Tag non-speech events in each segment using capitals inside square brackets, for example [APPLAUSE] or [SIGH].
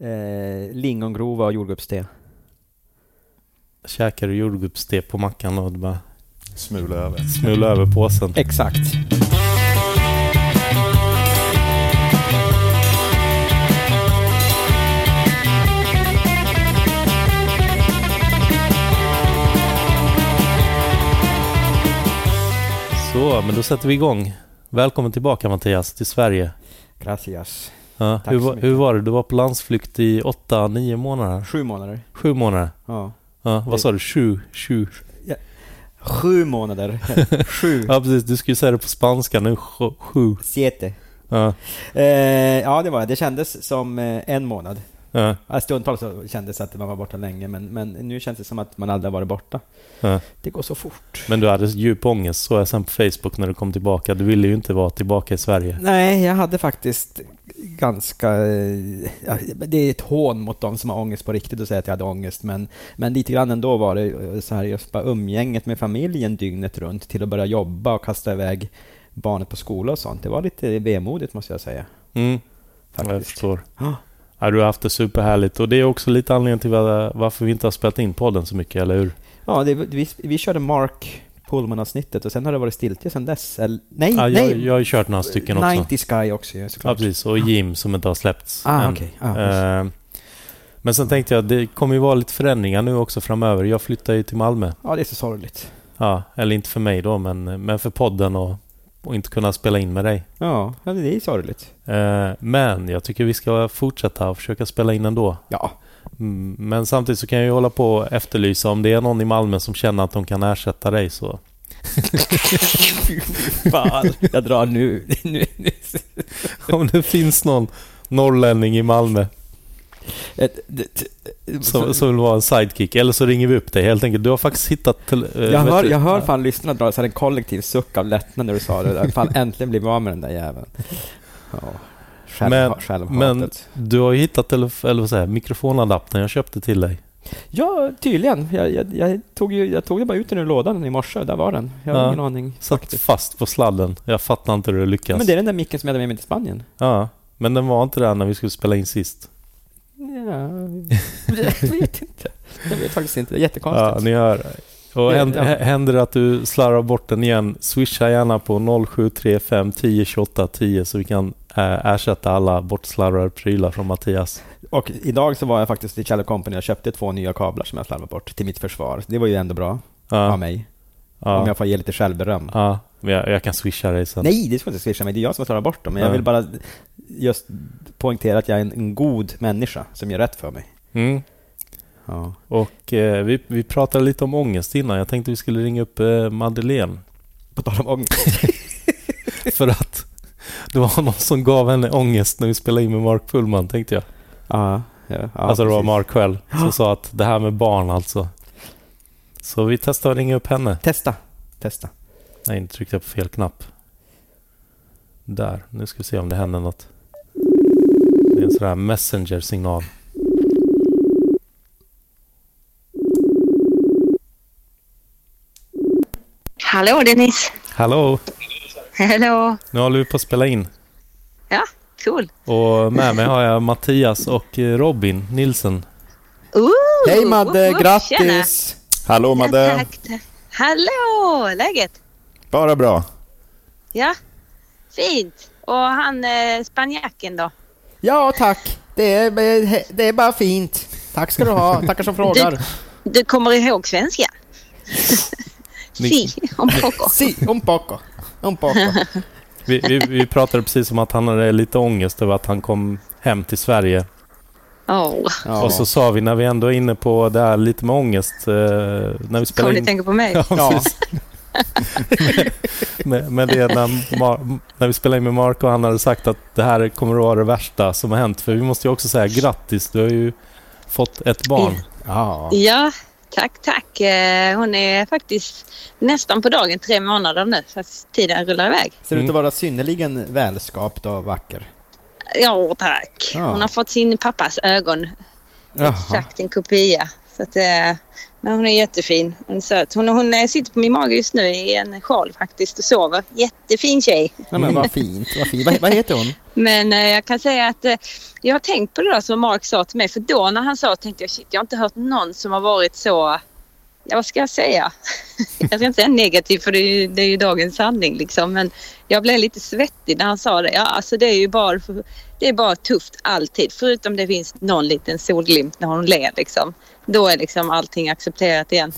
Eh, lingongrova och jordgubbste. Käkar du jordgubbste på mackan och bara Smula över. smula över påsen. Exakt. Så, men då sätter vi igång. Välkommen tillbaka Mattias till Sverige. Gracias. Ja, Tack hur, så var- mycket. hur var det? Du var på landsflykt i åtta, nio månader? Sju månader. Sju månader? Ja. Ja, vad sa du? Sju? Sju? Sju månader. [LAUGHS] Sju. Ja, precis. Du skulle säga det på spanska nu. Sju. Siete. Ja, Eh, ja, det var det. Det kändes som eh, en månad. ja, Ja, Stundtals så kändes det att man var borta länge, men, men nu känns det som att man aldrig varit borta. ja. Det går så fort. Men du hade djup ångest, såg jag sen på Facebook när du kom tillbaka. Du ville ju inte vara tillbaka i Sverige. Nej, jag hade faktiskt ganska... eh, Ja, det är ett hån mot de som har ångest på riktigt att säga att jag hade ångest, men, men lite grann ändå var det eh, så här just bara umgänget med familjen dygnet runt till att börja jobba och kasta iväg barnet på skola och sånt. Det var lite vemodigt måste jag säga. Mm, jag förstår. Ja. Ja, du har haft det superhärligt och det är också lite anledningen till var- varför vi inte har spelat in podden så mycket, eller hur? Ja, det, vi, vi körde Mark Pullman-avsnittet och sen har det varit stiltje sen dess. Eller, nej, Ja, jag, nej! jag har ju kört några stycken också. 90 Sky också ju Ja, såklart. precis. Och Jim som inte har släppts Ah, än. okej. Ah, precis. Eh, Men sen tänkte jag, det kommer ju vara lite förändringar nu också framöver. Jag flyttar ju till Malmö. ja, det är så sorgligt. Ja, eller inte för mig då, men, men för podden och, och inte kunna spela in med dig. Ja, ja, det är sorgligt. Eh, Men jag tycker vi ska fortsätta och försöka spela in ändå. Ja, Men samtidigt så kan jag ju hålla på och efterlysa om det är någon i Malmö som känner att de kan ersätta dig så. [LAUGHS] fan. Jag drar nu. Om det finns någon norrlänning i Malmö som, som vill vara en sidekick. Eller så ringer vi upp dig helt enkelt. Du har faktiskt hittat... Eh, jag, hör, jag hör fan lyssnarna dra en kollektiv suck av lättnad när du sa det. där. Fan, äntligen blev vi av med den där jäveln. Ja. Själv, Men- självhatet. Men du har ju hittat telef- eller jag, mikrofonadaptern jag köpte till dig. Ja, tydligen. Jag, jag, jag, tog ju, jag tog ju bara ut den ur lådan i morse. Där var den. Jag har Ja. ingen aning. Satt faktiskt. fast på sladden. Jag fattar inte hur det lyckas. Men det är den där micken som jag hade med mig till Spanien. Ja, men den var inte där när vi skulle spela in sist. Ja, jag vet inte. Jag vet faktiskt inte. Det är jättekonstigt. Ja, ni hör. Och händer, händer det att du slarvar bort den igen, swisha gärna på 0735 10 28 10 så vi kan ersätta alla bortslarvade prylar från Mattias. Och idag så var jag faktiskt i Cello Company och köpte två nya kablar som jag slarvade bort till mitt försvar. Det var ju ändå bra av Ja, mig. ja, Om jag får ge lite självberöm. ja, jag, jag kan swisha dig sen. Nej, det ska inte swisha mig. Det är jag som har slarvat bort dem. Men jag Ja. vill bara just poängtera att jag är en, en god människa som gör rätt för mig. Mm. Ja. Och eh, vi, vi pratade lite om ångest innan. Jag tänkte vi skulle ringa upp eh, Madeleine. På tal om ångest. [LAUGHS] För att det var någon som gav henne ångest när vi spelade in med Mark Pullman, tänkte jag. Ja, ja, ja, alltså det var precis. Mark själv som sa att det här med barn alltså. Så vi testar att ringa upp henne. Testa. Testa. Nej, nu tryckte jag på fel knapp. Där. Nu ska vi se om det händer något. Det är en sån här messenger-signal. Hallå Dennis! Hallå! Hallå! Nu håller vi på att spela in. Ja, cool. Och med mig har jag Mattias och eh, Robin Nilsen. Ooh, Hej Madde, woop, woop, grattis! Hallå Tjena. Madde! Ja, tack. Hallå! Läget? Bara bra. Ja, fint. Och han eh, spanjacken då? Ja, tack. Det är, det är bara fint. Tack ska du ha. Tackar som frågar. Du kommer ihåg svenska? Si, un poco. Si, un poco. Un poco. [LAUGHS] Vi, vi, vi pratade precis om att han hade lite ångest över att han kom hem till Sverige. Oh. Och så sa vi när vi ändå är inne på det här lite med ångest. Eh, när vi spelar Kommer ni in... tänka på mig? [LAUGHS] Ja, Ja. precis. [LAUGHS] med, med det när, Mar- när vi spelade in med Mark och han hade sagt att det här kommer att vara det värsta som har hänt. För vi måste ju också säga grattis, du har ju fått ett barn. Ja. Ja, tack, tack. Eh, Hon är faktiskt nästan på dagen tre månader nu, fast tiden rullar iväg. Ser ut att vara synnerligen välskapt och vacker. Ja, tack. Ja. Hon har fått sin pappas ögon Jaha. Exakt en kopia. Så att, eh, Men hon är jättefin. Hon är söt. Hon, hon eh, sitter på min mage just nu i en sjal faktiskt och sover. Jättefin tjej. Ja, men vad fint, vad fint. Vad, vad heter hon? [LAUGHS] Men eh, jag kan säga att eh, jag har tänkt på det där som Mark sa till mig. För då när han sa tänkte jag shit, jag har inte hört någon som har varit så, ja vad ska jag säga? [LAUGHS] jag ska inte säga negativ för det är ju, det är ju dagens sanning liksom. Men jag blev lite svettig när han sa det. Ja, alltså det är ju bara, det är bara tufft alltid. Förutom det finns någon liten solglimt när hon ler liksom. Då är liksom allting accepterat igen.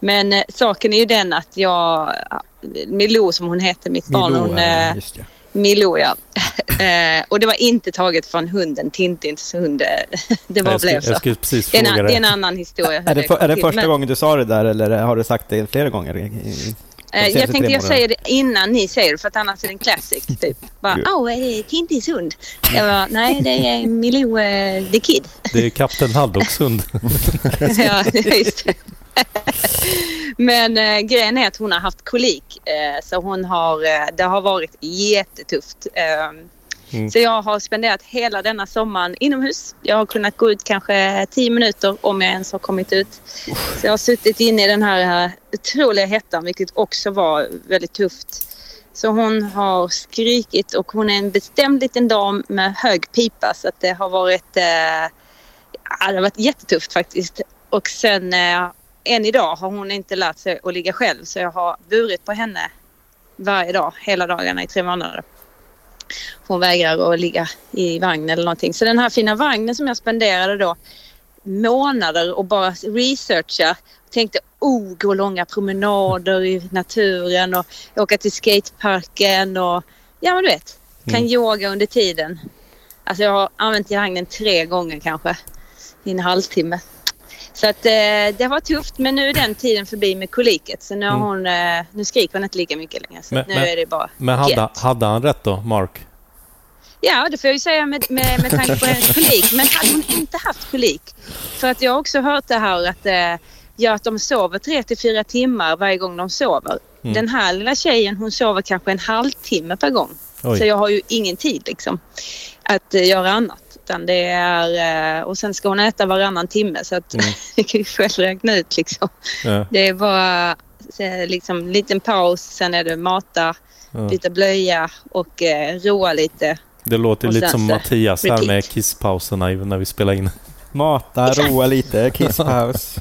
Men eh, saken är ju den att jag, Milou som hon heter, mitt barn, Milou, hon, ja, eh, det. Milou ja. [LAUGHS] Eh, och det var inte taget från hunden, Tintins hund. [LAUGHS] Det skulle, blev så. jag precis Det är, fråga en, det är en annan historia. Är det, för, är det första Men, gången du sa det där eller har du sagt det flera gånger? Eh, jag tänkte jag säger det innan ni säger det för att annars är det en classic. [LAUGHS] Typ. Bara, åh, är det Tintins hund? Jag bara, nej det är Milou eh, the Kid. Det är Kapten Haddocks hund. [LAUGHS] ja, [LAUGHS] just det. Men eh, grejen är att hon har haft kolik. Eh, så hon har, eh, det har varit jättetufft. Eh, Mm. Så jag har spenderat hela denna sommaren inomhus. Jag har kunnat gå ut kanske 10 minuter om jag ens har kommit ut. Så jag har suttit inne i den här otroliga hettan vilket också var väldigt tufft. Så hon har skrikit och hon är en bestämd liten dam med hög pipa så att det har varit, eh, det har varit jättetufft faktiskt. Och sen eh, än idag har hon inte lärt sig att ligga själv så jag har burit på henne varje dag, hela dagarna i tre månader. Hon vägrar att ligga i vagn eller någonting. Så den här fina vagnen som jag spenderade då månader och bara researcha. Tänkte oh, gå långa promenader i naturen och åka till skateparken och ja men du vet, kan Mm. yoga under tiden. Alltså jag har använt vagnen tre gånger kanske i en halvtimme. Så att eh, det var tufft men nu är den tiden förbi med koliket så nu, har Mm. hon, eh, nu skriker hon inte lika mycket längre. Så Men- nu men- är det bara Men hade, Get. hade han rätt då, Mark? Ja, det får jag ju säga med, med, med tanke på hennes kolik. Men hade hon inte haft kolik? För att jag har också hört det här att, eh, ja, att de sover tre till fyra timmar varje gång de sover. Mm. Den här lilla tjejen hon sover kanske en halvtimme per gång. Oj. Så jag har ju ingen tid liksom att eh, göra annat. Utan det är, eh, och sen ska hon äta varannan timme så att Mm. [LAUGHS] det kan ju själv räkna ut liksom. Ja, Det är bara eh, liksom liten paus, sen är det mata, ja. byta blöja och eh, roa lite. Det låter Och lite som Mattias här med kisspauserna när vi spelar in. Mata, roa lite, [LAUGHS] kisspaus.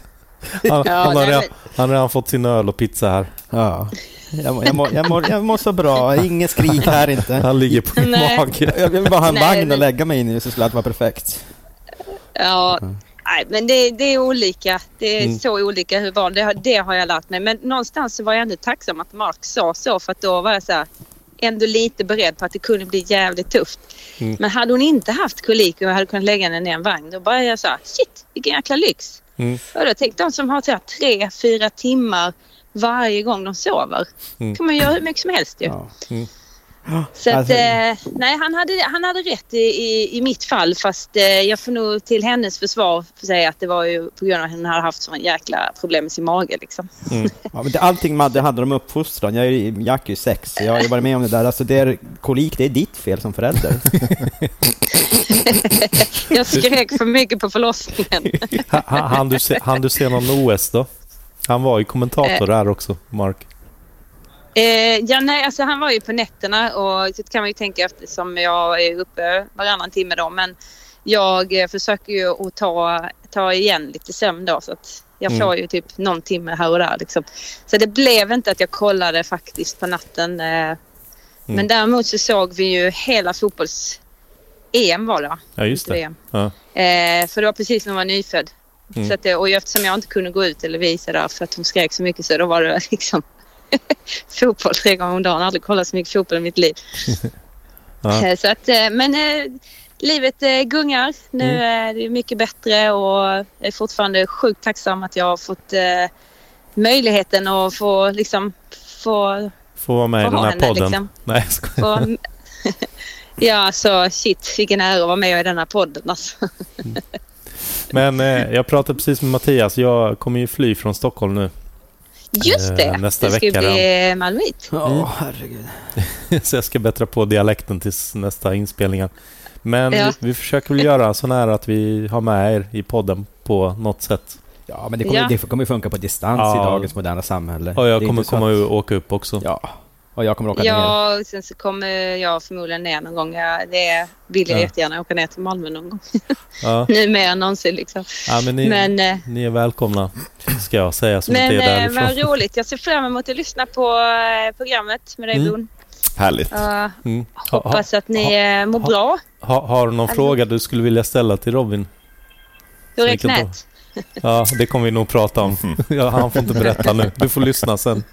Han, Ja, han, har redan, han har redan fått sin öl och pizza här. Ja. Jag, mår- jag, mår, jag, mår, jag mår så bra, inget skrik här [LAUGHS] inte. Han ligger på min Nej. mage. Jag vill bara ha en Nej, vagn men- att lägga mig in i så skulle allt vara perfekt. Ja, Mm. nej, men det, det är olika. Det är Mm. så olika hur barn, det, har- det har jag lärt mig. Men någonstans så var jag ändå tacksam att Mark sa så för att då var jag så här, ändå lite beredd på att det kunde bli jävligt tufft. Mm. Men hade hon inte haft kolik och jag hade kunnat lägga henne i en vagn då bara jag så här, shit vilken jäkla lyx. Mm. Och då tänkte de som har så här, tre, fyra timmar varje gång de sover. Mm. kan man göra hur mycket som helst ju. Ja. Mm. Så att, Alltså- eh, nej, han hade, han hade rätt i, i, i mitt fall fast eh, jag får nog till hennes försvar för säga att det var ju på grund av att hon hade haft sån jäkla problem med sin mage liksom. [LAUGHS] Ja, men det, allting Madde handlar om uppfostran. Jag är, ju- Jack är ju sex, så jag har ju varit med om det där. Alltså det är, kolik, det är ditt fel som förälder. [LAUGHS] Jag skrek för mycket på förlossningen. [LAUGHS] Ha- ha- Han du, se, han du se någon OS då? Han var ju kommentator där också, Mark. Eh, ja, nej, alltså han var ju på nätterna och det kan man ju tänka eftersom jag är uppe varannan timme då. Men jag eh, försöker ju att ta, ta igen lite sömn då så att jag Mm. får ju typ någon timme här och där liksom. Så det blev inte att jag kollade faktiskt på natten. Eh, Men däremot så såg vi ju hela fotbolls-EM var det? Ja, just det. Ja. Eh, för det var precis när hon var nyfödd. Mm. Så att, det- och eftersom jag inte kunde gå ut eller visa där för att hon skrek så mycket så då var det [LAUGHS] liksom [LAUGHS] fotboll tre gånger om dagen. Aldrig kollat så mycket fotboll i mitt liv. [LAUGHS] Ja. Eh, Så att, eh, men eh, livet gungar. Nu Mm. är det mycket bättre och jag är fortfarande sjukt tacksam att jag har fått möjligheten att få liksom få, Får vara med i få den ha här henne. podden. Liksom. [LAUGHS] Nej, jag få, ja, så shit vilken ära att vara med i denna podden alltså. Men eh, jag pratade precis med Mattias. Jag kommer ju fly från Stockholm nu. Just Eh, det, nästa det ska vecka bli malmöit. Ja, Mm. herregud. [LAUGHS] Så jag ska bättra på dialekten tills nästa inspelningar. Men Ja. vi, vi försöker väl göra sån här att vi har med er i podden på något sätt. Ja, men det kommer, Ja. det kommer ju funka på distans Ja. i dagens moderna samhälle. Och jag kommer så komma att- och åka upp också. Ja, och jag kommer åka ner. Ja, sen så kommer jag förmodligen ner någon gång. Ja, det vill jag Ja. jättegärna åka ner till Malmö någon gång. [LAUGHS] Ja. nu mer än någonsin liksom. Ja, men ni, Men, eh, ni är välkomna, ska jag säga som men inte är eh, därifrån. vad roligt. Jag ser fram emot att lyssna på eh, programmet med dig Mm. Blom. Härligt. Jag Mm. Ha, ha, hoppas att ni eh, mår ha- bra. ha, har du någon Alltså- fråga du skulle vilja ställa till Robin? Hur är knät? Ja, det kommer vi nog prata om. Ja, han får inte berätta nu. Du får lyssna sen.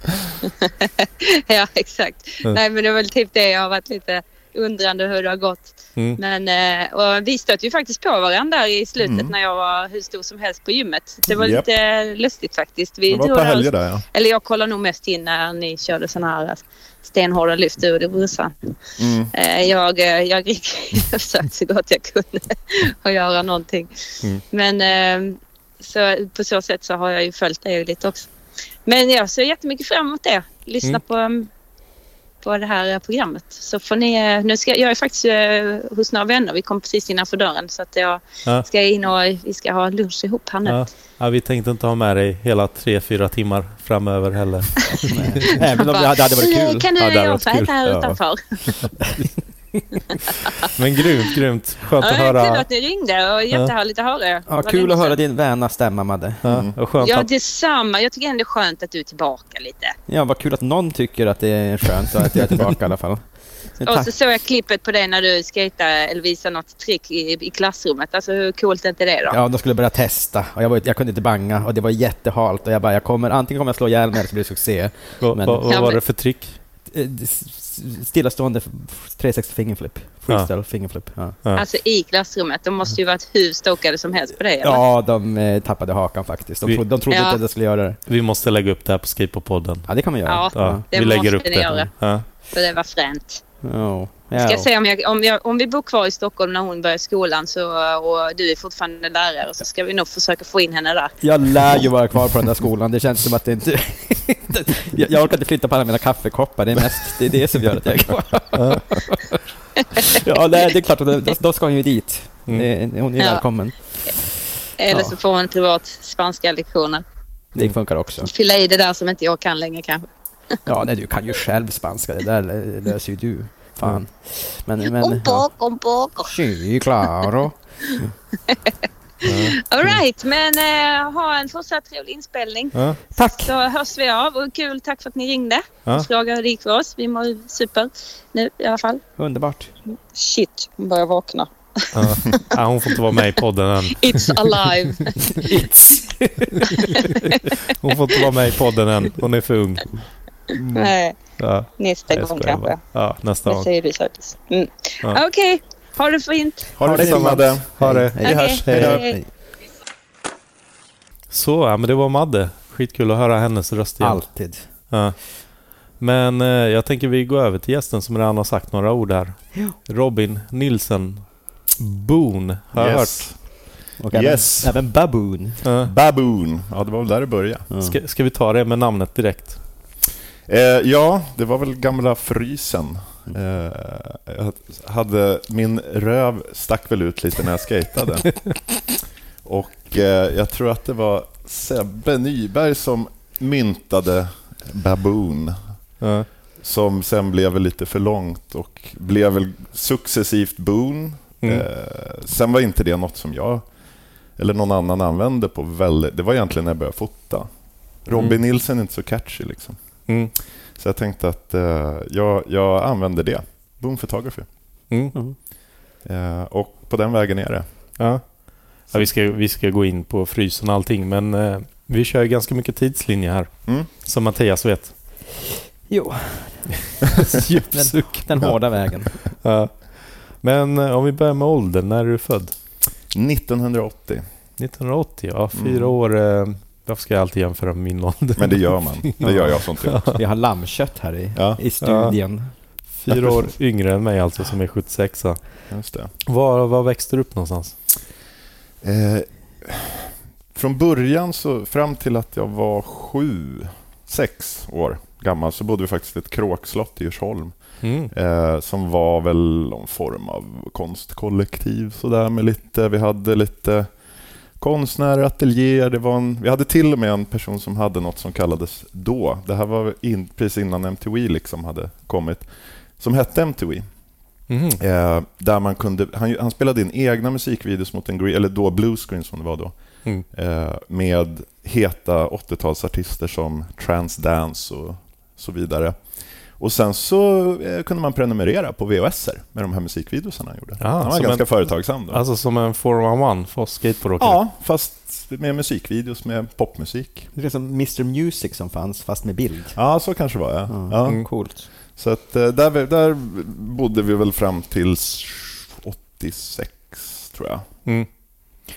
[LAUGHS] ja, exakt. Mm. Nej, men det är väl typ det jag har varit lite undrande hur det har gått. Mm. Men eh, och vi stötte ju faktiskt på varandra i slutet Mm. när jag var hur stor som helst på gymmet. Det var Japp. lite lustigt faktiskt. Vi Det var ett par helger där ja. Eller jag kollade nog mest in när ni körde sådana här stenhårda lyft ur det brorsan. Mm. Eh, Jag, eh, jag jag [LAUGHS] försökte så gott jag kunde [LAUGHS] att göra någonting. Mm. Men så, på så sätt så har jag ju följt det lite också. Men jag ser jättemycket fram emot det. Lyssna Mm. på, um, på det här eh, programmet. Så får ni, eh, nu ska, jag är faktiskt eh, hos några vänner. Vi kom precis innanför dörren så att jag Ja. ska in och vi ska ha lunch ihop här nu. Ja. Ja, vi tänkte inte ha med dig hela tre, fyra timmar framöver heller. [LAUGHS] Även om det hade, varit kul. Kan du Ja, jag få äta här utanför? [LAUGHS] [LAUGHS] Men grymt, grymt. Skönt Ja, att är kul höra. att ni ringde och jättehärligt att höra er. Ja, kul att höra din väna stämma, Madde. Ja, och skönt Ja, att, detsamma. Jag tycker ändå det är skönt att du är tillbaka lite. Ja, vad kul att någon tycker att det är skönt att jag är tillbaka i alla fall. [LAUGHS] Och Tack. så såg jag klippet på dig när du skejtade eller visade något trick i, i klassrummet. Alltså hur coolt är inte det då? Ja, de skulle börja testa och jag, var, jag kunde inte banga och det var jättehalt och jag bara, jag kommer, antingen kommer jag slå ihjäl mig eller så blir det succé. vad, men- vad, vad var det för trick? Stillastående f- 360 fingerflip. Freestyle fingerflip. Ja. Ja. Alltså i klassrummet. De måste ju varit hur stokade som helst på dig. eller? Ja, de eh, tappade hakan faktiskt. De, Vi- de trodde Ja. inte att jag skulle göra det. Vi måste lägga upp det här på Skateboardpodden. Ja, det kan man göra. Ja. Ja, det vi lägger måste upp ni det. göra. Ja. För det var fränt. Ja. Ska jag Ja. se om, jag, om, jag, om vi bor kvar i Stockholm när hon börjar skolan så, och du är fortfarande lärare så ska vi nog försöka få in henne där. Jag lär ju vara kvar på den där skolan. Det känns som att det inte... [LAUGHS] jag jag orkar inte flytta på alla mina kaffekoppar. Det är mest det, är det som gör att jag är kvar. ja, nej, det är klart. Då, då ska hon ju dit. Mm. Hon är Ja. välkommen. Eller Ja. så får hon privat spanska lektioner. Det funkar också. Fylla i det där som inte jag kan längre kanske. Ja, nej, du kan ju själv spanska. Det där lö- löser ju du. Fan. Men... men Un poco, un poco. Sí, claro. All right, men eh, ha en fortsatt trevlig inspelning. Ja. Tack! Så hörs vi av och kul, tack för att ni ringde. Ja. Fråga hur det gick för oss. Vi mår super nu i alla fall. Underbart. Shit, hon börjar vakna. Ja. Ja, hon får inte vara med i podden än. [LAUGHS] It's alive. [LAUGHS] It's. [LAUGHS] Hon får inte vara med i podden än. Hon är för ung. Nej, Ja, nästa jag gång kanske. bara. Ja, nästa gång. säger du. Mm. Ja. Okej, ha det fint. Ha det det fint. Madde. Ha det. Hej. Vi hörs. Hej. Hej. Så, ja, men det var Madde. Skitkul att höra hennes röst igen. Alltid. Ja. Men eh, jag tänker vi går över till gästen som redan har sagt några ord här. Ja. Robin Nilsen Boone har jag Yes. Och även, Yes. även Baboon. hört. Ja. Baboon. Ja, det var väl där det började. Ja. Ska, ska vi ta det med namnet direkt? Eh, ja, det var väl gamla frysen. Eh, jag hade, min röv stack väl ut lite när jag skatade. [LAUGHS] Och eh, jag tror att det var Sebbe Nyberg som myntade Baboon. Ja. Som sen blev väl lite för långt och blev väl successivt Boon. Mm. Eh, sen var inte det något som jag eller någon annan använde på väldigt... Det var egentligen när jag började fota. Robin Mm. Nilsson är inte så catchy liksom. Mm. Så jag tänkte att eh, jag, jag använder det. Boom Photography. Mm. Mm. Eh, och på den vägen är det. Ja. Ja, vi, ska, vi ska gå in på frysen och allting, men eh, vi kör ju ganska mycket tidslinje här, Mm. som Mattias vet. Jo, [LAUGHS] Djupsuck. den hårda vägen. Ja. Men eh, om vi börjar med åldern, när är du född? 1980. 1980, ja. Fyra Mm. år. Varför ska jag alltid jämföra med min ålder? Men det gör man. Det gör jag sånt också. Vi har lammkött här i, Ja. i studien. Fyra år yngre än mig alltså, som är 76 Just det. var, var växte du upp någonstans? Eh, från början, så fram till att jag var sju, sex år gammal, så bodde vi faktiskt i ett kråkslott i Djursholm. Mm. Eh, som var väl någon form av konstkollektiv. Sådär, med lite, vi hade lite konstnärer, ateljéer. Det var en, vi hade till och med en person som hade något som kallades då. Det här var in, precis innan MTV liksom hade kommit. Som hette MTV. Mhm. Eh, där man kunde, han, han spelade in egna musikvideos mot en eller då bluescreen som det var då. Mm. Eh, med heta 80-talsartister som Transdance och så vidare. Och sen så eh, kunde man prenumerera på VHS med de här musikvideorna han gjorde. Ja, han var ganska en- företagsam då. Alltså som en 411 för skateboardåkare. ja, fast med musikvideos med popmusik. Det är som Mr Music som fanns, fast med bild. Ja, så kanske det var ja. Ja. ja. Mm. Coolt. Så att, eh, där, där bodde vi väl fram till 86, tror jag. Mm.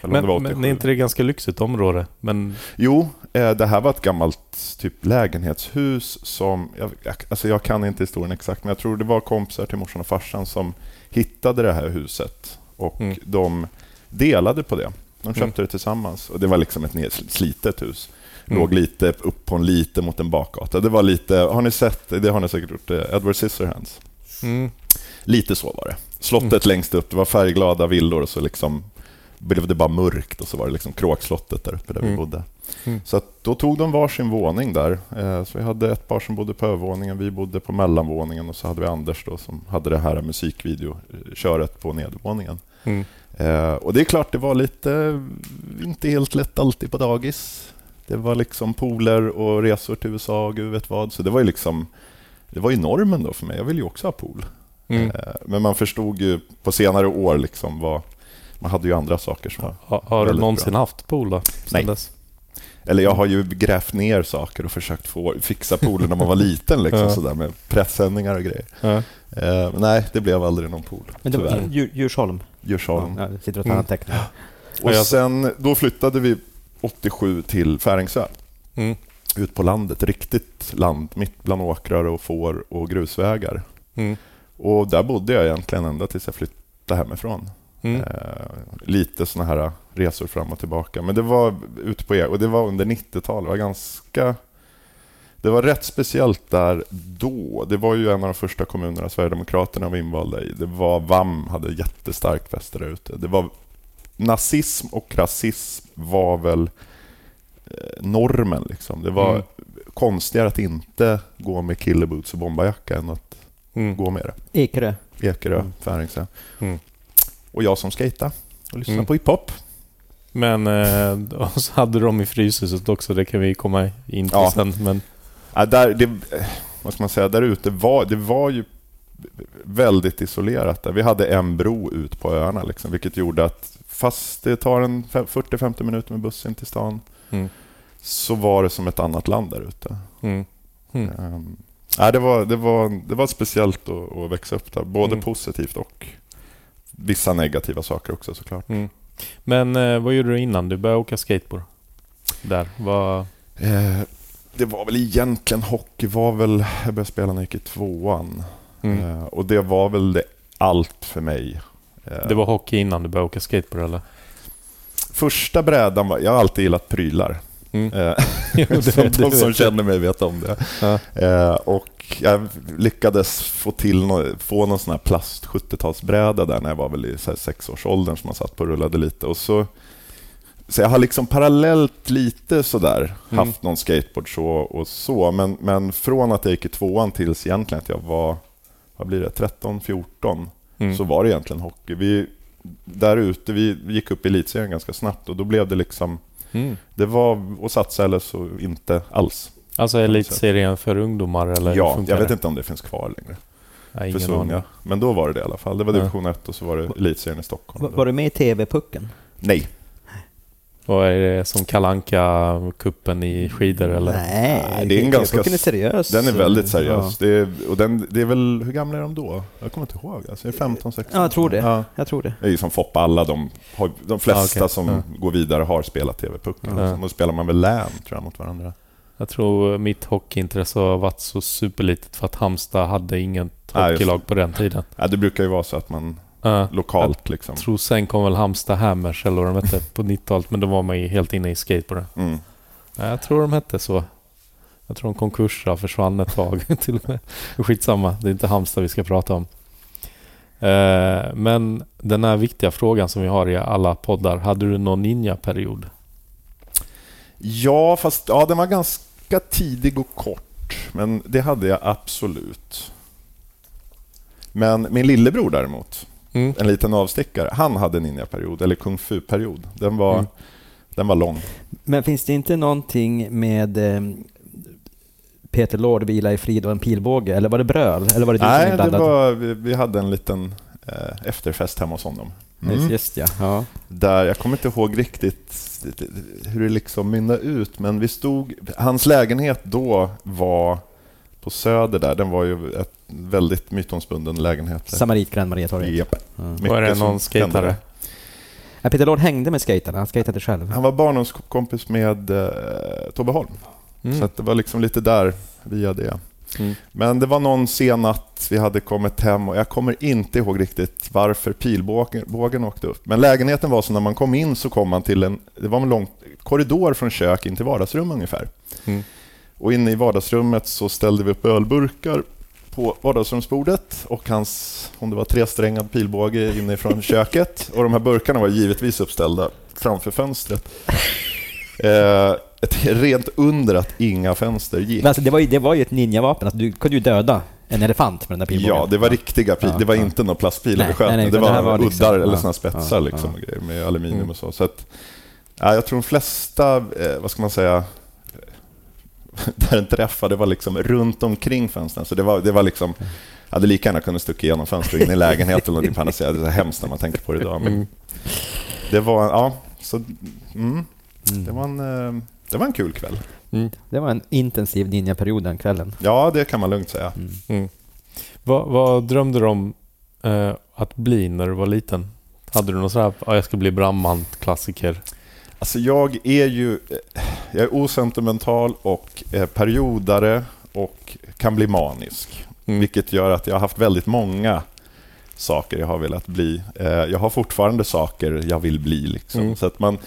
Eller om det var Men, 87. men är inte det ganska lyxigt område? Men Jo, eh, det här var ett gammalt typ lägenhetshus som... Jag, jag, alltså jag kan inte historien exakt, men jag tror det var kompisar till morsan och farsan som hittade det här huset och Mm. de delade på det. De köpte Mm. det tillsammans och det var liksom ett nedslitet hus. Mm. Låg lite upp på en lite mot en bakgata. Det var lite, har ni sett, det har ni säkert gjort, eh, Edward Scissorhands. mm. Lite så var det. Slottet Mm. längst upp, det var färgglada villor och så liksom blev det bara mörkt och så var det liksom kråkslottet där uppe där vi Mm. bodde. Mm. Så då tog de varsin våning där. Eh, Så vi hade ett par som bodde på övervåningen, vi bodde på mellanvåningen och så hade vi Anders då som hade det här musikvideoköret på nedervåningen. Mm. Eh, Och det är klart, det var lite, inte helt lätt alltid på dagis. Det var liksom pooler och resor till USA och gud vet vad. Så det var ju liksom, det var ju normen då för mig. Jag ville ju också ha pool. Mm. Eh, Men man förstod ju på senare år liksom vad... Man hade ju andra saker som var... Ha, har du någonsin bra. haft pool då? Nej. Dess? Eller jag har ju grävt ner saker och försökt få, fixa poolen när man var liten liksom [LAUGHS] Ja. sådär med pressändningar och grejer. Ja. Men nej, det blev aldrig någon pool. Men det var. Djur- Djursholm. Djursholm. Ja, jag sitter och tar Mm. Och sen, då flyttade vi 87 till Färingsö. Mm. Ut på landet, riktigt land, mitt bland åkrar och får och grusvägar. Mm. Och där bodde jag egentligen ända tills jag flyttade hemifrån. Mm. Eh, lite såna här resor fram och tillbaka. Men det var ute på och det var under 90-talet. Det var ganska... Det var rätt speciellt där då. Det var ju en av de första kommunerna Sverigedemokraterna var invalda i. Det var VAM hade jättestarkt fäste där ute. Det var nazism och rasism var väl eh, normen. Liksom. Det var Mm. konstigare att inte gå med killeboots och bombarjacka än att Mm. gå med det. Ekerö. Ekerö, Mm. Färingsö. Mm. Och jag som skejtade och lyssnade Mm. på hiphop. Men eh, [LAUGHS] så hade de i Fryshuset också, det kan vi komma in till Ja. sen. Men, Ja, där, det, eh, vad ska man säga, där ute var det var ju väldigt isolerat. Där. Vi hade en bro ut på öarna, liksom, vilket gjorde att fast det tar en fem- 40-50 minuter med bussen till stan mm. så var det som ett annat land där ute. Mm. Mm. Um, ja, det, var, det, var, det var speciellt att, att växa upp där, både Mm. positivt och vissa negativa saker också såklart. Mm. Men eh, vad gjorde du innan du började åka skateboard? Där, vad... Eh, det var väl egentligen hockey, var väl, jag började spela när jag gick i tvåan. Mm. Eh, och det var väl det allt för mig. Eh, Det var hockey innan du började åka skateboard eller? Första brädan var, jag har alltid gillat prylar. Mm. Eh, [LAUGHS] Jo, det- [LAUGHS] som det de som känner mig vet om det. Ja. Eh, och jag lyckades få till nå, få någon sån här plast 70-talsbräda där när jag var väl i så här sexårsåldern som man satt på och rullade lite. Och så, så jag har liksom parallellt lite sådär Mm. haft någon skateboard så och så. Men, men från att jag gick i tvåan tills egentligen att jag var, vad blir det, 13, 14 Mm. så var det egentligen hockey. Vi, där ute, vi gick upp i elitserien ganska snabbt och då blev det liksom Mm. det var att satsa eller så inte alls. Alltså elitserien för ungdomar eller ja, jag vet det? inte om det finns kvar längre. Nej, för så unga. Men då var det det i alla fall. Det var Ja. division 1 och så var det elitserien i Stockholm. Var, var du med i TV-pucken? Nej. Vad är det som kalanka kuppen i skidor eller? Nej, Nej, det är en ganska- TV-pucken är seriös. Den är väldigt seriös. Ja, Det är, och den, det är väl, hur gamla är de då? Jag kommer inte ihåg. Alltså, är det 15, 16? Ja, jag tror det. Ja. jag tror det. Det är ju som Foppa, alla de, de flesta Ah, okej. som Ja. går vidare har spelat TV-pucken. Ja. Då spelar man väl län tror jag mot varandra. Jag tror mitt hockeyintresse har varit så superlitet för att Halmstad hade inget hockeylag på den tiden. Ja, det brukar ju vara så att man Ja. lokalt liksom. Jag tror sen kom väl Halmstad Hammers eller vad de hette på 90-talet, men då var man ju helt inne i skateboarden. Mm. Ja, jag tror de hette så. Jag tror de konkursade försvann ett tag [LAUGHS] till och med. Skitsamma, det är inte Halmstad vi ska prata om. Eh, men den här viktiga frågan som vi har i alla poddar. Hade du någon ninja-period? Ja, fast ja, den var ganska tidig och kort. Men det hade jag absolut. Men min lillebror däremot, Mm. en liten avstickare, han hade ninja-period, eller kung fu-period. Den var, Mm. den var lång. Men finns det inte någonting med eh, Peter Lord, Vila i frid och en pilbåge? Eller var det bröl? Eller var det Nej, det var, vi, vi hade en liten eh, efterfest hemma hos honom. Mm. Just, just ja. ja. Där, jag kommer inte ihåg riktigt hur det liksom mynnade ut, men vi stod... Hans lägenhet då var på Söder där. Den var ju ett väldigt mytomspunnen lägenhet. Samaritgränd Mariatorget. Japp. Ja. Mycket Var det någon där. Ja, Peter Lord hängde med skaterna, han skatade själv. Han var barndomskompis med eh, Tobbe Holm, Mm. så att det var liksom lite där via det. Mm. Men det var någon sen natt vi hade kommit hem och jag kommer inte ihåg riktigt varför pilbågen bågen åkte upp. Men lägenheten var så när man kom in så kom man till en, det var en lång korridor från kök in till vardagsrum ungefär. Mm. Och inne i vardagsrummet så ställde vi upp ölburkar på vardagsrumsbordet och hans, om det var tresträngad pilbåge inifrån [LAUGHS] köket. Och de här burkarna var givetvis uppställda framför fönstret. Eh, ett rent under att inga fönster gick. Men alltså, det, var ju, det var ju ett ninjavapen, alltså, du kunde ju döda en elefant med den där pilbågen. Ja, det var riktiga pil. Ja, det var ja. inte några plastpilar vi sköt med. Det var, var liksom- uddar eller ja, såna spetsar liksom, och grejer med aluminium Mm. och så. så att, ja, jag tror de flesta, eh, vad ska man säga, [LAUGHS] där den träffade var liksom runt omkring fönstren. Så det var, det var liksom, jag hade lika gärna kunnat stucka igenom fönstret in i lägenheten eller någonting på andra sidan. Det är så hemskt när man tänker på det idag. Men Mm. det var, ja, så, mm, Mm. det, var en, eh, det var en kul kväll. Mm. Det var en intensiv ninjaperiod den kvällen. Ja, det kan man lugnt säga. Mm. Mm. Vad, vad drömde du om eh, att bli när du var liten? Hade du någon sån här, ja, jag ska bli brandman, klassiker? Alltså jag är ju eh, jag är osentimental och eh, periodare och kan bli manisk. Mm. Vilket gör att jag har haft väldigt många saker jag har velat bli. Eh, Jag har fortfarande saker jag vill bli. Liksom. Mm. Så att man,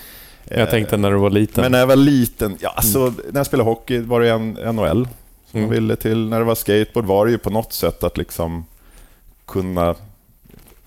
Jag tänkte när du var liten. Men när jag var liten, ja, alltså, när jag spelade hockey var det en NHL som Mm. ville till. När det var skateboard var det ju på något sätt att liksom kunna,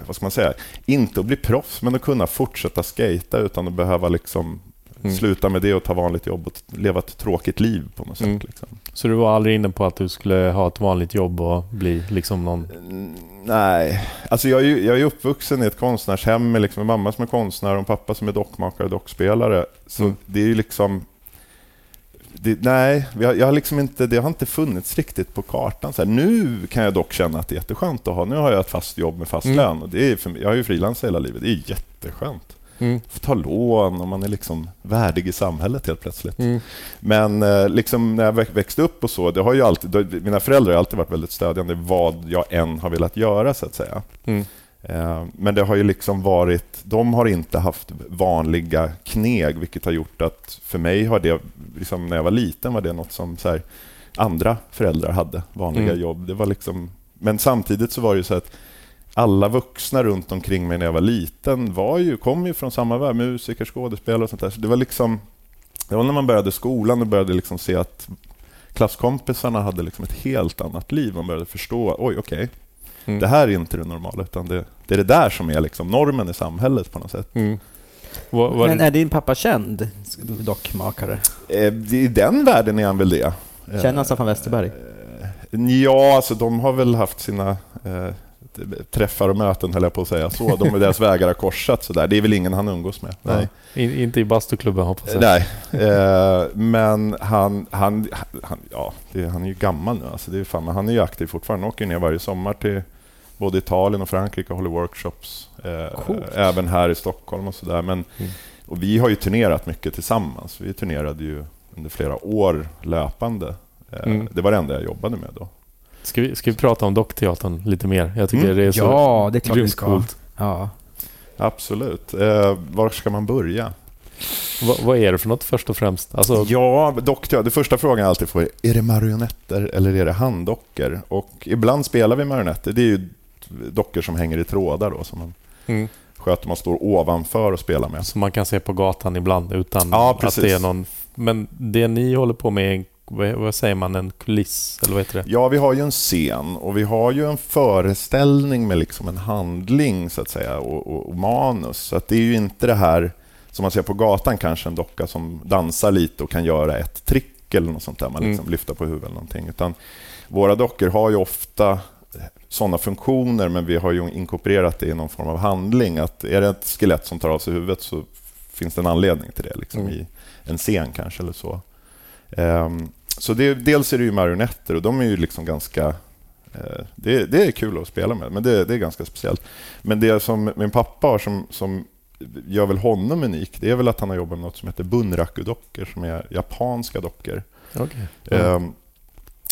vad ska man säga, inte att bli proffs, men att kunna fortsätta skata utan att behöva liksom Mm. sluta med det och ta vanligt jobb och leva ett tråkigt liv på något sätt. Mm. Liksom. Så du var aldrig inne på att du skulle ha ett vanligt jobb och bli liksom någon... Mm, Nej, alltså jag är ju jag är uppvuxen i ett konstnärshem med liksom en mamma som är konstnär och en pappa som är dockmakare och dockspelare. Så Mm. det är ju liksom... Det, nej, jag, jag har liksom inte, det har inte funnits riktigt på kartan. Så här, nu kan jag dock känna att det är jätteskönt att ha. Nu har jag ett fast jobb med fast Mm. lön. Och det är för, jag har ju frilansat hela livet. Det är jätteskönt. Mm. Få ta lån och man är liksom värdig i samhället helt plötsligt. Mm. Men eh, liksom när jag väx- växte upp och så, det har ju alltid, mina föräldrar har alltid varit väldigt stödjande vad jag än har velat göra så att säga. Mm. Eh, Men det har ju liksom varit, de har inte haft vanliga kneg, vilket har gjort att för mig har det, liksom när jag var liten var det något som så här, andra föräldrar hade, vanliga Mm. jobb. Det var liksom, men samtidigt så var det ju så att alla vuxna runt omkring mig när jag var liten var ju, kom ju från samma värld, musiker, skådespelare och sånt där. Så det var liksom, det var när man började skolan och började liksom se att klasskompisarna hade liksom ett helt annat liv. Man började förstå, oj okej, Mm. det här är inte det normala, utan det, det är det där som är liksom normen i samhället på något sätt. Mm. Vad- vad- Men är din pappa känd dockmakare? Eh, I den världen är han väl det. Känner han Staffan Westerberg? Eh, Ja, alltså de har väl haft sina eh, träffar och möten, höll jag på att säga. Så, de, deras vägar har korsat. Så där. Det är väl ingen han umgås med. Nej. In, inte i bastuklubben hoppas jag. Nej, eh, men han, han, han, ja, det, han är ju gammal nu. Alltså det är fan, men han är ju aktiv fortfarande. Han åker ner varje sommar till både Italien och Frankrike och håller workshops. Eh, även här i Stockholm och sådär. Men, Mm. och vi har ju turnerat mycket tillsammans. Vi turnerade ju under flera år löpande. Eh, Mm. Det var det enda jag jobbade med då. Ska, vi, ska vi prata om dockteatern lite mer? Jag tycker Mm. det är så Ja, det är klart vi ska. coolt. Ja. Absolut. Eh, var ska man börja? Vad, vad är det för något först och främst? Alltså, Ja, dock, det första frågan jag alltid får är, är det marionetter eller är det handdockor? Och ibland spelar vi marionetter. Det är ju dockor som hänger i trådar då, som man mm, sköter, man står ovanför och spelar med. som man kan se på gatan ibland utan Ja, att det är någon... Men det ni håller på med är en vad, säger man, en kuliss eller vad heter det? Ja, vi har ju en scen och vi har ju en föreställning med liksom en handling så att säga och, och, och manus. Så att det är ju inte det här som man ser på gatan kanske, en docka som dansar lite och kan göra ett trick eller något sånt där, man liksom Mm. lyfter på huvudet eller någonting. Utan våra dockor har ju ofta sådana funktioner, men vi har ju inkorporerat det i någon form av handling. Att är det ett skelett som tar av sig huvudet så finns det en anledning till det, liksom Mm. i en scen kanske eller så. Ehm, så det, dels är det ju marionetter och de är ju liksom ganska... eh, det, det är kul att spela med, men det, det är ganska speciellt. Men det som min pappa har som, som gör väl honom unik, det är väl att han har jobbat med något som heter bunraku-dockor, som är japanska dockor. Okej. Ehm,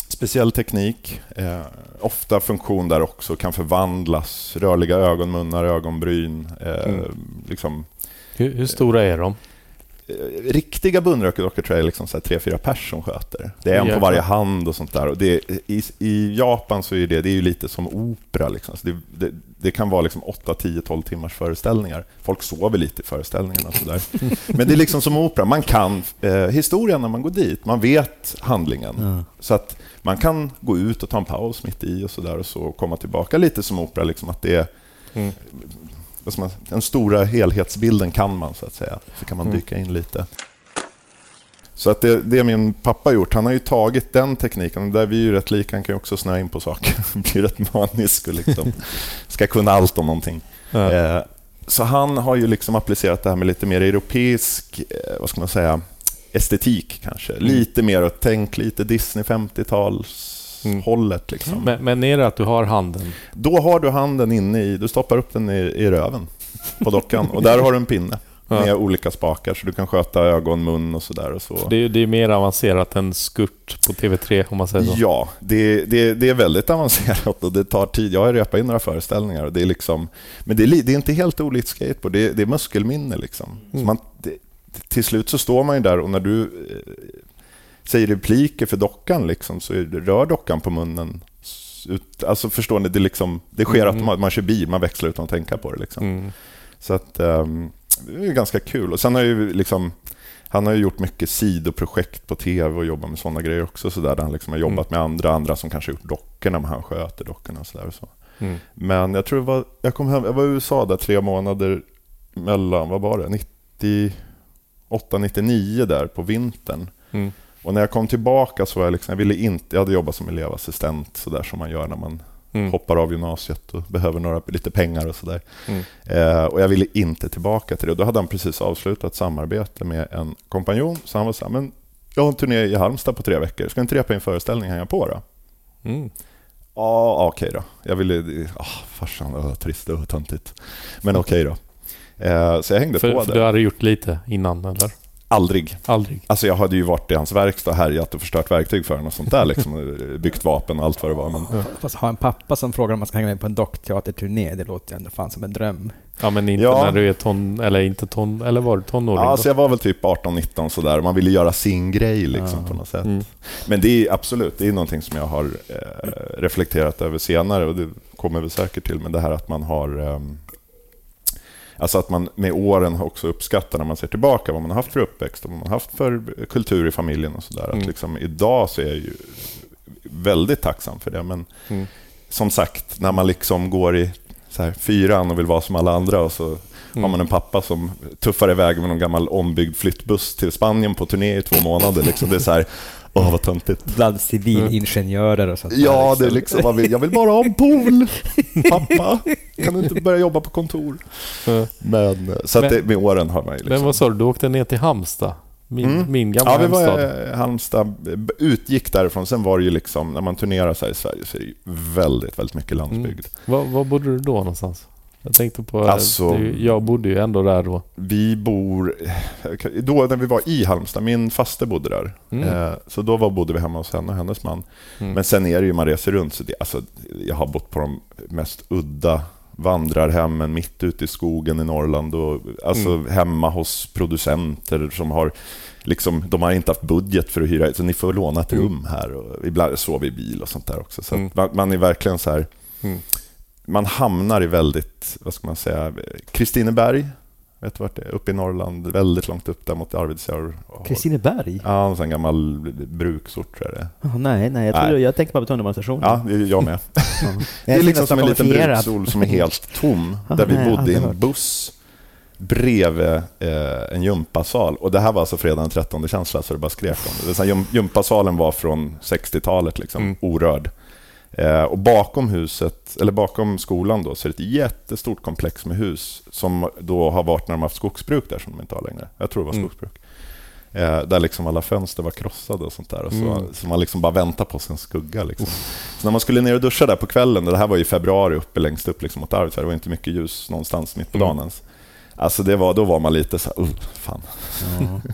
speciell teknik, eh, ofta funktion där också, kan förvandlas, rörliga ögon, munnar, ögonbryn. Eh, Mm. liksom, Hur, hur stora är de? Eh, riktiga bunraku-dockor tror jag är liksom så tre, fyra pers som sköter. Det är en på varje hand och sånt där. Och det, i, I Japan så är det, det är ju lite som opera. Liksom. Det, det, det kan vara liksom 8, 10, 12 timmars föreställningar. Folk sover lite i föreställningarna. och Så där. [LAUGHS] Men det är liksom som opera. Man kan eh, historien när man går dit. Man vet handlingen. Ja. Så att man kan gå ut och ta en paus mitt i och så där och så komma tillbaka lite som opera. Liksom att det är, Mm. Den stora helhetsbilden kan man så att säga. Så kan man Mm. dyka in lite. Så att det, det min pappa gjort, han har ju tagit den tekniken, där vi är ju rätt lika, han kan ju också snöa in på saker, [LAUGHS] blir rätt manisk och liksom ska kunna allt om någonting. Ja. Eh, så han har ju liksom applicerat det här med lite mer europeisk, eh, vad ska man säga, estetik kanske. Mm. Lite mer att tänk lite Disney 50-tals Mm. Hållet liksom. Men, men är det att du har handen? Då har du handen inne i, du stoppar upp den i, i röven på dockan och där har du en pinne Ja. med olika spakar så du kan sköta ögon, mun och sådär. Och så. Det, är- det är mer avancerat än skurt på TV3 om man säger så. Ja, det, det, det är väldigt avancerat och det tar tid. Jag har repat in några föreställningar. Och det är liksom, men det är, det är inte helt olikt skateboard, det är, det är muskelminne. Liksom. Mm. man, det, till slut så står man ju där och när du eh, säger repliker för dockan liksom, så rör dockan på munnen. Ut, alltså förstår ni, det, liksom, det sker Mm. automatiskt. Man kör bil, man växlar utan att tänka på det. Liksom. Mm. Så att, ehm, det är ganska kul. Och sen har ju liksom, han har ju gjort mycket sidoprojekt på tv och jobbat med sådana grejer också. Så där, där han liksom har jobbat med andra, andra som kanske gjort dockorna, men han sköter dockorna och så där. Och så. Mm. Men jag tror var, jag kom hem, jag var i USA där tre månader mellan, vad var det, 98, 99 där på vintern. Mm. Och när jag kom tillbaka så var jag liksom, jag ville inte, jag hade jobbat som elevassistent så där som man gör när man Mm. hoppar av gymnasiet och behöver några, lite pengar och sådär. Mm. Eh, och jag ville inte tillbaka till det. Och då hade han precis avslutat samarbete med en kompanjon. Så han var så här, men jag har en turné i Halmstad på tre veckor. Ska inte repa in föreställning hänga på då? Mm. Ja, okej då. Jag ville... Ah, farsan, vad trist och töntigt. Men okej då. Eh, så jag hängde För, på för det. du hade gjort lite innan, eller? Aldrig. Aldrig? Alltså jag hade ju varit i hans verkstad och härjat och förstört verktyg för honom och sånt där. Liksom, [LAUGHS] byggt vapen och allt vad det var. Men, Fast ha en pappa som frågar om man ska hänga med på en dockteaterturné, det låter ju ändå fan som en dröm. Ja, men inte Ja. när du är ton... Eller inte ton... Eller var du tonåring? ja, då? så jag var väl typ 18-19 sådär. Man ville göra sin grej liksom, Ja. på något sätt. Mm. Men det är absolut, det är någonting som jag har eh, reflekterat över senare och det kommer vi säkert till. Men det här att man har... ehm, alltså att man med åren också uppskattar när man ser tillbaka vad man har haft för uppväxt och vad man har haft för kultur i familjen och sådär. Mm. Att liksom, idag så är jag ju väldigt tacksam för det. Men Mm. som sagt, när man liksom går i här, fyran och vill vara som alla andra och så Mm. har man en pappa som tuffar iväg med någon gammal ombyggd flyttbuss till Spanien på turné i två månader. Liksom. Det är så här, åh vad töntigt. Bland civilingenjörer och sånt där, Ja, det är liksom, man vill, jag vill bara ha en pool. Pappa, kan du inte börja jobba på kontor? Men, eh, så att Men- det, med åren har man ju liksom... Men vad sa du? Du åkte ner till Halmstad? Min, Mm. min gamla Ja, vi hemstad? var i Halmstad, utgick därifrån. Sen var det ju liksom, när man turnerar så här i Sverige så är det ju väldigt, väldigt mycket landsbygd. Var, var bodde du då någonstans? Jag tänkte på... Alltså- jag bodde ju ändå där då. Vi bor... Då när vi var i Halmstad, min faste bodde där. Mm. Eh, Så då var, bodde vi hemma hos henne och hennes man. Mm. Men sen är det ju, man reser runt. Så det, alltså, jag har bott på de mest udda vandrarhemmen mitt ute i skogen i Norrland. Och, alltså Mm. hemma hos producenter som har... Liksom, de har inte haft budget för att hyra, så ni får låna ett Mm. rum här. Och ibland sover vi i bil och sånt där också. Så Mm. man, man är verkligen så här... Man hamnar i väldigt, vad ska man säga, Kristineberg. Vet du vart det är? Uppe i Norrland, väldigt långt upp där mot Arvidsjaur. Kristineberg? Ja, en sån gammal bruksort tror jag det. Oh, nej, nej, jag, tror, Nej. jag tänkte bara på tunnelbanestationen. Ja, jag med. [LAUGHS] [LAUGHS] Det är liksom som en liten bruksol som är helt tom, [LAUGHS] Ah, där vi nej, bodde i en buss bredvid eh, en gympasal. Och det här var alltså fredag den 13 känsla, så det bara skrek om det. här, gym- Gympasalen var från 60-talet, liksom, Mm. orörd. Eh, och bakom huset, eller bakom skolan då, så är det ett jättestort komplex med hus som då har varit när de har haft skogsbruk där, som de inte har längre. Jag tror det var Mm. skogsbruk. Eh, där liksom alla fönster var krossade och sånt där. Och så, Mm. så man liksom bara väntar på sin skugga. Liksom. Så när man skulle ner och duscha där på kvällen, och det här var i februari uppe längst upp liksom mot Arvidsjaur, det var inte mycket ljus någonstans mitt på Mm. dagen ens. Alltså det var, då var man lite så här, "Ugh, fan. Ja.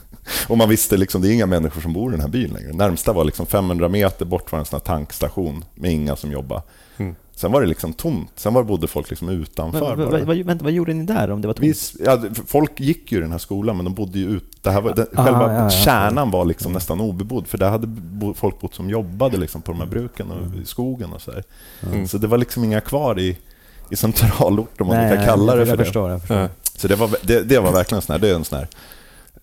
Och man visste liksom, det är inga människor som bor i den här byn längre. Närmsta var liksom 500 meter bort var en sån här tankstation med inga som jobbade. Mm. Sen var det liksom tomt. Sen var bodde folk liksom utanför. Men, vad, vad, vänta, vad gjorde ni där om det var tomt? Vi, ja, folk gick ju i den här skolan, men de bodde ju ut. Det här var, den, Ah, själva ja, ja. kärnan var liksom nästan obebodd, för där hade bo, folk bott som jobbade liksom på de här bruken och i skogen och så här. Mm. Så det var liksom inga kvar i, i centralort, om man Nej, kan kalla det jag, för jag det. Förstår, jag förstår. Ja. Så det var, det, det var verkligen sån här, det är en sån här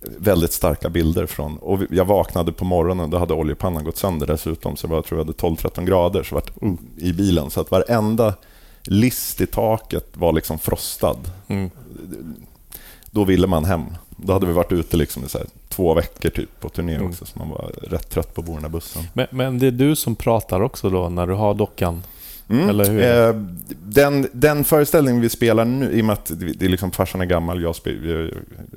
väldigt starka bilder från... Och jag vaknade på morgonen, då hade oljepannan gått sönder dessutom, så det var, jag tror jag hade 12-13 grader så vart, uh, i bilen. Så att varenda list i taket var liksom frostad. Mm. Då ville man hem. Då hade vi varit ute liksom i så här två veckor typ på turné Mm. också, så man var rätt trött på att bo i den här bussen. Men, men det är du som pratar också då när du har dockan? Mm. Eller hur Eh, den, den föreställningen vi spelar nu, i och med att det det är liksom farsan är gammal, jag, spel,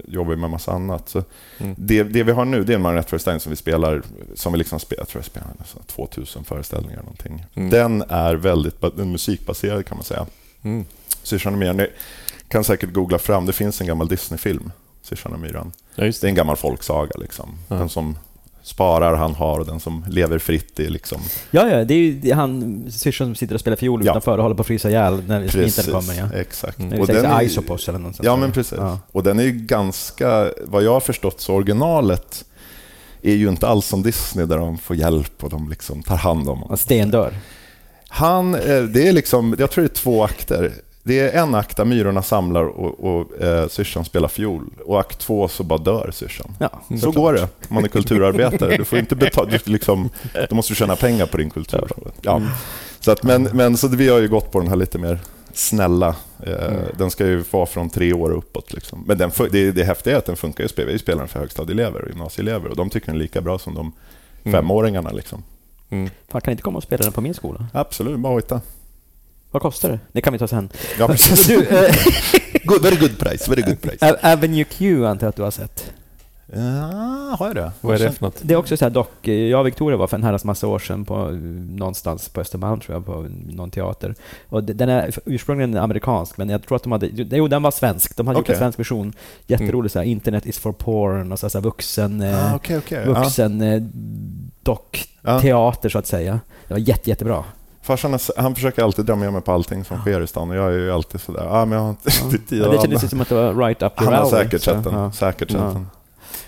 jag jobbar med massa annat. Så Mm. det, det vi har nu det är en marionettföreställning som vi spelar, som vi liksom spelar, jag tror jag spelar nästan 2000 föreställningar någonting. Mm. Den är väldigt den musikbaserad kan man säga. Mm. Syrsan och myran, ni kan säkert googla fram, det finns en gammal Disney-film, Syrsan och myran. Ja, just Det är det. en gammal folksaga. Liksom. Ja. Den som sparar han har och den som lever fritt är liksom... Ja, ja, det är ju han syrsan som sitter och spelar fiol Ja. utanför och håller på att frysa ihjäl när vintern kommer. Ja. exakt. Mm. Och den är- Isopos eller något sånt Ja, men precis. Ja. Och den är ju ganska, vad jag har förstått, så originalet är ju inte alls som Disney där de får hjälp och de liksom tar hand om honom. stendör. Han, eh, det är liksom, jag tror det är två akter. Det är en akt där myrorna samlar och, och eh, syrsan spelar fiol. Och akt två så bara dör syrsan. Ja, Så såklart. går det om man är kulturarbetare. Du får inte betala, du liksom, då måste du tjäna pengar på din kultur. Ja. Så att, men, men så vi har ju gått på den här lite mer snälla. Eh, Den ska ju vara från tre år och uppåt. Liksom. Men den, det, det häftiga är att den funkar ju. Vi spelar den för högstadieelever och gymnasieelever och de tycker den är lika bra som de Mm. femåringarna. Liksom. Mm. Fan, kan inte komma och spela den på min skola? Absolut, bara hojta. Vad kostar det? Det kan vi ta sen. Ja, precis. [LAUGHS] Du, eh, good, very good price. Very good price. A- Avenue Q antar jag att du har sett? Ja, har jag det? Vad är det för något? Det är också så här dock, jag och Victoria var för en herrans massa år sedan på någonstans på Östermalm tror jag, på någon teater. Och de- den är ursprungligen amerikansk, men jag tror att de hade, jo den var svensk, de hade gjort Okej. en svensk version. Jätterolig så här, internet is for porn och så här, så här vuxen, eh, Ah, okej. Ja. vuxen eh, dockteater så att säga. Det var jätte, jättebra. Farsan är- han försöker alltid dra med mig på allting som sker i stan och jag är ju alltid sådär, ah, men jag har inte riktigt tid. Det alla." kändes som att det var right up Han your har alley, säkert sett den. ja. Säkert sett Ja. den.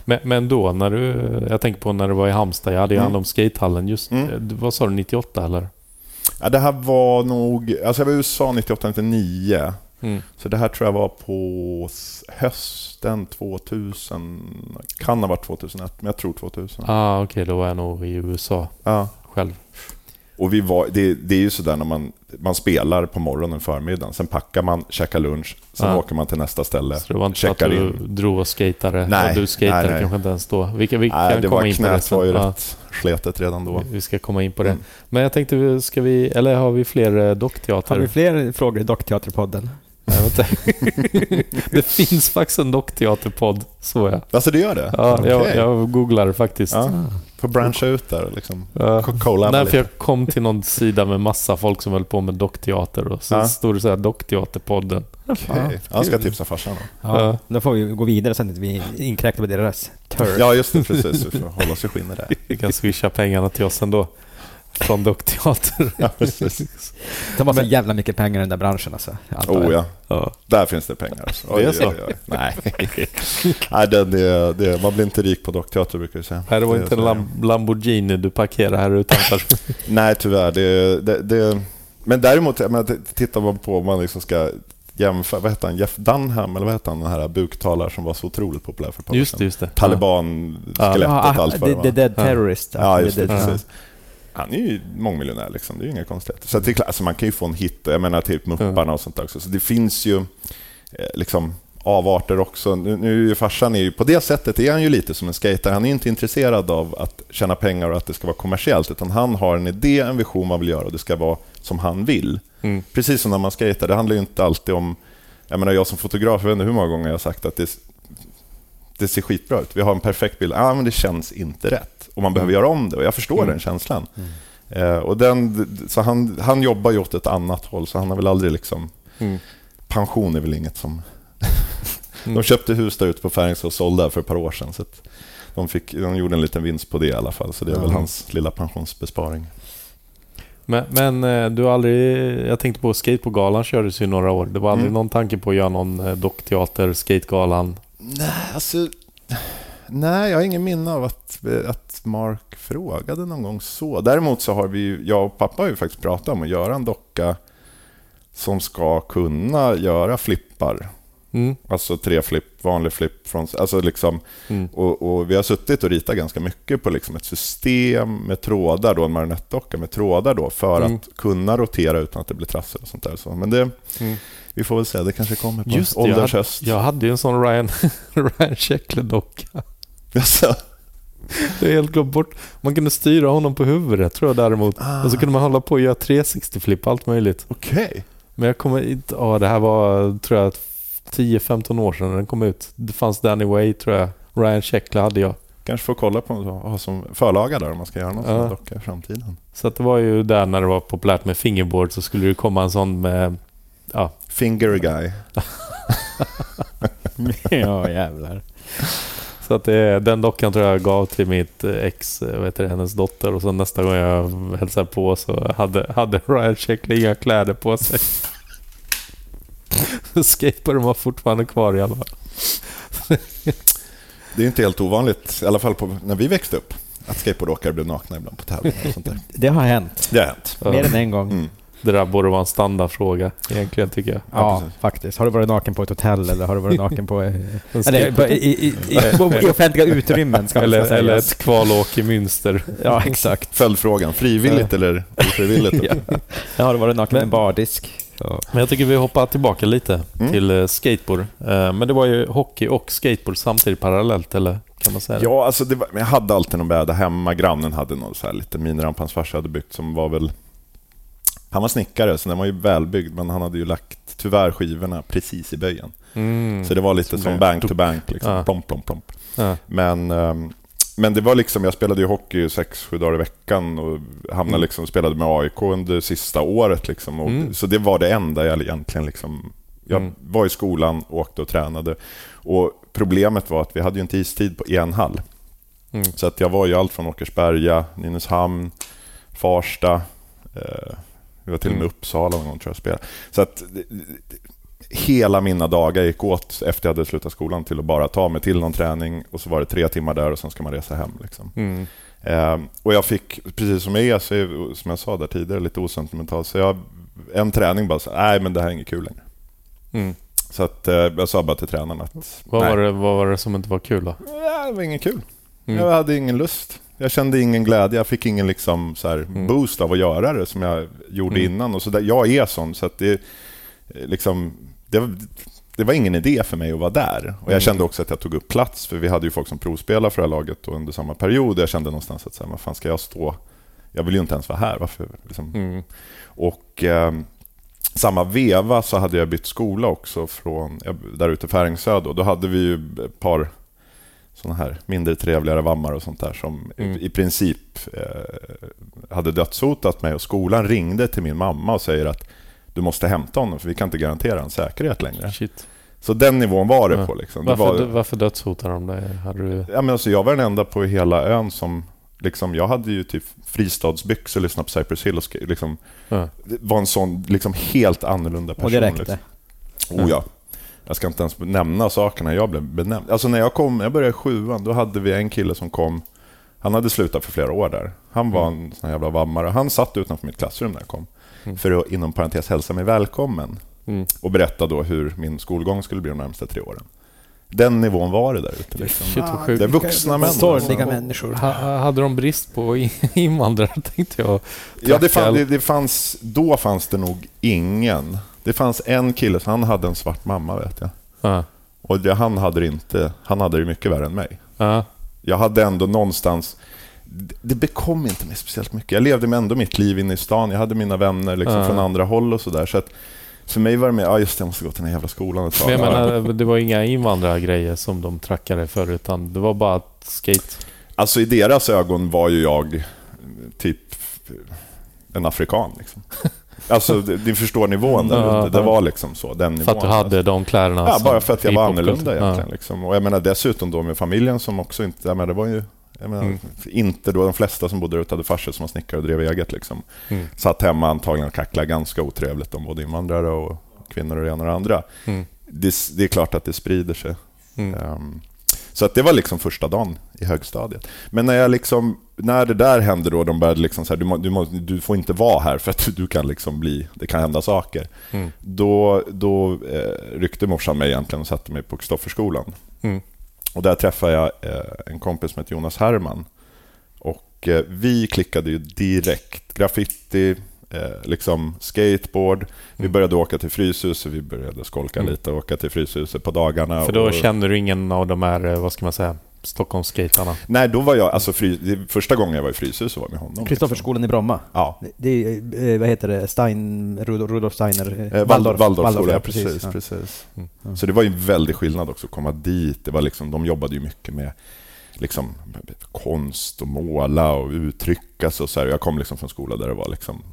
Men, men då när du... Jag tänker på när du var i Halmstad. Jag hade ju Mm. hand om skatehallen just... Mm. eh, Vad sa du? 98 eller? Ja, det här var nog... Alltså jag var i USA 98-99. Mm. Så det här tror jag var på hösten 2000. Kan ha varit 2001, men jag tror 2000. Ah, okej. då var jag nog i USA Ja. själv. Och vi var, det, det är ju sådär när man, man spelar på morgonen, förmiddagen. Sen packar man, käkar lunch, sen Ja. åker man till nästa ställe. Så det var inte att checkar du in. drog och skatade? Nej, och du skatade nej, nej. kanske inte ens då? Vi kan, vi Nej, kan det komma var in på det knät sen. var ju Ja, rätt sletet redan då. vi ska komma in på det. Mm. Men jag tänkte, ska vi... Eller har vi fler eh, Har dockteater? vi fler frågor i Dockteaterpodden? Nej, vänta. [LAUGHS] det finns faktiskt en dockteaterpodd, så jag. Alltså det gör det? Ja, jag, Okej. jag googlar faktiskt. Ja. Får branscha ut där och liksom. Ja. Collaba Nej, lite. för jag kom till någon sida med massa folk som höll på med dockteater och så Ja. stod det så här Dockteaterpodden. Okej. Jag ska tipsa farsan då. Ja, Ja. Då får vi gå vidare sen att vi inkräktar på deras turf. Ja, just det. Precis. Vi får hålla oss i skinnet där. Vi kan swisha pengarna till oss ändå. Från dockteater. Ja, precis. De har så jävla mycket pengar i den där branschen alltså. Oh ja. Ja. Där finns det pengar. Alltså. Det är så? Nej, Nej det, det, det, man blir inte rik på dockteater brukar jag säga. Nej, det var inte en. Lam- Lamborghini du parkerade här utanför. [LAUGHS] Nej, tyvärr. Det, det, det, men däremot, jag menar, tittar man på om man liksom ska jämföra, vad heter han, Jeff Dunham, eller vad heter han, den här buktalare som var så otroligt populär för ett par år Just just det. Taliban-skelettet Ja, allt vad det the, Dead. Terrorist. Ja, just det. Precis. Han är ju mångmiljonär, liksom. det är ju inga konstigheter. Så det alltså man kan ju få en hit, jag menar typ Mupparna och sånt där också. Så det finns ju eh, liksom avarter också. Nu, nu är ju farsan är ju, på det sättet är han ju lite som en skater. Han är inte intresserad av att tjäna pengar och att det ska vara kommersiellt, utan han har en idé, en vision man vill göra och det ska vara som han vill. Mm. Precis som när man skater, det handlar ju inte alltid om... Jag menar, jag som fotograf, jag vet inte hur många gånger jag har sagt att det, det ser skitbra ut. Vi har en perfekt bild. Ah, men det känns inte rätt. Och man behöver göra om det. Och jag förstår Mm. den känslan. Eh, och den, så han, han jobbar ju åt ett annat håll, så han har väl aldrig liksom... Mm. Pension är väl inget som... [LAUGHS] Mm. De köpte hus där ute på Färingsö och sålde för ett par år sedan. Så att de, fick, de gjorde en liten vinst på det i alla fall. Så det är väl hans lilla pensionsbesparing. Men, men eh, du har aldrig... Jag tänkte på Skateboardgalan kördes ju några år. Det var aldrig Mm. någon tanke på att göra någon eh, dockteater, Skategalan? Nej, alltså... Nej, jag har ingen minne av att, att Mark frågade någon gång så. Däremot så har vi ju, jag och pappa har ju faktiskt pratat om att göra en docka som ska kunna göra flippar. Mm. Alltså tre flipp, vanlig flipp. Från, alltså liksom, Mm. och, och vi har suttit och ritat ganska mycket på liksom ett system med trådar, då, en marionettdocka med trådar då, för Mm. att kunna rotera utan att det blir trassel och sånt där. Så, men det, Mm. vi får väl se, det kanske kommer på Just ålderns höst. jag hade ju en sån Ryan, [LAUGHS] Ryan Sheckler-docka. Jaså? [LAUGHS] Det är helt glömt bort. Man kunde styra honom på huvudet tror jag däremot. Ah. Och så kunde man hålla på och göra 360-flipp allt möjligt. Okej. Men jag kommer inte... Ja, det här var tror jag 10-15 år sedan den kom ut. Det fanns Danny Way tror jag. Ryan Sheckler hade jag. Kanske får kolla på ha som förlaga där om man ska göra någon Ja. sån docka i framtiden. Så att det var ju där när det var populärt med fingerboard så skulle det komma en sån med... Ja, Finger guy. [LAUGHS] ja, jävlar. Så att det, den dockan tror jag gav till mitt ex, vad heter det, hennes dotter. Och så nästa gång jag hälsade på så hade, hade Ryan Sheckler inga kläder på sig. [LAUGHS] Skateboarden var fortfarande kvar i alla fall. Det är inte helt ovanligt, i alla fall på, när vi växte upp, att skateboardåkare blev nakna ibland på tävlingar. Det har hänt. Det har hänt. Mer än en gång. Mm. Det där borde vara en standardfråga egentligen tycker jag. Ja, Ja, faktiskt. Har du varit naken på ett hotell eller har du varit naken på... eh, [LAUGHS] [LAUGHS] eller, i, i, i, I offentliga utrymmen ska eller, säga. eller ett kvalåk i Münster. [LAUGHS] Ja, exakt. Följdfrågan, frivilligt eller ofrivilligt? Ja. Har du varit naken med Men- en bardisk? Men jag tycker vi hoppar tillbaka lite Mm. till eh, skateboard. Eh, Men det var ju hockey och skateboard samtidigt parallellt, eller kan man säga det? Ja, alltså det var, men jag hade alltid någon bräda hemma. Grannen hade någon så här liten miniramp hans farsa hade byggt som var väl... Han var snickare, så den var ju välbyggd, men han hade ju lagt tyvärr skivorna precis i böjen. Mm. Så det var lite Som som bank to bank, liksom. Ja. plomp, plomp, plomp. Ja. Men, ehm, men det var liksom, jag spelade ju hockey sex, sju dagar i veckan och hamnade Mm. liksom, spelade med AIK under sista året. Liksom, och, Mm. Så det var det enda jag egentligen liksom... Jag Mm. var i skolan, åkte och tränade. Och problemet var att vi hade ju inte istid på en hall. Mm. Så att jag var ju allt från Åkersberga, Nynäshamn, Farsta. Eh, vi var till och med i Mm. Uppsala någon gång tror jag spelade. Så att hela mina dagar gick åt efter jag hade slutat skolan till att bara ta mig till någon träning och så var det tre timmar där och sen ska man resa hem. Liksom. Mm. Eh, och jag fick, precis som jag är, så är, som jag sa där tidigare, lite osentimental. Så jag, en träning bara så nej men det här är inget kul längre. Mm. Så att, eh, jag sa bara till tränaren att Vad, nej, var det, vad var det som inte var kul då? Ja, det var inget kul. Mm. Jag hade ingen lust. Jag kände ingen glädje. Jag fick ingen liksom så Mm. boost av att göra det som jag gjorde Mm. innan. Och så där, jag är sån, så att det, eh, liksom, det, var- det var ingen idé för mig att vara där. Och jag Mm. kände också att jag tog upp plats, för vi hade ju folk som provspelade för det här laget under samma period. Jag kände någonstans att så här, vad fan ska jag stå? Jag vill ju inte ens vara här. Varför? Liksom. Mm. Och eh, samma veva så hade jag bytt skola också från jag- där ute i Färingsö. Då. då hade vi ju ett par såna här mindre trevligare vammar och sånt där som Mm. i princip eh, hade dödshotat mig. Och skolan ringde till min mamma och säger att du måste hämta honom för vi kan inte garantera hans säkerhet längre. Shit. Så den nivån var det Ja. på. Liksom. Det Varför, var, varför dödshotar de dig? Hade du... ja, men alltså, jag var den enda på hela ön som... Liksom, jag hade ju typ fristadsbyxor, lyssnade på Cypress Hill och liksom, Ja. det var en sån liksom, helt annorlunda person. Och det räckte. Liksom. Oh ja. Jag ska inte ens nämna sakerna jag blev benämnd. Alltså när jag kom, jag började i sjuan, då hade vi en kille som kom. Han hade slutat för flera år där. Han var en sån här jävla vammare. Han satt utanför mitt klassrum när jag kom. Mm. För att inom parentes hälsa mig välkommen. Mm. och berätta då hur min skolgång skulle bli de närmaste tre åren. Den nivån var det där ute. Liksom. Shit vad. Det är vuxna män. Sorgliga människor. Ha, ha- hade de brist på in- [LAUGHS] invandrare tänkte jag. Ja, det, fann, det, det fanns, då fanns det nog ingen. Det fanns en kille, så han hade en svart mamma vet jag. Ja. Och det, han hade det inte, han hade det mycket värre än mig. Ja. Jag hade ändå någonstans... Det bekom inte mig speciellt mycket. Jag levde med ändå mitt liv inne i stan. Jag hade mina vänner liksom Ja. från andra håll och sådär. Så att för mig var det mer, ja just det, jag måste gå till den här jävla skolan ett tag. Men menar, det var inga invandrargrejer som de trackade för utan det var bara skate. Alltså i deras ögon var ju jag typ en afrikan. Liksom. [LAUGHS] Alltså, det- ni förstår nivån där Ja. Det ja. var liksom så, den nivån. För att du hade de kläderna. Ja, bara för att jag var annorlunda egentligen. Liksom. Och jag menar dessutom då med familjen som också inte... Jag menar, det var ju... Menar, Mm. Inte då de flesta som bodde där ute hade farsor som var snickare och drev eget. Liksom. Mm. Satt hemma antagligen och kacklade ganska otrevligt om både invandrare och kvinnor och det ena och det andra. Mm. Det, det är klart att det sprider sig. Ehm, så att det var liksom första dagen i högstadiet. Men när, jag liksom, när det där hände då, de började liksom så här, du, må, du, må, du får inte vara här för att du kan liksom bli, det kan hända saker. Mm. Då, då eh, ryckte morsan mig egentligen och satte mig på Kristofferskolan. Mm. Och där träffade jag eh, en kompis som heter Jonas Herman. Och eh, vi klickade ju direkt. Graffiti, eh, liksom skateboard. Vi Mm. började åka till Fryshuset, vi började skolka Mm. lite och åka till Fryshuset på dagarna. För då och, känner du ingen av de här, eh, vad ska man säga, Stockholmsskaterna? Nej, då var jag, alltså fri, det, första gången jag var i Fryshuset var med honom. Kristofferskolan i Bromma. Ja, Det är, eh, vad heter det, Stein, Rudolf, Steiner? eh, Waldorf, Waldorfskola, ja, ja, precis. ja. precis. Mm. Så det var ju en väldig skillnad också att komma dit. Det var liksom, de jobbade ju mycket med liksom, konst och måla och uttrycka sig. Och så här. Jag kom liksom från skola där det var liksom,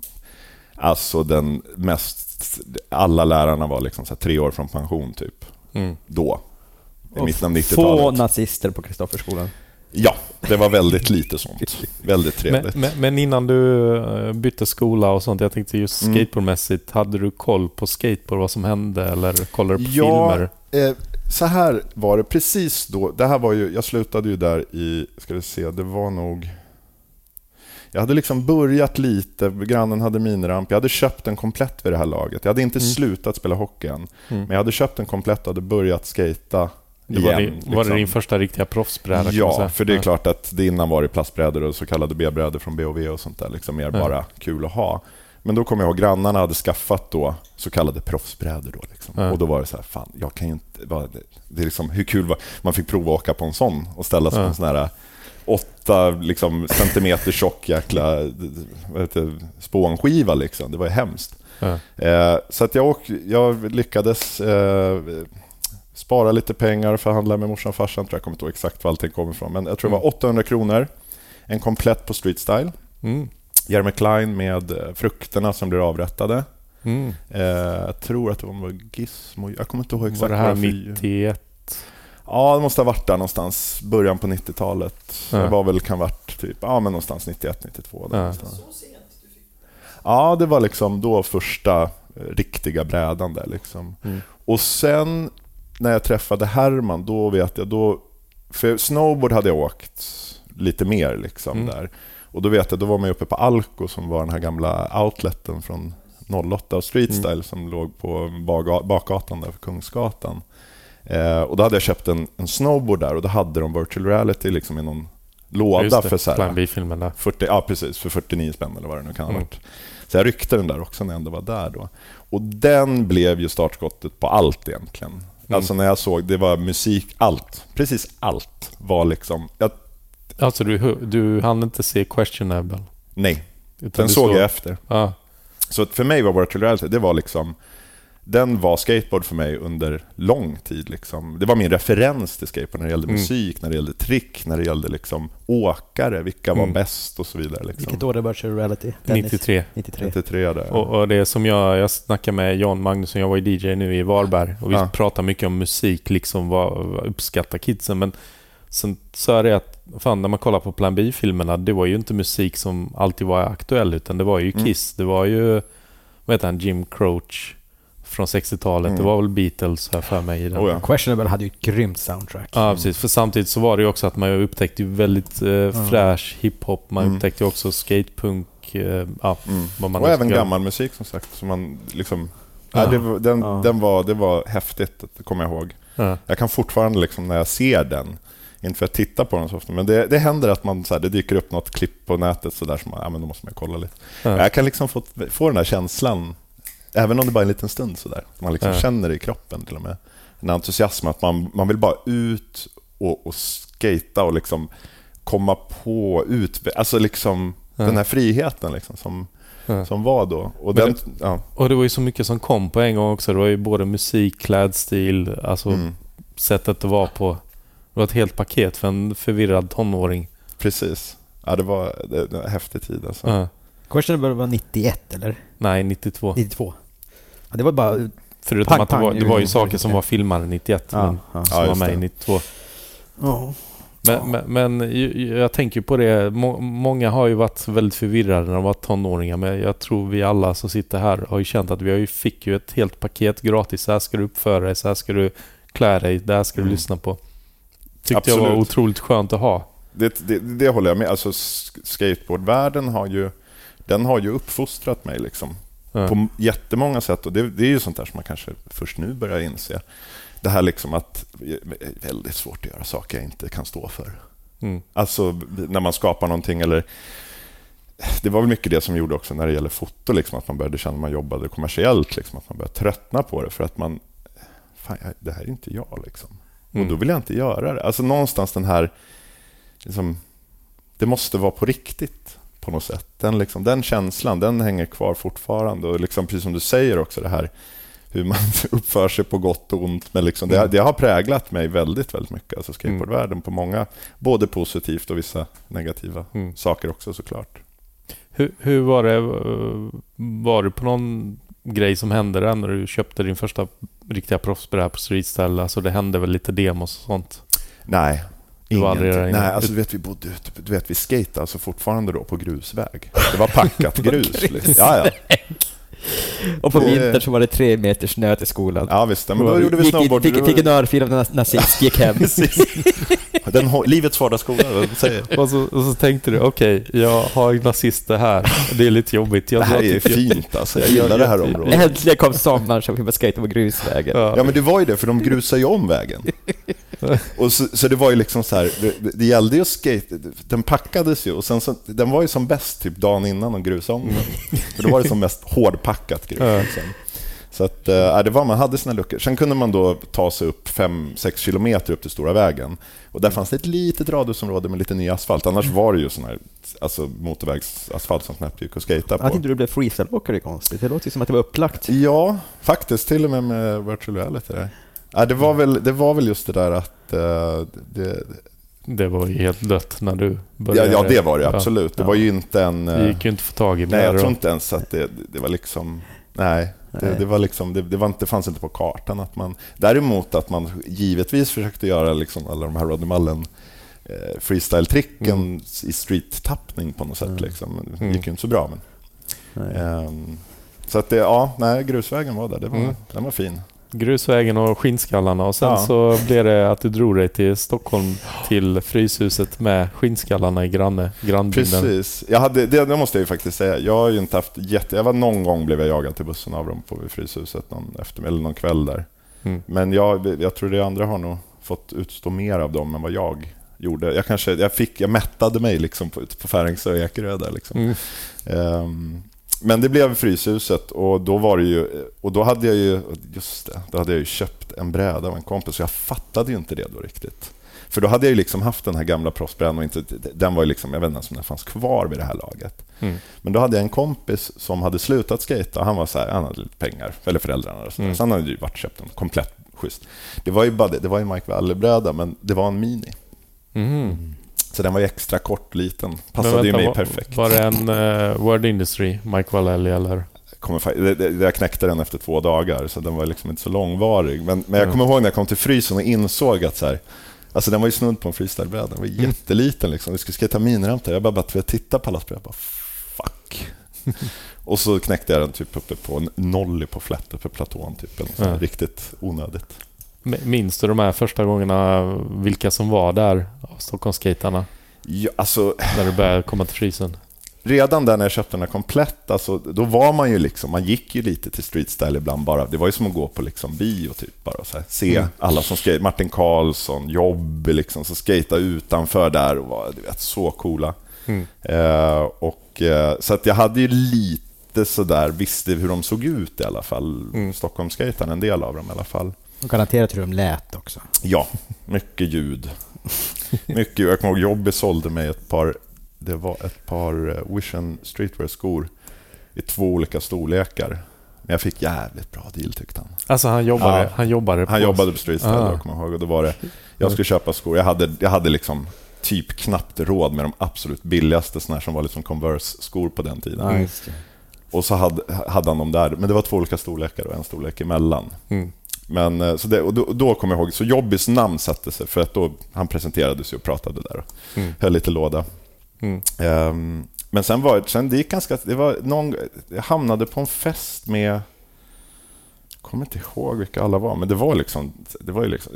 alltså den mest... Alla lärarna var liksom så här tre år från pension, typ. Mm. Då. I mitten av Få 90-talet. nazister på Kristofferskolan. Ja, det var väldigt lite sånt. Väldigt trevligt. Men, men, men innan du eh, bytte skola och sånt, jag tänkte just Mm. skateboardmässigt, hade du koll på skateboard, vad som hände eller kollade du på Ja, filmer? Eh, så här var det precis då. Det här var ju, jag slutade ju där i, ska vi se, det var nog... Jag hade liksom börjat lite, grannen hade miniramp. Jag hade köpt en komplett vid det här laget. Jag hade inte Mm. slutat spela hockey än. Mm. Men jag hade köpt en komplett och hade börjat skata Det var, igen. din, var det liksom. din första riktiga proffsbräda? Ja, för det är Ja. klart att det innan var det plastbrädor och så kallade B-brädor från BOV och sånt där. Liksom mer Ja. bara kul att ha. Men då kommer jag ihåg grannarna hade skaffat då så kallade proffsbrädor. Då liksom. Ja. Och då var det så här, fan, jag kan ju inte... Det är liksom, hur kul var Man fick prova att åka på en sån och ställa sig på en sån här åtta liksom, centimeter tjock jäkla vad heter, det, spånskiva. Liksom. Det var ju hemskt. Eh, så att jag, åk, jag lyckades eh, spara lite pengar förhandla med morsan och farsan. Tror jag kommer inte ihåg exakt var allting kommer ifrån. Men jag tror det var 800 kronor. En komplett på Street Style. Mm. Jeremy Klein med eh, frukterna som blir avrättade. Mm. Eh, jag tror att det var Gizmo. Jag kommer inte ihåg exakt. Var det här vad för- 91? Ja, det måste ha varit där någonstans. Början på 90-talet. Ja. Det var väl kan varit typ, ja men någonstans 91, 92. Där Ja. Ja, det var liksom då första eh, riktiga brädan där liksom. Mm. Och sen när jag träffade Herman, då vet jag, då... För snowboard hade jag åkt lite mer liksom Mm. där. Och då vet jag, då var man uppe på Alko som var den här gamla outleten från 08 och Street Mm. Som låg på bakgatan där för Kungsgatan. Eh, och då hade jag köpt en, en snowboard där och då hade de virtual reality liksom i någon låda det, för så här, där. 40, ja, precis. För 49 spänn eller vad det nu kan ha Mm. varit. Så jag ryckte den där också när jag ändå var där då. Och den blev ju startskottet på allt egentligen. Mm. Alltså när jag såg, det var musik, allt. Precis allt var liksom... Jag, Alltså du, du hann inte se Questionable? nej, Utan den såg jag efter. Ja. Så för mig var virtual reality, det var liksom... Den var skateboard för mig under lång tid. Liksom. Det var min referens till skateboard när det gällde Mm. musik, när det gällde trick, när det gällde liksom åkare, vilka var Mm. bäst och så vidare. Liksom. Vilket år är virtual reality? Dennis? 93. 93. 93 där. Och, och det som jag, jag snackade med Jan Magnusson, jag var ju DJ nu i Varberg och vi Ja. pratar mycket om musik, liksom vad, vad uppskattar kidsen. Men sen sa jag det att, fan när man kollar på Plan B-filmerna, det var ju inte musik som alltid var aktuell, utan det var ju Mm. Kiss, det var ju, vad heter han, Jim Croce från 60-talet. Mm. Det var väl Beatles här för mig i den. Oh ja. Questionable hade ju ett grymt soundtrack. Ja, precis. För samtidigt så var det ju också att man upptäckte ju väldigt eh, fräsch hiphop. Man Mm. upptäckte ju också skatepunk. Eh, ja, Mm. vad man Och nu även ska- gammal musik som sagt. Som man liksom Ja, det, var- den, Ja. den var, det var häftigt, det kommer jag ihåg. Ja. Jag kan fortfarande liksom när jag ser den, inte för att titta på den så ofta, men det, det händer att man, så här, det dyker upp något klipp på nätet så där som man, ja, men då måste man kolla lite. Ja. Jag kan liksom få, få den där känslan, även om det bara är en liten stund så där. Man liksom Ja. känner det i kroppen till och med. En entusiasm att man, man vill bara ut och, och skata och liksom komma på, ut, alltså liksom Ja. den här friheten liksom som, Ja. som var då. Och den, ja, Och det var ju så mycket som kom på en gång också. Det var ju både musik, klädstil, alltså mm, sättet att vara på. Det var ett helt paket för en förvirrad tonåring. precis. Ja, det var, det, det var en häftig tid alltså. Ja. Kursen började vara 91 eller? Nej, 92. 92? Ja, det var bara... Förutom Pang, att det var, det var ju saker som var filmade 91 Ja, men ja. som Ja, var med i det. 92. Ja. Men, men, men jag tänker på det. Må, många har ju varit väldigt förvirrade när de var tonåringar. Men jag tror vi alla som sitter här har ju känt att vi har ju, fick ju ett helt paket gratis. Så här ska du uppföra dig, så här ska du klä dig, det här ska du Mm. lyssna på. Tyckte jag var Absolut. otroligt skönt att ha. Det, det, det håller jag med. Alltså, sk- skateboardvärlden har ju, den har ju uppfostrat mig liksom, På jättemånga sätt. Och det, det är ju sånt där som man kanske först nu börjar inse. Det här liksom att det är väldigt svårt att göra saker jag inte kan stå för. Mm. Alltså när man skapar någonting eller det var väl mycket det som gjorde också när det gäller foto, liksom, att man började känna när man jobbade kommersiellt, liksom, att man började tröttna på det för att man, fan, det här är inte jag. Liksom. Mm. Och då vill jag inte göra det. Alltså någonstans den här, liksom, det måste vara på riktigt på något sätt. Den, liksom, den känslan, den hänger kvar fortfarande. Och liksom, precis som du säger också det här, hur man [LAUGHS] uppför sig på gott och ont. Men liksom, det, Mm. det har präglat mig väldigt, väldigt mycket. Alltså skateboardvärlden på många, både positivt och vissa negativa Mm. saker också såklart. Hur, hur var det? eh, Var du på någon grej som hände där när du köpte din första riktiga proffsbräda på streetstyle? Alltså det hände väl lite demos och sånt? Nej. Du var aldrig ingenting. Nej, alltså, du vet, vi bodde ute, du vet, vi skejtade alltså fortfarande då på grusväg. Det var packat [LAUGHS] grus. liksom. Ja, ja. [LAUGHS] Och på vintern så var det tre meter snö till skolan. ja visst. Men då gjorde vi snowboard. Fick, fick en örfil av en nazist, gick hem. [LAUGHS] Den, livets vardagsskola, säger Och så, och så tänkte du, okej, jag har nazister här. Det är lite jobbigt. Jag Det här är fint alltså. Jag gillar det här området. Äntligen kom sommaren så vi bara skejta på grusvägen. Ja. Ja men det var ju det, för de grusade ju om vägen. [LAUGHS] Och så, så det var ju liksom så här, det, det gällde ju skate, den packades ju och sen så, den var ju som bäst typ dagen innan de grusade om den. För då var det som mest hårdpackat grus. Ja. Liksom. Så att, äh, det var, man hade sina luckor. Sen kunde man då ta sig upp 5-6 kilometer upp till stora vägen. Och där fanns det ett litet radhusområde med lite ny asfalt. Annars var det ju sån här alltså, motorvägsasfalt som knappt gick att skata på. Att inte du blev freestyle-åkare konstigt. Det låter ju som att det var upplagt. Ja, faktiskt. Till och med med virtual reality. Där. Ja, det, var väl, det var väl just det där att... eh, det, Det var ju helt dött när du ja, började. ja, det var det Ja. absolut. Det Ja. var ju inte en... Det eh, gick ju inte att få tag i nej, jag tror inte ens att det, det var liksom... Nej, det, Nej. det, var liksom, det, det, var inte, det fanns inte på kartan. Att man, däremot att man givetvis försökte göra liksom alla de här Rodney Mullen eh, freestyle-tricken Mm. i street-tappning på något sätt. Mm. Liksom. Det Mm. gick ju inte så bra. Men, Nej. ehm, så att det, ja, nej, grusvägen var där. Det var, Mm. Den var fin. Grusvägen och skinnskallarna och sen Ja. så blev det att du drog dig till Stockholm till Fryshuset med skinnskallarna i granne, grannbygden. Precis. Jag hade, det, det måste jag ju faktiskt säga. Jag har ju inte haft jätte... Jag var någon gång blev jag jagad till bussen av dem på Fryshuset någon, efter, eller någon kväll där. Mm. Men jag, jag tror det andra har nog fått utstå mer av dem än vad jag gjorde. Jag, kanske, jag, fick, jag mättade mig liksom på, på Färingsö och Ekerö där. Liksom. Mm. Ehm, men det blev Fryshuset och då var det ju... Och då hade jag ju... Just det, då hade jag ju köpt en bräda av en kompis så jag fattade ju inte det då riktigt. För då hade jag ju liksom haft den här gamla proffsbrädan och inte, den var ju liksom, jag vet inte ens om den fanns kvar vid det här laget. Mm. Men då hade jag en kompis som hade slutat skata. Han var så här, han hade lite pengar, eller föräldrarna. Och så, Mm. så han hade ju varit köpt en komplett schysst. Det var ju, bara det, det var ju Mike Waller-bräda, men det var en mini. Mhm. Så den var ju extra kort, liten. Passade ju vänta, mig var, perfekt. Var det en uh, Word Industry, Mike Vallely eller? Kommer, jag knäckte den efter två dagar, så den var liksom inte så långvarig. Men, men jag Mm. kommer ihåg när jag kom till frysen och insåg att så här, Alltså den var ju snudd på en freestylebräda. Den var Mm. jätteliten. Liksom. Vi skulle skata miniramp där. Jag bara, bara titta på alla spel. Jag bara, fuck. [LAUGHS] och så knäckte jag den typ uppe på en nolly på flat, uppe på platån. Typ. Eller Ja. Riktigt onödigt. Minns du de här första gångerna, vilka som var där av Stockholmsskaterna? Ja, alltså, När du började komma till frysen? redan där när jag köpte den här komplett, alltså, då var man ju liksom, man gick ju lite till streetstyle ibland bara. Det var ju som att gå på liksom bio, typ, bara så här, se Mm. alla som skate, Martin Karlsson, Jobby, liksom, som skata utanför där och var du vet, så coola. Mm. Eh, och, eh, så att jag hade ju lite sådär, visste hur de såg ut i alla fall. Mm. Stockholmsskatarna, en del av dem i alla fall. Och garanterat hur de lät också. Ja, mycket ljud. Mycket, jag kommer ihåg Jobby sålde mig ett par, det var ett par eh, Vision Streetwear-skor i två olika storlekar. Men jag fick jävligt bra deal tyckte han. Alltså han jobbade, Ja. han jobbade på... Han jobbade på Streetstyle, Ah. jag kommer ihåg. Och då var det, jag skulle köpa skor, jag hade, jag hade liksom typ knappt råd med de absolut billigaste såna här som var liksom Converse-skor på den tiden. Det. Och så hade, hade han dem där, men det var två olika storlekar och en storlek emellan. Mm. Men, eh, så det, och då, då kommer jag ihåg, så Jobbys namn satte sig för att då, han presenterade sig och pratade där och Mm. höll lite låda. Mm. Ehm, men sen var sen det gick ganska, det var någon, jag hamnade på en fest med, jag kommer inte ihåg vilka alla var, men det var liksom, det var ju liksom,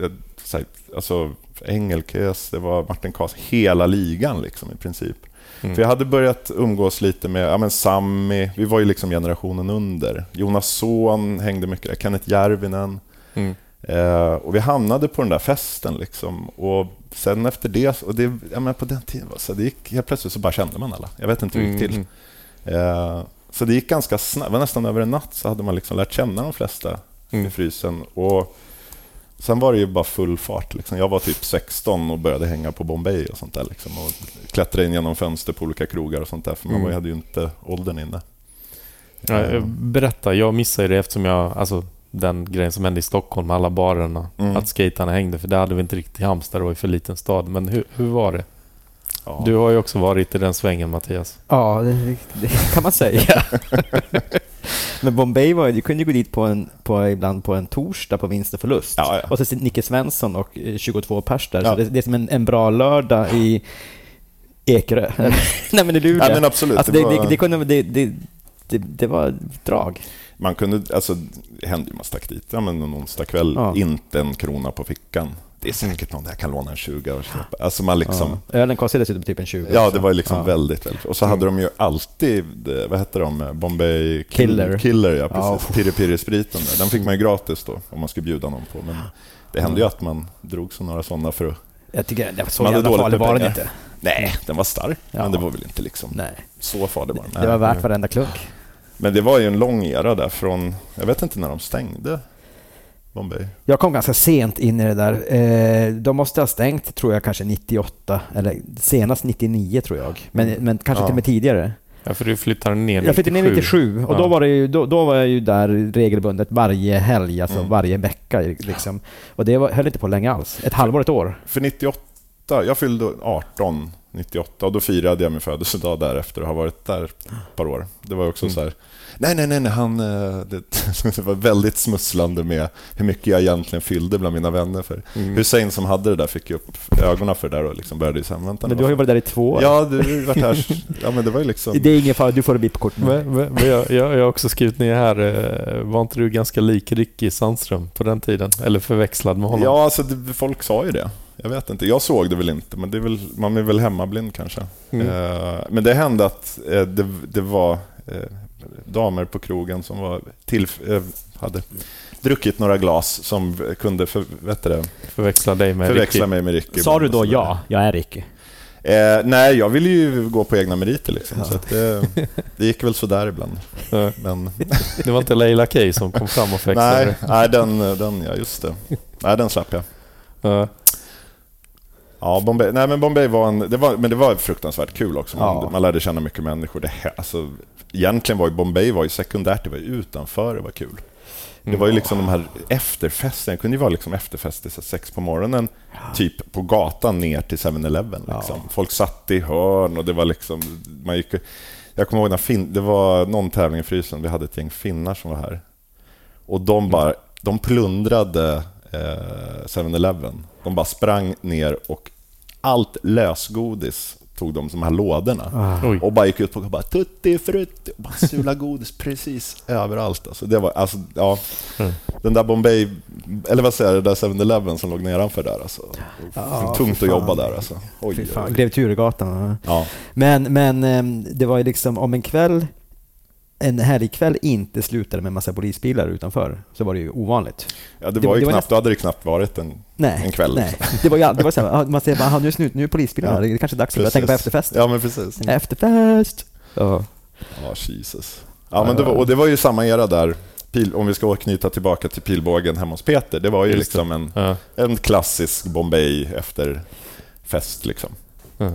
här, alltså Engelkes, det var Martin Karlsson, hela ligan liksom i princip. Mm. För jag hade börjat umgås lite med ja, men Sammy, vi var ju liksom generationen under. Jonas Son hängde mycket där, Kenneth Järvinen. Mm. Eh, och vi hamnade på den där festen. Liksom. Och sen efter det, och det ja, men på den tiden, så det gick, helt plötsligt så bara kände man alla. Jag vet inte hur det gick till. Mm. Eh, så det gick ganska snabbt, var nästan över en natt så hade man liksom lärt känna de flesta Mm. i frysen. Och sen var det ju bara full fart. Liksom. Jag var typ 16 och började hänga på Bombay och sånt där. Liksom. Och klättra in genom fönster på olika krogar och sånt där. För man Mm. hade ju inte åldern inne. Ja, eh, berätta, jag missade det eftersom jag... Alltså, den grejen som hände i Stockholm med alla barerna. Mm. Att skaterna hängde, för det hade vi inte riktigt i Halmstad, det var ju för liten stad. Men hur, hur var det? ja. Du har ju också varit i den svängen Mattias. Ja, det, det kan man säga. [LAUGHS] Men Bombay var du kunde ju gå dit på en, på, ibland på en torsdag på vinst och förlust. Ja, ja. Och så Nicke Svensson och eh, 22 pers där. Ja. Så det, det är som en, en bra lördag i Ekerö. [LAUGHS] Nej men i Luleå. Ja, men absolut. alltså, det det, var, det, det, kunde, det, det, det, det var drag. Man kunde, alltså, det hände ju man stack dit ja, men någon onsdag kväll, Ja. inte en krona på fickan. Det är säkert någon där kan låna en 20 och köpa. Alltså man liksom, Ja. Ölen kostade dessutom typ en 20. Ja, det var liksom Ja. väldigt, väldigt... Och så hade de ju alltid, eh, vad hette de, Bombay Kill- Killer. Killer, ja Ja. precis. Pirre Pirre-spriten där. Den fick man ju gratis då, om man skulle bjuda någon på. Men det hände ju att man drog sig några sådana för att... Jag tycker det var så jävla farlig var den inte. Nej, den var stark, Ja. men det var väl inte liksom Nej. så farlig var den. Det var värt varenda klunk. Men det var ju en lång era där från, jag vet inte när de stängde Bombay. Jag kom ganska sent in i det där. Eh, de måste ha stängt, tror jag, kanske 98, eller senast 99 tror jag. Men, men kanske Ja. till och med tidigare. Ja, för du flyttade ner Jag flyttade ner 97 och Ja. då, var det ju, då, då var jag ju där regelbundet varje helg, alltså Mm. varje vecka. Liksom. Och det var, höll inte på länge alls. Ett halvår, ett år. För 98, jag fyllde 18 98 och då firade jag min födelsedag därefter och har varit där ett par år. Det var också Mm. så här, nej, nej, nej, nej han, eh, det, [LAUGHS] det var väldigt smusslande med hur mycket jag egentligen fyllde bland mina vänner. För Mm. Hussein som hade det där fick ju upp ögonen för det där och liksom började ju vänta Men du har ju varit där i två år. Ja, du har varit här, [LAUGHS] ja men det var ju liksom... Det är ingen fara, du får VIP-kort nu. Men, men, men jag, jag, jag har också skrivit ner här, eh, var inte du ganska lik Ricky Sandström på den tiden? Eller förväxlad med honom? Ja, alltså det, folk sa ju det. Jag vet inte. Jag såg det väl inte, men det är väl, man är väl hemmablind kanske. Mm. Eh, men det hände att eh, det, det var eh, damer på krogen som var till, eh, hade druckit några glas som kunde för, vet det, Förväxla dig med förväxla Ricky. mig med Ricky. Sa du då ja, jag är Ricky? Eh, nej, jag ville ju gå på egna meriter liksom, så att det, det gick väl sådär ibland. Ja. Men, Det var inte Leila Kay som kom fram och [LAUGHS] förväxlade nej, nej den, den, ja just det. Nej, den slapp jag. Ja. Ja, Bombay, nej, men Bombay var en, det var, men det var fruktansvärt kul också. Man, Ja. man lärde känna mycket människor. Det, alltså, egentligen var ju Bombay var ju sekundärt, det var ju utanför det var kul. Det var ju liksom de här efterfesterna, det kunde ju vara liksom efterfester sex på morgonen, typ på gatan ner till 7-Eleven. Liksom. Ja. Folk satt i hörn och det var liksom... Man gick, jag kommer ihåg när fin, det var någon tävling i frysen, vi hade ett gäng finnar som var här. Och de bara, de plundrade eh, 7-Eleven. De bara sprang ner och allt lösgodis tog de de här lådorna. Ah. Och bara gick ut på och bara tutti frutti och bara sula [LAUGHS] godis precis överallt. Alltså, det var, alltså, ja, Mm. Den där Bombay, eller vad säger jag, det där 7-Eleven som låg nedanför där. Alltså. Ja, Tungt att jobba där. Alltså. Oj, fan. Grev Turegatan. ja. Ja. Men, men ehm, det var ju liksom om en kväll en helgkväll inte slutade med massa polisbilar utanför så var det ju ovanligt. Ja, det Det- var ju det var knappt, då hade det knappt varit en... Nej, En kväll, nej. Det var ju det var så här, [LAUGHS] man säger bara, nu är slut, nu är polisbilarna, Ja. det är kanske dags att börja tänka på efterfest. Ja, men precis. Efterfest! Ja. Ja, Jesus. Ja, men det var, och det var ju samma era där. Pil, om vi ska knyta tillbaka till pilbågen hemma hos Peter. Det var ju Just liksom en, Ja. en klassisk Bombay efter fest. Liksom. Ja.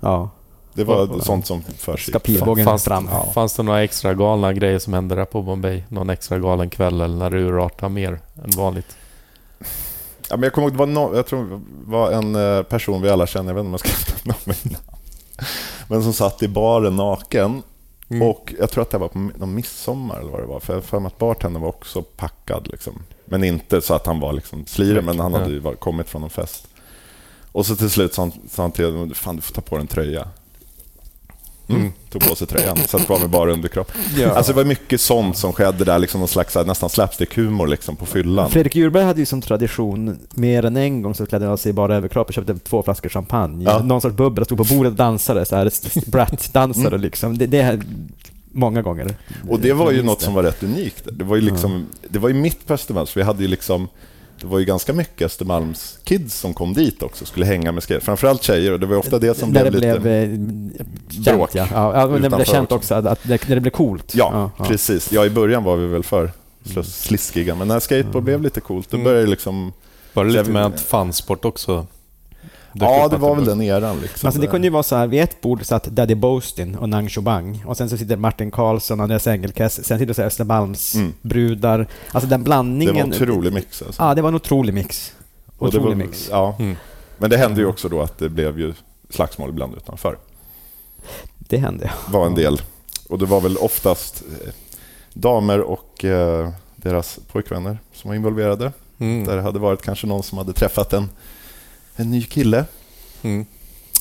ja. Det var sånt som för sig. Ska pilbågen Fanns, fram? ja. fanns det några extra galna grejer som hände där på Bombay? Någon extra galen kväll eller när det urartade mer än vanligt? Ja, men jag kommer ihåg, det var, no, jag tror det var en eh, person vi alla känner, jag vet inte om jag ska [LAUGHS] nämna namn. men som satt i baren naken. Mm. Och jag tror att det var på någon midsommar eller vad det var. För jag för mig att bartendern var också packad. Liksom. Men inte så att han var liksom slirig, men han hade ju kommit från en fest. Och så till slut sa han, sa han till honom, fan du får ta på dig en tröja. Mm. Mm. Tog på sig tröjan, satt kvar med bara underkropp. Ja. Alltså det var mycket sånt som skedde där, liksom någon slags nästan slapstick-humor liksom, på fyllan. Fredrik Djurberg hade ju som tradition, mer än en gång så klädde han sig i bara överkropp och köpte två flaskor champagne. Ja. Någon sorts bubbel, stod på bordet och dansade, så här, brat-dansade liksom. Det, det många gånger. Och det var ju något som var rätt unikt. Det var ju, liksom, det var ju mitt på Östermalm, så vi hade ju liksom det var ju ganska mycket Östermalms kids som kom dit också, skulle hänga med skate. Framförallt tjejer, och det var ofta det som när blev det lite... blev eh, bråk känt, ja. ja, ja men det blev känt också. att, det, när det blev coolt. Ja, precis. Ja, i början var vi väl för sl- sliskiga, men när skateboard blev lite coolt, då Mm. började det liksom... Var det lite med att fansport också? Ja, det var väl den eran. Liksom. Alltså, det kunde ju vara så här, vid ett bord satt Daddy Boastin och Nang Chobang och sen så sitter Martin Karlsson Andreas Engelkes, sen sitter så här Östermalms Mm. brudar. Alltså den Det blandningen. var en otrolig mix. Alltså. Ja, det var en otrolig mix. Det Otrolig var, mix. Ja, Mm. men det hände ju också då att det blev ju slagsmål ibland utanför. Det hände. var en del. Och det var väl oftast eh, damer och eh, deras pojkvänner som var involverade. Mm. Där det hade varit kanske någon som hade träffat en, en ny kille. Mm.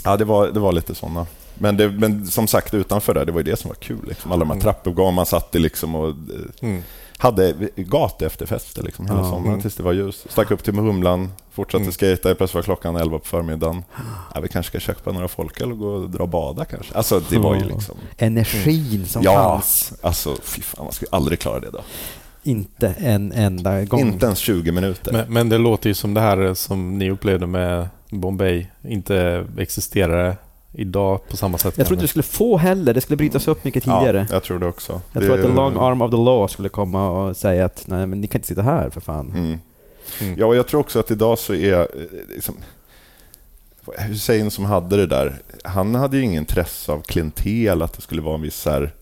Ja, det var, det var lite sådana. Men, det, men som sagt, utanför där, det var ju det som var kul. Liksom. Alla de här Mm. trappuppgångarna man satt i liksom och eh, Mm. hade gata efterfester liksom, hela Ja. sommaren Mm. tills det var ljus. Stack upp till med Humlan, fortsatte Mm. skejta, plötsligt var klockan 11 på förmiddagen. Ja, vi kanske ska köpa några folköl och gå och dra och bada kanske. Alltså det var ju Ja. liksom... Energin som Ja, fanns. alltså fy fan, man skulle aldrig klara det då. Inte en enda gång. Inte ens 20 minuter. Men, men det låter ju som det här som ni upplevde med Bombay inte existerar idag på samma sätt. Jag trodde kanske. du skulle få heller, det skulle brytas upp mycket tidigare. Ja, jag tror det också. Jag det, tror att the long arm of the law skulle komma och säga att nej men ni kan inte sitta här för fan. Mm. Mm. Ja, och jag tror också att idag så är... eh, Liksom, Hussein som hade det där, han hade ju ingen intresse av klientel, att det skulle vara en viss här,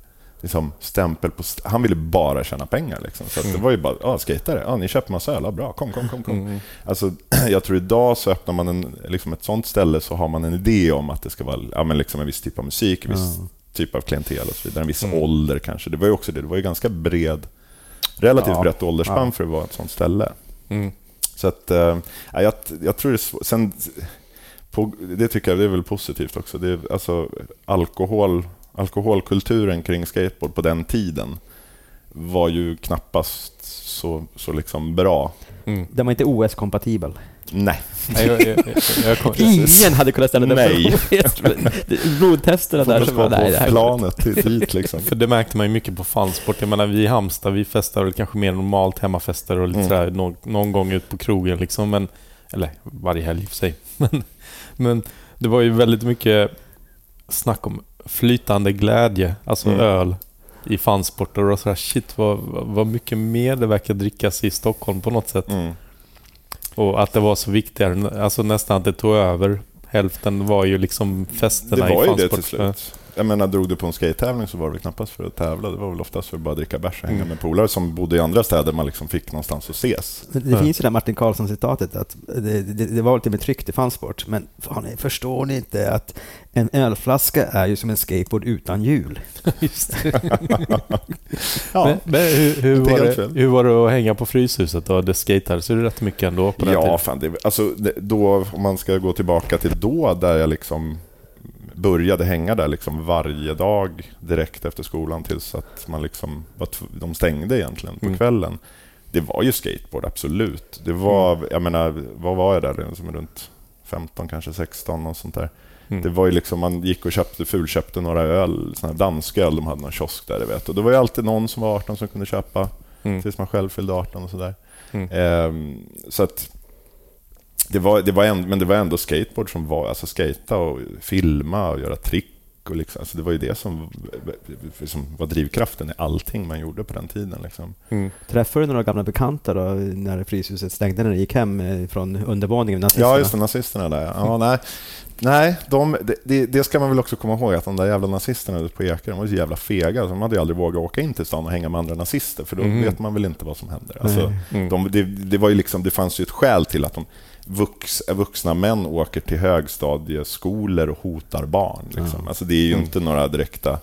liksom, stämpel på... St- han ville bara tjäna pengar. Liksom. Så det Mm. var ju bara, ja, skejtare, ja, ni köper massa öl, ja, bra, kom, kom, kom. kom. Mm. Alltså, [CLEARS THROAT] jag tror idag så öppnar man en, liksom ett sånt ställe så har man en idé om att det ska vara ja, men liksom en viss typ av musik, en viss Ja. typ av klientel och så vidare. En viss Mm. ålder kanske. Det var ju också det. Det var ju ganska bred, relativt Ja. brett åldersspann Ja. för att vara ett sånt ställe. Mm. Så att, ja, jag, jag tror det är svårt. Sen, på, det tycker jag det är väl positivt också. Det är, alltså, alkohol, alkoholkulturen kring skateboard på den tiden var ju knappast så, så liksom bra. Mm. Den var inte OS-kompatibel. Nej. Nej, jag, jag, jag, jag kom, [LAUGHS] Ingen hade kunnat ställa den Nej. [LAUGHS] för Blodtesterna där som var, nej, det här planet dit liksom. För det märkte man ju mycket på fansport. Jag menar, vi i Halmstad, vi festar väl kanske mer normalt hemmafester och lite Mm. sådär någon, någon gång ut på krogen liksom. Men, eller varje helg i och för sig. [LAUGHS] Men, men det var ju väldigt mycket snack om flytande glädje, alltså Mm. öl i fansporter och sådär. Shit vad, vad mycket mer det verkar drickas i Stockholm på något sätt. Mm. Och att det var så viktigare, alltså nästan att det tog över. Hälften var ju liksom festerna Det var i ju det till slut. Jag menar, drog du på en skate-tävling så var det väl knappast för att tävla. Det var väl oftast för att bara dricka bärs och hänga Mm. med polare som bodde i andra städer man liksom fick någonstans att ses. Det Ja. finns ju det där Martin Karlsson-citatet att det, det, det var lite med tryck till fansport, men fan, förstår ni inte att en ölflaska är ju som en skateboard utan hjul? [LAUGHS] Just det. [LAUGHS] Ja, Men, men hur, hur, var det, hur var det att hänga på Fryshuset då? Det skatades ju rätt mycket ändå på den ja tiden. fan, det, alltså, det, då, om man ska gå tillbaka till då, där jag liksom började hänga där liksom varje dag direkt efter skolan tills att man liksom var de stängde egentligen på Mm. kvällen. Det var ju skateboard, absolut. Det var, Mm. jag menar, vad var jag där? Liksom runt 15, kanske 16 och sånt där. Mm. Det var ju liksom, man gick och köpte, fulköpte några öl, såna här dansköl, de hade någon kiosk där, vet. Och det var ju alltid någon som var 18 som kunde köpa Mm. tills man själv fyllde 18 och sådär. Mm. Ehm, så att det var, det var ändå, men det var ändå skateboard som var, alltså skata och filma och göra trick och liksom, alltså det var ju det som, som var drivkraften i allting man gjorde på den tiden. Liksom. Mm. Träffade du några gamla bekanta då när Fryshuset stängde när du gick hem eh, från undervåningen med nazisterna? Ja, just det, nazisterna där. Ja, nej, nej de, det- det, ska man väl också komma ihåg, att de där jävla nazisterna ute på Ekerö, de var så jävla fega. Så de hade ju aldrig vågat åka in till stan och hänga med andra nazister, för då Mhm. vet man väl inte vad som händer. Alltså. Mm. de, det, det, var ju liksom, det fanns ju ett skäl till att de vux, vuxna män åker till högstadieskolor och hotar barn. Liksom. Ja. Alltså, det är ju Mm. inte några direkta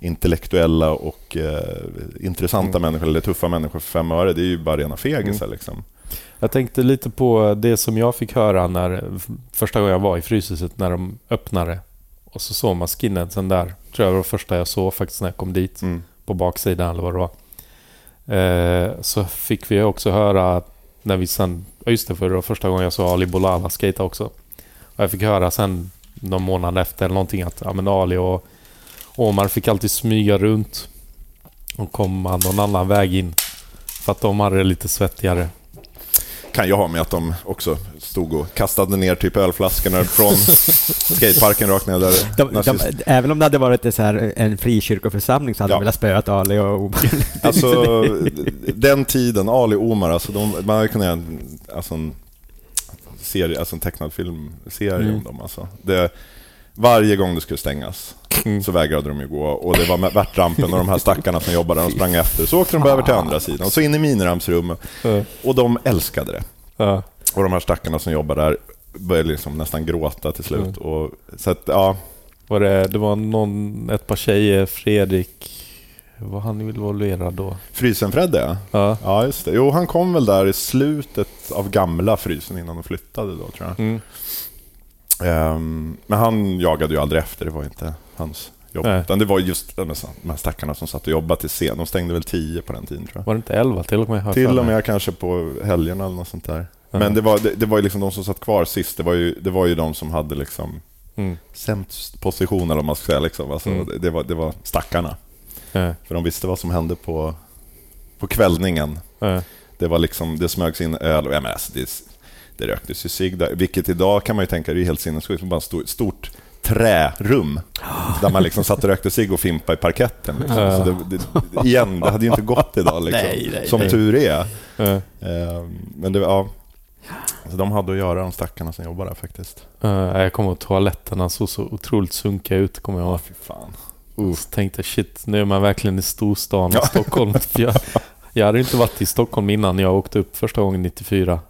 intellektuella och eh, intressanta Mm. människor eller tuffa människor för fem öre. Det är ju bara rena fegisar. Liksom. Jag tänkte lite på det som jag fick höra när första gången jag var i Fryshuset när de öppnade. Och så såg man skinheadsen där. Tror jag var det första jag såg faktiskt när jag kom dit. Mm. På baksidan eller vad det var. Eh, så fick vi också höra när vi sen... Ja just det, för det var första gången jag såg Ali Bolala skata också. Och jag fick höra sen någon månad efter eller någonting att ja, men Ali och Omar fick alltid smyga runt. Och komma någon annan väg in. För att de hade det lite svettigare. kan ju ha med att de också stod och kastade ner typ ölflaskorna från [LAUGHS] skateparken rakt ner där De, de, även om det hade varit så här, en frikyrkoförsamling så hade Ja. de velat spöa Ali och Omar. [LAUGHS] Alltså, den tiden, Ali och Omar, alltså de, man hade kunnat göra en, alltså en, serie, alltså en tecknad filmserie Mm. om dem. Alltså. Det, varje gång det skulle stängas Mm. så vägrade de ju gå och det var värtrampen och de här stackarna som jobbade, de sprang efter. Så åkte de bara över till andra sidan och så in i miniramsrummet Ja. och de älskade det. Ja. Och de här stackarna som jobbar där började liksom nästan gråta till slut. Mm. Och, så att, ja, Var det, det var någon, ett par tjejer, Fredrik... Var han involverad då? Frysen-Fredde ja. Ja. Just det. Jo, han kom väl där i slutet av gamla frysen innan de flyttade då, tror jag. Mm. Ehm, men han jagade ju aldrig efter, det var inte hans jobb. Nej. Utan det var just de här- stackarna som satt och jobbade till sen. De stängde väl tio på den tiden, tror jag. Var det inte 11 till och med? Till och med kanske på helgerna eller något sånt där. Ja. Men det var, det, det var ju liksom de som satt kvar sist, det var ju, det var ju de som hade liksom Mm. sämst position, eller vad man ska säga. Liksom. Alltså, Mm. det, var, det var stackarna. Ja. För de visste vad som hände på, på kvällningen. Ja. Det var liksom, det smögs in öl och jag menar, alltså, det, det röktes ju cigg där. Vilket idag kan man ju tänka, det är helt sinnessjukt. Bara ett stort, stort trärum [LAUGHS] där man liksom satt och rökte cigg och fimpade i parketten. Liksom. Ja. Så det, det, igen, det hade ju inte gått idag. Liksom. Nej, nej, Som nej. tur är. Ja. Ehm, Men det, ja. Så de hade att göra, de stackarna som jobbar där faktiskt. Ja, jag kommer ihåg toaletterna såg så otroligt sunkiga ut, kommer jag ihåg. fan. Och så tänkte jag shit, nu är man verkligen i storstan Ja. Stockholm. [LAUGHS] Jag, jag hade inte varit i Stockholm innan jag åkte upp första gången 94.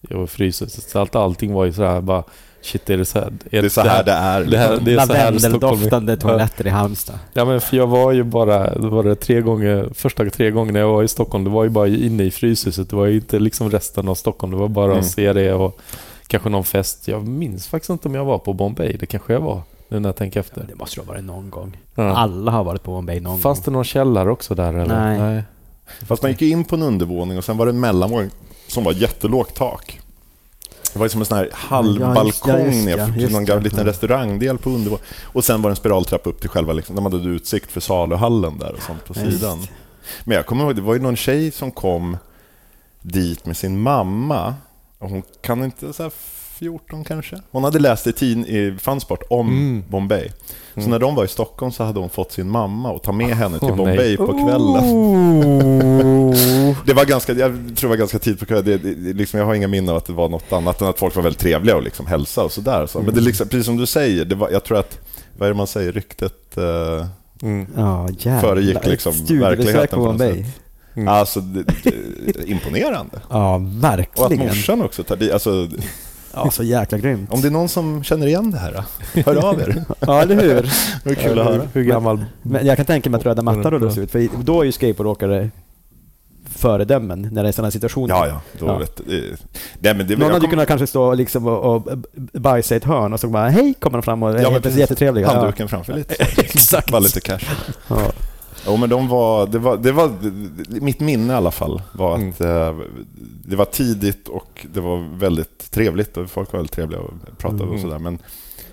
Jag var i Fryshuset. Så allt, allting var ju så här bara Shit, är det så här? Det är så här det är. det här- liksom. det är så här Stockholm är. Lavendeldoftande toaletter i Halmstad. Ja men för jag var ju bara, det var det tre gånger, första tre gångerna jag var i Stockholm, det var ju bara inne i Fryshuset. Det var ju inte liksom resten av Stockholm. Det var bara Mm. att se det och kanske någon fest. Jag minns faktiskt inte om jag var på Bombay. Det kanske jag var, nu när jag tänker efter. Det måste ha varit någon gång. Ja. Alla har varit på Bombay någon Fanns gång. det någon källare också där eller? Nej. Fast man gick ju in på en undervåning och sen var det en mellanvåning som var jättelågt tak. Det var som en sån här halvbalkong Ja, ner till någon det. liten Ja. restaurangdel på undervåningen. Och sen var det en spiraltrappa upp till själva, liksom, de hade utsikt för saluhallen där och sånt på Ja, just. sidan. Men jag kommer ihåg, det var ju någon tjej som kom dit med sin mamma. Och hon kan inte, så här 14 kanske? Hon hade läst i, tin, i Fansport om Mm. Bombay. Så Mm. när de var i Stockholm så hade hon fått sin mamma att ta med henne till Åh, Bombay nej. på kvällen. Oh. Det var ganska, jag tror det var ganska tid på kvällen. Det, det, liksom, jag har inga minnen av att det var något annat än att folk var väldigt trevliga och liksom hälsa och sådär. Så. Men det liksom, precis som du säger, det var, jag tror att, vad är det man säger, ryktet... Eh, Mm. Ja. Föregick liksom verkligheten på något Bombay. Mm. Alltså, det, det, imponerande. [LAUGHS] Ja, Och att verkligen. morsan också tar dit, alltså, Ja, så jäkla grymt. om det är någon som känner igen det här, hör av er. [LAUGHS] Ja, eller hur? Det är kul att höra. Hur gammal? Men jag kan tänka mig att röda mattan rullas bra? ut, för då är ju skateboardåkare föredömen när det är sådana situationer. Ja, ja. Då Ja. Vet, det, nej, men det, Någon hade kom- kunnat kanske stå liksom och, och bajsa i ett hörn och så bara hej kommer de fram och är Ja, precis. jättetrevliga. handduken framför lite. [LAUGHS] Exakt. Var lite cash. Ja. Jo, men de var, det var, det var... Mitt minne i alla fall var Mm. att eh, det var tidigt och det var väldigt trevligt och folk var väldigt trevliga och pratade och Mm. sådär. Men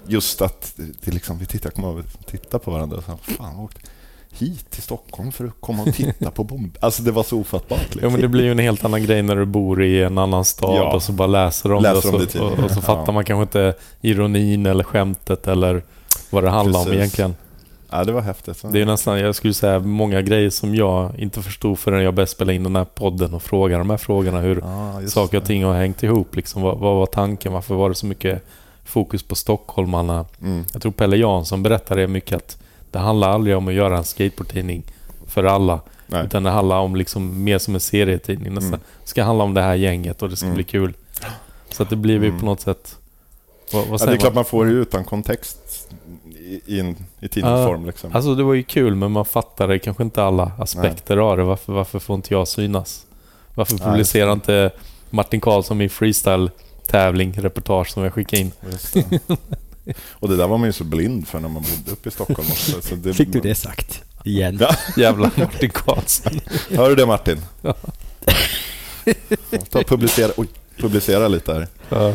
just att det liksom, vi tittade, kom och tittade på varandra och sa fan, åkte hit till Stockholm för att komma och titta på bomb. Alltså det var så ofattbart. Ja, Liksom. men det blir ju en helt annan grej när du bor i en annan stad Ja. och så bara läser om Läser om det, det i och, så, tidningen. och, och så fattar Ja. man kanske inte ironin eller skämtet eller vad det handlar om Precis. egentligen. Ja, det var häftigt. Det är nästan, jag skulle säga, många grejer som jag inte förstod förrän jag började spela in den här podden och fråga de här frågorna. Hur Ja, saker och det. ting har hängt ihop. Liksom. Vad, vad var tanken? Varför var det så mycket fokus på stockholmarna? Mm. Jag tror Pelle Jansson berättade det mycket att det handlar aldrig om att göra en skateboardtidning för alla. Nej. Utan det handlar om liksom mer som en serietidning. Nästan. Mm. Det ska handla om det här gänget och det ska Mm. bli kul. Så att det blir ju Mm. på något sätt... Vad, vad Ja, det är klart man? man får det utan kontext i, i, tidningsform. Liksom. Alltså det var ju kul men man fattade kanske inte alla aspekter av det. Varför, varför får inte jag synas? Varför Nej, publicerar inte Martin Karlsson min freestyle-tävling, reportage som jag skickade in? [LAUGHS] [LAUGHS] Och det där var man ju så blind för när man bodde uppe i Stockholm också. Så det, Fick du det sagt? Igen. Ja. Jävla Martin Karlsson. Hör du det Martin? Ja. Ta och publicera, oj, publicera lite här. Ja.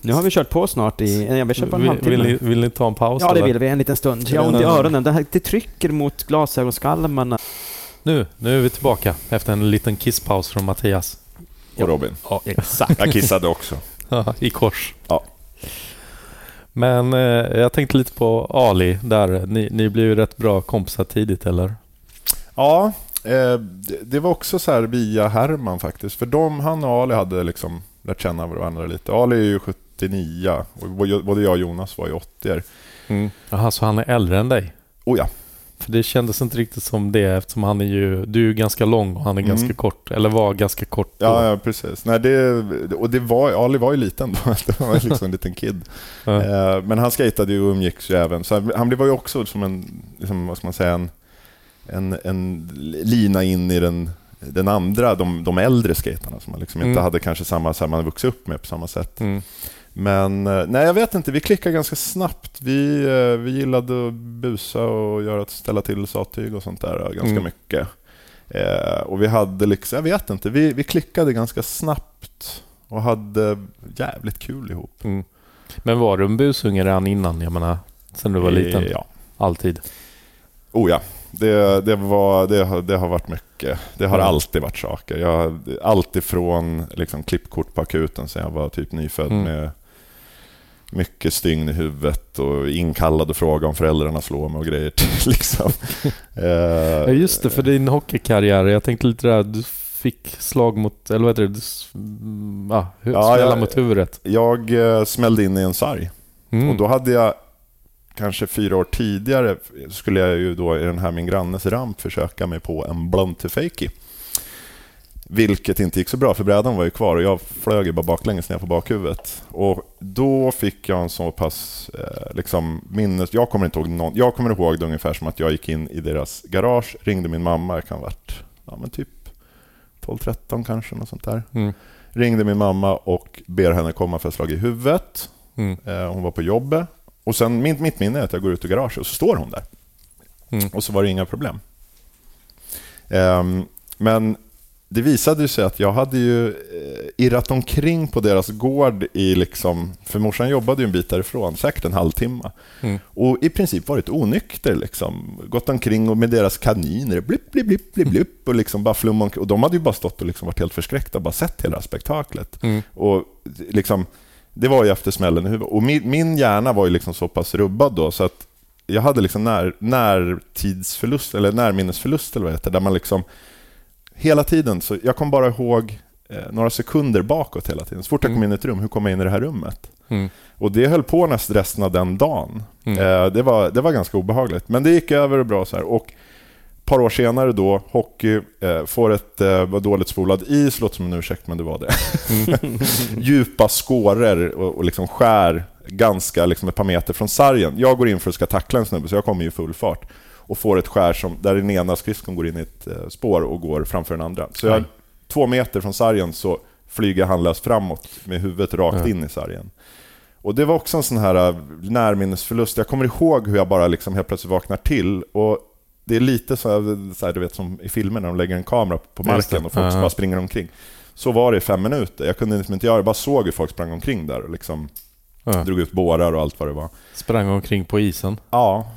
Nu har vi kört på snart i... Ja, vi kör på en Vill, halvtimme. vill, ni, vill ni ta en paus? Ja, det eller? vill vi. En liten stund. Jag har ont i öronen. Det, här, det trycker mot glasögonskalmarna. Nu, nu är vi tillbaka efter en liten kisspaus från Mattias. Och Robin. Ja, exakt. Jag kissade också. [LAUGHS] I kors. Ja. Men eh, jag tänkte lite på Ali där. Ni, ni blev ju rätt bra kompisar tidigt, eller? Ja, eh, det, det var också så här via Herman faktiskt. För de, han och Ali hade liksom lärt känna varandra lite. Ali är ju 79 och både jag och Jonas var ju 80 Mm. Jaha, så han är äldre än dig? Oh ja. För det kändes inte riktigt som det eftersom han är ju... Du är ju ganska lång och han är Mm. ganska kort. Eller var ganska kort då. Ja, ja, precis. Nej, det, och det var, Ali var ju liten då. [LAUGHS] Det var liksom en liten kid. Ja. Eh, Men han skejtade ju och umgicks ju även. Så han- han blev ju också som en, liksom, vad ska man säga, en, en, en lina in i den, den andra, de, de äldre skaterna som man liksom inte Mm. hade kanske samma, så här, man vuxit upp med på samma sätt. Mm. Men eh, nej, jag vet inte, vi klickade ganska snabbt. Vi, eh, vi gillade att busa och göra, ställa till sattyg och sånt där eh, ganska Mm. mycket. Eh, och vi hade liksom, jag vet inte, vi, vi klickade ganska snabbt och hade jävligt kul ihop. Mm. Men var du en busunge redan innan? Jag menar, sen du var liten? Ja. Alltid? Oh ja, det, det, var, det, har, det har varit mycket. Det har Mm. alltid varit saker. Jag, allt ifrån liksom, klippkort på akuten sen jag var typ nyfödd Mm. med mycket stygn i huvudet och inkallad och fråga om föräldrarna slår mig och grejer. [LAUGHS] liksom. Eh, Ja just det, för din hockeykarriär. Jag tänkte lite där, du fick slag mot, eller vad heter det? Du, mm, ja, hu- Ja, jag- mot huvudet. Jag eh, smällde in i en sarg Mm. och då hade jag kanske fyra år tidigare skulle jag ju då i den här min grannes ramp försöka mig på en blunt to fakey. Vilket inte gick så bra för brädan var ju kvar och jag flög ju bara baklänges ner på bakhuvudet. Och då fick jag en så pass eh, liksom minnes... Jag kommer inte ihåg någon, Jag kommer ihåg det ungefär som att jag gick in i deras garage, ringde min mamma, jag kan ha varit ja, men typ 12-13 kanske, något sånt där. Mm. Ringde min mamma och ber henne komma för ett slag i huvudet. Mm. Eh, Hon var på jobbet. Och sen, mitt, mitt minne är att jag går ut ur garaget och så står hon där. Mm. Och så var det inga problem. Ehm, men det visade sig att jag hade ju eh, irrat omkring på deras gård i liksom, för morsan jobbade ju en bit därifrån, säkert en halvtimme. Mm. Och i princip varit onykter liksom. Gått omkring och med deras kaniner, blipp, blipp, blipp, blipp, blipp och liksom bara flumma omkring. Och de hade ju bara stått och liksom varit helt förskräckta och bara sett hela spektaklet. Mm. Och liksom, det var ju efter smällen i huvudet. Och min, min hjärna var ju liksom så pass rubbad då så att jag hade liksom när, närtidsförlust, eller närminnesförlust eller vad det heter, där man liksom hela tiden, så jag kom bara ihåg eh, några sekunder bakåt hela tiden. Så fort jag kom Mm. in i ett rum, hur kom jag in i det här rummet? Mm. Och det höll på nästan resten av den dagen. Mm. Eh, det, var, det var ganska obehagligt. Men det gick över och bra så här. Och ett par år senare då, hockey, eh, får ett eh, var dåligt spolad is, låter som en ursäkt men det var det. [LAUGHS] [LAUGHS] Djupa skåror och, och liksom skär ganska liksom ett par meter från sargen. Jag går in för att ska tackla en snubbe så jag kommer ju i full fart. Och får ett skär som, där den ena skridskon går in i ett eh, spår och går framför den andra. Så jag, två meter från sargen så flyger han lös framåt med huvudet rakt Ja. in i sargen. Och det var också en sån här eh, närminnesförlust. Jag kommer ihåg hur jag bara liksom helt plötsligt vaknar till. Och det är lite så här, så här, du vet som i filmer när de lägger en kamera på marken och folk Ja. bara springer omkring. Så var det i fem minuter. Jag kunde liksom inte göra det, jag bara såg hur folk sprang omkring där och liksom Ja. drog ut bårar och allt vad det var. Sprang omkring på isen. Ja,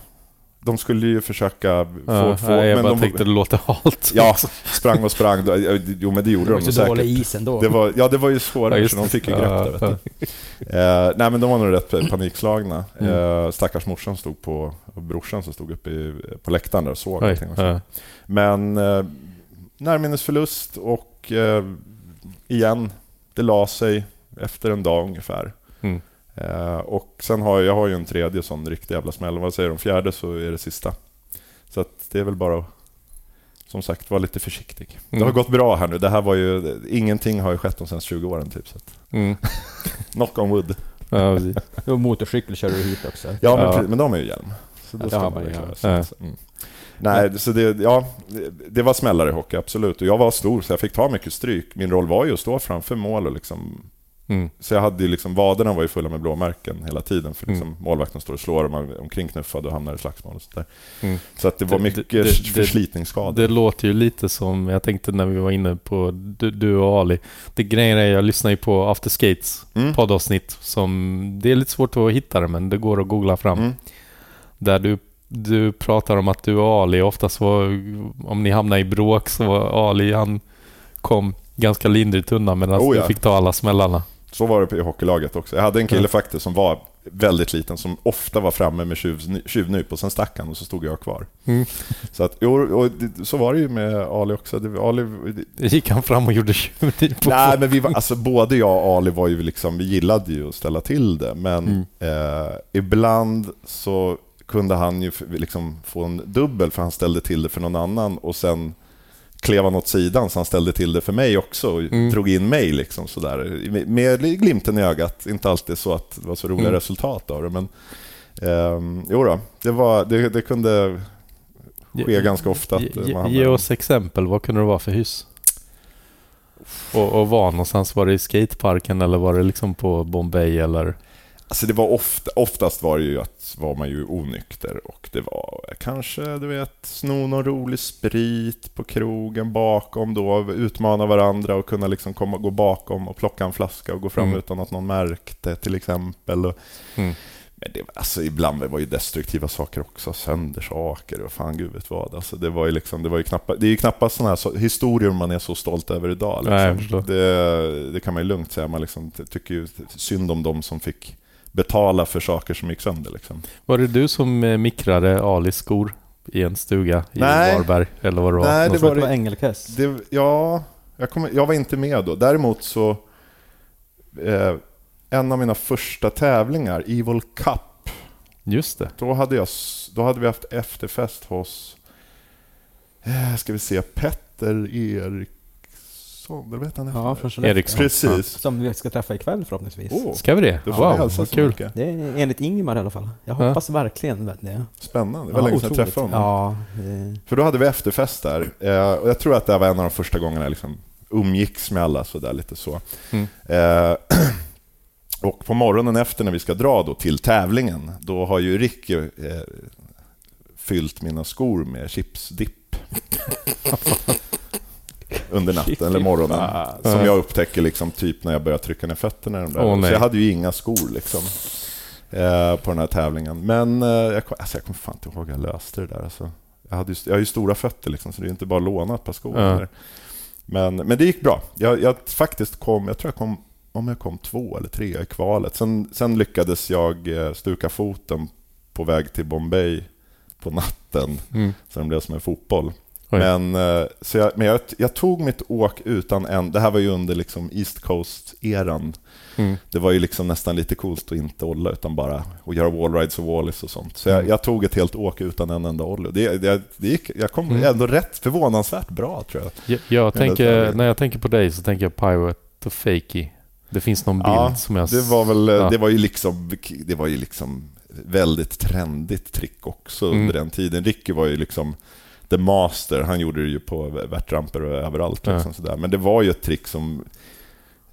de skulle ju försöka få... Ja, få jag men bara de, tänkte det låter halt. Ja, sprang och sprang. Jo, men det gjorde Det var de så säkert. dålig is ändå. Det var, ja, det var ju Ja, svårare, just så de fick ju grepp Ja, där. Vet du. Eh, nej, men de var nog rätt panikslagna. Mm. Eh, stackars morsan stod på, och brorsan som stod uppe i, på läktaren där och såg Oj, allting. ja. Men eh, närminnesförlust och eh, igen, det la sig efter en dag ungefär. Mm. Eh, och sen har jag, jag har ju en tredje sån riktig jävla smäll. Vad säger de? Fjärde så är det sista. Så att det är väl bara att, som sagt, vara lite försiktig. Det har Mm. gått bra här nu. Det här var ju, ingenting har ju skett de senaste 20 åren typ. Så Mm. [LAUGHS] knock on wood. Ja, precis. Och motorcykel kör du hit också. Ja, men, Ja. men de har ju hjälm. Så då ska man ju klara ja. sig. Ja. Så, mm. Nej, så det, ja, det- det var smällare i hockey, absolut. Och jag var stor, så jag fick ta mycket stryk. Min roll var ju att stå framför mål och liksom Mm. Så jag hade ju liksom, vaderna var ju fulla med blåmärken hela tiden för liksom Mm. målvakten står och slår och man omkring knuffad och hamnar i slagsmål och sånt där. Mm. Så att det var Det- mycket det- det- förslitningsskador. Det låter ju lite som, jag tänkte när vi var inne på du, du och Ali. Det grejen är, jag lyssnar ju på After Skates Mm. poddavsnitt som, det är lite svårt att hitta det men det går att googla fram. Mm. Där du, du pratar om att du och Ali oftast var, om ni hamnade i bråk så var Ali, han kom ganska lindrigt undan medan Oh du ja. fick ta alla smällarna. Så var det i hockeylaget också. Jag hade en kille Ja. faktiskt som var väldigt liten som ofta var framme med tjuv, tjuvnyp och sen stack han och så stod jag kvar. Mm. Så, att, och så var det ju med Ali också. Det, Ali, det, gick han fram och gjorde tjuvnyp nej, men vi var, alltså, både jag och Ali var ju liksom, vi gillade ju att ställa till det, men Mm. eh, ibland så kunde han ju liksom få en dubbel för han ställde till det för någon annan och sen klev han åt sidan så han ställde till det för mig också och Mm. drog in mig liksom sådär. Med- glimten i ögat, inte alltid så att det var så roliga Mm. resultat av det men ehm, jo då, det, var, det, det kunde ske ganska ofta att Ge, man ge, ge oss exempel, vad kunde det vara för hus? Och, och var någonstans? Var det i skateparken eller var det liksom på Bombay eller? Alltså det var ofta, oftast var det ju att var man ju onykter och det var kanske, du vet, sno någon rolig sprit på krogen bakom då, utmana varandra och kunna liksom komma, gå bakom och plocka en flaska och gå fram Mm. utan att någon märkte till exempel. Mm. Men det, alltså ibland var ju destruktiva saker också, sönder saker och fan gud vet vad. Alltså det var ju liksom, det var ju knappast, det är ju knappast sådana här historier man är så stolt över idag. Nej, Liksom. förstår. det, det kan man ju lugnt säga, man liksom ty- tycker ju synd om de som fick betala för saker som gick sönder. Liksom. Var det du som eh, mikrade Alis skor i en stuga i Nej. Varberg? Eller vad det var? Nej, det tror var det var Engelkes. Det, ja, jag, kommer, jag var inte med då. Däremot så... Eh, en av mina första tävlingar, Evil Cup, Just det. då hade, jag, då hade vi haft efterfest hos... Eh, ska vi se, Petter Eriksson, eller vet han Ja, från Skellefteå. Eriksson. Precis. Som vi ska träffa ikväll förhoppningsvis. Åh, Ska vi det? då får Wow, vad kul. mycket. Det är enligt Ingemar i alla fall. Jag Ja. hoppas verkligen det. Spännande. Det var länge sedan jag träffade honom. Ja, det- För då hade vi efterfest där. Eh, och jag tror att det var en av de första gångerna jag liksom umgicks med alla sådär lite så. Mm. Eh, [CLEARS THROAT] och på morgonen efter när vi ska dra då till tävlingen, då har ju Ricky eh, fyllt mina skor med chipsdipp. [LAUGHS] Under natten eller morgonen. Som jag upptäcker liksom typ när jag börjar trycka ner fötterna i de där. Åh, så jag hade ju inga skor liksom. Eh, på den här tävlingen. Men eh, jag, alltså, jag kommer fan inte ihåg hur jag löste det där. Alltså. Jag, hade ju, jag har ju stora fötter liksom, så det är inte bara att låna ett par skor. Där. Men, men det gick bra. Jag, jag faktiskt kom, jag tror jag kom, om jag kom två eller tre i kvalet. Sen, sen lyckades jag eh, stuka foten på väg till Bombay på natten, Mm. så den blev som en fotboll. Oj. Men, eh, så jag, men jag, jag tog mitt åk utan en... Det här var ju under liksom East Coast-eran. Mm. Det var ju liksom nästan lite coolt att inte olla utan bara att göra wallrides och wallis och sånt. Så jag, Mm. jag tog ett helt åk utan en enda ollie. Det, det, det gick, jag kom Mm. ändå rätt förvånansvärt bra tror jag. Jag, jag tänker, när jag tänker på dig så tänker jag Pirate och Fakey. Det finns någon bild Ja, som jag... Det var väl, Ja. det var ju liksom, det var ju liksom väldigt trendigt trick också Mm. under den tiden. Ricky var ju liksom the master. Han gjorde det ju på värtramper och överallt. Ja. Liksom sådär. Men det var ju ett trick som...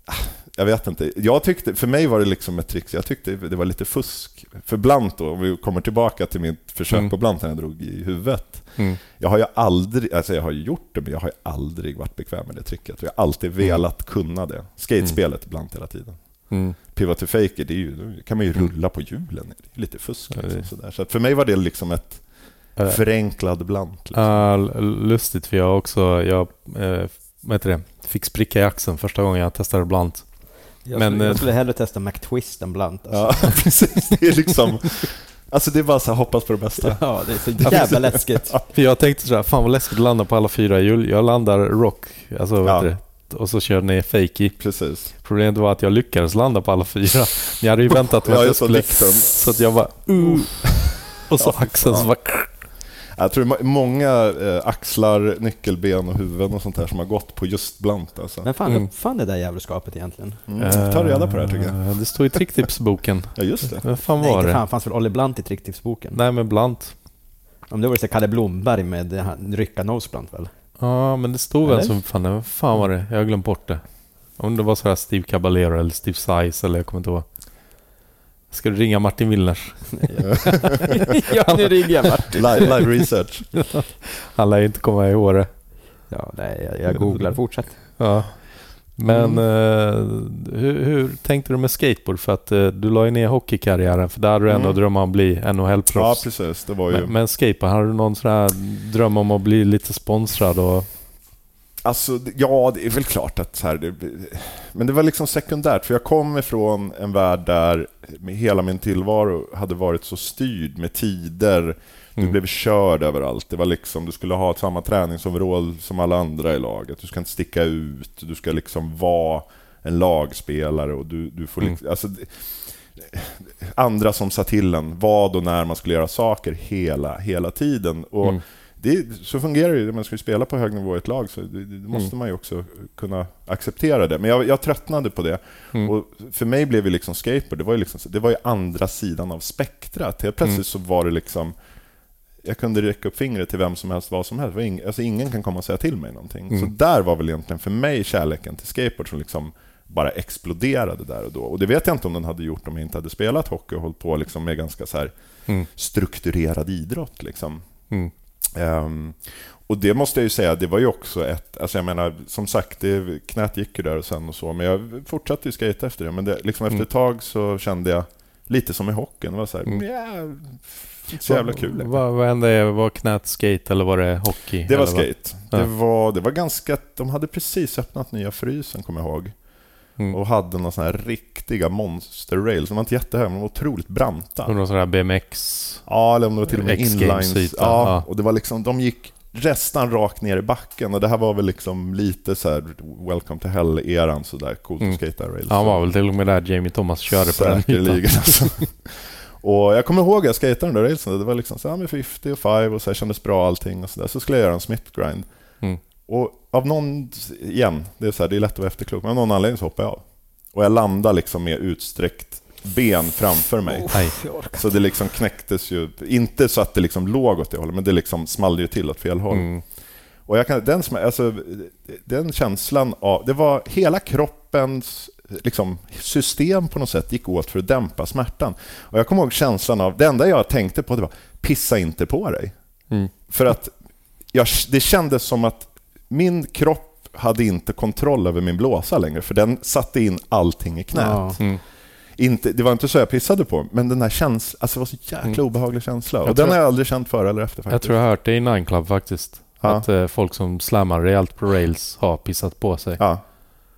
ah, Jag vet inte. Jag tyckte, för mig var det liksom ett trick, jag tyckte det var lite fusk. För Blant då, om vi kommer tillbaka till mitt försök Mm. på Blant när jag drog i huvudet. Mm. Jag har ju aldrig, alltså jag har ju gjort det, men jag har ju aldrig varit bekväm med det tricket. Jag har alltid velat kunna det. Skatespelet Blant hela tiden. Mm. Pivot to fake, det är ju, kan man ju rulla på hjulen. Det är lite fusk. Ja, Liksom, sådär. Så för mig var det liksom ett Eh, förenklad Blant. Liksom. Ja, l- lustigt för jag också, jag eh, vad heter det, fick spricka i axeln första gången jag testade blant. Jag, Men, skulle, eh, jag skulle hellre testa McTwist än Blunt. Alltså. Ja, [LAUGHS] precis. Det är liksom... Alltså det är bara så här, hoppas på det bästa. Ja, det är så jävla läskigt. För jag tänkte så här, fan vad läskigt att landa på alla fyra hjul. Jag landar rock, alltså vad Ja. heter det, och så kör ner fake i. Precis. Problemet var att jag lyckades landa på alla fyra. Men jag hade ju väntat mig att jag skulle... Så att jag bara... Uh, [LAUGHS] och så axeln så bara... Jag tror det många eh, axlar, nyckelben och huvuden och sånt där som har gått på just Blant. Alltså. Men fan, Mm. uppfann det där jävelskapet egentligen? Mm. Ta reda på det här tycker jag. Eh, Det står i tricktipsboken. [LAUGHS] Ja, just det. Vad fan Nej, var inte det? fan, fanns väl Olle Blunt i Tricktipsboken? Nej men blant. Om det var så Kalle Blomberg med det rycka Noseblunt väl? Ja men det stod väl som fan, vad fan var det? Jag har glömt bort det. Om det var så här Steve Caballero eller Steve Size eller jag kommer inte ihåg. Ska du ringa Martin Willners? ja, nu ringer jag Martin. Live, live research. [LAUGHS] Han lär ju inte komma ihåg det. Ja, nej, jag, jag googlar. Fortsätt. Ja. Men eh, hur, hur tänkte du med skateboard? För att eh, du la ju ner hockeykarriären för där hade du ändå Mm. drömmar om att bli Ja, NHL-proffs. precis. Det var ju... men, men skateboard, hade du någon sån här dröm om att bli lite sponsrad? Och, Alltså, ja, det är väl klart att så här, det, Men det var liksom sekundärt, för jag kom ifrån en värld där hela min tillvaro hade varit så styrd med tider. Du Mm. blev körd överallt. Det var liksom, du skulle ha samma träningsoverall som alla andra i laget. Du ska inte sticka ut. Du ska liksom vara en lagspelare och du, du får Mm. liksom... Alltså, andra som sa till en vad och när man skulle göra saker hela, hela tiden. Och Mm. Det, så fungerar det ju. Man ska ju spela på hög nivå i ett lag, så det, det måste Mm. man ju också kunna acceptera det. Men jag, jag tröttnade på det. Mm. Och för mig blev ju liksom skateboard, det var ju, liksom, det var ju andra sidan av spektrat. Helt plötsligt Mm. så var det liksom... Jag kunde räcka upp fingret till vem som helst, vad som helst. Ing, alltså ingen kan komma och säga till mig någonting. Mm. Så där var väl egentligen för mig kärleken till skateboard som liksom bara exploderade där och då. Och det vet jag inte om den hade gjort om jag inte hade spelat hockey och hållit på liksom med ganska så här Mm. strukturerad idrott. Liksom. Ehm, och det måste jag ju säga, det var ju också ett... Alltså jag menar, som sagt, det, knät gick ju där och sen och så, men jag fortsatte ju skata efter det. Men det, liksom efter Mm. ett tag så kände jag, lite som i hockeyn, det var så här, Mm. inte så jävla kul. Vad, vad hände? Var knät skate eller var det hockey? Det var vad? skate. Det, var, det var ganska... De hade precis öppnat nya frysen, kommer jag ihåg. Mm. Och hade några såna här riktiga monster rails. De var inte jättehöga, men de var otroligt branta. Någon sån här BMX? Ja, eller om det var till och med inlines. Ja, ja. och det var liksom, de gick nästan rakt ner i backen och det här var väl liksom lite så här Welcome to Hell-eran, så där coolt Mm. att skata rails. Han var väl till och med där Jamie Thomas körde på den Säkerligen alltså. [LAUGHS] Och jag kommer ihåg jag skejtade den där railsen, det var liksom så här med 50 och 5 och så här kändes bra allting och så där. Så skulle jag göra en Smith grind. Mm. Och av någon, igen, det är, så här, det är lätt att vara efterklok, men av någon anledning så hoppade jag av. Och jag landade liksom med utsträckt ben framför mig. Nej. Så det liksom knäcktes ju, inte så att det liksom låg åt det hållet, men det liksom small ju till åt fel håll. Mm. Och jag kan, den, alltså, den känslan av... Det var hela kroppens liksom, system på något sätt gick åt för att dämpa smärtan. Och jag kommer ihåg känslan av... Det enda jag tänkte på det var pissa inte på dig. Mm. För att jag, det kändes som att min kropp hade inte kontroll över min blåsa längre, för den satte in allting i knät. Ja. Mm. Inte, det var inte så jag pissade på, men den här känslan, alltså det var så jäkla Mm. obehaglig känsla. Jag Och den har jag aldrig känt före eller efter faktiskt. Jag tror jag har hört det i Nine Club faktiskt. Ja. Att eh, folk som slammar rejält på rails har pissat på sig. Ja.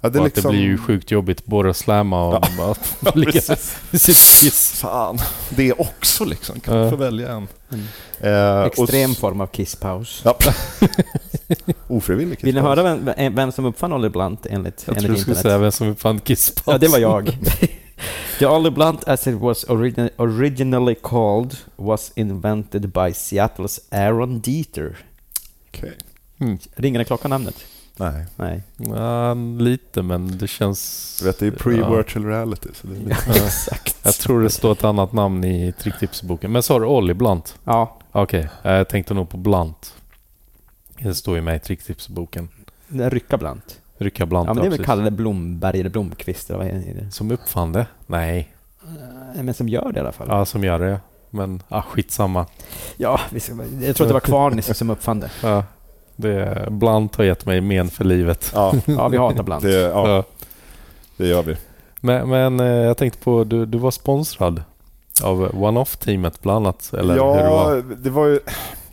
Ja, det, och är att det liksom... blir ju sjukt jobbigt både att slamma och Ja. [LAUGHS] bara [LAUGHS] ligga precis. [LAUGHS] i sitt piss. Fan, det också liksom. Kan du få välja en? Mm. Eh, och Extrem s- form av kisspaus. Ja. Ofrivillig Vill ni kisspaus. höra vem, vem som uppfann Ollie Blunt enligt, Jag enligt tror du skulle internet? säga vem som uppfann kisspaus. Ja, det var jag. The Ollie Blunt, as it was origin originally called, was invented by Seattles Aaron Dieter. Okej. Mm. Ringer klockan namnet? Nej. Nej. Ja, lite, men det känns... Du vet, det är pre-virtual reality. Så det är lite... Ja, [LAUGHS] exakt. Jag tror det står ett annat namn i tricktipsboken. Men sa du Olli Blunt? Ja, Okej, jag tänkte nog på Blunt. Det står ju med i tricktipsboken. rycka blant. Rycka Blunt, Ja, men det är väl kallade Blomberg eller Blomqvist eller vad är det? Som uppfann det? Nej, Eh, Men som gör det i alla fall. ja, som gör det. Men ah, skitsamma. Ja, jag tror att det var Kvarnis som uppfann det. Ja, det, Blunt har gett mig men för livet. Ja, Ja, vi hatar Blant. det, ja, Ja. det gör vi. Men, men eh, jag tänkte på, du, du var sponsrad av One-Off-teamet bland annat? Eller hur det ja, var? det var ju...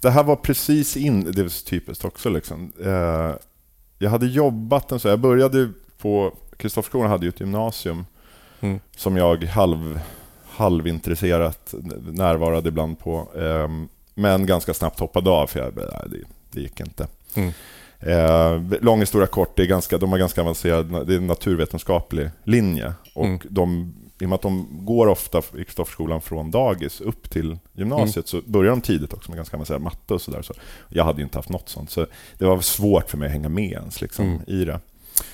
Det här var precis in... Det var så typiskt också. Liksom. Eh, jag hade jobbat en så... Jag började på... Kristofferskolan hade ju ett gymnasium Mm. som jag halv, halvintresserat närvarade ibland på. Eh, men ganska snabbt hoppade av för jag, det, det gick inte. Mm. Eh, lång historia kort, det är ganska, de har ganska avancerad, det är en naturvetenskaplig linje. Och Mm. de, I och med att de går ofta i Kristofferskolan från dagis upp till gymnasiet så börjar de tidigt också med ganska avancerad matte och sådär. Så jag hade ju inte haft något sånt, så det var svårt för mig att hänga med ens liksom, Mm. i det.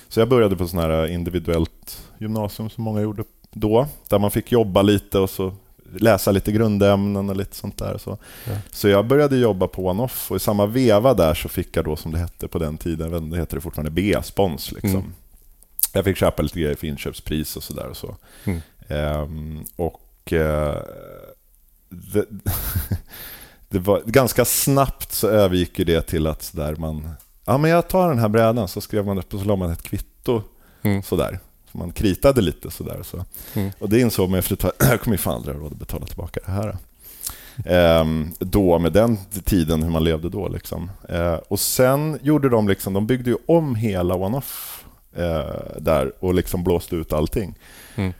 Så jag började på sån här individuellt gymnasium som många gjorde då, där man fick jobba lite och så läsa lite grundämnen och lite sånt där. Så, Ja. så jag började jobba på One-Off och i samma veva där så fick jag då, som det hette på den tiden, det heter det fortfarande, B-spons. Liksom. Mm. Jag fick köpa lite grejer för inköpspris och sådär. Och så. Mm. Ehm, och eh, det, [LAUGHS] det var ganska snabbt så övergick ju det till att sådär man, ja men jag tar den här brädan, så skrev man upp och så la man ett kvitto Mm. sådär. Man kritade lite sådär. Så. Mm. Och det insåg man efter ett tag, jag kommer ju fan aldrig ha råd att betala tillbaka det här. Ehm, då, med den tiden, hur man levde då. Liksom. Eh, och sen gjorde de, liksom, de byggde ju om hela One-Off eh, där och liksom blåste ut allting. Mm.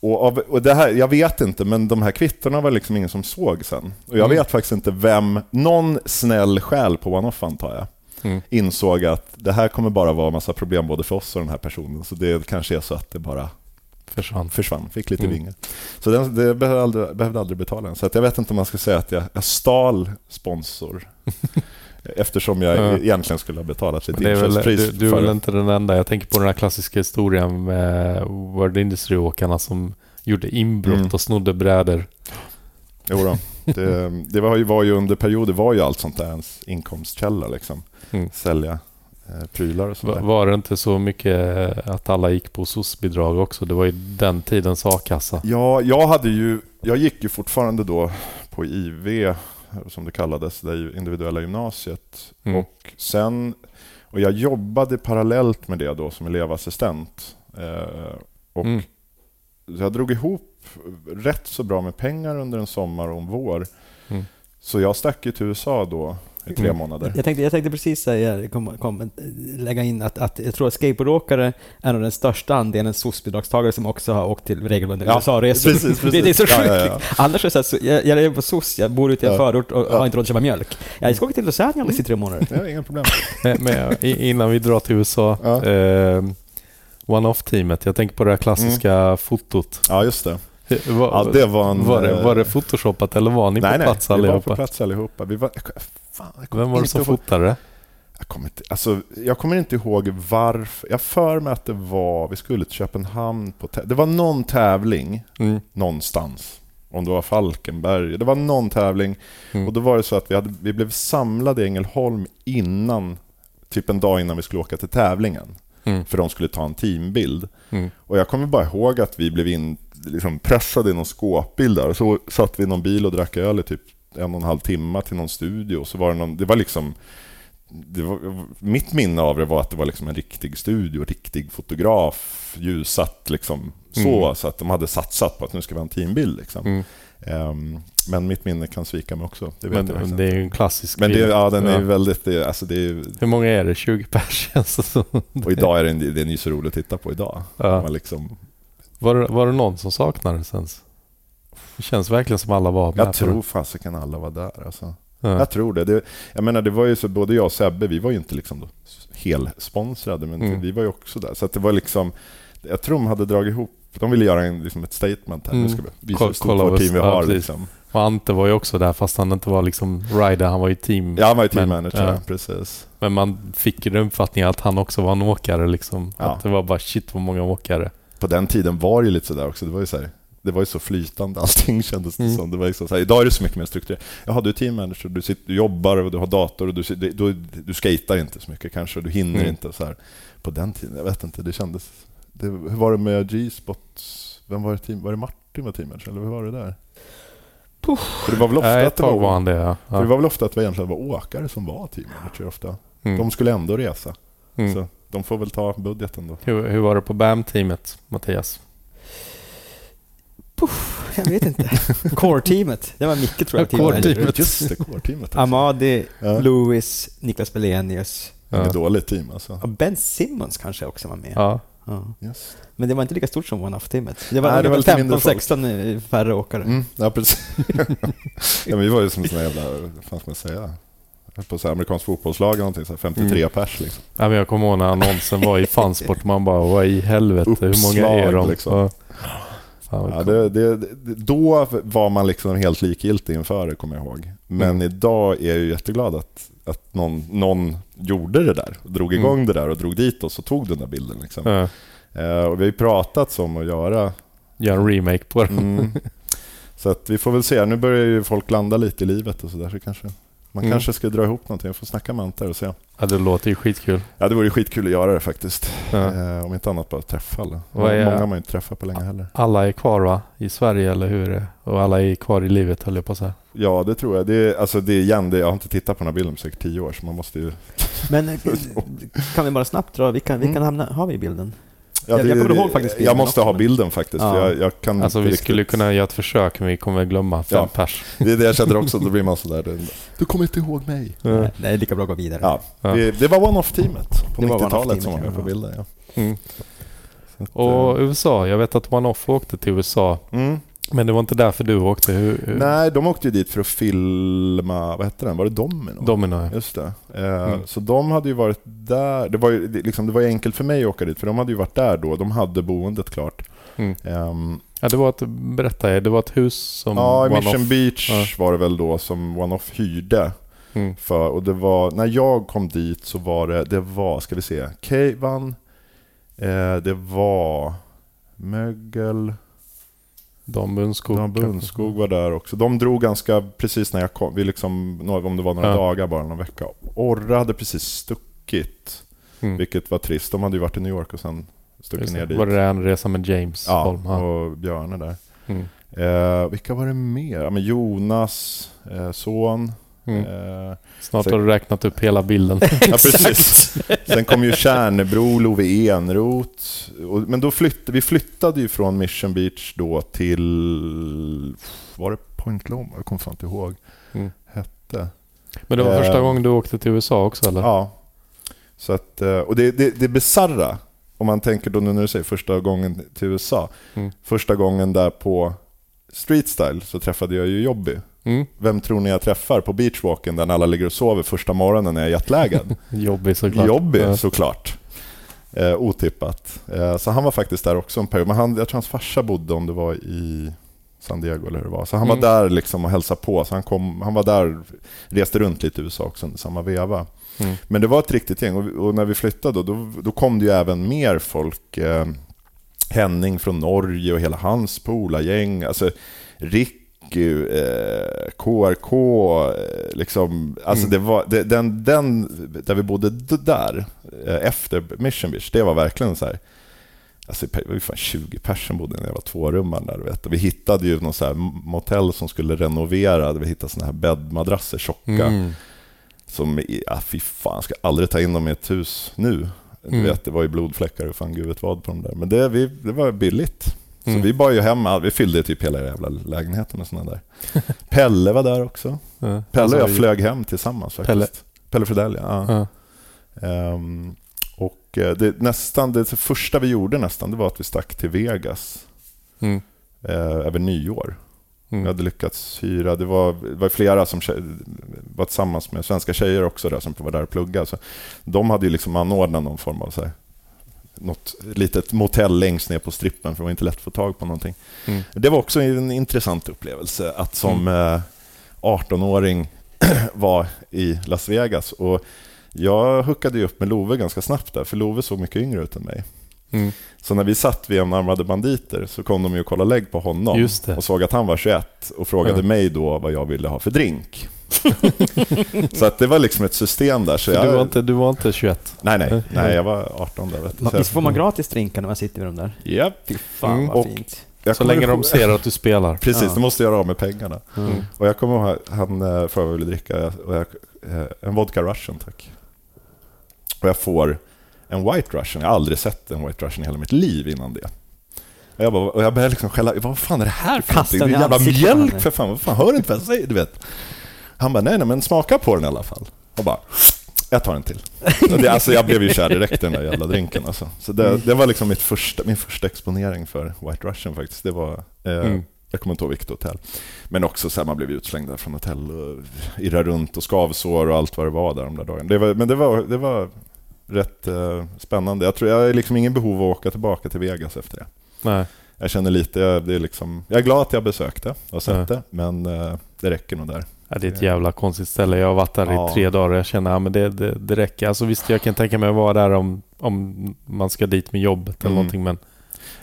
Och, av, och det här, jag vet inte, men de här kvittorna var liksom ingen som såg sen. Och jag Mm. vet faktiskt inte vem, någon snäll själ på One-Off antar jag, Mm. insåg att det här kommer bara vara en massa problem både för oss och den här personen. Så det kanske är så att det bara Försvann. försvann, fick lite Mm. vingar. Så den, det behövde aldrig, behövde aldrig betala den. Så att jag vet inte om man ska säga att jag, jag stal sponsor. [LAUGHS] eftersom jag Ja. egentligen skulle ha betalat lite inköpspris du, du är väl inte den enda. Jag tänker på den här klassiska historien med World Industry-åkarna som gjorde inbrott Mm. och snodde brädor. Jo då. Det, det var, ju, var ju under perioder var ju allt sånt där ens inkomstkälla. Liksom. Mm. Sälja eh, prylar och sådär. Var det inte så mycket att alla gick på SOS-bidrag också? Det var ju den tidens a-kassa. Ja, jag hade ju... Jag gick ju fortfarande då på IV, som det kallades, det individuella gymnasiet. Mm. Och sen... Och jag jobbade parallellt med det då som elevassistent. Eh, och Mm. så jag drog ihop rätt så bra med pengar under en sommar och en vår. Mm. Så jag stack ju till USA då i tre Mm. månader. Jag tänkte, jag tänkte precis säga, kom, kom, lägga in att, att jag tror att skateboardåkare är nog den största andelen SOS-bidragstagare som också har åkt till regelbundna Ja, USA-resor. precis, [LAUGHS] precis. Det, det är så Ja, sjukt. ja, ja. Annars är det så här, så, jag, jag lever på SOS, jag bor ute i en Ja. förort och Ja. har inte råd att köpa mjölk. Jag ska åka till Los Angeles i tre månader. Ja, inga problem. Men, innan vi drar till USA. Ja. Eh, One-off-teamet. Jag tänker på det här klassiska fotot. Ja, just det. Var, Ja, det var en... var, det, eh, var det photoshopat eller var ni nej, på nej, plats vi var allihopa? på plats allihopa. Vi var, fan, Vem var det som ihåg- fotade? Jag kommer, inte, alltså, jag kommer inte ihåg varför. Jag för mig att det var, vi skulle till Köpenhamn på Det var någon tävling Mm. någonstans. Om det var Falkenberg. Det var någon tävling. Mm. Och då var det så att vi, hade, vi blev samlade i Ängelholm innan, typ en dag innan vi skulle åka till tävlingen. Mm. För de skulle ta en teambild. Mm. Och jag kommer bara ihåg att vi blev in, liksom pressade i någon skåpbil där. Och så satt vi i någon bil och drack öl i typ en och en halv timme till någon studio. Så var det, någon, det var liksom... Det var, mitt minne av det var att det var liksom en riktig studio, riktig fotograf, ljussatt liksom så, Mm. så att de hade satsat på att nu ska vi ha en teambild. Liksom. Mm. Ehm, men mitt minne kan svika mig också. Det vet Men jag det är ju en klassisk Men det, bild. ja, den är Ja. väldigt... Det, alltså det är, Hur många är det? 20 pers [LAUGHS] och idag är den, den är ju så rolig att titta på idag. Ja. Man liksom, Var, det, var det någon som saknades ens? Det känns verkligen som alla var med jag tror fasiken alla var där. Alltså. Ja. Jag tror det. det. Jag menar, det var ju så, både jag och Sebbe, vi var ju inte liksom då helsponsrade, men Mm. vi var ju också där. Så det var liksom, jag tror de hade dragit ihop, de ville göra en, liksom ett statement här. Mm. Nu ska vi visa hur stort vårt team vi ja, har. precis. liksom. Och Ante var ju också där fast han inte var liksom rider, han var ju team. Ja, han var ju team Men, manager, ja. precis. Men man fick ju den uppfattningen att han också var en åkare liksom. Ja. Att det var bara shit vad många åkare. På den tiden var det ju lite sådär också. Det var ju så, här, det var ju så flytande allting kändes det Mm. som. Det var liksom så här, idag är det så mycket mer strukturerat. Jaha, du är team manager, du, sitter, du jobbar och du har dator och du, sitter- du, du skater inte så mycket kanske, du hinner Mm. inte. Så här. På den tiden, jag vet inte, det kändes... Det, hur var det med G-spots? Vem var det team? Var det Martin var team manager, eller hur var det där? För det var väl ofta Nej, att det var, var det ja. för det ja. var väl ofta att det egentligen var åkare som var team manager ofta. Mm. De skulle ändå resa, Mm. så de får väl ta budgeten då. Hur, hur var det på BAM-teamet, Mattias? Jag vet inte. [LAUGHS] Core-teamet. Det var Micke tror jag. Ja, core-teamet. Just det, core-teamet. alltså. Amadi, Ja. Lewis, Niklas Belenius. Det är Ja. ett dåligt team alltså. Och Ben Simmons kanske också var med. Ja. Ja. Yes. Men det var inte lika stort som One-Off-teamet. Det var, Nej, det var lite mindre folk. 15-16 färre åkare. Mm, ja, precis. [LAUGHS] ja, men vi var ju som såna jävla, vad fan ska man säga? På så här amerikansk fotbollslag eller någonting, så här 53 Mm. pers liksom. Ja, men jag kommer ihåg när annonsen var i Fansport. Man bara, vad i helvete, hur många är Uppslag, de? liksom. Ja. Fan, Ja, det, det, då var man liksom helt likgiltig inför det, kommer jag ihåg. Men Mm. idag är jag ju jätteglad att, att någon, någon gjorde det där, och drog igång Mm. det där och drog dit oss och tog den där bilden. Liksom. Ja. Eh, och vi har ju pratat om att göra Gör en remake på den. Mm. [LAUGHS] Så att vi får väl se. Nu börjar ju folk landa lite i livet och sådär. Så kanske, man Mm. kanske ska dra ihop någonting. Jag får snacka med Ante och se. Ja, det låter ju skitkul. Ja, det vore ju skitkul att göra det faktiskt. Ja. Eh, om inte annat bara träffa alla. Vad är- Många har man ju inte träffat på länge heller. Alla är kvar va? I Sverige eller hur är det? Och alla är kvar i livet höll jag på att säga. Ja, det tror jag. Det är, alltså det är igen, det, jag har inte tittat på den här bilden på säkert tio år, så man måste ju... Men [LAUGHS] kan vi bara snabbt dra, vilka, vilka Mm. namn har vi i bilden? Ja, Jag- jag kommer ihåg faktiskt bilden Jag måste också, ha men- bilden faktiskt. Ja. Jag, jag kan Alltså vi skulle riktigt- kunna göra ett försök men vi kommer glömma fem Ja. pers. [LAUGHS] Det är det jag känner också, då blir man sådär... Du kommer inte ihåg mig. Nej, Det är lika bra att gå vidare. Ja, Ja. Det, det var one-off-teamet på Det var 90-talet one-off-teamet, som var med på bilden. Ja. Mm. Så att, Och eh, USA, jag vet att One-Off åkte till USA. mm. Men det var inte därför du åkte. Hur, hur? Nej, de åkte ju dit för att filma, vad hette den? Var det Domino? Domino. ja. Just det. Eh, Mm. Så de hade ju varit där. Det var ju det- liksom, det var enkelt för mig att åka dit, för de hade ju varit där då. De hade boendet klart. Mm. Ehm, Ja, det var ett, berätta, det var ett hus som ja, i Mission Beach Ja. var det väl då som One-Off hyrde. Mm. För, och det var, när jag kom dit så var det, det var, ska vi se, Keivan, eh, det var Mögel, Dan Bunskog. Dan Bunskog var där också. De drog ganska precis när jag kom, vi liksom, om det var några Ja. dagar bara, någon vecka. Orra hade precis stuckit, Mm. vilket var trist. De hade ju varit i New York och sen stuckit ner dit. Var det en resa med James ja, Holm? Ja. och Björne där. Mm. Eh, vilka var det mer? Ja, men Jonas, eh, son. Mm. Eh, Snart har du räknat upp hela bilden. [LAUGHS] ja, precis. Sen kom ju Kärnebro, Love Enroth. Men då flytt, vi flyttade ju från Mission Beach då till... Var det Point Loma? Jag kommer fan inte ihåg. Mm. Hette. Men det var första Eh, gången du åkte till USA också eller? Ja. Så att, eh, och det, det, det bisarra, om man tänker då nu när du säger första gången till USA. Mm. Första gången där på Street Style så träffade jag ju Jobby. Mm. Vem tror ni jag träffar på beachwalken där alla ligger och sover första morgonen när jag är jetlaggad? [LAUGHS] Jobbig såklart. Jobby Ja. såklart. Eh, otippat. Eh, så han var faktiskt där också en period. Men han, jag tror hans farsa bodde om det var i San Diego eller hur det var. Så han Mm. var där liksom och hälsade på. Så han, kom, han var där, reste runt lite i USA också under samma veva. Mm. Men det var ett riktigt gäng och, och när vi flyttade då, då, då kom det ju även mer folk. Eh, Henning från Norge och hela hans polargäng. Alltså Ricky, eh, KRK, liksom. Alltså Mm. det var, det, den, den, där vi bodde där, eh, efter Mission Beach, det var verkligen så här. Alltså, det var ju fan 20 personer bodde i en jävla tvårummare där. Vet. Och vi hittade ju någon så här motell som skulle renovera. Vi hittade såna här bäddmadrasser, tjocka. Mm. Som, ja fy fan, jag ska aldrig ta in dem i ett hus nu. Du Mm. vet, det var ju blodfläckar och fan gud vet vad på dem där. Men det, vi, det var billigt. Så Mm. vi bar ju hem, vi fyllde typ hela jävla lägenheten med sådana där. [LAUGHS] Pelle var där också. Ja. Pelle Alltså, och jag flög hem tillsammans faktiskt. Pelle? Pelle Fridell, ja. Ja. Ehm, och eh, det, nästan, det första vi gjorde nästan, det var att vi stack till Vegas Mm. eh, över nyår. Vi Mm. hade lyckats hyra, det var, det var flera som var tillsammans med svenska tjejer också där som var där och pluggade. Så de hade ju liksom anordnat någon form av så här något litet motell längst ner på strippen, för det var inte lätt att få tag på någonting. Mm. Det var också en intressant upplevelse att som eh, 18-åring [CLEARS THROAT] vara i Las Vegas. Och jag hookade upp med Love ganska snabbt där, för Love såg mycket yngre ut än mig. Mm. Så när vi satt vid enarmade banditer så kom de ju och kollade lägg på honom och såg att han var 21 och frågade mig då vad jag ville ha för drink. [LAUGHS] så att det var liksom ett system där. Så Så jag, du, var inte, du var inte 21? Nej, nej, Ja. nej, jag var 18 där. Vet du. Visst får man gratis drinkar när man sitter vid de där? Japp. Fy fan Mm. vad fint. Jag Så länge de ser att du spelar. [LAUGHS] Precis, Ja. de måste göra av med pengarna. Mm. Och jag kommer ihåg att han eh, frågade vad jag ville dricka. Och jag, eh, en vodka russian, tack. Och jag får en white russian. Jag har aldrig sett en white russian i hela mitt liv innan det. Och jag, bara, och jag började liksom skälla, vad fan är det här för någonting? Det är jävla mjölk för fan, vad fan, hör du inte vad jag säger? Du vet. Han bara, nej, nej, men smaka på den i alla fall. Och bara, jag tar en till. Det, alltså, jag blev ju kär direkt i den där jävla drinken. Alltså. Så det, det var liksom mitt första, min första exponering för White Russian faktiskt. Det var, eh, Mm. jag kommer inte ihåg vilket hotell. Men också så här, man blev utslängd där från hotell och irra runt och skavsår och allt vad det var där de där dagarna. Det var, men det var, det var rätt eh, spännande. Jag tror jag har liksom ingen behov av att åka tillbaka till Vegas efter det. Nej. Jag känner lite, jag, det är liksom, jag är glad att jag besökte och sett Ja. det, men eh, det räcker nog där. Ja, det är ett jävla konstigt ställe. Jag har varit där Ja. i tre dagar och jag känner att ja, men det, det, det räcker. Alltså, visst, jag kan tänka mig att vara där om, om man ska dit med jobbet eller Mm. någonting, men...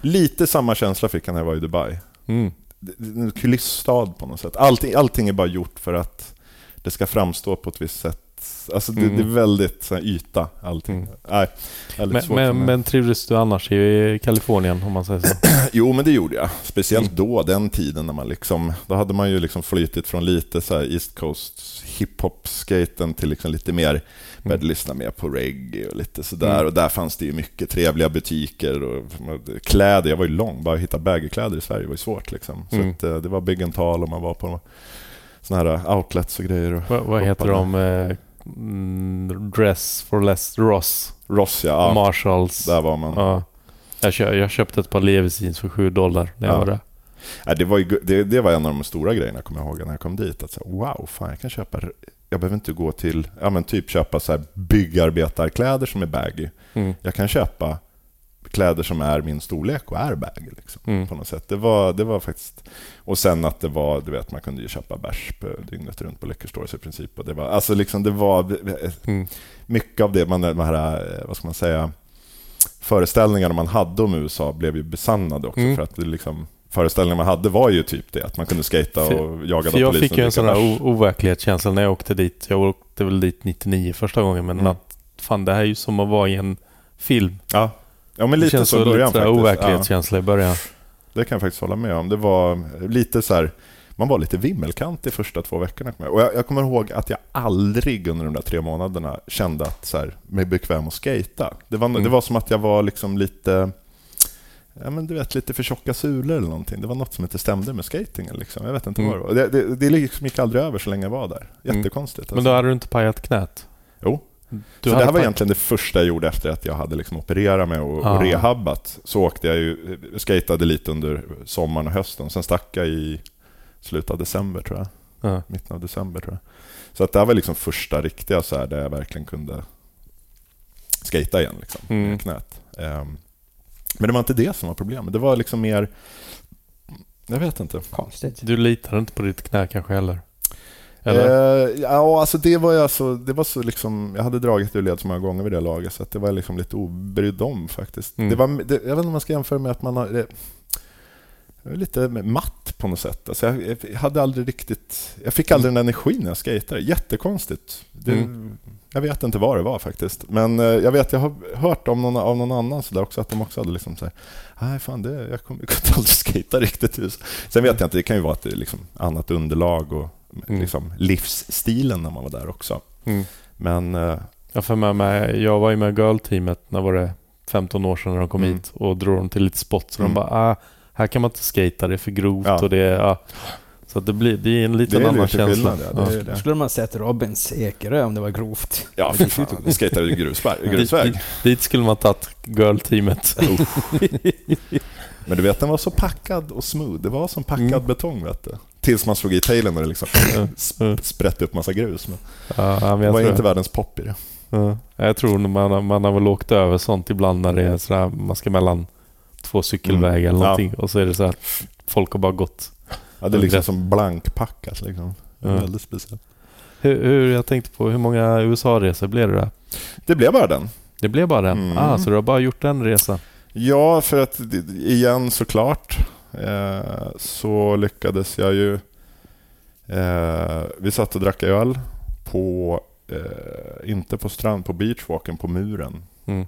Lite samma känsla fick jag när jag var i Dubai. Mm. En kulissstad på något sätt. Allting, allting är bara gjort för att det ska framstå på ett visst sätt. Alltså det, Mm. det är väldigt så här, yta, allting. Mm. Nej, Men, men, men trivdes du annars i Kalifornien, om man säger så? [CLEARS THROAT] Jo, men det gjorde jag. Speciellt Mm. då, den tiden när man liksom... Då hade man ju liksom flytit från lite så här East Coast hiphop-skaten till liksom lite mer... Började lyssna mer på reggae och lite sådär. Mm. Och där fanns det ju mycket trevliga butiker och kläder. Jag var ju lång, bara att hitta baggy-kläder i Sverige var ju svårt liksom. Så Mm. att, eh, det var big and tall och man var på såna här outlets och grejer. Och Vad, vad heter de? Mm, Dress for less Ross. Ross, ja. ja Marshalls. där var man. Ja. Jag, kö, jag köpte ett par Levi's jeans för sju dollar när jag Ja. var där. Ja, det, var ju, det, det var en av de stora grejerna, kommer jag ihåg, när jag kom dit. Att så, wow, fan, jag kan köpa... Jag behöver inte gå till, ja men typ köpa så här byggarbetarkläder som är baggy. Mm. Jag kan köpa kläder som är min storlek och är baggy. Liksom, Mm. på något sätt. Det var, det var faktiskt... Och sen att det var, du vet, man kunde ju köpa bärs dygnet runt på liquor stores i princip. Och det var, alltså liksom, det var Mm. mycket av det, man, de här, eh, vad ska man säga, föreställningarna man hade om USA blev ju besannade också. Mm. För att det liksom, föreställningarna man hade var ju typ det, att man kunde skata För- och jaga För jag polisen fick ju en sån o- overklighetskänsla när jag åkte dit. Jag åkte väl dit 99 första gången, men Mm. att fan det här är ju som att vara i en film. Ja. ja, men Det lite känns så i början faktiskt. Ja, overklighetskänsla i början. Det kan jag faktiskt hålla med om. Det var lite så här, man var lite vimmelkant de första två veckorna. Och jag, jag kommer ihåg att jag aldrig under de där tre månaderna kände att så här, mig bekväm att skata. Det var, Mm. det var som att jag var liksom lite Ja, men du vet, lite för tjocka sulor eller någonting. Det var något som inte stämde med skatingen. Liksom. Jag vet inte Mm. vad det var. Det, det, det liksom gick aldrig över så länge jag var där. Mm. Jättekonstigt. Men alltså. då hade du inte pajat knät? Jo. Du så det här var egentligen det första jag gjorde efter att jag hade liksom opererat mig och, Ah. och rehabbat. Så åkte jag ju, skatade lite under sommaren och hösten. Sen stack jag i slutet av december tror jag. Ja. Mitten av december tror jag. Så att det här var liksom första riktiga så här, där jag verkligen kunde skata igen liksom, Mm. med knät. Ehm, men det var inte det som var problemet. Det var liksom mer... Jag vet inte. Konstigt. Du litar inte på ditt knä kanske heller? Eller? Eh, ja, alltså det var ju alltså, det var så liksom, jag hade dragit ur led så många gånger vid det laget så det var liksom lite obrydd om faktiskt. Mm. Det var, det, jag vet inte om man ska jämföra med att man har... Det, det var lite matt på något sätt. Alltså jag, jag hade aldrig riktigt... Jag fick aldrig den energin när jag skejtade. Jättekonstigt. Det, Mm. Jag vet inte vad det var faktiskt. Men eh, jag vet, jag har hört om någon, av någon annan så där också att de också hade liksom så här, nej fan det, jag kommer jag kunde [LAUGHS] aldrig skejta riktigt. Sen vet jag inte, det kan ju vara att det är liksom annat underlag och Mm. liksom livsstilen när man var där också. Mm. Men eh, Jag får med mig, jag var ju med Girl-teamet när var det 15 år sedan när de kom Mm. hit och drog dem till lite spots. Så Mm. de bara, ah, här kan man inte skata, det är för grovt Ja. och det är... Ah. Så att det, blir, det är en det liten är annan lite känsla. skillnad. Ja, det det. skulle man sett Robins Ekerö om det var grovt. ja fy fan. Skejtade i grusväg. Dit, grusväg. dit, dit skulle man tagit Girl-teamet. [LAUGHS] Men du vet, den var så packad och smooth. Det var som packad Mm. betong. Vet du. Tills man slog i tailen och det liksom Mm. sprätte upp massa grus. Men Ja, men det jag var inte världens pop i det. Ja. Jag tror man, har- man har väl åkt över sånt ibland när det är sådär, man ska mellan två cykelvägar Mm. eller Ja. någonting. Och så är det så här, folk har bara gått. Ja, det är liksom som blankpackat. Liksom. Ja. Väldigt speciellt. Hur, hur, jag tänkte på, hur många USA-resor blev det där? Det blev bara den. Det blev bara den? Mm. Ah, så du har bara gjort en resa? Ja, för att igen såklart eh, så lyckades jag ju... Eh, vi satt och drack öl på, eh, inte på strand, på beachwalken på muren. Mm.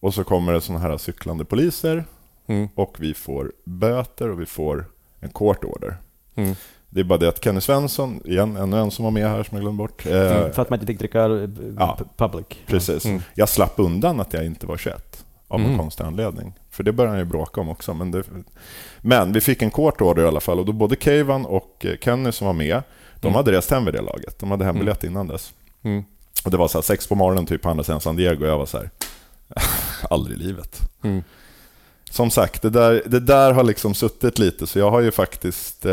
Och så kommer det sådana här cyklande poliser Mm. och vi får böter och vi får en court order. Mm. Det är bara det att Kenny Svensson, igen, ännu en som var med här som jag glömde bort. Eh, Mm, För att man inte fick dricka öl, eh, Ja. public. Precis. Mm. Jag slapp undan att jag inte var 21 av någon Mm. konstig anledning. För det började han ju bråka om också. Men, det, men vi fick en court order i alla fall och då både Keivan och eh, Kenny som var med, de Mm. hade rest hem vid det laget. De hade hembiljett innan dess. Mm. Och det var så här sex på morgonen typ på andra sidan San Diego och jag var så här, [LAUGHS] aldrig i livet. Mm. Som sagt, det där, det där har liksom suttit lite, så jag har ju faktiskt eh,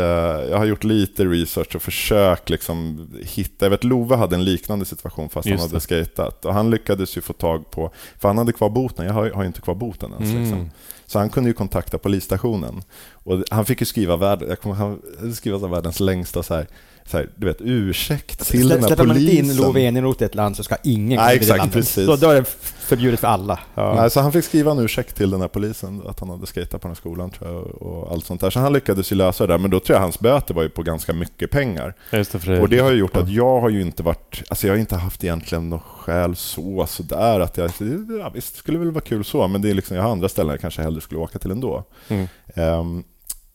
jag har gjort lite research och försökt liksom hitta... Jag vet Love hade en liknande situation fast Just han hade skatat. Och han lyckades ju få tag på... För han hade kvar boten, jag har, har ju inte kvar boten ens. Mm. Liksom. Så han kunde ju kontakta polisstationen. Och han fick ju skriva, värld, jag kommer, han skriva så världens längsta så här, så här, du vet, ursäkt till den här Släpper man inte in polisen. Eneroth i ett land så ska ingen Nej, exakt, landet. precis. Så då är det förbjudet för alla. Ja. Nej, så han fick skriva en ursäkt till den här polisen att han hade skejtat på den här skolan tror jag, och allt sånt där. Så han lyckades ju lösa det där, men då tror jag hans böter var ju på ganska mycket pengar. Det. Och det har ju gjort att jag har ju inte varit, alltså jag har inte haft egentligen något skäl så, sådär att jag, ja, visst skulle väl vara kul så, men det är liksom, jag har andra ställen jag kanske hellre skulle åka till ändå. Mm. Ehm,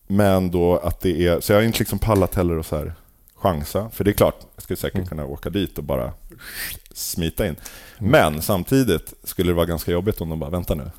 men då att det är, så jag har inte liksom pallat heller och så här chansa, för det är klart, jag skulle säkert Mm. kunna åka dit och bara smita in. Men samtidigt skulle det vara ganska jobbigt om de bara, vänta nu,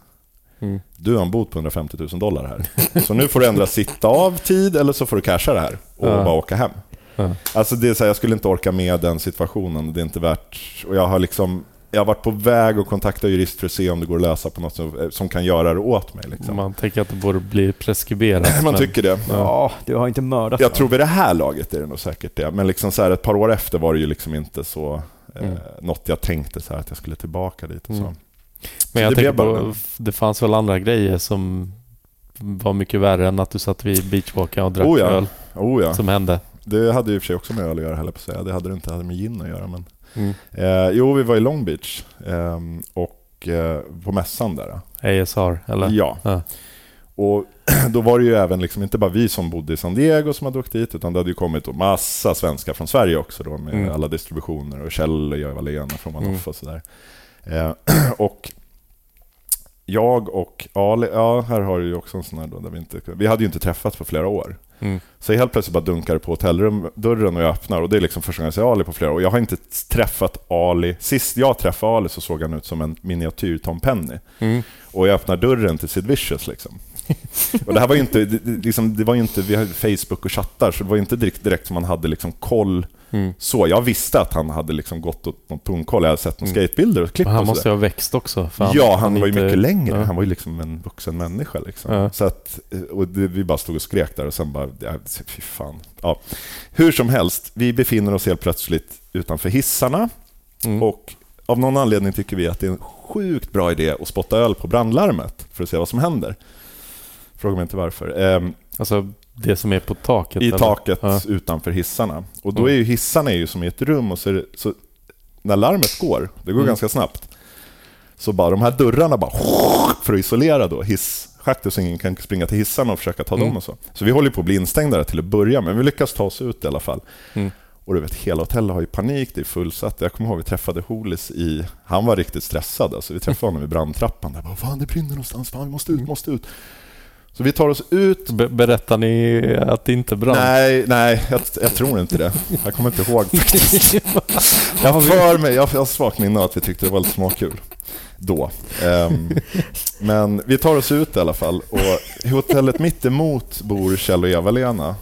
Mm. du har en bot på 150 000 dollar här. [LAUGHS] Så nu får du ändra sitta av tid eller så får du casha det här och Ja. bara åka hem. Ja. Alltså det är så här, jag skulle inte orka med den situationen. Det är inte värt... Och jag har liksom... Jag har varit på väg att kontakta jurist för att se om det går att lösa på något som, som kan göra det åt mig. Liksom. Man tänker att det borde bli preskriberat. [LAUGHS] Man men- tycker det. Ja, du har inte mördat Jag någon. tror vid det här laget är det nog säkert det. Men liksom så här, ett par år efter var det ju liksom inte så... Mm. Eh, något jag tänkte så här, att jag skulle tillbaka dit och så. Mm. Men jag det tänker bara på, det fanns väl andra grejer som var mycket värre än att du satt vid beachwalken och drack Oh ja. öl Oh ja. som hände. Det hade ju i och för sig också med öl att göra, höll jag på att säga. Det hade det inte, det hade med gin att göra. Men... Mm. Eh, jo, vi var i Long Beach ehm, och eh, på mässan där. ASR, eller? Ja. Ja. Och [CLEARS THROAT] då var det ju även liksom inte bara vi som bodde i San Diego som hade åkt dit, utan det hade ju kommit då massa svenskar från Sverige också då med Mm. alla distributioner och Kjell och jag var Lena från Manoff Mm. och sådär. Eh, [CLEARS THROAT] och jag och Ali, ja här har du ju också en sån här då där vi inte, vi hade ju inte träffats på flera år. Mm. Så helt plötsligt bara dunkar det på hotellrumdörren och jag öppnar och det är liksom första gången jag ser Ali på flera år. Jag har inte träffat Ali. Sist jag träffade Ali så såg han ut som en miniatyr Tom Penny. Mm. Och jag öppnar dörren till Sid Vicious liksom. [LAUGHS] Och det här var ju inte, det, liksom, det var ju inte, vi hade Facebook och chattar, så det var ju inte direkt, direkt som man hade liksom koll Mm. så. Jag visste att han hade liksom gått åt någon pungkoll. Jag hade sett några Mm. skatebilder och klipp Men han och måste ju ha växt också. för Ja, han, var ju inte- mycket längre. Ja. Han var ju liksom en vuxen människa. Liksom. Ja. Så att, och det, vi bara stod och skrek där och sen bara, ja, fy fan. Ja. Hur som helst, vi befinner oss helt plötsligt utanför hissarna Mm. och av någon anledning tycker vi att det är en sjukt bra idé att spotta öl på brandlarmet för att se vad som händer. Fråga mig inte varför. Ehm, Alltså det som är på taket? I eller? taket Ja. utanför hissarna. Och då Mm. är ju hissarna är ju som i ett rum och så, det, så när larmet går, det går Mm. ganska snabbt, så bara de här dörrarna bara [LAUGHS] för att isolera då hisschaktet så ingen kan springa till hissarna och försöka ta Mm. dem och så. Så vi håller på att bli instängda där till att börja men vi lyckas ta oss ut i alla fall. Mm. Och du vet, hela hotellet har ju panik, det är fullsatt. Jag kommer ihåg vi träffade Holis i... Han var riktigt stressad. Alltså, vi träffade honom i brandtrappan. Där bara, fan det brinner någonstans, fan vi måste ut, måste ut. Så vi tar oss ut. Be- berättar ni att det inte brann? Nej, nej, jag, jag tror inte det. Jag kommer inte ihåg faktiskt. [LAUGHS] Jag för mig, jag har svagt minne att vi tyckte det var lite småkul. Då. Ehm, men vi tar oss ut i alla fall och i hotellet mitt emot bor Kjell och Eva-Lena.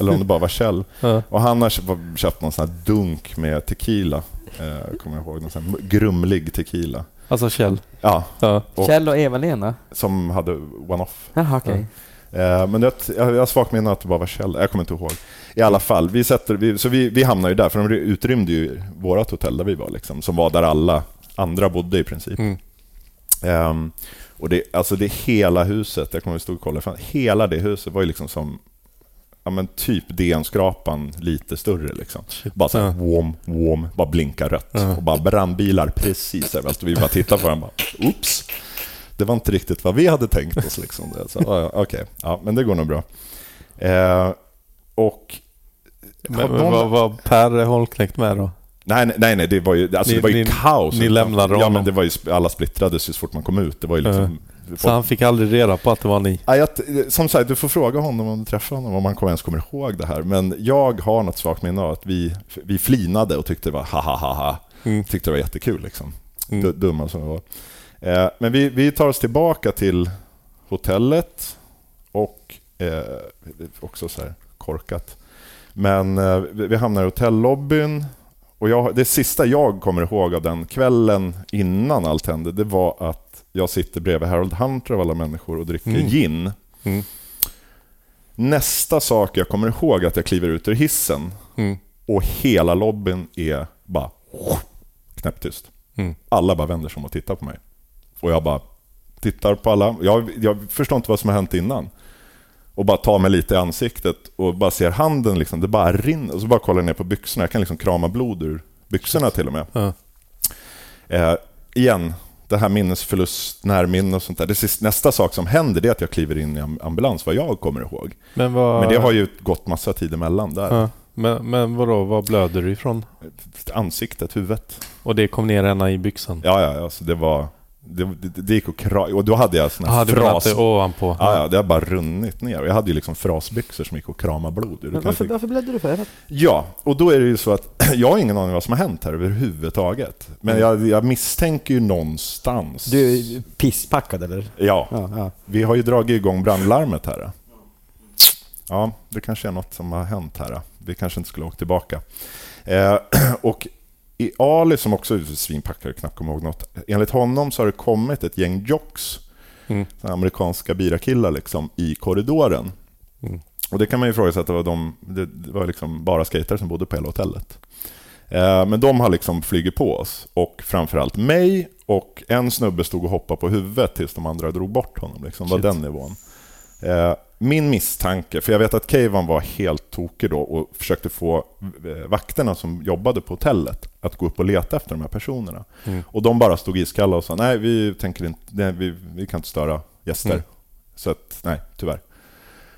Eller om det bara var Kjell. Och han har köpt, någon sån här dunk med tequila. Eh, kommer jag ihåg. Någon sån här grumlig tequila. Alltså Kjell? Ja, Ja. Och- Kjell och Eva-Lena? som hade one-off. Jaha, okej. Eh, men det, jag, jag har svagt minne att det bara var Kjell. Jag kommer inte ihåg. I alla fall, vi, sätter, vi, så vi, vi hamnar ju där, för de utrymde ju vårt hotell där vi var, liksom, som var där alla andra bodde i princip. Mm. Ehm, och det, alltså det hela huset, jag kommer ihåg stod och kollade, fan, hela det huset var ju liksom som ja, men typ DN-skrapan lite större. Liksom. Bara så här, Ja. wom, wom, bara blinka rött. Ja. Och bara brandbilar precis överallt. Vi bara tittar på den bara, oops. Det var inte riktigt vad vi hade tänkt oss. Liksom. Det, så, ja, ja, Okej, ja, men det går nog bra. Eh, och... Men, någon- vad var Per Holknekt med då? Nej, nej, nej, det var ju, alltså Ni- det var ju ni- kaos. ni lämnade Ja, honom. men det var ju, alla splittrades ju så fort man kom ut. Det var ju liksom... Så han fick aldrig reda på att det var ni? Ja, jag, som sagt, du får fråga honom om du träffar honom, om han kommer- ens kommer ihåg det här. Men jag har något svagt minne av att vi, vi flinade och tyckte det var ha ha ha ha. Mm. Tyckte det var jättekul liksom. Mm. Du- Dumma som vi var. Eh, men vi, vi tar oss tillbaka till hotellet och eh, också så här korkat. Men eh, vi vi hamnar i hotellobbyn och jag, det sista jag kommer ihåg av den kvällen innan allt hände, det var att jag sitter bredvid Harold Hunter av alla människor och dricker Mm. gin. Mm. Nästa sak jag kommer ihåg är att jag kliver ut ur hissen Mm. och hela lobbyn är bara knäpptyst. Mm. Alla bara vänder sig om och tittar på mig. Och jag bara tittar på alla. Jag, jag förstår inte vad som har hänt innan. Och bara tar mig lite i ansiktet och bara ser handen, liksom, det bara rinner. Och så bara kollar jag ner på byxorna. Jag kan liksom krama blod ur byxorna till och med. Eh, igen, det här minnesförlust, närminne och sånt där. Det sista, nästa sak som händer är att jag kliver in i am- ambulans, vad jag kommer ihåg. Men, vad, Men det har ju gått massa tid emellan där. ja. men, men vadå, vad blöder du ifrån? Ansiktet, huvudet. Och det kom ner ena i byxan? Ja, ja, alltså det var... Det, det, det gick att kra... Och då hade jag såna här fras... ovanpå? Ja, ja, det har bara runnit ner. Och jag hade ju liksom frasbyxor som gick att krama blod ur. Men varför, varför blödde du för? Ja, och då är det ju så att [CLEARS THROAT] jag har ingen aning vad som har hänt här överhuvudtaget. Men jag, jag misstänker ju någonstans... Du är pisspackad eller? Ja, Ja, ja. vi har ju dragit igång brandlarmet här. Ja, det kanske är något som har hänt här. Vi kanske inte skulle åkt tillbaka. Eh, [CLEARS THROAT] och i Ali, som också är svinpackad, knappt kommer ihåg något. Enligt honom så har det kommit ett gäng jocks, Mm. amerikanska birakillar, liksom, i korridoren. Mm. Och det kan man ju ifrågasätta, var de, det, var liksom bara skater som bodde på hela hotellet. Eh, men de har liksom flugit på oss, och framförallt mig, och en snubbe stod och hoppade på huvudet tills de andra drog bort honom. Liksom, var den nivån. Eh, min misstanke, för jag vet att Keivan var helt tokig då och försökte få eh, vakterna som jobbade på hotellet att gå upp och leta efter de här personerna. Mm. Och de bara stod iskalla och sa nej, vi tänker inte, nej, vi, vi kan inte störa gäster. Mm. Så att, nej, tyvärr.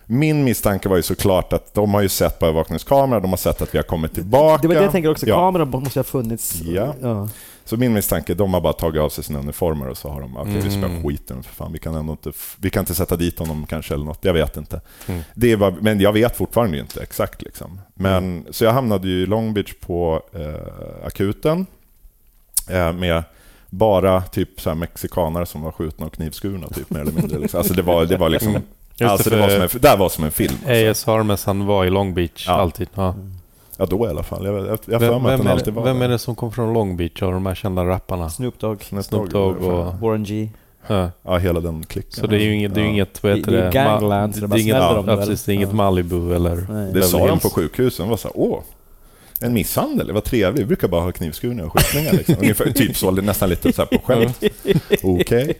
Min misstanke var ju såklart att de har ju sett på övervakningskameran, de har sett att vi har kommit tillbaka. Det var det jag tänker också. Ja. Kameran måste ha funnits. Ja. ja. Så min misstanke, de har bara tagit av sig sina uniformer och så har de, okej vi Mm. spöar skiten för fan, vi kan ändå inte, vi kan inte sätta dit honom kanske eller något, jag vet inte. Mm. Det var, men jag vet fortfarande inte exakt liksom. Men, Så jag hamnade ju i Long Beach på eh, akuten eh, med bara typ så här mexikanare som var skjutna och knivskurna typ mer eller mindre. Liksom. Alltså det var, det var liksom, Mm. Alltså det, det var som en, där var som en film. Alltså. ASR-mässan var i Long Beach Ja. alltid. Ja. Ja då i alla fall, jag, jag, jag Vem, vem, den är, alltid var vem där. är det som kom från Long Beach av de här kända rapparna? Snoop Dogg, Snoop Snoop Dogg och... Warren G. Ja. Ja, hela den klicken. Så det är ju inget, det är Ja. inget vad heter Det är det? gangland, så det är inget, ja, eller? precis, det är inget Ja. Malibu eller... Nej. Det sa de på sjukhusen. var så här, åh, en misshandel, det var trevligt. Vi brukar bara ha knivskurningar och skjutningar. Liksom. Ungefär, typ så, nästan lite så här på skämt. [LAUGHS] Okej.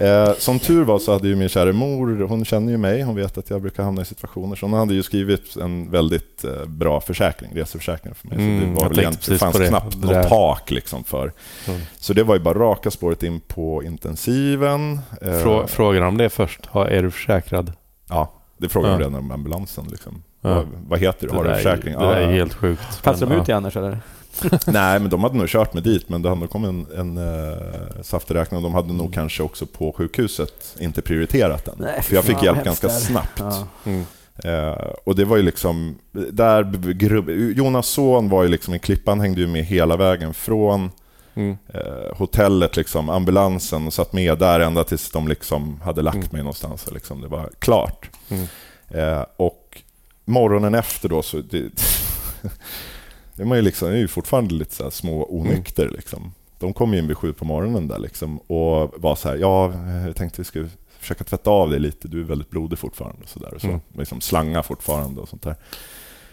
Eh, som tur var så hade ju min kära mor, hon känner ju mig, hon vet att jag brukar hamna i situationer, så hon hade ju skrivit en väldigt eh, bra försäkring, reseförsäkring för mig. Mm, så det, var väl egentligen, det fanns det. knappt Det något tak liksom för. Mm. Så det var ju bara raka spåret in på intensiven. Eh, Frå, frågar de det först? Har, är du försäkrad? Ja, det frågade de Ja. redan om ambulansen. Liksom. Ja. Vad, vad heter du? Har du försäkring? Det där är helt sjukt. Kastar de ut dig annars eller? [LAUGHS] Nej, men de hade nog kört mig dit, men det hade nog kommit en, en uh, safteräknare och de hade nog kanske också på sjukhuset inte prioriterat den. Nej, För jag fick hjälp ganska hemskt det är. snabbt. Ja. Mm. Eh, och det var ju liksom, där, grubb, Jonas son var ju liksom i klippan, hängde ju med hela vägen från Mm. eh, hotellet, liksom, ambulansen och satt med där ända tills de liksom hade lagt Mm. mig någonstans. och Liksom, det var klart. Mm. Eh, och morgonen efter då så... Det [LAUGHS] är man ju liksom, är ju fortfarande lite så små onykter. Liksom. De kom in vid sju på morgonen där liksom, och var så här, ja, jag tänkte vi skulle försöka tvätta av dig lite. Du är väldigt blodig fortfarande. Och så där, och så. Mm. Liksom slanga fortfarande och sånt där.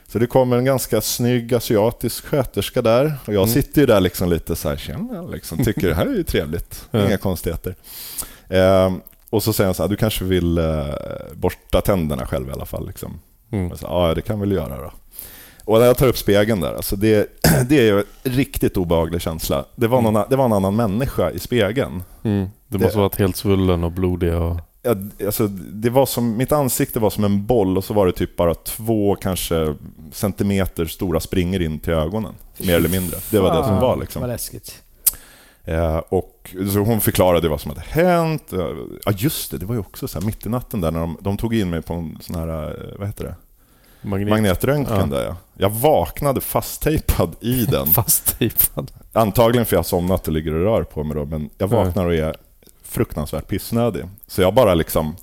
Så det kommer en ganska snygg asiatisk sköterska där. Och jag Mm. sitter ju där liksom lite så här, tjena, liksom, tycker det här är ju trevligt. [LAUGHS] Inga konstigheter. Ehm, och så säger han så här, du kanske vill eh, borsta tänderna själv i alla fall. Liksom. Mm. Så, ja, det kan vi väl göra då. Och när jag tar upp spegeln där, alltså det, [CLEARS THROAT] det är ju en riktigt obehaglig känsla. Det var, någon, det var en annan människa i spegeln. Mm. Det måste Det- varit helt svullen och blodig och... Ja, alltså, det var som, mitt ansikte var som en boll och så var det typ bara två kanske centimeter stora springor in till ögonen. Mer eller mindre. Det var det som var. Vad Liksom. läskigt. Eh, och, så hon förklarade vad som hade hänt. Ja, just det. Det var ju också så här, mitt i natten där när de, de tog in mig på en sån här, eh, vad heter det? Magnet. Magnetröntgen Ja. där ja. Jag vaknade fasttejpad i [LAUGHS] den. Fasttejpad. Antagligen för jag har somnat och ligger och rör på mig då, men jag vaknar och är fruktansvärt pissnödig. Så jag bara liksom,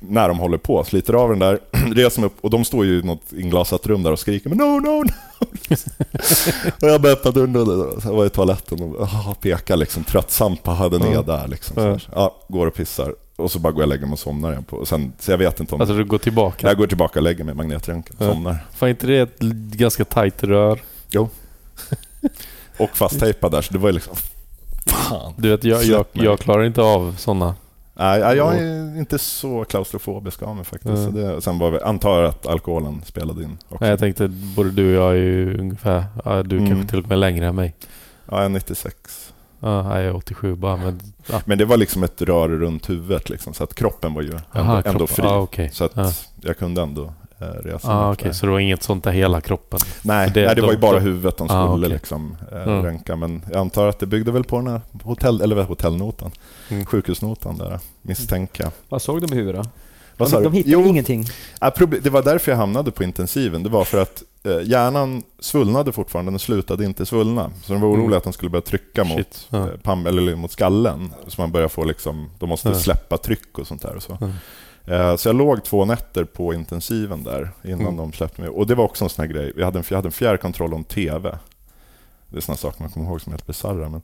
när de håller på, sliter av den där, [CLEARS THROAT] reser mig upp och de står ju i något inglasat rum där och skriker men no, no, no. [LAUGHS] och jag bara öppnar dörren och var i toaletten och ah, pekar liksom tröttsamt på hade ner där liksom. Ja, går och pissar och så bara går jag och lägger mig och somnar igen. På. Och sen, så jag vet inte om... Alltså du går tillbaka. jag går tillbaka och lägger mig i magnetröntgen Ja. somnar. Fan inte det ett ganska tajt rör? Och fasttejpad där, så det var ju liksom... Fan. Du vet, jag, jag, jag klarar inte av sådana. Nej, nej, jag är inte så klaustrofobisk av mig faktiskt. Mm. Så det, sen var vi, antar jag att alkoholen spelade in också. Nej, Jag tänkte, både du och jag är ju ungefär, ja, du Mm. kanske till och med längre än mig. Ja, jag är 96. Ja, jag är 87 bara, men... Ja. Men det var liksom ett rör runt huvudet liksom, så att kroppen var ju ändå, Aha, ändå fri. Ja, okej. Så att Ja. jag kunde ändå eh, resa Ah, där. så det var inget sånt där hela kroppen? Nej, det- nej, det var ju de- bara de- huvudet de skulle Ah, okej. liksom, eh, Mm. röntga. Men jag antar att det byggde väl på den här hotell, eller hotellnotan, Mm. sjukhusnotan där, misstänker jag. Vad såg de i huvudet då? Vad sa De, du? de hittade Jo, ingenting. Ja, det var därför jag hamnade på intensiven. Det var för att eh, hjärnan svullnade fortfarande, den slutade inte svullna. Så de var oroliga Mm. att de skulle börja trycka mot. Ja. eh, pam, eller mot skallen. Så man börjar få liksom, de måste Ja. släppa tryck och sånt där. Och så. Mm. Eh, så jag låg två nätter på intensiven där innan Mm. de släppte mig. Och det var också en sån här grej. Jag hade en, jag hade en fjärrkontroll om TV. Det är såna saker man kommer ihåg som är helt bisarra. Men...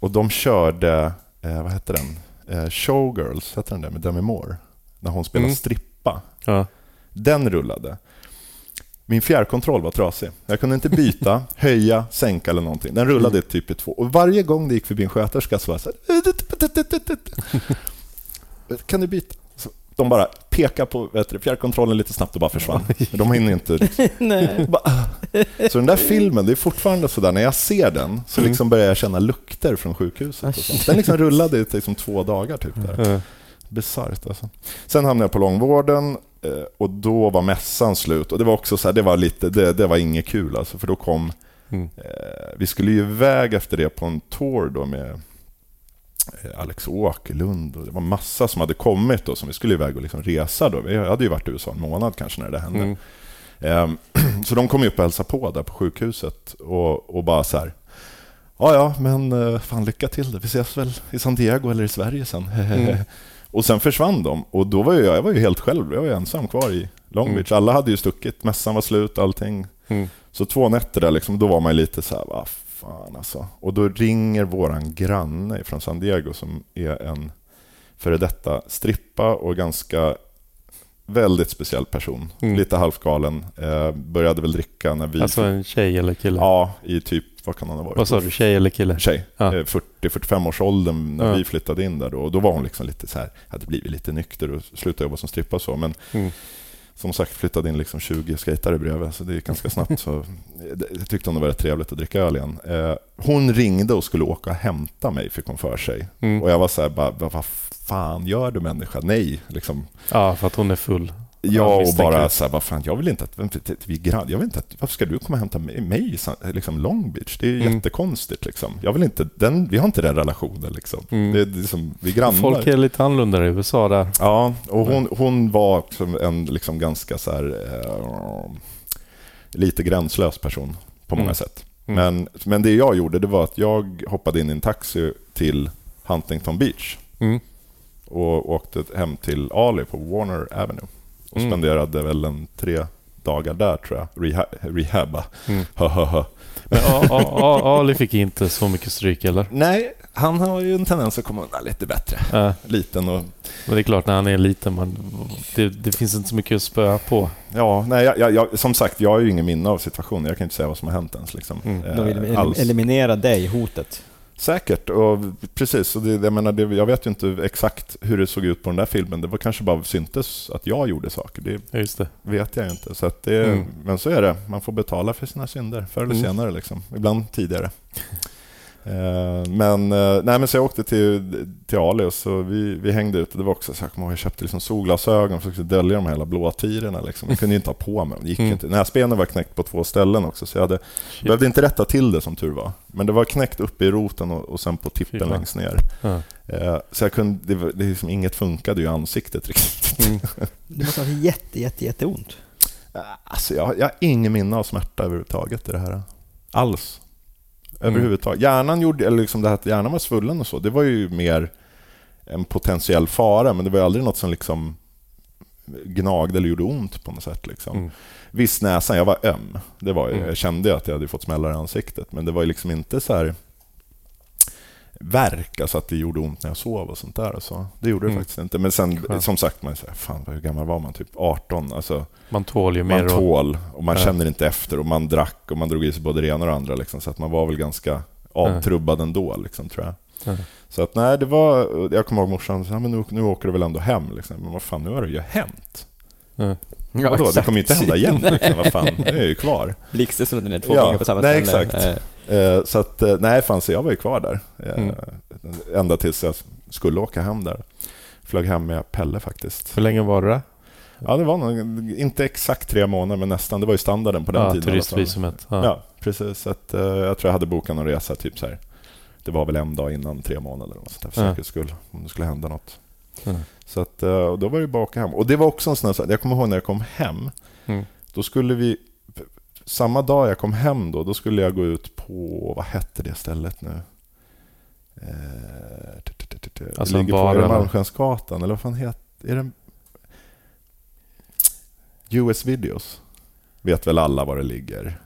Och de körde, eh, vad hette den? Eh, Showgirls, hette den där med Demi Moore? När hon spelade Mm. strippa. Ja. Den rullade. Min fjärrkontroll var trasig. Jag kunde inte byta, [LAUGHS] höja, sänka eller någonting. Den rullade typ i två. Och varje gång det gick förbi en sköterska så var jag så här... Kan du byta? Så de bara pekar på du, fjärrkontrollen lite snabbt och bara försvann. De hinner inte... Liksom. [LAUGHS] Bara- Så den där filmen, det är fortfarande så där när jag ser den så liksom börjar jag känna lukter från sjukhuset. Och sånt. Den liksom rullade i liksom två dagar typ. Där. Bisarrt alltså. Sen hamnade jag på långvården eh, och då var mässan slut. Och det var också så här, det var lite, det, det var inget kul alltså. För då kom, Mm. eh, vi skulle ju iväg efter det på en tour då med eh, Alex Åkerlund och det var massa som hade kommit då som vi skulle iväg och liksom resa då. Vi hade ju varit i USA en månad kanske när det hände. Mm. Ehm, [CLEARS THROAT] Så de kom ju upp och hälsade på där på sjukhuset och, och bara så här. Ja, ja, men eh, fan lycka till. Vi ses väl i San Diego eller i Sverige sen. Mm. [LAUGHS] och sen försvann de och då var jag, jag var ju helt själv. Jag var ensam kvar i Long Mm. Beach. Alla hade ju stuckit, mässan var slut, allting. Mm. Så två nätter där liksom, då var man lite så här, vad fan alltså. Och då ringer våran granne från San Diego som är en före detta strippa och ganska väldigt speciell person. Mm. Lite halvgalen. Eh, började väl dricka när vi... Alltså en tjej eller kille? Ja, i typ, vad kan han ha varit? Vad sa du? Tjej eller kille? Tjej. Ja. Eh, 40-45 års åldern när Ja. vi flyttade in där då. Och då var hon liksom lite så här, hade blivit lite nykter och slutade jobba som strippa och så. Men Mm. som sagt flyttade in liksom 20 skejtare bredvid, så det gick ganska snabbt. Så jag tyckte hon det var rätt trevligt att dricka öl igen. Eh, hon ringde och skulle åka och hämta mig, fick hon för sig. Mm. Och jag var så här, bara, vad vad fan gör du människa? Nej, liksom. Ja, för att hon är full. Ja, och bara så här, vad fan, jag vill inte att, vi grann, jag vill inte att, varför ska du komma och hämta mig, i liksom Long Beach? Det är Mm. jättekonstigt liksom. Jag vill inte, den, vi har inte den relationen liksom. Mm. Det, det är som, vi är grannar. Folk är lite annorlunda i USA där. Ja, och hon, hon var en liksom ganska så här, eh, lite gränslös person på många Mm. sätt. Mm. Men, men det jag gjorde det var att jag hoppade in i en taxi till Huntington Beach Mm. och åkte hem till Ali på Warner Avenue och Mm. spenderade väl en tre, dagar där tror jag. Reha rehabba. Mm. [LAUGHS] Men Ali fick inte så mycket stryk eller? Nej, han har ju en tendens att komma undan lite bättre. Ja, Liten och... men det är klart när han är liten, man, det, det finns inte så mycket att spöa på. Ja, nej, jag, jag, jag, som sagt, jag har ju ingen minne av situationen. Jag kan inte säga vad som har hänt ens. Liksom. Mm. Eh, De vill alls. eliminera dig, hotet. Säkert, och precis. Och det, jag, menar, det, jag vet ju inte exakt hur det såg ut på den där filmen. Det var kanske bara syntes att jag gjorde saker. Det just det. vet jag inte. Så det, Mm. Men så är det. Man får betala för sina synder, förr eller Mm. senare. Liksom. Ibland tidigare. Eh, Men, eh, nej, men så jag åkte till, till Ali och så vi, vi hängde ute. Det var också så jag, kommer jag köpte liksom solglasögon och försökte dölja de här hela blåtirorna. Liksom. Jag kunde inte ha på mig dem. Det gick Mm. inte. Näsbenen var knäckt på två ställen också. Så jag hade, behövde inte rätta till det som tur var. Men det var knäckt uppe i roten och, och sen på tippen fan. längst ner. Ja. Eh, Så jag kunde, det, var- det liksom, inget funkade ju i ansiktet riktigt. Mm. [LAUGHS] Det måste ha jätte, jätte, jätteont. Alltså jag, jag har ingen minne av smärta överhuvudtaget i det här. Alls. Överhuvudtaget. Hjärnan, gjorde, eller liksom det här att hjärnan var svullen och så, det var ju mer en potentiell fara, men det var aldrig något som liksom gnagde eller gjorde ont på något sätt. Liksom. Mm. Visst, näsan, jag var öm. Det var, Mm. Jag kände att jag hade fått smällar i ansiktet, men det var ju liksom inte så här verk, alltså att det gjorde ont när jag sov och sånt där. Och så. Det gjorde det Mm. faktiskt inte. Men sen, Skönt. som sagt, man säger, fan hur gammal var man? Typ 18? Alltså, Man tål ju mer. man och- tål och man Ja. känner inte efter och man drack och man drog i sig både det ena och det andra. Liksom, så att man var väl ganska avtrubbad ändå, liksom, tror jag. Ja. Så att nej, det var... Jag kommer ihåg morsan sa, men nu, nu åker du väl ändå hem? Liksom. Men vad fan, nu har det ju hänt. Ja. Ja, Vadå, det kommer ju inte hända igen. Liksom. Vad fan, [LAUGHS] nu är jag ju kvar. Blixten ner två Ja, gånger på samma nej, ställe. exakt. Eh, Så att, eh, nej, fan, så jag var ju kvar där. Eh, Mm. Ända tills jag skulle åka hem där. Flög hem med Pelle faktiskt. Hur länge var det där? Ja, det var nog, inte exakt tre månader, men nästan. Det var ju standarden på den Ja, tiden. turistvisumet. Ja. Ja. precis. Så att, jag tror jag hade bokat någon resa typ så här. Det var väl en dag innan tre månader sånt där, för Ja. säkerhets skull. Om det skulle hända något. Ja. Så att, då var det bara att åka hem. Och det var också en sån här. Jag kommer ihåg när jag kom hem. Mm. Då skulle vi... Samma dag jag kom hem då, då skulle jag gå ut på... Vad hette det stället nu? Eh, Det Alltså en ligger på bar det? Malmskensgatan, eller vad fan heter är det? US Videos. Vet väl alla var det ligger?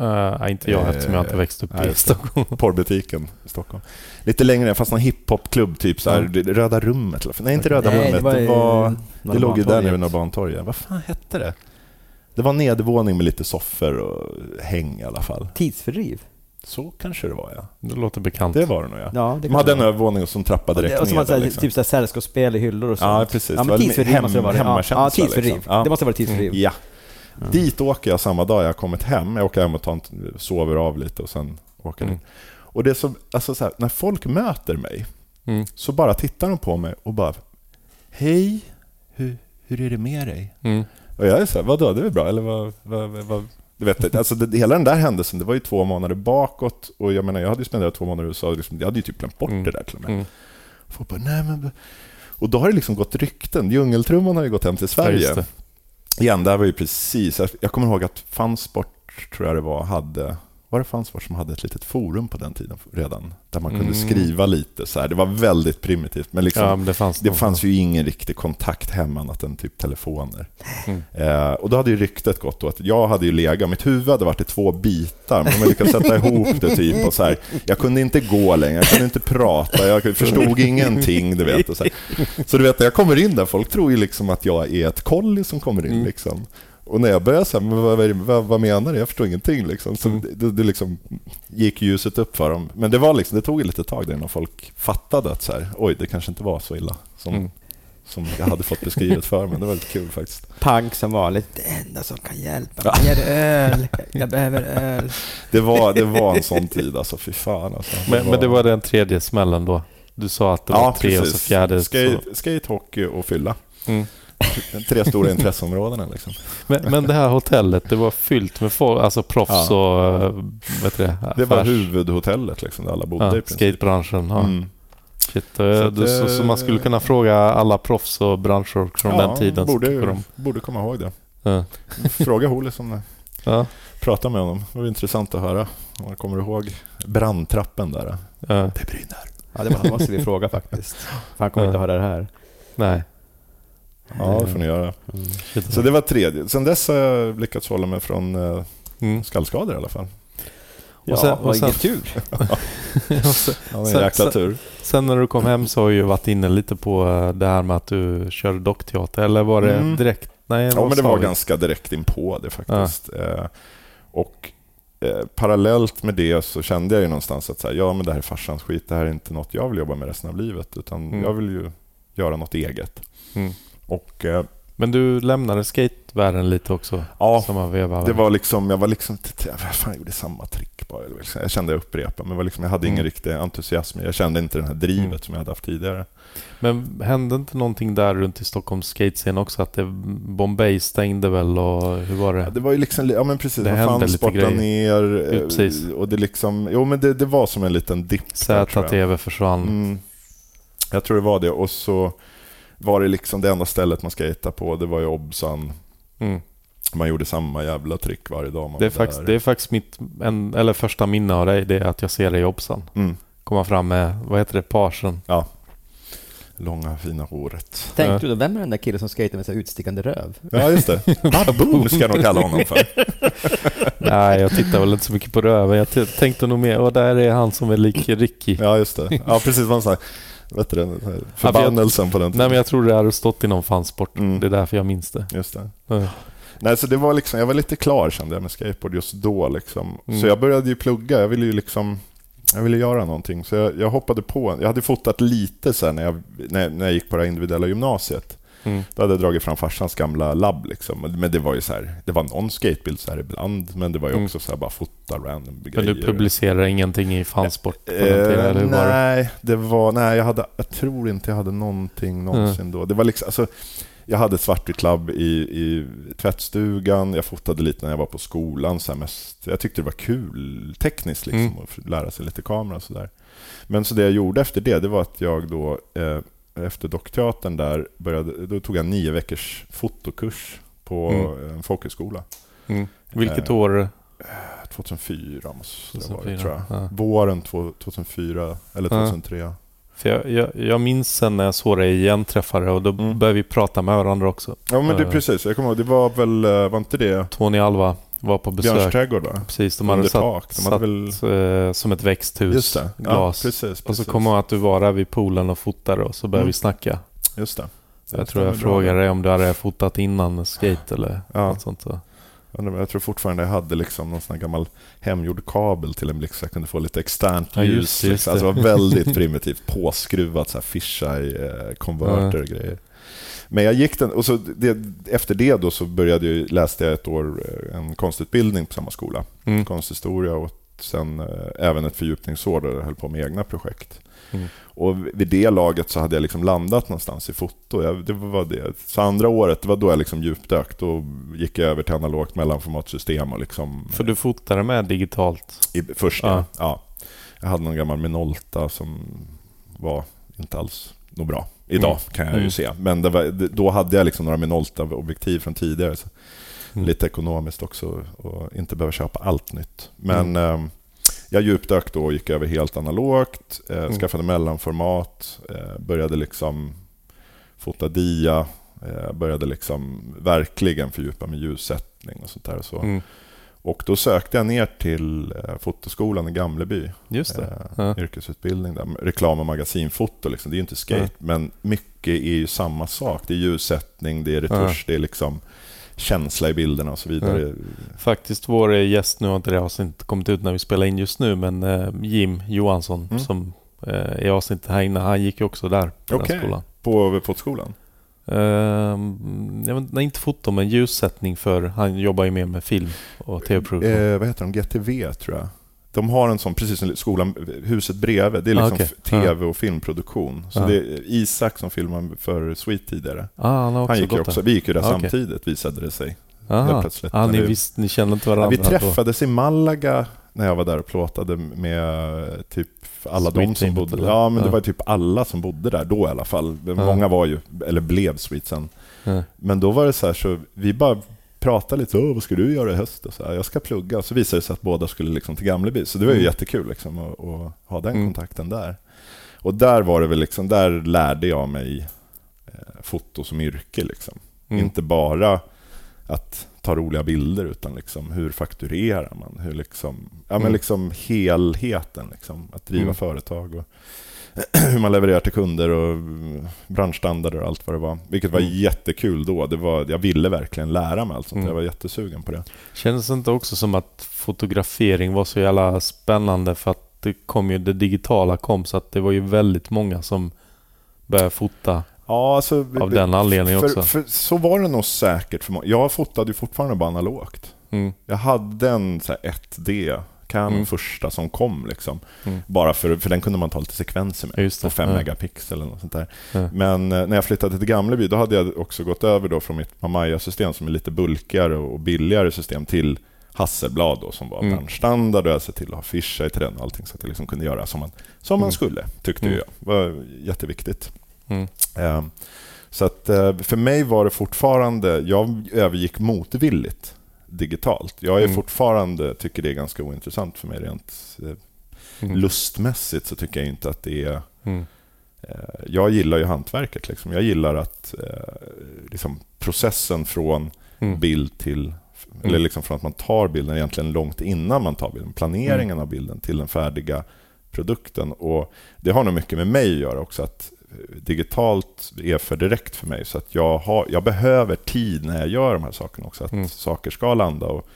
Uh, inte jag eftersom jag inte Eh, växt upp nej, i det. Stockholm. [LAUGHS] Porrbutiken i Stockholm. Lite längre ner, fast någon hiphopklubb, typ så här, Mm. det- Röda rummet. eller- Nej, inte Röda nej, rummet. Det, var, Norra det låg ju där nere vid Norra Bantorget. Vad fan hette det? Det var nedervåning med lite soffor och häng i alla fall. Tidsfördriv? Så kanske det var, ja. Det låter bekant. Det var det nog, ja. Ja, det De hade en övervåning som trappade direkt och så ner. var det så där, liksom. typ så sällskapsspel i hyllor och sånt. Ja, precis. Ja, Det men var tidsfördriv hem- måste det vara. Ja, hemmakänsla, ja, tidsfördriv. liksom. Ja. Det måste vara tidsfördriv. Ja. Ja. Dit åker jag samma dag jag kommit hem. Jag åker hem och tar en, sover av lite och sen åker Mm. dit. Och det så, alltså så här, när folk möter mig Mm. så bara tittar de på mig och bara Hej, hur, hur är det med dig? Mm. Och jag är så här, vadå, det är väl bra? Eller vad, vad, vad? Du vet, alltså det, hela den där händelsen, det var ju två månader bakåt och jag menar, jag hade ju spenderat två månader i USA, liksom, jag hade ju typ glömt bort Mm. det där till och med. Mm. Folk bara, nej men... Och då har det liksom gått rykten. Djungeltrumman har ju gått hem till Ja, Sverige. det. Igen, där var ju precis... Jag kommer ihåg att Fansport, tror jag det var, hade... Var det Fansport som hade ett litet forum på den tiden redan? Där man kunde Mm. skriva lite så här. Det var väldigt primitivt, men liksom... Ja, men det fanns Det fanns ju ingen riktig kontakt hemma annat än typ telefoner. Mm. Eh, och då hade ju ryktet gått då att jag hade ju legat, mitt huvud hade varit i två bitar, men man lyckades sätta ihop det typ och så här. Jag kunde inte gå längre, jag kunde inte prata, jag förstod ingenting, du vet. Och så, här. så du vet, jag kommer in där, folk tror ju liksom att jag är ett kolli som kommer in Mm. liksom. Och när jag började säga, men vad, vad, vad, menar du? Jag förstår ingenting liksom. Så Mm. det, det liksom gick ljuset upp för dem. Men det var liksom, det tog ju lite tag där innan folk fattade att så här, oj, det kanske inte var så illa som, Mm. som jag hade fått beskrivet för mig. Det var lite kul faktiskt. Punk som vanligt. Det enda som kan hjälpa mig är öl. Jag behöver öl. [LAUGHS] Det var, det var en sån tid alltså, fy fan alltså. Men, men det var den tredje smällen då? Du sa att det var tre och så fjärde. Så. Skate, skate, hockey och fylla. Mm. Tre stora intresseområdena liksom. Men, men det här hotellet, det var fyllt med folk, alltså proffs och eh, heter det? Det var huvudhotellet liksom, där alla bodde ja, i princip. skatebranschen. Ja. Mm. Shit, eh, Så att, så, så man skulle kunna fråga alla proffs och branscher från den tiden. borde, de, borde komma ihåg det. ja. Fråga Holis om det. Ja, Prata med honom. Det var intressant att höra. Man kommer ihåg brandtrappen där. ja, Det brinner. Ja, det måste vi fråga faktiskt. För han kommer inte höra det här. nej. Ja, det får ni göra. Shit. Så det var tredje. Sen dess har jag lyckats hålla mig från eh, Mm. skallskador i alla fall. Och sen- Ja, och sen- ingen tur. Och sen- Ja, [LAUGHS] en Sen- jäkla sen- tur. Sen när du kom hem så har vi ju varit inne lite på eh, det här med att du körde dockteater. Eller var det Mm. direkt? Nej, Ja, men det var vi? ganska direkt in på det faktiskt. Eh, och eh, parallellt med det så kände jag ju någonstans att så här, ja, men det här är farsans skit. Det här är inte något jag vill jobba med resten av livet. Utan Mm. jag vill ju göra något eget. Mm. Och eh, Men du lämnade skatevärlden lite också? ja, det var liksom, jag var liksom, vad fan, jag gjorde samma trick bara. Liksom- Jag kände jag upprepade, men var liksom, jag hade ingen Mm. riktig entusiasm. Jag kände inte det här drivet Mm. som jag hade haft tidigare. Men hände inte någonting där runt i Stockholms skatescen också? Att det, Bombay stängde väl och hur var det? Ja, det var ju liksom, ja men precis, Det vad hände fan lite sporta grejer. ner. Ja, eh, precis. Och det liksom, jo men det, det var som en liten dipp jag. ZTV försvann. Mm. Jag tror det var det. Och så var det liksom det enda stället man skejtade på, det var ju Obsan. Mm. Man gjorde samma jävla trick varje dag man Det, är var faktiskt, där. det är faktiskt mitt en, eller första minne av dig. Det är att jag ser dig i Obsan. Mm. Komma fram med, vad heter det, parsen? Långa fina håret. Tänkte du då, vem är den där killen som skejtar med så utstickande röv? Ja, just det. [LAUGHS] Baboon ska jag nog kalla honom för. [LAUGHS] Nej, jag tittar väl inte så mycket på röven. Jag tänkte nog mer, och där är han som är lik Ricky. Ja, just det. Ja, precis. Vad han Vet du den här Förbannelsen på den Nej, men jag tror det hade stått i någon fansport. Mm. Det är därför jag minns det. Just det. Ja. Nej, så det var liksom, jag var lite klar kände jag med skateboard just då. Liksom. Mm. Så jag började ju plugga. Jag ville ju liksom jag ville göra någonting. Så jag, jag hoppade på. Jag hade fotat lite sen när jag, när, när jag gick på det individuella gymnasiet. Mm. Då hade jag dragit fram farsans gamla labb. Liksom. Men- Men det var ju så här, det var någon skatebild så här ibland. Men det var ju Mm. också så här bara fota random Men grejer. du publicerar ingenting i fansport? på den Eh, tiden, eller hur var det? nej, det var, nej jag, hade, jag tror inte jag hade någonting någonsin då. Det var liksom, alltså, jag hade ett svartvitt labb i, i tvättstugan, jag fotade lite när jag var på skolan. Så mest, jag tyckte det var kul tekniskt liksom, Mm. att lära sig lite kamera och sådär. Men så det jag gjorde efter det, det var att jag då eh, efter dockteatern där började, då tog jag nio veckors fotokurs på Mm. en folkhögskola. Mm. Vilket Eh, år? 2004 måste det ha 2004, varit tror jag. ja. Våren två- 2004 eller Ja. 2003. För jag, jag, jag minns sen när jag såg dig igen, träffade och då Mm. började vi prata med varandra också. Ja men det är Eh. precis, jag kommer ihåg, det var väl, eh, var inte det Tony Alva var på Björns besök. trädgård va? Precis, de hade satt, tak. De hade satt väl... eh, som ett växthus, Just det, ja, glas. precis, precis. och så kom jag att du var där vid poolen och fotade och så började Mm. vi snacka. Just det. Jag tror jag frågade dig om du hade fotat innan skate eller Ja. något sånt. Så. Jag tror fortfarande jag hade liksom någon sån här gammal hemgjord kabel till en blixt så jag kunde få lite externt Ja, ljus. just det, just liksom. Alltså, det det. var väldigt [LAUGHS] primitivt påskruvat, så här fisheye, eh, konverter och grejer. Men jag gick den, och så det, efter det då så började jag, läste jag ett år eh, en konstutbildning på samma skola. Mm. konsthistoria och sen eh, även ett fördjupningsår där jag höll på med egna projekt. Mm. Och vid det laget så hade jag liksom landat någonstans i foto. Jag, det var det. Så andra året, det var då jag liksom djupdök. Då gick jag över till analogt mellanformatsystem och liksom... För du fotade med digitalt? I, först, Ja. ja. ja. Jag hade någon gammal Minolta som var inte alls något bra. Idag Mm. kan jag ju Mm. se. Men var, då hade jag liksom några Minolta-objektiv från tidigare. Mm. Lite ekonomiskt också och inte behöva köpa allt nytt. Men Mm. ehm, jag djupdök då och gick över helt analogt. Eh, Mm. Skaffade mellanformat. Eh, började liksom fota dia. Eh, började liksom verkligen fördjupa mig ljussättning och sånt där. Och, så. Och då sökte jag ner till eh, fotoskolan i Gamleby. Just det. Eh, Ja. Yrkesutbildning där. Reklam och magasinfoto. Liksom. Det är ju inte skate, Ja. men mycket är ju samma sak. Det är ljussättning, det är retusch, det är liksom känsla i bilderna och så vidare. Faktiskt vår gäst, nu har inte det avsnittet kommit ut när vi spelar in just nu, men eh, Jim Johansson Mm. som eh, i avsnittet här inne, han gick ju också där på Okej. den skolan. På fotoskolan? Ehm, jag vet, nej, inte foto, men ljussättning för han jobbar ju mer med film och tv-produktion. Eh, vad heter de? GTV tror jag. De har en sån, precis som skolan, huset bredvid. Det är liksom Ah, okej. tv och filmproduktion. Så Ja. det är Isak som filmade för Sweet tidigare. ah, han Han gick också, vi gick ju där Ah, okej. samtidigt visade det sig. Aha. plötsligt. Ah, ni, vi- visst, ni kände inte varandra? vi då? träffades i Malaga när jag var där och plåtade med typ alla de Sweet som teamet, bodde eller? Ja, men det Ja. var typ alla som bodde där då i alla fall. Ja. Många var ju, eller blev Sweet sen. Ja. Men då var det så här, så vi bara pratade lite, Åh, vad ska du göra i höst? Och så här, jag ska plugga. Så visade det sig att båda skulle liksom till Gamleby. Så det var ju Mm. jättekul liksom, att, att ha den Mm. kontakten där. Och där var det väl liksom, där lärde jag mig eh, foto som yrke. Liksom. Mm. Inte bara att ta roliga bilder, utan liksom hur fakturerar man? Hur liksom, ja, men Mm. liksom helheten, liksom, att driva Mm. företag. Och [CLEARS THROAT] hur man levererar till kunder och branschstandarder och allt vad det var. Vilket var Mm. jättekul då. Det var, jag ville verkligen lära mig allt sånt. Mm. Jag var jättesugen på det. Kändes det inte också som att fotografering var så jävla spännande för att det kom ju, det digitala kom så att det var ju väldigt många som började fota Ja, alltså, av den anledningen för, också. För, så var det nog säkert för många. Jag fotade ju fortfarande bara analogt. Mm. Jag hade en så här 1D, Canon Mm. första som kom. Liksom. Mm. Bara för, för den kunde man ta lite sekvenser med. Just det. På 5 Ja. megapixel eller något sånt där. Ja. Men eh, när jag flyttade till Gamleby, då hade jag också gått över då från mitt Mamaia-system som är lite bulkigare och billigare system till Hasselblad då, som var Mm. branschstandard och jag såg till att ha fisheye till den och allting så att jag liksom kunde göra som man, som man Mm. skulle, tyckte Mm. jag. Det var jätteviktigt. Mm. Eh, Så att eh, för mig var det fortfarande, jag övergick motvilligt digitalt. Jag är Mm. fortfarande, tycker det är ganska ointressant för mig rent eh, Mm. lustmässigt så tycker jag inte att det är Mm. Eh, Jag gillar ju hantverket. Liksom. Jag gillar att liksom, processen från Mm. bild till... Eller liksom från att man tar bilden egentligen långt innan man tar bilden. Planeringen Mm. av bilden till den färdiga produkten. Och Det har nog mycket med mig att göra också. Att digitalt är för direkt för mig. Så att jag, har, jag behöver tid när jag gör de här sakerna också. Att Mm. saker ska landa och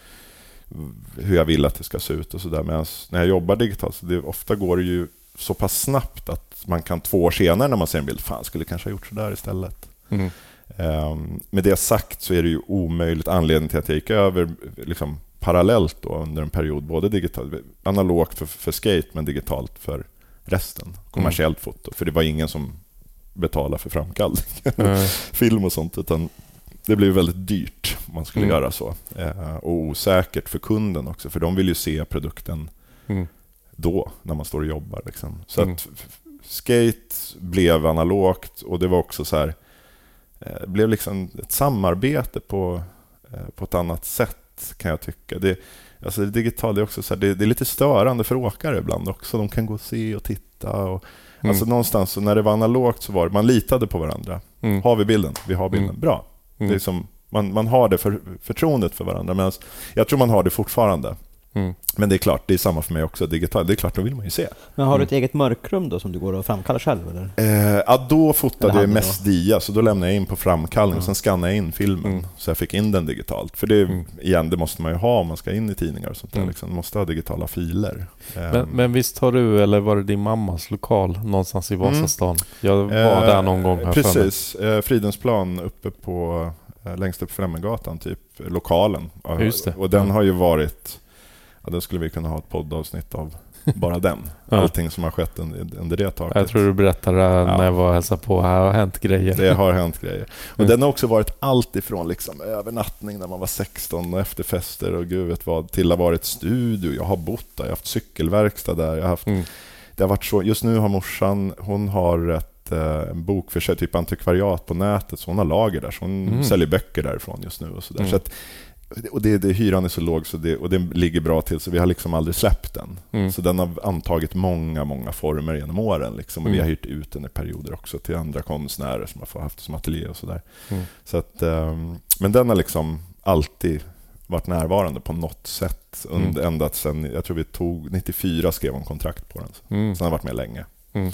hur jag vill att det ska se ut och sådär. Medan när jag jobbar digitalt, så det, ofta går det ju så pass snabbt att man kan två år senare när man ser en bild, fan skulle kanske ha gjort sådär istället. Mm. Um, med det sagt så är det ju omöjligt anledningen till att jag gick över liksom, parallellt då under en period, både digitalt, analogt för, för skate men digitalt för resten, kommersiellt foto. För det var ingen som betalade för framkallning, [LAUGHS] Eh, film och sånt, utan det blev väldigt dyrt om man skulle Mm. göra så. Eh, och osäkert för kunden också, för de vill ju se produkten mm. då, när man står och jobbar. Liksom. Så Mm. att skate blev analogt och det var också så här, eh, det blev liksom ett samarbete på, eh, på ett annat sätt kan jag tycka. Det, alltså det digitala är också så här, det, det är lite störande för åkare ibland också. De kan gå och se och titta. Och, Mm. Alltså någonstans så när det var analogt så var det, man litade på varandra. Mm. Har vi bilden? Vi har bilden. Mm. Bra. Mm. Det är som, man, man har det för, förtroendet för varandra. Men jag tror man har det fortfarande. Mm. Men det är klart, det är samma för mig också. Digitalt, det är klart, då vill man ju se. Men har du Mm. ett eget mörkrum då som du går och framkallar själv? Eller? Eh, ja, då fotade jag mest dia, så då lämnade jag in på framkallning och Ja. sen skannade jag in filmen. Mm. Så jag fick in den digitalt. För det, Mm. igen, det måste man ju ha om man ska in i tidningar och sånt där. Mm. Liksom. Man måste ha digitala filer. Men, men visst har du, eller var det din mammas lokal någonstans i Vasastan? Jag var eh, där någon gång. här. Precis. Eh, Fridhemsplan uppe på, eh, längst upp Främmergatan, typ, lokalen. Ja, Just det. Och den har ju varit, ja, den skulle vi kunna ha ett poddavsnitt av. [LAUGHS] Bara den. Ja. Allting som har skett under, under det taket. Jag tror du berättade det Ja. när jag var och hälsade på. Här har hänt grejer. Det har hänt grejer. Och Mm. Den har också varit allt ifrån liksom övernattning när man var 16 och efterfester och gud vet vad, till att ha varit studio. Jag har bott där, jag har haft cykelverkstad där. Jag har haft, Mm. det har varit så, just nu har morsan, hon har ett, eh, bokförsäljning, typ antikvariat på nätet, så hon har lager där. Så hon Mm. säljer böcker därifrån just nu. Och så. Mm. så att, och det, det, hyran är så låg så det, och det ligger bra till så vi har liksom aldrig släppt den. Mm. Så den har antagit många, många former genom åren. Liksom. Och Vi Mm. har hyrt ut den i perioder också till andra konstnärer som har fått haft som ateljé och sådär. Mm. Så att, ehm, men den har liksom alltid varit närvarande på något sätt. Under, Mm. Ända sedan, jag tror vi tog 94 skrev hon kontrakt på den. Mm. Så den har varit med länge. Mm.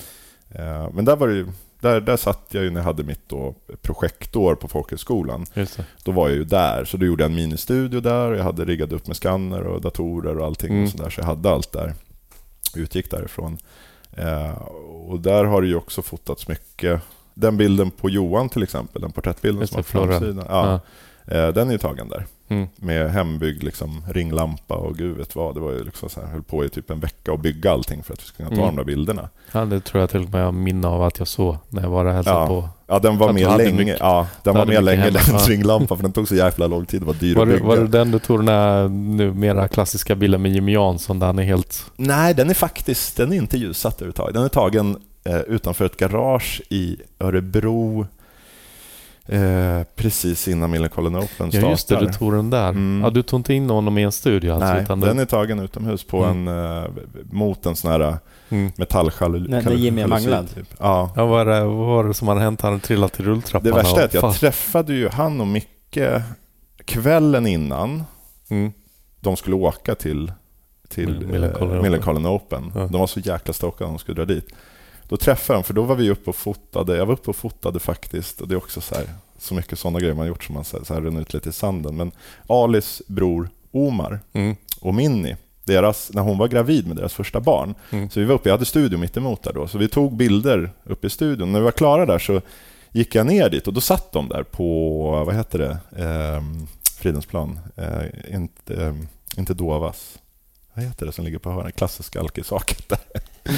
Eh, Men där, var det ju, där, där satt jag ju när jag hade mitt då projektår på folkhögskolan. Då var jag ju där, så då gjorde jag en ministudio där och jag hade riggat upp med skanner och datorer och allting. Mm. Och så, där, så jag hade allt där. Utgick därifrån. Eh, och där har det ju också fotats mycket. Den bilden på Johan till exempel, den porträttbilden Just som det, Florent. framsidan. Ja, eh, den är ju tagen där. Mm. Med hembyggd liksom, ringlampa och gud vet vad. Det var ju liksom så här, höll på i typ en vecka att bygga allting för att vi skulle kunna ta Mm. de där bilderna. Ja, det tror jag till och med jag minne av att jag såg när jag var där och hälsade Ja. på. Ja, den var med länge. mycket- ja, den var med länge, hemma. den ringlampan, för den tog så jävla lång tid. Det var dyr Var att bygga. var det den du tog den här nu mera klassiska bilden med Jimmy Jansson där han är helt... Nej, den är faktiskt den är inte ljussatt överhuvudtaget. Den är tagen eh, utanför ett garage i Örebro. Eh, precis innan Millencolin Open startar. Ja, just det. Du tog den där. Mm. Ja, du tog inte in honom i en studio alltså? Nej, utan den du... är tagen utomhus på Mm. en, eh, mot en sån här mm. metalljalusi. När- Jimmy är manglad. Typ. Ja. Ja, vad, är det, vad var det som hade hänt? Han hade trillat till rulltrappan? Det värsta är att jag fast- träffade ju han och Micke kvällen innan Mm. de skulle åka till, till Mil- Millencolin eh, Open. Millencolin Open. Ja. De var så jäkla stokade att de skulle dra dit. Då träffade jag dem, för då var vi uppe och fotade. Jag var uppe och fotade faktiskt. Och det är också så, här, så mycket sådana grejer man gjort som man så här, så här rinner ut lite i sanden. Men Alis bror Omar Mm. och Minni, deras, när hon var gravid med deras första barn. Mm. Så vi var uppe, jag hade studio mitt emot där då, så vi tog bilder uppe i studion. När vi var klara där så gick jag ner dit och då satt de där på, vad heter det, ehm, Fridhemsplan, eh, inte, ehm, inte Dovas. Vad heter det som ligger på hörnet? Klassiska alkisaket där.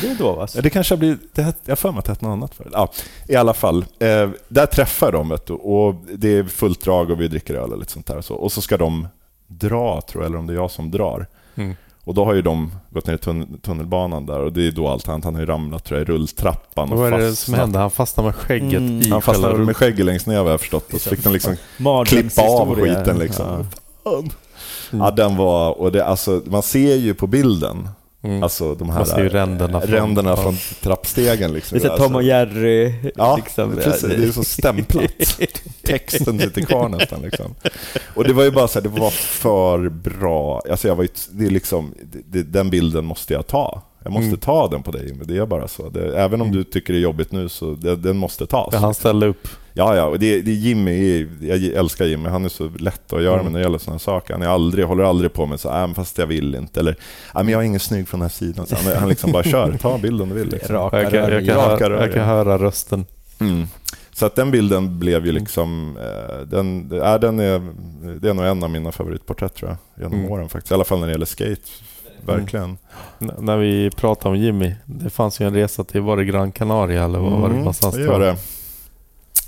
Det är alltså. Ja, Det kanske har blivit, det, jag har för mig att det hette något annat förut. Ja, I alla fall, eh, där träffar dem vet du, och det är fullt drag och vi dricker öl och lite sånt där. Och så, och så ska de dra, tror jag, eller om det är jag som drar. Mm. Och då har ju de gått ner i tun- tunnelbanan där och det är då allt hänt. Han har ju ramlat tror jag, i rulltrappan och Vad är det som fastnat. hände? Han fastnade med skägget Mm. i Han fastnade med skägget längst ner vad jag förstått och så fick de liksom klippa av skiten liksom. Ja. Ja, den var, och det, alltså, man ser ju på bilden, Mm. alltså de här ser ju ränderna från- ränderna från trappstegen. Liksom. Det är så Tom och Jerry. Ja, liksom. precis. Det är så stämplat. [LAUGHS] Texten sitter kvar nästan. Liksom. Och det var ju bara så här, det var för bra. Alltså jag var ju, det är liksom, det, det, den bilden måste jag ta. Jag måste Mm. ta den på dig det är bara så. Det, även om Mm. du tycker det är jobbigt nu så det, den måste tas. Ja, han ställde upp. Ja, ja, och det, det är Jimmy, jag älskar Jimmy, han är så lätt att göra Mm. med när det gäller sådana saker. Han är aldrig, håller aldrig på med så här, "Äh, fast jag vill inte, eller "Äh, men jag är ingen snygg från den här sidan. Så han, han liksom bara kör, ta bilden du vill. Liksom. Raka Jag kan, rör. jag kan, Raka höra, rör, jag kan höra rösten. Mm. Så att den bilden blev ju liksom, eh, den, äh, den är, det är nog en av mina favoritporträtt tror jag, genom Mm. åren faktiskt. I alla fall när det gäller skate. Verkligen. N- när vi pratade om Jimmy, det fanns ju en resa till, var det Gran Canaria eller vad var det någonstans? Mm, det var det.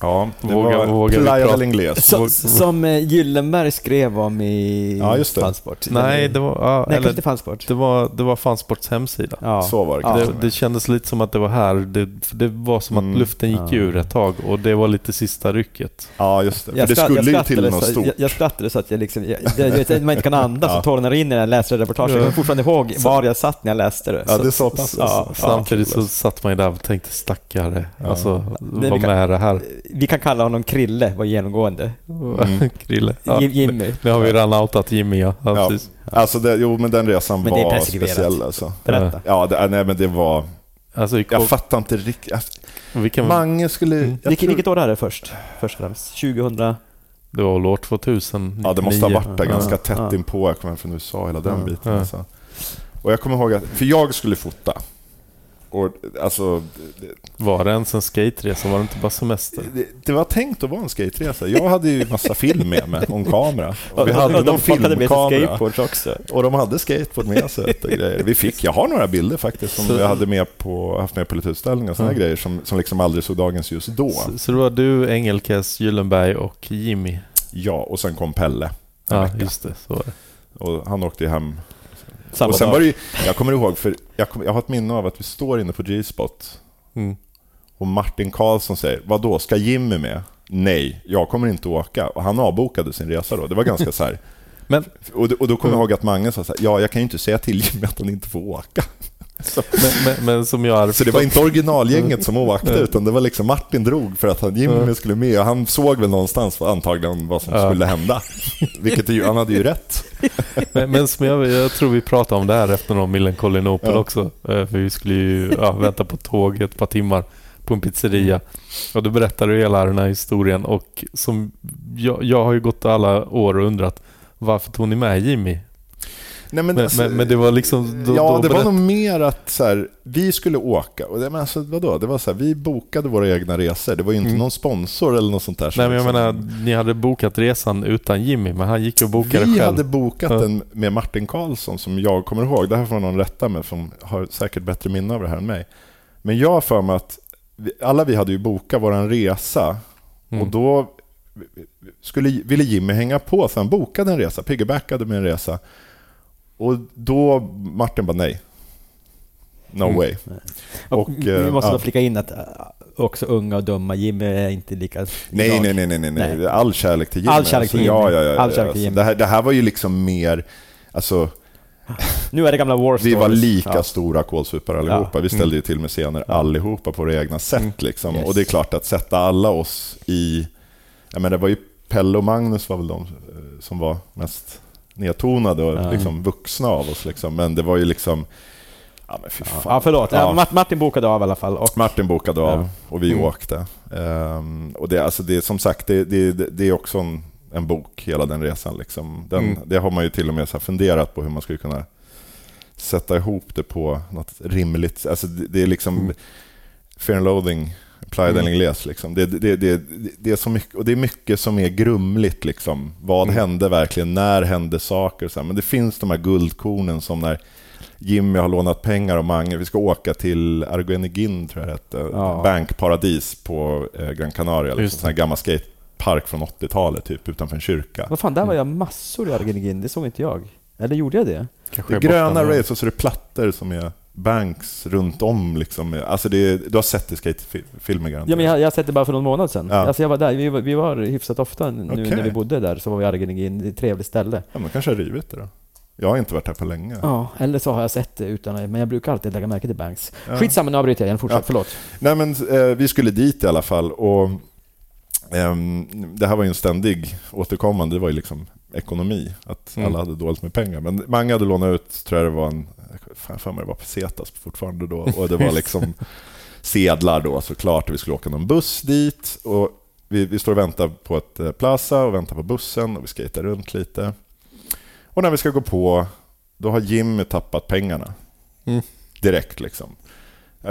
Ja, det Våga- var våga Playa del Ingles. Så, som eh, Gyllenberg skrev om i Ja, just det. Fansport. Nej, det var, ja, Nej, eller, inte Fansport. det var, det var Fansports hemsida. Ja. Så var det Ja. Det, det kändes lite som att det var här. Det, det var som att Mm. luften gick Ja. ur ett tag och det var lite sista rycket. Ja, just det. För Jag, det skulle ju till något stort. jag, jag skrattade så att jag liksom, jag, jag, jag, vet, man inte kan andas Ja. och tårarna rinner när jag läser reportaget. Jag kommer fortfarande ihåg var jag satt när jag läste det. Ja, det är så pass. Ja. Samtidigt så satt man ju där och tänkte stackare. Ja. Alltså, med det här? Vi kan kalla honom Krille, var genomgående. Mm. [LAUGHS] Krille. Ja. Jim- Jimmy. Nu har vi redan outat Jimmy ja. ja, Ja. precis. Alltså, det, jo, men den resan Men det är var speciell alltså. Berätta. Ja, det, nej, men det var... Alltså, Jag fattar inte riktigt. Vi kan, Mange skulle... Mm. Vilket, tror- vilket år är det först? Först och främst? 2000? det var väl år 2000. Ja, det måste ha varit där Ja, ganska ja, tätt ja. inpå. Jag kommer hem från USA, hela den Ja, biten. ja. Alltså. Och jag kommer ihåg att, för jag skulle fota. Och alltså, det, Var det ens en skateresa? Var det inte bara semester? det, det var tänkt att vara en skateresa. Jag hade ju massa film med mig en kamera. Och vi hade och någon filmkamera. skateboards också. Och de hade skateboard med sig och grejer. Vi fick, jag har några bilder faktiskt som Så- jag hade med på, haft med på lite utställningar och sådana Mm. grejer som, som liksom aldrig såg dagens ljus då. Så, så det var du, Engelkes, Gyllenberg och Jimmy? Ja, och sen kom Pelle. Ja, vecka. just det. Så var det. Och han åkte ju hem Samma och sen dag. var det ju, jag kommer ihåg, för jag, kom, jag har ett minne av att vi står inne på G-spot Mm. och Martin Karlsson säger vad då ska Jimmy med? Nej, jag kommer inte åka. Och han avbokade sin resa då. Det var ganska så här. [LAUGHS] Men, Och, då- och då kommer jag ihåg att Mange sa så här, ja, jag kan ju inte säga till Jimmy att han inte får åka. Så, men, men, men som jag så det var inte originalgänget som åkte, utan det var liksom Martin drog för att han, Jimmy Mm. skulle med. Och han såg väl någonstans antagligen vad som skulle hända. Vilket ju, han hade ju rätt. [LAUGHS] Men, men som jag, jag tror vi pratade om det här efter någon Millencolin Open Ja. också. Eh, För vi skulle ju ja, vänta på tåg ett par timmar på en pizzeria. Och då berättade du hela den här historien och som jag, jag har ju gått alla år och undrat varför tog ni med Jimmy? Nej, men, Men, alltså, men, men det var liksom... Då, ja, då det var nog mer att så här, vi skulle åka. Och det, men alltså, vadå? Det var så här, vi bokade våra egna resor. Det var ju inte Mm. någon sponsor eller något sånt där. Nej men jag liksom- menar, ni hade bokat resan utan Jimmy, men han gick och bokade Vi själv. hade bokat Ja. den med Martin Karlsson som jag kommer ihåg. Det här får någon rätta mig som har säkert bättre minne av det här än mig. Men jag har för mig att vi, alla vi hade ju bokat vår resa Mm. och då skulle, ville Jimmy hänga på så han bokade en resa, piggybackade med en resa. Och då Martin bara nej. no Mm. way. Och, Och, vi eh, måste ja. då flika in att äh, också unga och dumma Jimmy är inte lika... Nej, nej, nej, nej, nej, nej. Nej. All kärlek till Jimmy. All kärlek till Jimmy. Ja, ja, ja. All ja, kärlek till Jimmy. det, här, det här var ju liksom mer... Alltså, Nu är det gamla War vi var Stories. lika Ja. stora kålsupare allihopa. Vi ställde ju till med scener allihopa på våra egna sätt. Mm. Liksom. Yes. Och det är klart att sätta alla oss i... Jag menar, det var ju Pelle och Magnus var väl de eh, som var mest nedtonade och Ja. liksom vuxna av oss. Liksom. Men det var ju liksom... Ja, men fy fan. Ja, förlåt. Ja. Ja. Mart- Martin bokade av i alla fall. Och, Martin bokade av Ja. och vi Mm. åkte. Ehm, och det, alltså det, som sagt, det, det, det är också en, en bok, hela den resan. Liksom. Den, Mm. Det har man ju till och med så funderat på hur man skulle kunna sätta ihop det på något rimligt alltså det, det är liksom Mm. Fear and Loathing, Playa del Mm. Ingles. Liksom. Det, det, det, det, det är så mycket, och det är mycket som är grumligt. Liksom. Vad Mm. hände verkligen? När hände saker? Så här. Men det finns de här guldkornen som när Jimmy har lånat pengar av Mange. Vi ska åka till Arguinegin, tror jag det hette. Ja. Bankparadis på eh, Gran Canaria. Liksom. Här gammal skatepark från 80-talet, typ utanför en kyrka. vad fan, där var jag massor i Argentin. Det såg inte jag. Eller gjorde jag det? Kanske Det gröna borta race och så är det plattor som är banks runt om. Liksom. Alltså det du har sett det i skatefilmer garanterat? Ja, men jag, jag har sett det bara för någon månad sedan. Ja. Alltså jag var där, vi, var- vi var hyfsat ofta nu Okej. när vi bodde där, så var vi i Argentin. Det är ett trevligt ställe. Ja, men kanske har rivit det då. Jag har inte varit här på länge. Ja, eller så har jag sett det utan men jag brukar alltid lägga märke till Banks. Ja. Skitsamma, nu avbryter jag igen. Fortsätt, Ja. förlåt. Nej, men, eh, vi skulle dit i alla fall. Och, ehm, det här var ju en ständig återkommande, det var ju liksom ekonomi. Att Mm. alla hade dåligt med pengar. Men många hade lånat ut, tror jag det var en, fan för mig det var pesetas fortfarande då. Och det var liksom sedlar då såklart. Vi skulle åka någon buss dit. Och vi, vi står och väntar på ett eh, plaza och väntar på bussen och vi skejtar runt lite. Och när vi ska gå på, då har Jimmy tappat pengarna. Mm. Direkt liksom.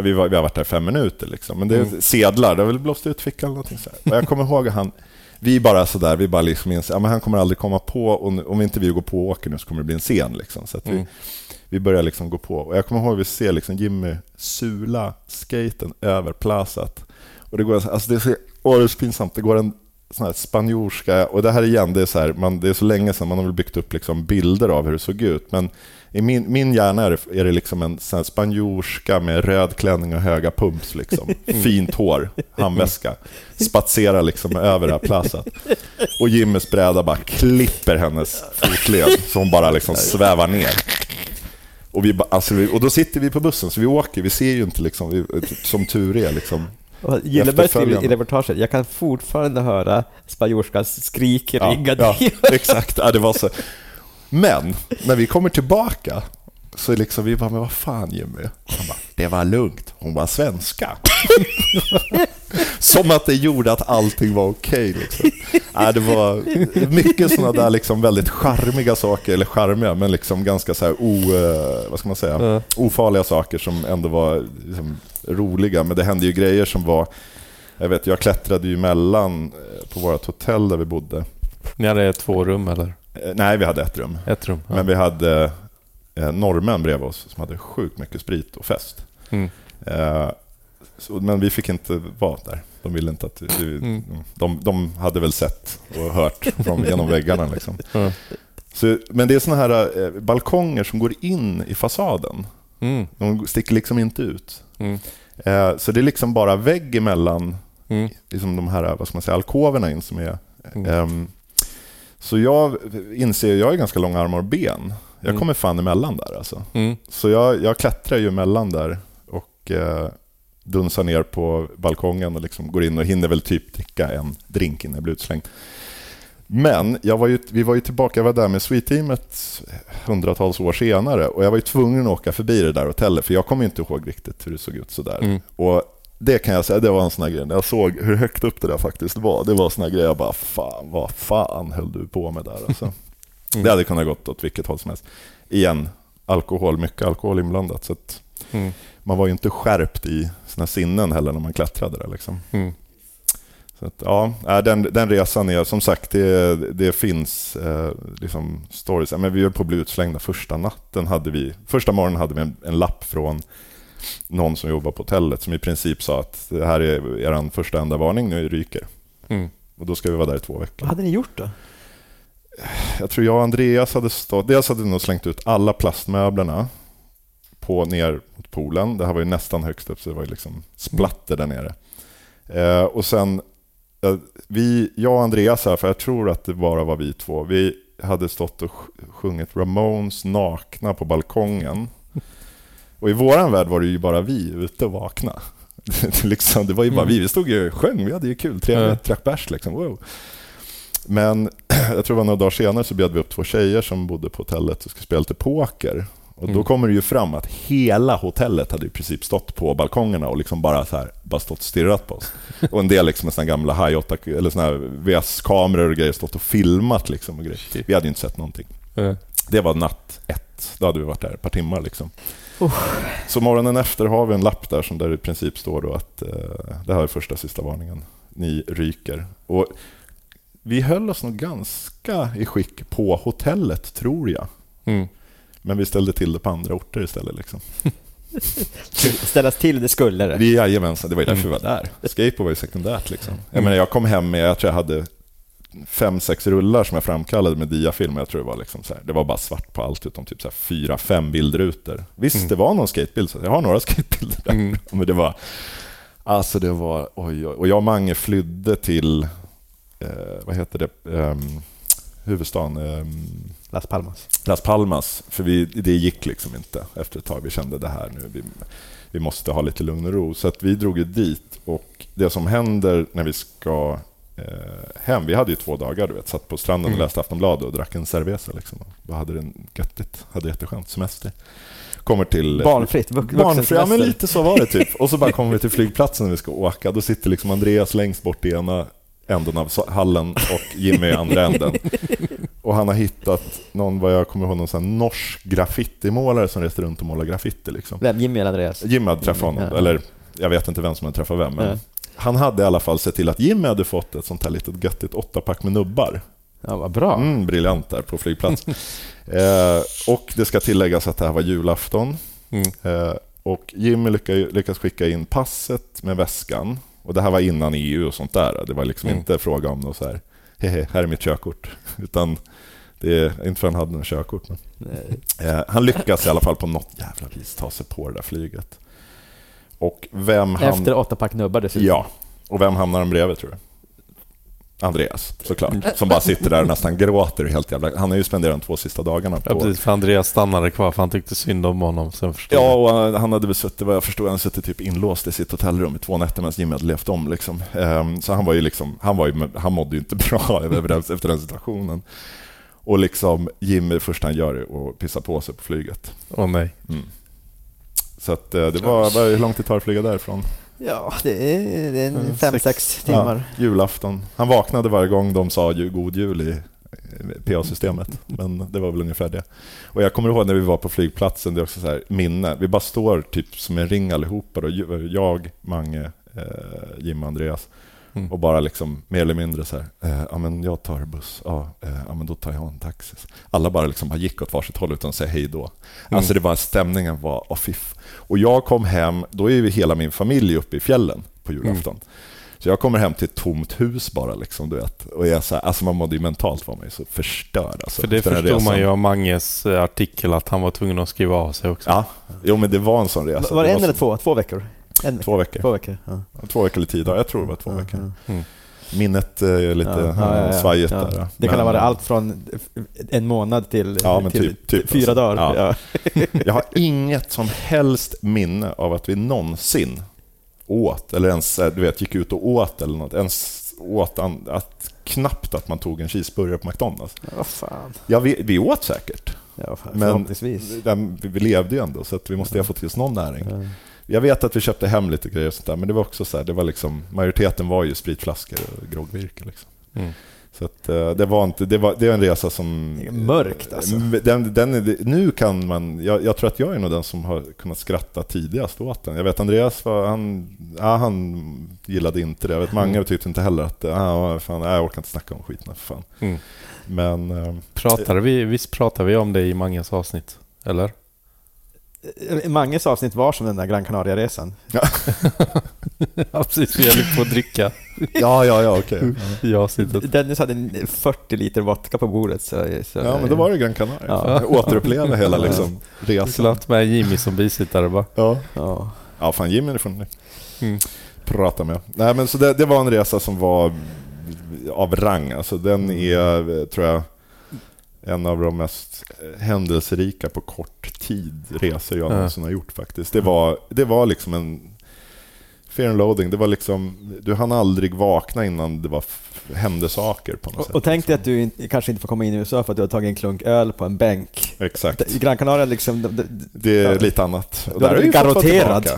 Vi, var, vi har varit där fem minuter liksom. Men det är Mm. sedlar, det har väl blåst ut fickan eller någonting så här. Och jag kommer ihåg att han, vi bara sådär, vi bara liksom inser, ja, men han kommer aldrig komma på, och om inte vi går på och åker nu så kommer det bli en scen liksom. Så vi, Mm. Vi börjar liksom gå på. Och jag kommer ihåg att vi ser liksom Jimmy sula skaten över plazat. Och det går, alltså det är så, så pinsamt, det går en sån här spanjorska, och det här igen, det är så, här, man, det är så länge sedan man har väl byggt upp liksom bilder av hur det såg ut. Men i min, min hjärna är det, är det liksom en sån spanjorska med röd klänning och höga pumps. Liksom. [LAUGHS] Fint hår, handväska. Spatserar liksom över det här plazat. Och Jimmys bräda bara klipper hennes fotled så hon bara liksom svävar ner. Och, vi, alltså, och då sitter vi på bussen, så vi åker. Vi ser ju inte liksom, vi, som tur är. Liksom. Gilleberg skriver i reportaget, jag kan fortfarande höra spanjorskas skrik Ja, ringa ja, ner. [LAUGHS] exakt. Ja, det var så. Men när vi kommer tillbaka så liksom vi bara, men vad fan Jimmy? Han bara, det var lugnt. Hon var svenska. [LAUGHS] [LAUGHS] Som att det gjorde att allting var okej. liksom. ja, det var mycket sådana där liksom väldigt charmiga saker, eller charmiga, men liksom ganska så här o, eh, vad ska man säga, ofarliga saker som ändå var liksom roliga. Men det hände ju grejer som var, jag vet, jag klättrade ju mellan eh, på vårt hotell där vi bodde. Ni hade två rum eller? Eh, Nej, vi hade ett rum. Ett rum? Ja. Men vi hade eh, norrmän bredvid oss som hade sjukt mycket sprit och fest. Mm. Eh, så, men vi fick inte vara där. De ville inte att vi, Mm. de, de hade väl sett och hört från [LAUGHS] genom väggarna. Liksom. Ja. Så, men det är såna här eh, balkonger som går in i fasaden. Mm. De sticker liksom inte ut. Mm. Eh, så det är liksom bara vägg emellan Mm. liksom de här vad ska man säga, alkoverna in som är... Mm. ehm, så jag inser, jag har ganska långa armar och ben. Jag Mm. kommer fan emellan där alltså. Mm. Så jag, jag klättrar ju emellan där och eh, dunsar ner på balkongen och liksom går in och hinner väl typ dricka en drink innan jag blir utslängd. Men jag var ju, vi var ju tillbaka, jag var där med Sweet-teamet hundratals år senare och jag var ju tvungen att åka förbi det där hotellet för jag kommer inte ihåg riktigt hur det såg ut sådär. Mm. Och det kan jag säga, det var en sån här grej, när jag såg hur högt upp det där faktiskt var, det var sån här grej, jag bara fan, vad fan höll du på med där alltså? Mm. Det hade kunnat gått åt vilket håll som helst. Igen, alkohol, mycket alkohol inblandat. Så att Mm. Man var ju inte skärpt i sina sinnen heller när man klättrade där. Liksom. Mm. Så att, ja, äh, den, den resan är som sagt, det, det finns eh, liksom stories. Men vi var på att bli utslängda första natten. Hade vi, första morgonen hade vi en, en lapp från någon som jobbar på hotellet som i princip sa att det här är er första enda varning, nu ryker. Mm. Och då ska vi vara där i två veckor. Vad hade ni gjort då? Jag tror jag och Andreas hade stått... Dels hade vi nog slängt ut alla plastmöblerna på ner mot poolen. Det här var ju nästan högst upp, så det var ju liksom splatter där nere. Eh, och sen, eh, vi, jag och Andreas här, för jag tror att det bara var vi två, vi hade stått och sj- sjungit Ramones nakna på balkongen. Och i våran värld var det ju bara vi ute och vakna. Det [LAUGHS] liksom, det var ju bara vi, vi stod ju och sjöng, vi hade ju kul, trevligt, drack bärs liksom. Wow. Men [CLEARS THROAT] jag tror det var några dagar senare så bjöd vi upp två tjejer som bodde på hotellet och skulle spela lite poker. Och då Mm. kommer det ju fram att hela hotellet hade i princip stått på balkongerna och liksom bara, så här, bara stått och stirrat på oss. Och en del liksom med såna gamla high 8 eller såna här VS-kameror och grejer stått och filmat. Liksom och grejer. Vi hade ju inte sett någonting. Eh, Det var natt ett. Då hade vi varit där ett par timmar. Liksom. Så morgonen efter har vi en lapp där som där det i princip står då att eh, det här är första sista varningen. Ni ryker. Och vi höll oss nog ganska i skick på hotellet, tror jag. Mm. Men vi ställde till det på andra orter istället. Liksom. [LAUGHS] Ställas till, det skulle det. Jajamensan, det var ju därför Mm. vi var där. Skateboard var ju sekundärt. Liksom. Jag, menar, jag kom hem med, jag tror jag hade fem, sex rullar som jag framkallade med diafilm. Jag tror det var, liksom så här, det var bara svart på allt utom typ så här fyra, fem bildrutor. Visst, Mm. det var någon skatebild, så jag har några skatebilder där. Mm. [LAUGHS] Men det var, alltså det var, oj, oj. Och jag och Mange flydde till, eh, vad heter det, um, huvudstaden, ehm, Las Palmas. Las Palmas, för vi, det gick liksom inte efter ett tag. Vi kände det här nu, vi, vi måste ha lite lugn och ro. Så att vi drog ju dit och det som händer när vi ska eh, hem, vi hade ju två dagar, du vet, satt på stranden och Mm. läste Aftonbladet och drack en cerveza. Liksom. Och hade det göttigt, hade jätteskönt, semester. Kommer till... Barnfritt, vux- Barnfri, ja, men lite så var det typ. Och så bara [LAUGHS] kommer vi till flygplatsen när vi ska åka. Då sitter liksom Andreas längst bort i ena änden av hallen och Jimmy i andra änden. Och han har hittat någon, vad jag kommer ihåg, någon sån norsk graffitimålare som reste runt och målade graffiti. Liksom. Vem? Jimmy eller Andreas? Jimmy hade träffat honom, Ja. eller jag vet inte vem som hade träffat vem. Men Ja. Han hade i alla fall sett till att Jimmy hade fått ett sånt här litet göttigt åttapack med nubbar. Ja, vad bra. Mm, briljant där på flygplats. [LAUGHS] eh, och det ska tilläggas att det här var julafton. Mm. Eh, och Jimmy lyckas, lyckas skicka in passet med väskan. Och det här var innan EU och sånt där. Det var liksom Mm. inte fråga om något så här, [LAUGHS] hehe, här är mitt körkort. [LAUGHS] Utan det är inte för han hade något körkort. Men. Eh, han lyckas i alla fall på något jävla vis ta sig på det där flyget. Och vem. Efter åtta pack nubbar dessutom. Ja, och vem hamnar han bredvid tror du? Andreas, såklart. Som bara sitter där och nästan gråter. Helt jävla... Han har ju spenderat de två sista dagarna Ja, på... precis. För Andreas stannade kvar för han tyckte synd om honom. Sen Ja, och han- hade väl suttit, vad jag förstod, han hade suttit typ inlåst i sitt hotellrum i två nätter medan Jimmy hade levt om. Liksom. Ehm, Så han var ju liksom, han, var ju, han mådde ju inte [LAUGHS] bra efter den situationen. Och liksom Jimmy, det första han gör är att pissa på sig på flyget. Åh nej. Mm. Så att eh, det var, hur långt det tar att flyga därifrån? Ja, det är, det är en Mm, fem, sex. sex timmar. Ja, julafton. Han vaknade varje gång de sa god jul i PA-systemet. Men det var väl ungefär det. Och jag kommer ihåg när vi var på flygplatsen, det är också så här minne. Vi bara står typ som en ring allihopa. Då. Jag, Mange, eh, Jim och Andreas. Mm. Och bara liksom mer eller mindre så här, eh, ja men jag tar buss, ja, eh, ja men då tar jag en taxi. Alla bara liksom bara gick åt varsitt håll utan att säga hej då. Alltså det var, stämningen var, åh fiff. Och jag kom hem, då är ju hela min familj uppe i fjällen på julafton. Så jag kommer hem till ett tomt hus bara liksom, du vet. Och jag så här, alltså man mådde ju mentalt var man ju så förstörd alltså. För det förstod man resan. ju av Manges eh, artikel att han var tvungen att skriva av sig också. Ja, jo men det var en sån resa. Var det en så- eller två? Två veckor? En vecka? Två veckor. Två veckor. Ja. Två veckor eller tio dagar, jag tror det var två Ja, veckor. ja. Minnet är lite Ja, ja, ja, ja. svajigt Ja. där. ja. Det kan ha Men- varit allt från en månad till, Ja, till typ- typ fyra alltså. dagar. Ja. Ja. [LAUGHS] Jag har inget som helst minne av att vi någonsin åt, eller ens eh, du vet, gick ut och åt eller något. Ens åt an, att, knappt att man tog en cheeseburgare på McDonalds. Vad fan. Ja, vi, vi åt säkert. Ja. Men vi vi levde ju ändå, så vi måste ju ha fått till oss någon näring. Ja. Jag vet att vi köpte hem lite grejer och sånt där, men det var också så här, det var liksom, majoriteten var ju spritflaskor och groggvirke. Liksom. Mm. Så att, eh, det, var inte, det, var, det är en resa som... Mörkt, alltså. Den, den är, nu kan man... Jag, jag tror att jag är nog den som har kunnat skratta tidigast åt den. Jag vet Andreas, var, han, ja, han gillade inte det. Jag vet Mange tyckte inte heller att... Ja, fan, nej, jag orkar inte snacka om skiten. För fan. Mm. Men... eh, Pratade vi, visst pratade vi om det i Manges avsnitt? Eller? Eh, Manges avsnitt var som den där Gran Canaria-resan. ja, [LAUGHS] precis. Vi höll på att dricka Ja, ja, ja, okej. [LAUGHS] i avsnittet. Dennis hade en 40 liter vodka på bordet. Så, så, Ja, men då var det Gran Canaria. Ja. Återuppleva hela liksom, Vi skulle resan. haft med Jimmy som bisittare bara. Ja. Ja. ja, fan Jimmy får ni Mm. prata med. Nej, men så det, det var en resa som var av rang. Alltså, den är, eh, tror jag, en av de mest eh, händelserika på kort tid resor jag Ja. någonsin har gjort faktiskt. Det var, det var liksom en fear and loading. Det var liksom, du hann aldrig vakna innan det var hände saker på något Och, sätt. och tänk dig att du in, kanske inte får komma in i USA för att du har tagit en klunk öl på en bänk. Exakt. I Gran Canaria liksom... De, de, Det är Ja. lite annat. Och Du har har blivit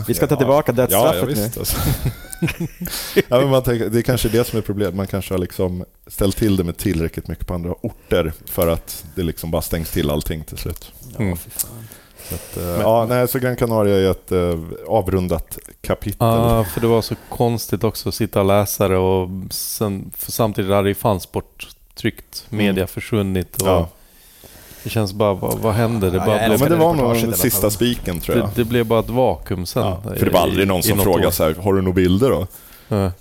vi ska ta tillbaka ja, dödsstraffet ja, nu. visst, alltså. [LAUGHS] [LAUGHS] ja, men man tänker, Det är kanske det som är problemet. Man kanske har liksom ställt till det med tillräckligt mycket på andra orter för att det liksom bara stängs till allting till slut. Mm. Så, att, eh, ja, nej, så Gran Canaria är ett eh, avrundat kapitel. Ja, för det var så konstigt också att sitta och läsa det och sen, för samtidigt hade ju fansport tryckt, media Mm. försvunnit och Ja. Det känns bara, vad, vad hände? Det, bara Ja, blev, men det var nog den sista spiken tror jag. det, det blev bara ett vakuum sen. Ja, för det var aldrig någon i- som frågade år. så här, har du några bilder då? Ja.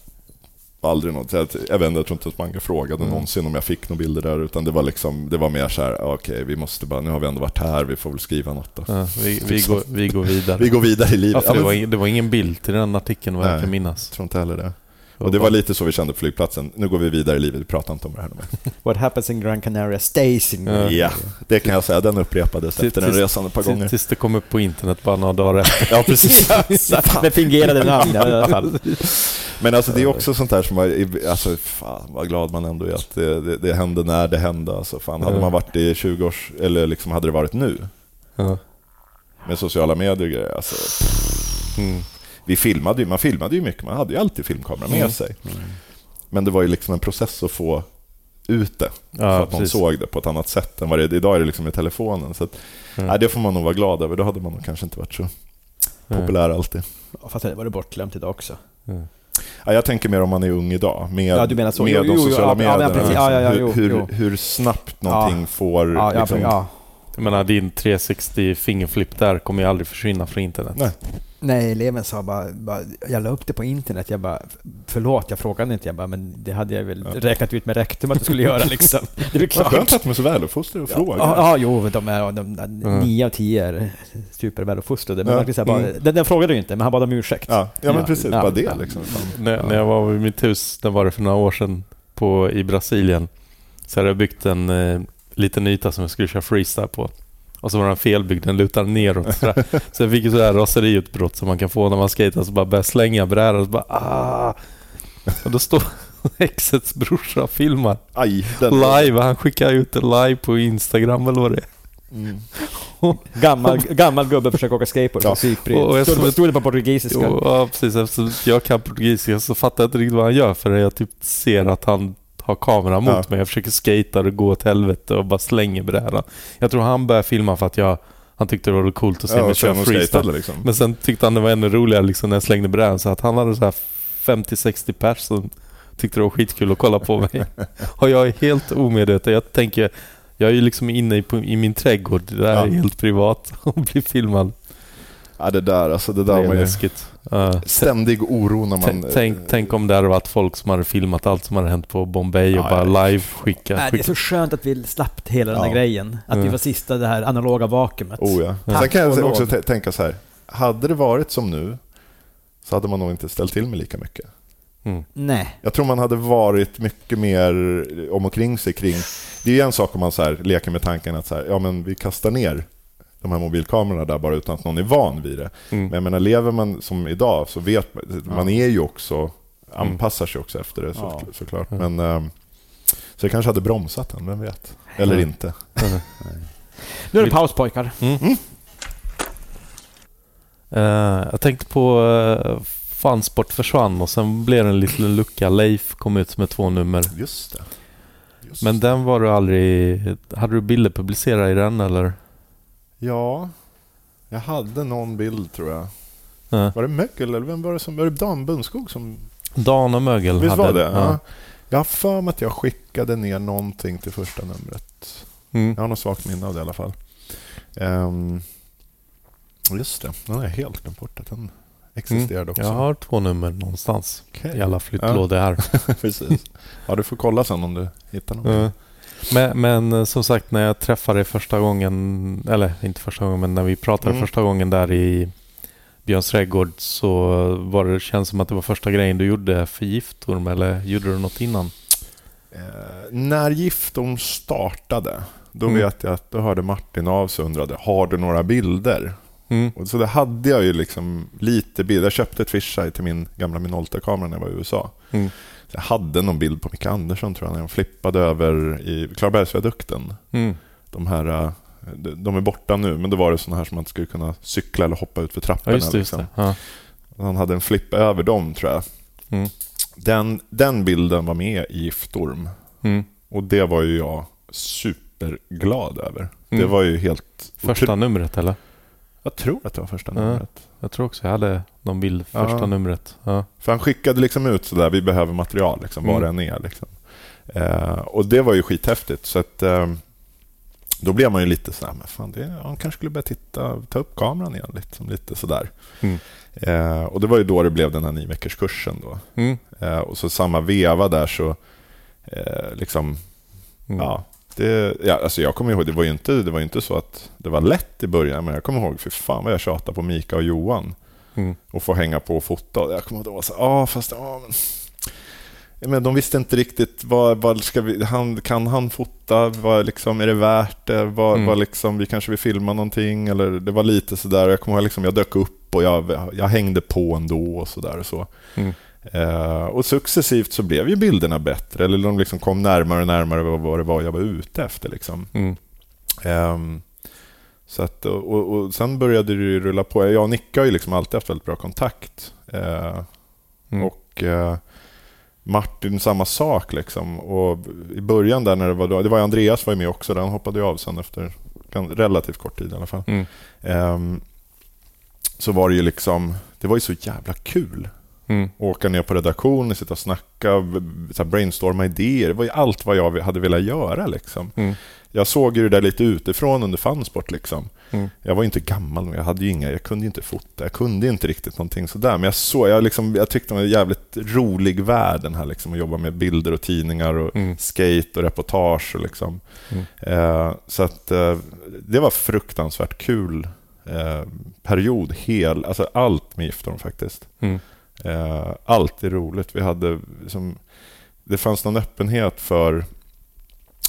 Aldrig något. Jag, jag vet inte, jag tror inte att Mange frågade Mm. någonsin om jag fick några bilder där, utan det var liksom, det var mer så här, okej, vi måste bara, nu har vi ändå varit här, vi får väl skriva något då. Ja, vi, vi, går, vi går vidare. [LAUGHS] Vi går vidare i livet. Ja, det, var ingen, det var ingen bild till den artikeln vad jag kan minnas. Jag tror inte heller det. Och det var lite så vi kände på flygplatsen. Nu går vi vidare i livet, vi pratar inte om det här nu. [LAUGHS] What happens in Gran Canaria stays in Ja. Ja, det kan jag säga. Den upprepades efter den resan ett par gånger. Tills det kom upp på internet bara några dagar efter. [LAUGHS] Ja, precis. [LAUGHS] Med fingerade namn i alla fall. Men alltså det är också sånt här som var, alltså fan vad glad man ändå är att det, det, det hände när det hände. Alltså fan, hade man varit i 20 års, eller liksom hade det varit nu Ja. med sociala medier och grejer, alltså Mm. Vi filmade ju, man filmade ju mycket, man hade ju alltid filmkamera med Mm. sig. Men det var ju liksom en process att få ut det, så Ja, att någon precis. såg det på ett annat sätt än vad det är. Idag är det liksom med telefonen. Så att, Mm. nej, det får man nog vara glad över, då hade man nog kanske inte varit så populär alltid. Ja, Fast det var det bortglömt idag också. Mm. Ja, jag tänker mer om man är ung idag, med, Ja, du menar så. med Jo, de jo, jo, sociala medierna. men precis. Ja, ja, ja, hur, hur, snabbt någonting får... Ja, ja, liksom, ja. Jag menar, din 360 fingerflip där kommer ju aldrig försvinna från internet. Nej. Nej, eleven sa bara, bara, jag la upp det på internet. Jag bara, förlåt, jag frågade inte. Jag bara, men det hade jag väl Ja. räknat ut med rektum att du skulle göra liksom. [LAUGHS] Det är klart. skönt att de är så väluppfostrade och Ja, frågar. ja, ja, jo, de är de, nio av tio är superväluppfostrade. Men Ja, man bara, mm. den, den frågade ju inte, men han bad om ursäkt. Ja, ja men precis. Ja. Bara det Ja. liksom. När, när jag var vid mitt hus, det var det för några år sedan, på, i Brasilien, så hade jag byggt en eh, liten yta som jag skulle köra freestyle på. Och så var den felbyggd, den lutade neråt. sådär. så jag fick ju sådär raseriutbrott som man kan få när man skejtar, så bara började jag slänga brädan och så bara ah! Och då står [LAUGHS] exets brorsa och filmar Aj, den, live. Han skickar ut det live på Instagram eller vad det är. Mm. [LAUGHS] Gammal, gammal gubbe försöker åka skateboard Ja. jag Stod, som- stod det på portugisiska. Jo, ja, precis. Eftersom jag kan portugisiska så fattar jag inte riktigt vad han gör för jag typ ser att han har kameran mot Ja. mig. Jag försöker skata och gå åt helvete och bara slänger brädan. Jag tror han började filma för att jag, han tyckte det var coolt att se Ja, mig köra freestyle. liksom. Men sen tyckte han det var ännu roligare liksom när jag slängde brädan så att han hade så här 50-60 pers som tyckte det var skitkul att kolla på mig. [LAUGHS] och jag är helt omedveten. Jag tänker, jag är ju liksom inne i, i min trädgård. Det där Ja. är helt privat [LAUGHS] och blir filmad. Ja, det där, alltså det Det där är var ju läskigt. Ständig oro när man... Tänk, tänk, om det hade varit folk som hade filmat allt som hade hänt på Bombay och Ja, bara live skicka. Nej, det är skicka. så skönt att vi slapp hela den här Ja. grejen. Att vi var sista det här analoga vakuumet. Oh ja. Sen kan jag också lov. tänka så här. Hade det varit som nu så hade man nog inte ställt till med lika mycket. Mm. Nej. Jag tror man hade varit mycket mer om och kring sig kring... Det är ju en sak om man så här leker med tanken att så här, ja, men vi kastar ner de här mobilkamerorna där bara utan att någon är van vid det. Mm. Men jag menar, lever man som idag så vet man, man är ju också, anpassar sig också efter det så, Ja. såklart. Men, ehm, så jag kanske hade bromsat den, vem vet? Eller Ja. inte. [LAUGHS] Nu är det paus pojkar. Mm. Eh, jag tänkte på uh, Fansport försvann och sen blev det en liten lucka. Leif kom ut med två nummer. Just det. Just Men den var du aldrig... Hade du bilder publicerade i den eller? Ja, jag hade någon bild tror jag. Ja. Var det Mögel eller vem var det som... Var det Dan Bundskog som... Dan och Mögel Visst hade var det? Ja. Ja. Jag har för mig att jag skickade ner någonting till första numret. Mm. Jag har något svagt minne av det i alla fall. Ehm, Just det, den har jag helt glömt bort att den existerade också. Jag har två nummer någonstans Okej. i alla flyttlådor här. [LAUGHS] Precis. Ja, du får kolla sen om du hittar någon. Ja. Men, men eh, som sagt, när jag träffade dig första gången, eller inte första gången, men när vi pratade Mm. första gången där i Björns trädgård så var det, känns som att det var första grejen du gjorde för Giftorm, eller gjorde du något innan? Eh, när Giftorm startade, då Mm. vet jag att då hörde Martin av sig och undrade, har du några bilder? Mm. Och så det hade jag ju liksom lite bilder. Jag köpte ett fisheye till min gamla Minolta-kamera när jag var i USA. Mm. Jag hade någon bild på Micke Andersson tror jag, när jag flippade över i Klarabergsviadukten. Mm. De här, eh, de är borta nu, men då var det såna här som man skulle kunna cykla eller hoppa ut för Ja, trapporna. det. Just liksom. det. Ja. Han hade en flipp över dem tror jag. Mm. Den, den bilden var med i Giftorm. Mm. Och det var ju jag superglad över. Det Mm. var ju helt... Första numret, eller? Jag tror att det var första Ja. numret. Jag tror också jag hade någon bild första Ja. numret. Ja. För han skickade liksom ut sådär, vi behöver material, liksom, var Mm. det än är. Liksom. Eh, och det var ju skithäftigt. Så att, eh, då blev man ju lite sådär, men fan, det, han kanske skulle börja titta, ta upp kameran igen. Liksom, lite sådär. Mm. Eh, och det var ju då det blev den här nio veckors kursen då. Mm. Eh, och så samma veva där så, eh, liksom, Mm. ja. Det, ja, alltså jag kommer ihåg, det var, ju inte, det var inte så att det var lätt i början, men jag kommer ihåg, för fan vad jag tjatade på Mika och Johan Mm. och få hänga på och fota. Jag kommer ihåg då så ja fast ja, men, men de visste inte riktigt vad, vad ska vi, han, kan han fota, vad, liksom, är det värt det, vad, Mm. vad, liksom, vi kanske vill filma någonting eller det var lite sådär, jag kommer ihåg liksom, jag dök upp och jag, jag hängde på ändå och sådär och så. Mm. Eh, och successivt så blev ju bilderna bättre, eller de liksom kom närmare och närmare vad, vad det var jag var ute efter. Liksom. Mm. Ehm, så att, och, och, sen började det rulla på. Jag och Nicke har ju liksom alltid haft väldigt bra kontakt. Eh, Mm. Och eh, Martin samma sak. Liksom. Och I början där när det var, då, det var Andreas var ju med också, den hoppade ju av sen efter relativt kort tid i alla fall. Mm. Ehm, så var det ju liksom, det var ju så jävla kul. Mm. Åka ner på redaktionen, sitta och snacka, brainstorma idéer. Det var ju allt vad jag hade velat göra. Liksom. Mm. Jag såg ju det där lite utifrån under Funsport. Liksom. Mm. Jag var inte gammal, men jag, hade ju inga, jag kunde inte fota. Jag kunde inte riktigt någonting sådär. Men jag, såg, jag, liksom, jag tyckte det var en jävligt rolig värld den här, liksom, att jobba med bilder och tidningar och Mm. skate och reportage. Och liksom. Mm. eh, så att, eh, det var fruktansvärt kul eh, period. Hel, alltså allt med Giftorm faktiskt. Mm. Eh, allt är roligt. Vi hade liksom, det fanns någon öppenhet för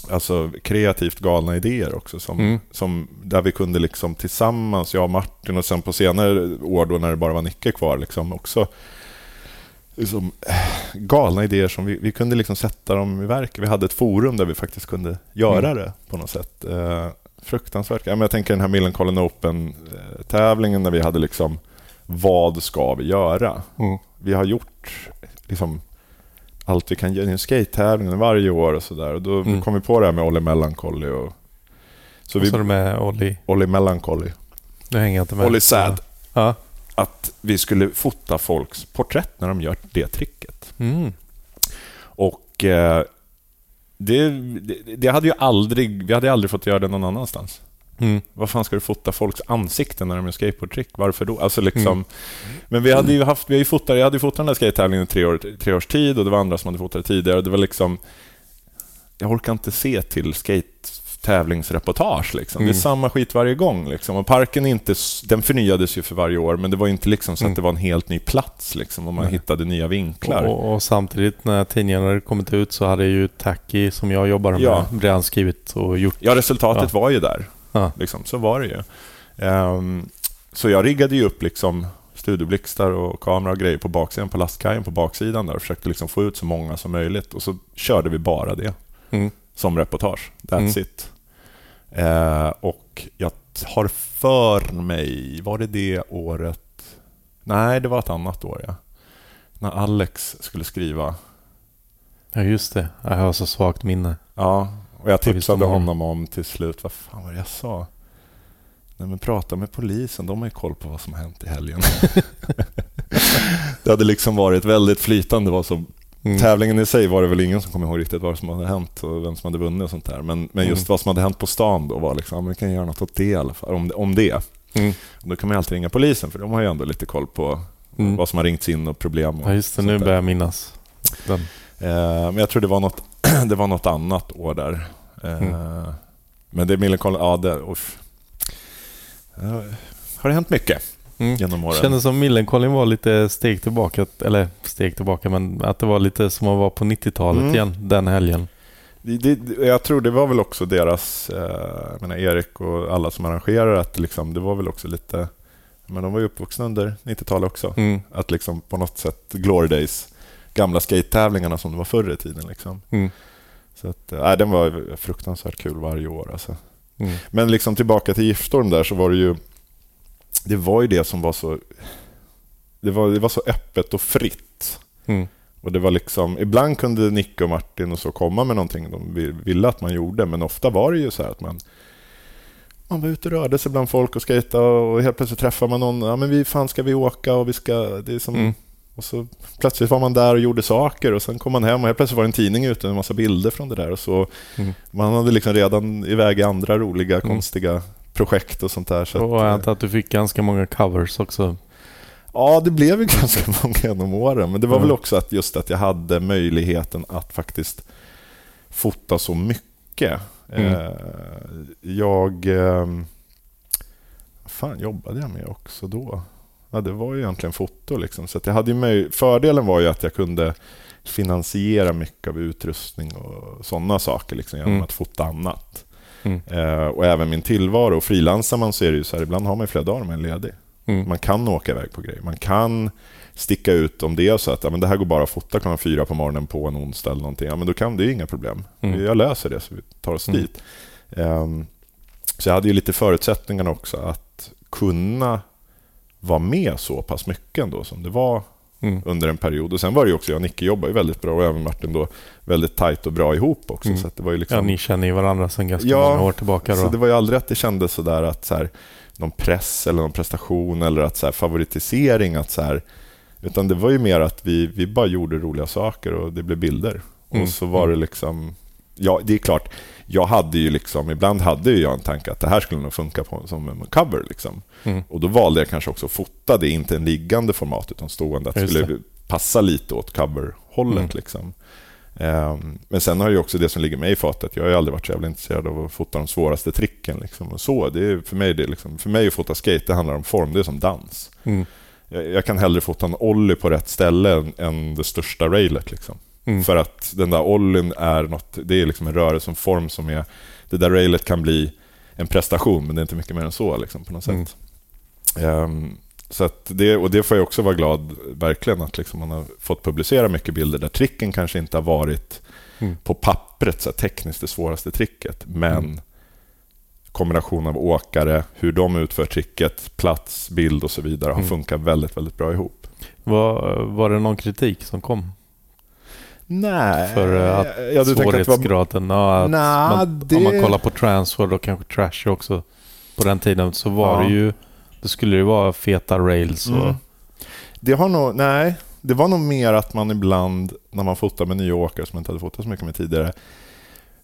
alltså, kreativt galna idéer också. Som, Mm. som, där vi kunde liksom tillsammans, jag och Martin och sen på senare år då när det bara var Nicke kvar, liksom också liksom, eh, galna idéer som vi, vi kunde liksom sätta dem i verk. Vi hade ett forum där vi faktiskt kunde göra Mm. det på något sätt. Eh, fruktansvärt. Ja, men jag tänker den här Millencolin Open-tävlingen när vi hade liksom vad ska vi göra? Mm. Vi har gjort liksom allt vi kan göra. Det är en skate-tävling varje år och sådär. Då Mm. kom vi på det här med Olli Melancholy. Och, så Vad sa du med Olli? Olli Melancholy. Nu hänger jag inte med. Olli Sad. Ja. Att vi skulle fota folks porträtt när de gör det tricket. Mm. Och eh, det, det, det hade ju aldrig, vi hade aldrig fått göra det någon annanstans. Mm. Vad fan ska du fota folks ansikten när de gör skateboardtrick? Varför då? Alltså liksom, Mm. Men vi hade ju haft, vi ju fotat, jag hade ju fotat den där skate-tävlingen i tre, år, tre års tid och det var andra som hade fotat det tidigare. Det var liksom, jag orkar inte se till skate-tävlingsreportage. Liksom. Det Mm. är samma skit varje gång. Liksom. Och parken inte, den förnyades ju för varje år, men det var inte liksom så Mm. att det var en helt ny plats liksom, och man Nej. hittade nya vinklar. Och, och samtidigt när tidningen hade kommit ut så hade ju Tacky, som jag jobbar med, Ja. redan skrivit och gjort. Ja, resultatet var ju där. Ja. Liksom, så var det ju. Ehm, så jag riggade ju upp liksom studioblixtar och kamera och grejer på baksidan på lastkajen på baksidan där och försökte liksom få ut så många som möjligt. Och så körde vi bara det Mm. som reportage. That's Mm. it. Eh, och jag har för mig, var det det året? Nej, det var ett annat år, ja. När Alex skulle skriva. Ja, just det. Jag har så svagt minne. Ja, och jag tipsade honom om till slut, vad fan var det jag sa? Nej men prata med polisen, de har ju koll på vad som har hänt i helgen. [LAUGHS] det hade liksom varit väldigt flytande. Vad som, Mm. Tävlingen i sig var det väl ingen som kom ihåg riktigt vad som hade hänt och vem som hade vunnit och sånt där. Men, men just Mm. vad som hade hänt på stan då var liksom, vi kan göra något åt det i alla fall, om, om det. Mm. Då kan man alltid ringa polisen för de har ju ändå lite koll på Mm. vad som har ringts in och problem. Och Ja, just det. Nu börjar jag minnas. Den. Eh, men jag tror det var något, [CLEARS THROAT] det var något annat år där. Eh, Mm. Men det är Millencolin, ja det... Uff. Har det hänt mycket Mm. genom åren? Kändes som Millencolin var lite steg tillbaka, eller steg tillbaka, men att det var lite som att vara på 90-talet Mm. igen, den helgen. Det, det, jag tror det var väl också deras, eh, menar Erik och alla som arrangerar, att liksom, det var väl också lite... Men de var ju uppvuxna under 90-talet också. Mm. Att liksom på något sätt, Glory Days, gamla skate-tävlingarna som det var förr i tiden. Liksom. Mm. Så att, äh, den var fruktansvärt kul varje år. Alltså. Mm. Men liksom tillbaka till Giftstorm där så var det ju... Det var ju det som var så... Det var, det var så öppet och fritt. Mm. Och det var liksom, ibland kunde Nicke och Martin och så komma med någonting de vi- ville att man gjorde, men ofta var det ju så här att man man var ute och rörde sig bland folk och skejtade och helt plötsligt träffar man någon. Ja, men vi, fan ska vi åka? Och vi ska... Det är som, Mm. Och så plötsligt var man där och gjorde saker och sen kom man hem och helt plötsligt var det en tidning ute med en massa bilder från det där. Och så, Mm. Man hade liksom redan iväg i andra roliga, konstiga projekt och sånt där. Så Och jag eh, antar att du fick ganska många covers också. Ja, det blev ju [LAUGHS] ganska många genom åren. Men det var Mm. väl också att just att jag hade möjligheten att faktiskt fota så mycket. Mm. Eh, Jag... eh, Vad fan jobbade jag med också då? Ja, det var ju egentligen foto. Liksom. Så jag hade ju Fördelen var ju att jag kunde finansiera mycket av utrustning och sådana saker liksom, genom Mm. att fota annat. Mm. Eh, och även min tillvaro. Frilansar man så är det ju så här, ibland har man flera dagar man är ledig. Mm. Man kan åka iväg på grejer. Man kan sticka ut om det är så att ja, men det här går bara att fota klockan fyra på morgonen på en onsdag eller någonting. Ja, men då kan det ju inga problem. Mm. Jag löser det så vi tar oss Mm. dit. Ehm, så jag hade ju lite förutsättningarna också att kunna vara med så pass mycket ändå som det var Mm. under en period. Och Sen var det ju också, jag och Nicke jobbade ju väldigt bra och även Martin då väldigt tajt och bra ihop också. Mm. Så det var ju Ja, liksom, ni känner ju varandra sedan ganska Ja, många år tillbaka. så Då. det var ju aldrig att det kändes sådär att så här, någon press eller någon prestation eller att så här, favoritisering. Att så här, utan det var ju mer att vi, vi bara gjorde roliga saker och det blev bilder. Mm, Och så var det liksom... Ja, det är klart. Jag hade ju liksom, ibland hade jag en tanke att det här skulle nog funka på, som en cover. Liksom. Mm. Och då valde jag kanske också att fota det, inte en liggande format utan stående. Att det skulle passa lite åt coverhållet. Mm. Liksom. Ehm, men sen har ju också det som ligger mig i fatet. Jag har aldrig varit så jävla intresserad av att fota de svåraste tricken. Liksom. Och så, det är, för, mig, det liksom, för mig att fota skate, det handlar om form. Det är som dans. Mm. Jag, jag kan hellre fota en ollie på rätt ställe än, än det största railet. Liksom. Mm. För att den där ollien är något, det är liksom en rörelse, en form som är... Det där railet kan bli en prestation, men det är inte mycket mer än så liksom, på något Mm. sätt. Ehm, så att det, och det får jag också vara glad, verkligen, att liksom man har fått publicera mycket bilder där tricken kanske inte har varit Mm. på pappret så här, tekniskt det svåraste tricket, men Mm. kombination av åkare, hur de utför tricket, plats, bild och så vidare har Mm. funkat väldigt, väldigt bra ihop. Var, var det någon kritik som kom? Nej, För eh, att ja, det var svårighetsgraden? Ja, att Nja, man, det- Om man kollar på transfer och kanske trash också. På den tiden så var Ja. det ju... Då skulle det vara feta rails och... Mm. Det har nog, nej, det var nog mer att man ibland när man fotar med nya åkare som man inte hade fotat så mycket med tidigare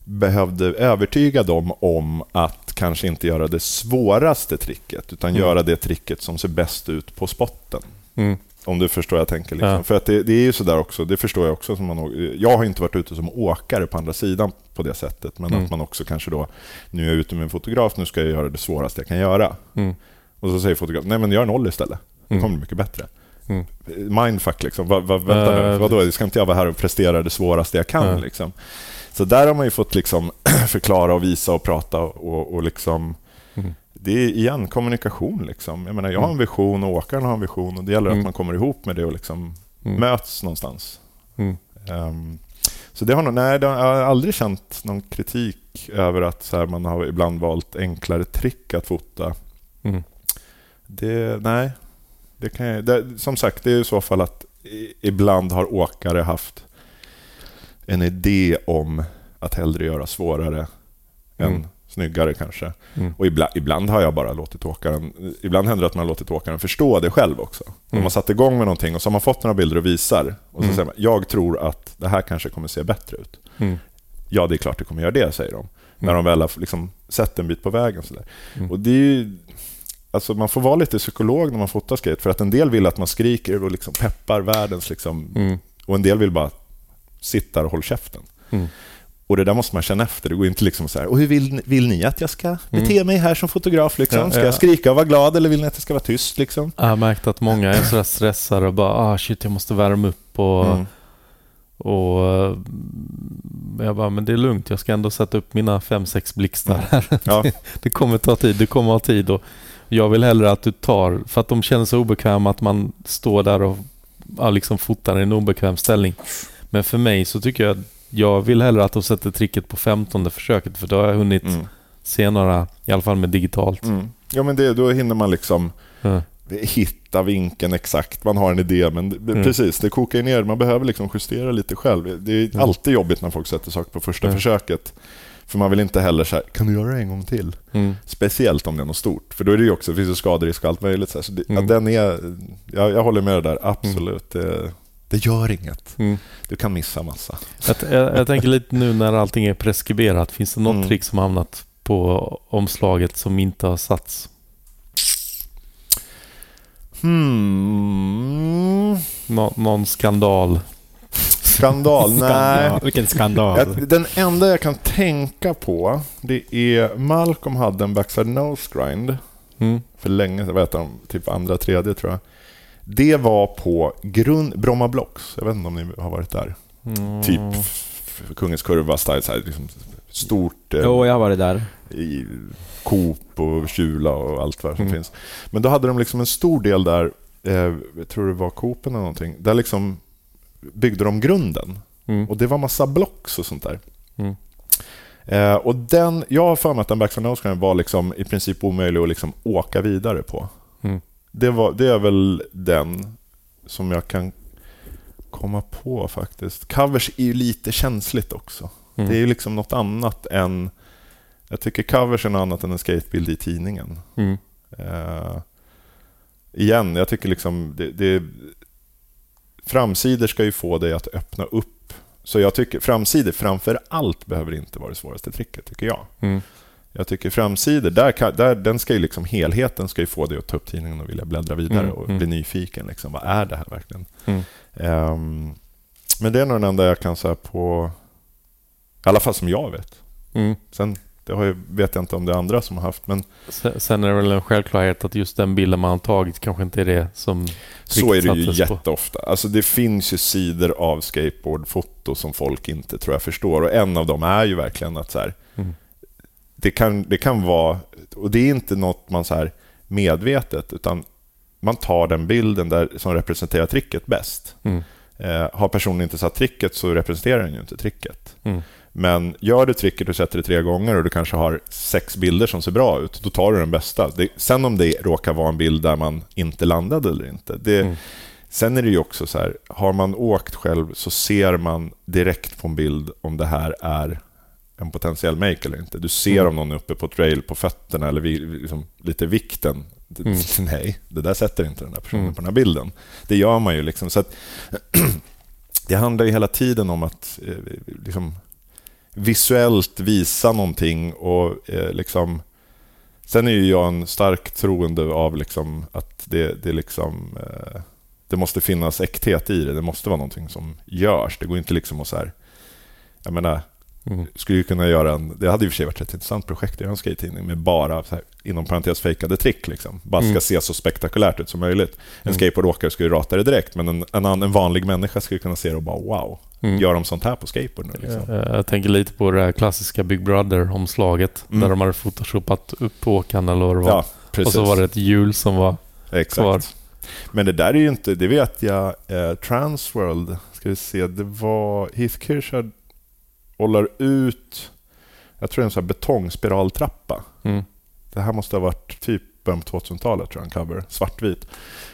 behövde övertyga dem om att kanske inte göra det svåraste tricket utan Mm. göra det tricket som ser bäst ut på spotten. Mm. Om du förstår vad jag tänker. Liksom. Ja. För att det, det är ju sådär också, det förstår jag också. Som man, jag har inte varit ute som åkare på andra sidan på det sättet. Men Mm. att man också kanske då, nu är jag ute med en fotograf, nu ska jag göra det svåraste jag kan göra. Mm. Och så säger fotografen, nej men gör en ollie istället. Det Mm. kommer bli mycket bättre. Mm. Mindfuck liksom. Va, va, vänta nu, Eh, vadå? Ska inte jag vara här och prestera det svåraste jag kan? Ja. Liksom. Så där har man ju fått liksom [CLEARS THROAT] förklara och visa och prata och, och liksom Mm. Det är igen kommunikation. Liksom. Jag, menar, jag har en vision och åkaren har en vision och det gäller Mm. att man kommer ihop med det och liksom Mm. möts någonstans. Mm. Ehm, så det har nog, nej, det har, jag har aldrig känt någon kritik över att så här, man har ibland valt enklare trick att fota. Mm. Det, nej, det kan jag, det, som sagt, det är i så fall att ibland har åkare haft en idé om att hellre göra svårare Mm. än snyggare kanske. Mm. Och ibland, ibland har jag bara låtit åkaren... Ibland händer det att man har låtit åkaren förstå det själv också. Mm. har satt igång med någonting och så har man fått några bilder och visar. Och så Mm. säger man, jag tror att det här kanske kommer se bättre ut. Mm. Ja, det är klart det kommer göra det, säger de. När de väl har liksom sett en bit på vägen. Så. Mm. Och det är ju, alltså man får vara lite psykolog när man fotar skate, för att en del vill att man skriker och liksom peppar världens... Liksom, Mm. och en del vill bara sitta och hålla käften. Mm. Och det där måste man känna efter. Det går inte liksom så här, och hur vill, vill ni att jag ska bete mig här som fotograf? Liksom? Ja, Ska ja. jag skrika och vara glad eller vill ni att jag ska vara tyst? Liksom? Jag har märkt att många är sådär stressade och bara ah shit jag måste värma upp och, Mm. och eh, jag bara men det är lugnt jag ska ändå sätta upp mina fem sex blixtar här. Ja. [LAUGHS] Det kommer ta tid, det kommer ha tid och jag vill hellre att du tar, för att de känner sig obekväma att man står där och ja, liksom fotar i en obekväm ställning. Men för mig så tycker jag, jag vill hellre att de sätter tricket på femtonde försöket för då har jag hunnit Mm. se några, i alla fall med digitalt. Mm. Ja, men det, då hinner man liksom Ja. hitta vinkeln exakt. Man har en idé, men det, Mm. precis, det kokar ner. Man behöver liksom justera lite själv. Det är Mm. alltid jobbigt när folk sätter saker på första Mm. försöket. För man vill inte heller så här, kan du göra det en gång till? Mm. Speciellt om det är något stort. För då är det ju också, det finns ju skaderisk och allt möjligt. Så, här. så det, Mm. att den är, jag, jag håller med dig där, absolut. Det, det gör inget. Mm. Du kan missa massa. Jag, jag, jag tänker lite nu när allting är preskriberat. Finns det något Mm. trick som hamnat på omslaget som inte har satts? Hmm. Nå, någon skandal? Skandal? [LAUGHS] Nej. Skandal. Vilken skandal. Den enda jag kan tänka på, det är Malcolm hade en backside nose grind Mm. för länge sedan, vad heter de? Typ andra, tredje tror jag. Det var på grund, Bromma Blocks. Jag vet inte om ni har varit där. Mm. Typ Kungens Kurva style, så här, liksom stort eh, Jo, jag har varit där. i Coop och Kjula och allt vad som Mm. finns. Men då hade de liksom en stor del där, eh, jag tror det var Coopen eller någonting, där liksom byggde de grunden. Mm. Och det var massa blocks och sånt där. Mm. Eh, och den, jag har för mig att den backside var liksom i princip omöjlig att liksom åka vidare på. Mm. Det, var, det är väl den som jag kan komma på faktiskt. Covers är ju lite känsligt också. Mm. Det är ju liksom något annat än... Jag tycker covers är något annat än en skatebild i tidningen. Mm. Eh, igen, jag tycker liksom... Det, det, framsidor ska ju få dig att öppna upp. Så jag tycker framsidor framför allt behöver inte vara det svåraste tricket, tycker jag. Mm. Jag tycker framsidor, där, kan- där, den ska ju liksom, helheten ska ju få dig att ta upp tidningen och vilja bläddra vidare Mm, och mm. bli nyfiken. Liksom, vad är det här verkligen? Mm. Ehm, men det är nog den enda jag kan säga på, i alla fall som jag vet. Mm. Sen det har jag, vet jag inte om det är andra som har haft, men Sen sen är det väl en självklarhet att just den bilden man har tagit kanske inte är det som så är det ju på. jätteofta. Alltså det finns ju sidor av skateboardfoto som folk inte tror jag förstår och en av dem är ju verkligen att så här, Mm. Det, kan, det kan vara, och det är inte något man så här medvetet, utan man tar den bilden där, som representerar tricket bäst. Mm. Eh, har personen inte satt tricket så representerar den ju inte tricket. Mm. Men gör du tricket och sätter det tre gånger och du kanske har sex bilder som ser bra ut, då tar du den bästa. Det, sen om det råkar vara en bild där man inte landade eller inte. Det, Mm. Sen är det ju också så här, har man åkt själv så ser man direkt på en bild om det här är en potentiell make eller inte. Du ser Mm. om någon är uppe på trail på fötterna eller vi, liksom, lite vikten. Mm. [LAUGHS] Nej, det där sätter inte den här personen Mm. på den här bilden. Det gör man ju. liksom. Så att, [CLEARS THROAT] det handlar ju hela tiden om att eh, liksom, visuellt visa någonting och eh, liksom... Sen är ju jag en stark troende av liksom att det, det, liksom, eh, det måste finnas äkthet i det. Det måste vara någonting som görs. Det går inte liksom att så här... Jag menar, Mm. skulle ju kunna göra en... Det hade i och för sig varit ett intressant projekt att göra en skate-tidning med bara, så här, inom parentes, fejkade trick. Liksom. Bara ska Mm. se så spektakulärt ut som möjligt. En Mm. skateboardåkare skulle ju rata det direkt, men en, en, en vanlig människa skulle kunna se det och bara wow, Mm. gör de sånt här på skateboard nu? Liksom? Jag, jag tänker lite på det här klassiska Big Brother-omslaget Mm. där de hade photoshopat upp åkaren eller vad det var. Ja, precis. och så var det ett hjul som var... Exakt. kvar. Men det där är ju inte, det vet jag, eh, Transworld, ska vi se, det var Heath Kirchard håller ut, jag tror det är en sån här betongspiraltrappa. Mm. Det här måste ha varit typ början på 2000-talet, tror jag, en cover, svartvit.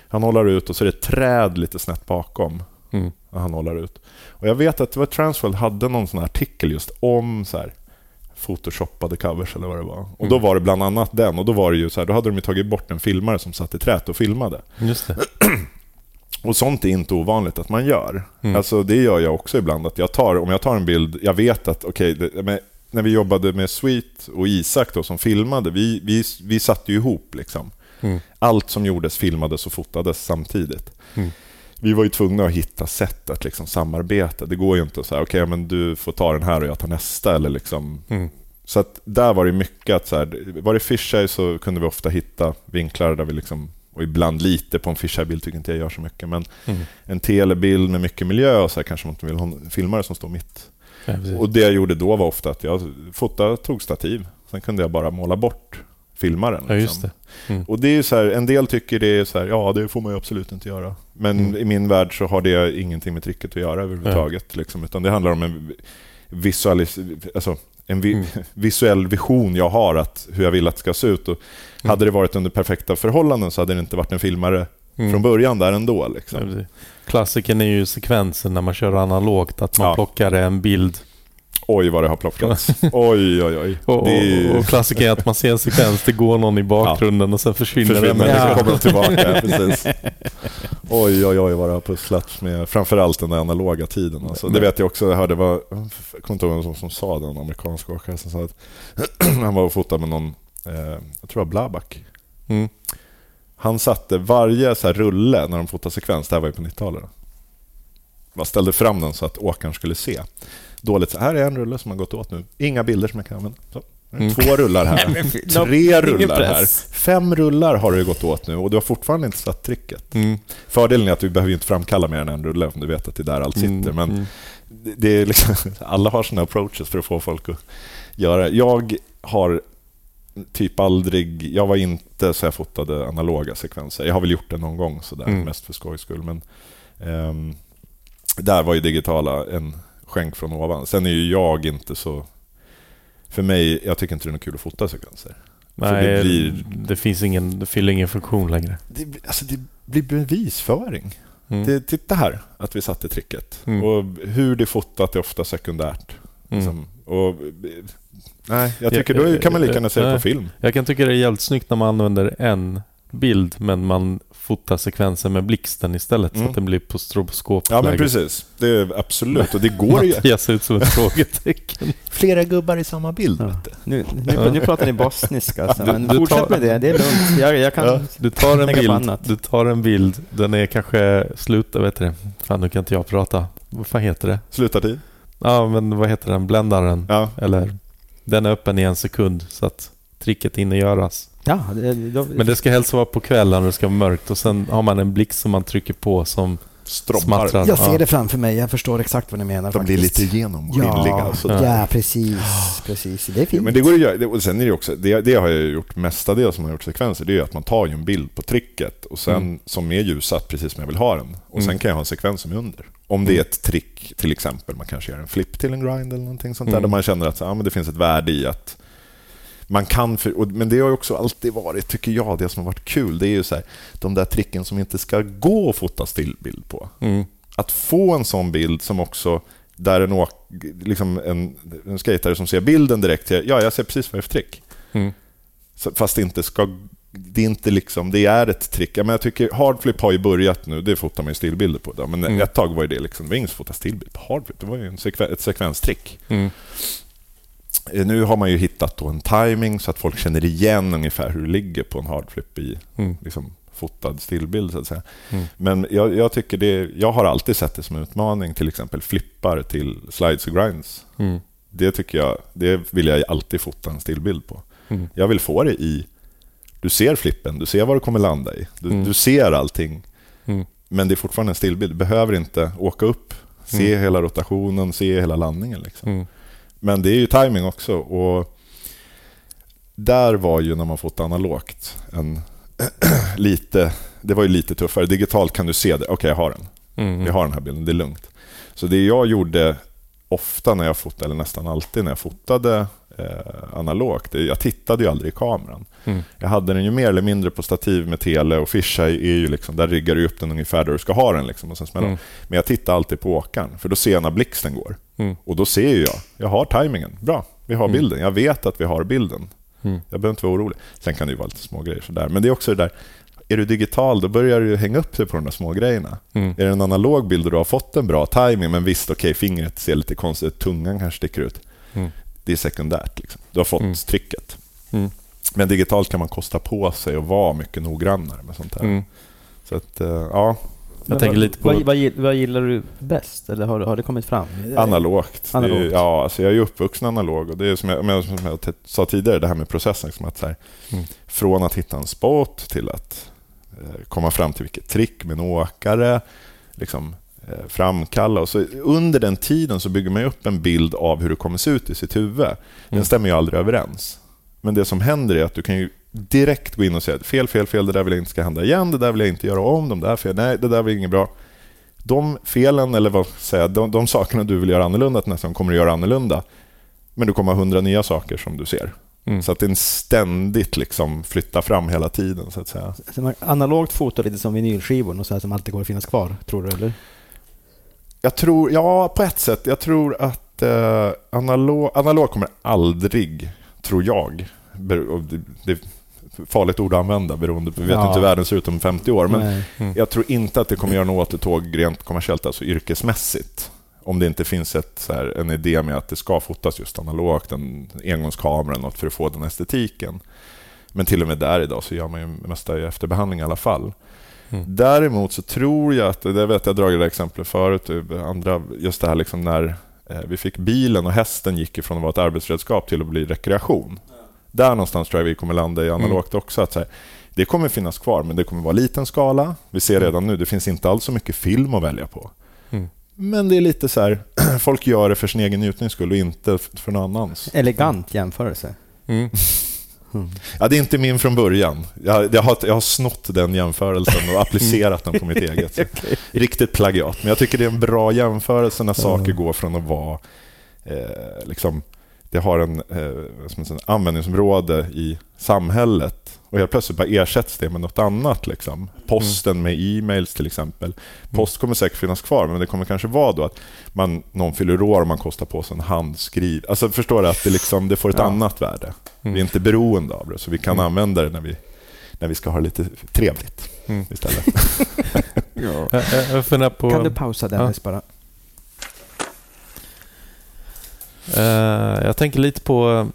Han håller ut och så är det ett träd lite snett bakom. Mm. Han håller ut. Och jag vet att det var Transworld hade någon sån här artikel just om så här photoshoppade covers eller vad det var. Och då Mm. var det bland annat den. Och då var det ju så här, då hade de tagit bort en filmare som satt i trät och filmade. Just det. [CLEARS THROAT] Och sånt är inte ovanligt att man gör. Mm. Alltså det gör jag också ibland. Att jag tar, om jag tar en bild, jag vet att okej, men när vi jobbade med Sweet och Isak då, som filmade, vi, vi, vi satte ju ihop liksom. Mm. Allt som gjordes filmades och fotades samtidigt. Mm. Vi var ju tvungna att hitta sätt att liksom samarbeta. Det går ju inte att säga okej, men du får ta den här och jag tar nästa. Eller liksom. Mm. Så att där var det mycket att så här, var det fisheye så kunde vi ofta hitta vinklar där vi liksom och ibland lite på en fisheye-bild tycker inte jag gör så mycket. Men Mm. en telebild med mycket miljö och så här, kanske man inte vill ha en filmare som står mitt. Ja. Och det jag gjorde då var ofta att jag fotade, tog stativ. Sen kunde jag bara måla bort filmaren. ja, just liksom. det. Mm. Och det är så här, en del tycker det är så här, ja det får man absolut inte göra. Men Mm. i min värld så har det ingenting med tricket att göra överhuvudtaget. Liksom, utan det handlar om en visualis alltså, en vi Mm. [LAUGHS] visuell vision jag har, att hur jag vill att det ska se ut. Och Mm. Hade det varit under perfekta förhållanden så hade det inte varit en filmare Mm. från början där ändå. Liksom. Klassiken är ju sekvensen när man kör analogt, att man Ja. plockar en bild. Oj vad det har plockats. [LAUGHS] Oj, oj, oj. Och, Det och klassiken är att man ser en sekvens, det går någon i bakgrunden och sen försvinner, försvinner den. [LAUGHS] Ja. kommer tillbaka. Precis. Oj, oj, oj vad det har pusslats med framförallt den där analoga tiden. Alltså, det vet jag också, jag hörde, var, jag kommer inte ihåg vem som, som sa det, en amerikansk åkare som sa att [CLEARS THROAT] han var och fotade med någon, eh, jag tror det var Blabak. Mm. Han satte varje så här rulle när de fotade sekvens, det här var ju på 90-talet. då. Bara ställde fram den så att åkaren skulle se. Dåligt, så här är en rulle som har gått åt nu. Inga bilder som jag kan använda. Så. Mm. Två rullar här. [LAUGHS] Tre rullar här. Fem rullar har det gått åt nu och du har fortfarande inte satt tricket. Mm. Fördelen är att vi behöver inte framkalla mer än en rulle om du vet att det är där allt sitter. Mm. Men Mm. det- är liksom, [LAUGHS] alla har sina approaches för att få folk att göra det. Jag har typ aldrig... Jag var inte så jag fotade analoga sekvenser. Jag har väl gjort det någon gång sådär, Mm. mest för skojs skull. Men ehm, där var ju digitala en skänk från ovan. Sen är ju jag inte så... För mig, jag tycker inte det är något kul att fota sekvenser. Nej, det det, blir- finns ingen, det fyller ingen funktion längre. Det, alltså det blir bevisföring. Mm. Det, titta här, att vi satte tricket. Mm. Och hur det är fotat är ofta sekundärt. Mm. Liksom. Och, nej, jag tycker Ja, då kan man lika eh, gärna se det på film. Jag kan tycka det är jävligt snyggt när man använder en bild men man fotar sekvensen med blixten istället så Mm. att den blir på stroboskop. Ja, men precis. Det är absolut. Och det [LAUGHS] går ju. Mattias ser ut som ett [LAUGHS] frågetecken. Flera gubbar i samma bild. Ja. Nu, nu, nu pratar ni bostniska, alltså, [LAUGHS] men du fortsätt tar- med det. Det är lugnt. Jag, jag kan... Ja. Du tar en bild, annat. du tar en bild, den är kanske slut, vet du? Fan nu kan inte jag prata. Vad fan heter det? Slutartid. Ja men vad heter den? Bländaren? Ja. Eller? Den är öppen i en sekund så att tricket hinner göras. Ja, det, då, Men det ska helst vara på kvällen och det ska vara mörkt och sen har man en blixt som man trycker på som Strompar. smattrar. jag ser det framför mig. Jag förstår exakt vad ni menar De blir faktiskt. lite genomskinliga. Ja, Så Ja. precis. precis. Det är fint. Men det går att göra. Det- Och sen är det också, det, det har jag gjort mestadels som har gjort sekvenser, det är ju att man tar ju en bild på tricket och sen Mm. som är ljussatt precis som jag vill ha den. Och sen Mm. kan jag ha en sekvens som är under. Om det är Mm. ett trick till exempel, man kanske gör en flip till en grind eller någonting sånt där, Mm. där man känner att ja, men det finns ett värde i att man kan, för, och, men det har ju också alltid varit, tycker jag, det som har varit kul, det är ju så här, de där tricken som inte ska gå att fota stillbild på. Mm. Att få en sån bild som också, där en, åk, liksom en, en skatare som ser bilden direkt, ja, jag ser precis vad det är för trick. Mm. Så- Fast det inte ska... Det är inte liksom, det är ett trick. Men jag tycker hardflip har ju börjat nu, det fotar man ju stillbilder på. Då. Men Mm. ett tag var det liksom, det var ingen som fotade stillbild på hardflip. Det var ju en sekven, ett sekvenstrick. Mm. Eh, Nu har man ju hittat en timing så att folk känner igen ungefär hur det ligger på en hardflip i Mm. liksom, fotad stillbild. Så att säga. Mm. Men jag, jag, tycker det, jag har alltid sett det som en utmaning, till exempel flippar till slides och grinds. Mm. Det tycker jag, det vill jag alltid fota en stillbild på. Mm. Jag vill få det i... Du ser flippen, du ser vad det kommer landa i. Du, Mm. du ser allting. Mm. Men det är fortfarande en stillbild. Du behöver inte åka upp, se hela rotationen, se hela landningen. Liksom. Men det är ju timing också. Och där var ju när man fått analogt en [CLEARS THROAT] lite... Det var ju lite tuffare. Digitalt kan du se det. Okej, jag har den. Mm. Jag har den här bilden, det är lugnt. Så det jag gjorde ofta när jag fotade, eller nästan alltid när jag fotade eh, analogt, jag tittade ju aldrig i kameran. Mm. Jag hade den ju mer eller mindre på stativ med tele och fisheye är ju liksom, där riggar du upp den ungefär där du ska ha den. Liksom, och sen Mm. Men jag tittar alltid på åkaren, för då ser jag när blixten går. Mm. Och då ser jag, jag har tajmingen. Bra, vi har Mm. bilden. Jag vet att vi har bilden. Mm. Jag behöver inte vara orolig. Sen kan det ju vara lite små grejer sådär. Men det är också det där, är du digital då börjar du hänga upp dig på de där små grejerna. Mm. Är det en analog bild och du har fått en bra timing men visst, okej, fingret ser lite konstigt ut, tungan kanske sticker ut. Mm. Det är sekundärt. Liksom. Du har fått Mm. tricket. Mm. Men digitalt kan man kosta på sig att vara mycket noggrannare med sånt här. Mm. Så att, eh, ja, Jag tänker vad, lite på... Vad, vad, vad gillar du bäst? Eller har, har det kommit fram? analogt. Det är, Analogt. ja, alltså jag är ju uppvuxen analog och det är som jag, men som jag sa tidigare, det här med processen. Liksom att så här, Mm. Från att hitta en spot till att eh, komma fram till vilket trick med en åkare, liksom, framkalla. Och så under den tiden så bygger man upp en bild av hur det kommer se ut i sitt huvud. Den Mm. stämmer ju aldrig överens. Men det som händer är att du kan ju direkt gå in och säga fel, fel, fel, det där vill jag inte ska hända igen, det där vill jag inte göra om, de där fel, nej, det där var inget bra. De felen, eller vad säga, de, de sakerna du vill göra annorlunda till nästa gång kommer du göra annorlunda. Men du kommer ha hundra nya saker som du ser. Mm. Så att det är en ständigt liksom flytta fram hela tiden, så att säga. Så man- Analogt foto lite som vinylskivor, och så här som alltid går att finnas kvar, tror du? Eller? Jag tror, ja, på ett sätt. Jag tror att eh, analog, analog kommer aldrig, tror jag, det, är farligt ord att använda beroende på, vi vet Ja. inte hur världen ser ut om 50 år, men. Mm. jag tror inte att det kommer göra något återtåg rent kommersiellt, alltså yrkesmässigt. Om det inte finns ett, så här, en idé med att det ska fotas just analogt, en engångskamera något för att få den estetiken. Men till och med där idag så gör man ju mesta i efterbehandling i alla fall. Mm. Däremot så tror jag att, det vet jag jag dragit det exemplet förut, andra, just det här liksom när eh, vi fick bilen och hästen gick ifrån att vara ett arbetsredskap till att bli rekreation. Där någonstans tror jag vi kommer landa i analogt också. Att så här, det kommer finnas kvar, men det kommer vara liten skala. Vi ser redan nu, det finns inte alls så mycket film att välja på. Mm. Men det är lite så här, [CLEARS THROAT] folk gör det för sin egen njutnings skull och inte för någon annans. Elegant jämförelse. Mm. Ja, det är inte min från början. Jag, jag, har, jag har snott den jämförelsen och applicerat den på mitt [LAUGHS] eget. Så. Riktigt plagiat. Men jag tycker det är en bra jämförelse när saker går från att vara... Eh, liksom, det har en eh, man säga, användningsområde i samhället och helt plötsligt bara ersätts det med något annat. Liksom. Posten med e-mails till exempel. Post kommer säkert finnas kvar, men det kommer kanske vara då att man, någon fyller år och man kostar på sig en handskriv. Alltså förstår du att det, liksom, det får ett Ja. annat värde. Vi är Mm. inte beroende av det, så vi kan Mm. använda det när vi, när vi ska ha det lite trevligt Mm. istället. [LAUGHS] Jag, jag, jag på... Kan du pausa Dennis bara? Eh, jag tänker lite på...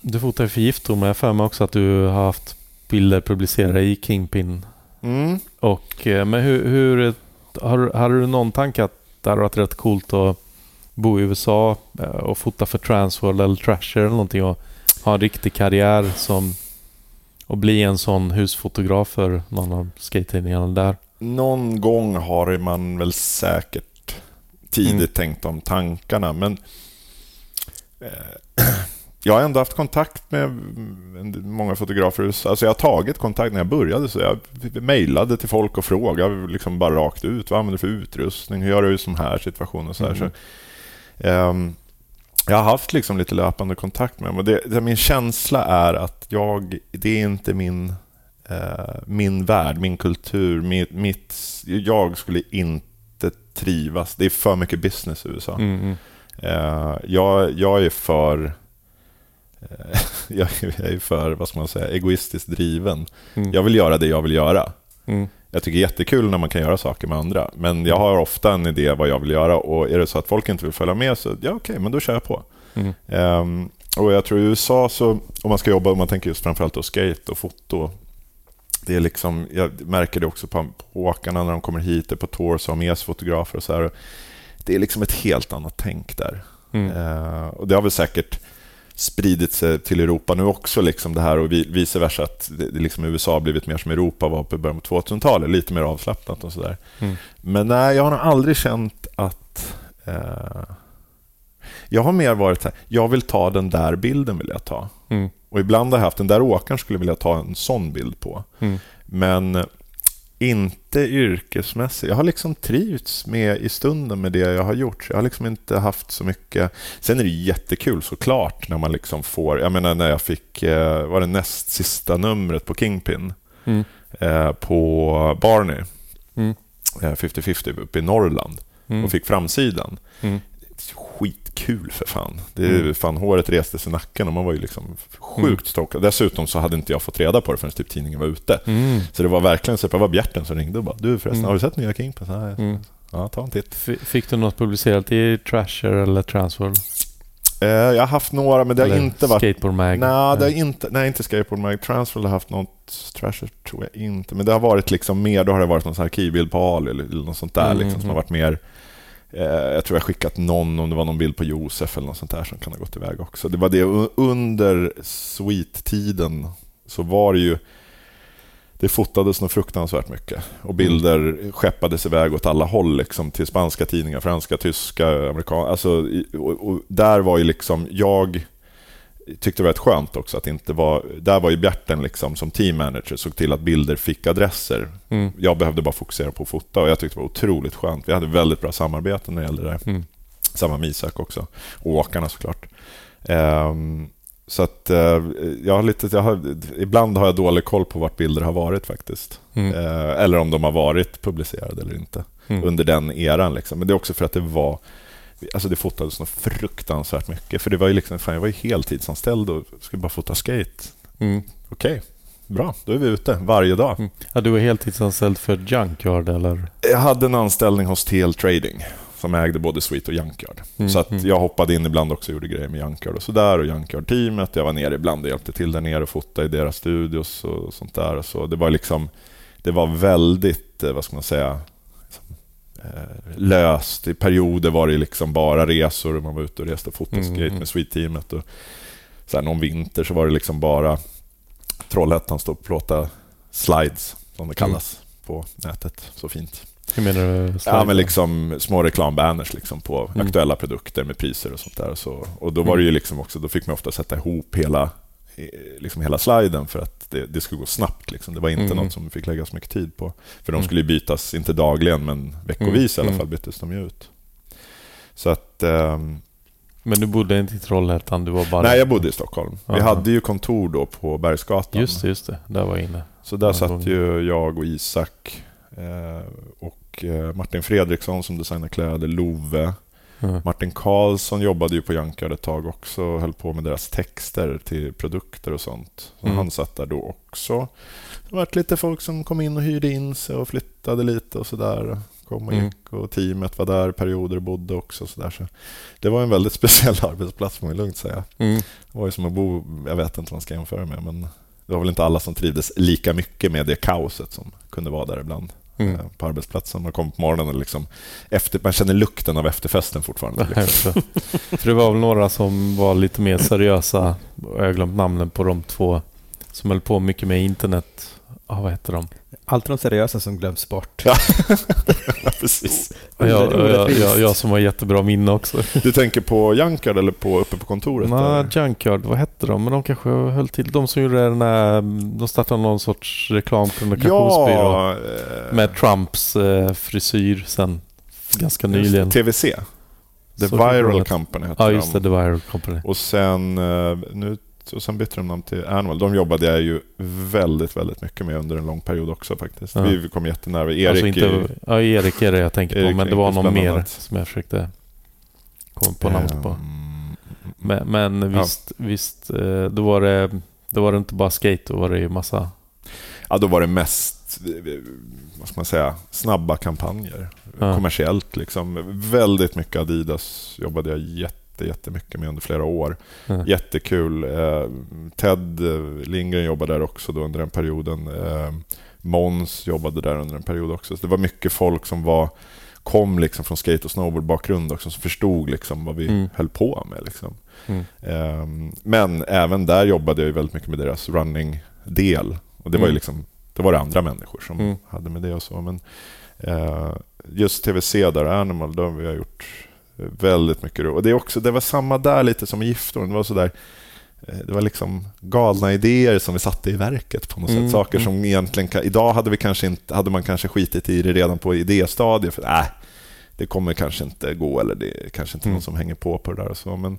Du fotar ju för Giftor, men jag för mig också att du har haft bilder publicerade i Kingpin. Mm. Och, eh, men hur... hur har, du- hade du någon tanke att det hade varit rätt coolt att bo i USA eh, och fota för Transworld eller Trasher eller någonting och ha en riktig karriär som... Och bli en sån husfotograf för någon av skate-tidningarna där. Någon gång har man väl säkert tidigt Mm. tänkt om tankarna, men [CLEARS THROAT] jag har ändå haft kontakt med många fotografer. Alltså jag har tagit kontakt när jag började, så jag mejlade till folk och frågade liksom bara rakt ut. Vad använder du för utrustning? Hur gör du i sån här situation? Och så här. Mm. Så, ehm, jag har haft liksom lite löpande kontakt med dem. Och det, det, min känsla är att jag, det är inte min, eh, min värld, min kultur. Mitt, mitt, jag skulle inte trivas. Det är för mycket business i USA. Mm, mm. Eh, jag, jag är för eh, [LAUGHS] jag är för, vad ska man säga, egoistiskt driven. Mm. Jag vill göra det jag vill göra. Mm. Jag tycker det är jättekul när man kan göra saker med andra. Men jag har ofta en idé vad jag vill göra och är det så att folk inte vill följa med så ja okej, men då kör jag på. Mm. Ehm, och jag tror i USA så, om man ska jobba, om man tänker just framförallt då skate och foto. Det är liksom, jag märker det också på, på åkarna när de kommer hit, är på tours och har med sig fotografer och så här. Det är liksom ett helt annat tänk där. Mm. Eh, och det har väl säkert spridit sig till Europa nu också, liksom det här och vi- vice versa. Att det, liksom USA har blivit mer som Europa var på början på 2000-talet, lite mer avslappnat och sådär. Mm. Men nej, jag har nog aldrig känt att... Eh, jag har mer varit så här, jag vill ta den där bilden vill jag ta. Mm. Och ibland har jag haft den där åkaren skulle jag vilja ta en sån bild på. Mm. Men inte yrkesmässigt. Jag har liksom trivts med i stunden med det jag har gjort. Jag har liksom inte haft så mycket... Sen är det jättekul såklart när man liksom får... Jag menar när jag fick, eh, var det näst sista numret på Kingpin Mm. eh, på Barney, Mm. eh, 50-50 uppe i Norrland Mm. och fick framsidan. Mm. Skitkul för fan. Det är, Mm. fan. Håret reste sig i nacken och man var ju liksom sjukt stokad. Dessutom så hade inte jag fått reda på det förrän typ tidningen var ute. Mm. Så det var verkligen så det var Bjärten som ringde och bara Du förresten, Mm. har du sett nya? Ja, Mm. ja, ta en titt. Fick du något publicerat i Trasher eller Transworld? Eh, jag har haft några, men det har Eller inte varit... Skateboard Mag? Nej, det har inte, nej, inte Skateboard Mag. Transworld har haft något, Trasher tror jag inte. Men det har varit liksom mer, då har det varit någon arkivbild på Ali eller, eller något sånt där Mm, liksom, som har mm. varit mer... Eh, jag tror jag skickat någon, om det var någon bild på Josef eller något sånt där som kan ha gått iväg också. Det var det under Sweet-tiden så var det ju det fotades nog fruktansvärt mycket och bilder skeppades iväg åt alla håll liksom, till spanska tidningar, franska, tyska, amerikanska. Alltså, och, och där var ju liksom jag tyckte det var rätt skönt också att inte var... Där var ju Bjärten liksom, som team manager såg till att bilder fick adresser. Mm. Jag behövde bara fokusera på att fota och jag tyckte det var otroligt skönt. Vi hade väldigt bra samarbete när det gällde det. Mm. Samma med Isak också. Och åkarna såklart. Ehm, så att eh, jag har lite, jag har, ibland har jag dålig koll på vart bilder har varit faktiskt. Mm. Eh, eller om de har varit publicerade eller inte Mm. under den eran. Liksom. Men det är också för att det var Alltså det fotades så fruktansvärt mycket. För det var ju liksom, fan, jag var ju heltidsanställd och skulle bara fota skate. Mm. Okej, bra. Då är vi ute varje dag. Mm. Ja, du var heltidsanställd för Junkyard eller? Jag hade en anställning hos TL Trading som ägde både Sweet och Junkyard. Mm, Så att mm. jag hoppade in ibland också och gjorde grejer med Junkyard och sådär. Och Junkyard-teamet. Jag var nere ibland och hjälpte till där nere och fotade i deras studios och sånt där. Så det var liksom... Det var väldigt, eh, vad ska man säga, löst. I perioder var det liksom bara resor. Man var ute och reste fotade Mm, mm. med Sweet-teamet. Och sen någon vinter så var det liksom bara Trollhättan stod och plåta slides, som det kallas på nätet. Så fint. Hur menar du? Ja, men liksom små reklambanners liksom på Mm. aktuella produkter med priser och sånt där. Och, så, och då var det ju liksom också, då fick man ofta sätta ihop hela, eh, liksom hela sliden för att det, det skulle gå snabbt. Liksom. Det var inte Mm. något som vi fick lägga så mycket tid på. För de Mm. skulle ju bytas, inte dagligen, men veckovis Mm. i alla fall byttes de ju ut. Så att... ehm, Men du bodde inte i Trollhättan, du var bara... nej, jag bodde i Stockholm. Vi Aha. hade ju kontor då på Bergsgatan. Just det, just det. Där var jag inne. Så där satt gång. ju jag och Isak eh, och eh, Martin Fredriksson som designar kläder, Love. Mm. Martin Karlsson jobbade ju på Junkard ett tag också och höll på med deras texter till produkter och sånt. Så Mm. Han satt där då också. Det var lite folk som kom in och hyrde in sig och flyttade lite och sådär. Kom och Mm. gick och teamet var där perioder och bodde också. Så där. Så det var en väldigt [LAUGHS] speciell arbetsplats får man lugnt säga. Mm. Det var ju som att bo, jag vet inte vad man ska jämföra med, men det var väl inte alla som trivdes lika mycket med det kaoset som kunde vara där ibland Mm. eh, på arbetsplatsen. Man kom på morgonen och liksom efter, man känner lukten av efterfesten fortfarande. Liksom. För det var väl några som var lite mer seriösa. och Jag har glömt namnen på de två som höll på mycket med internet. Ah, vad heter de? Alltid de seriösa som glöms bort. Ja. [LAUGHS] Precis. Jag, jag, jag, jag, som har jättebra minne också. Du tänker på Junkard eller på uppe på kontoret? Nej? Junkyard, vad hette de? Men de kanske höll till. De som gjorde den här, de startade någon sorts reklamkommunikationsbyrå. Ja, eh, Med Trumps eh, frisyr sen ganska nyligen. TVC. The Så Viral. Company hette Ja, just det. de. The Viral Company. Och sen, eh, nu, och sen bytte de namn till Annual. De jobbade jag ju väldigt, väldigt mycket med under en lång period också faktiskt. Ja. Vi kom jättenära. Erik alltså är inte, ju- ja, Erik är det jag tänker på, Erik men det var någon mer annat. som jag försökte komma på namnet på. Ehm, Men, men Ja. visst, visst eh, då, var det, då var det inte bara skate, då var det ju massa... Ja, då var det mest vad ska man säga, snabba kampanjer. Ja. Kommersiellt liksom. Väldigt mycket Adidas jobbade jag jätte, jättemycket med under flera år. Ja. Jättekul. Eh, Ted eh, Lindgren jobbade där också då under den perioden. Eh, Måns jobbade där under en period också. Så det var mycket folk som var kom liksom från skate och snowboardbakgrund också, som förstod liksom vad vi Mm. höll på med. Liksom. Mm. Ehm, Men även där jobbade jag väldigt mycket med deras running-del. Och det var ju Mm. liksom, det var det andra människor som Mm. hade med det och så. Men eh, just TVC där, Animal, då har vi gjort väldigt mycket ro. Och det, är också, det var samma där lite som i Giftorn. Det var sådär eh, det var liksom galna idéer som vi satte i verket på något Mm, sätt. Saker mm. som egentligen... Idag hade, vi kanske inte, hade man kanske skitit i det redan på idéstadiet. För, äh, det kommer kanske inte gå eller det är kanske inte Mm. någon som hänger på på det där. Och så. Men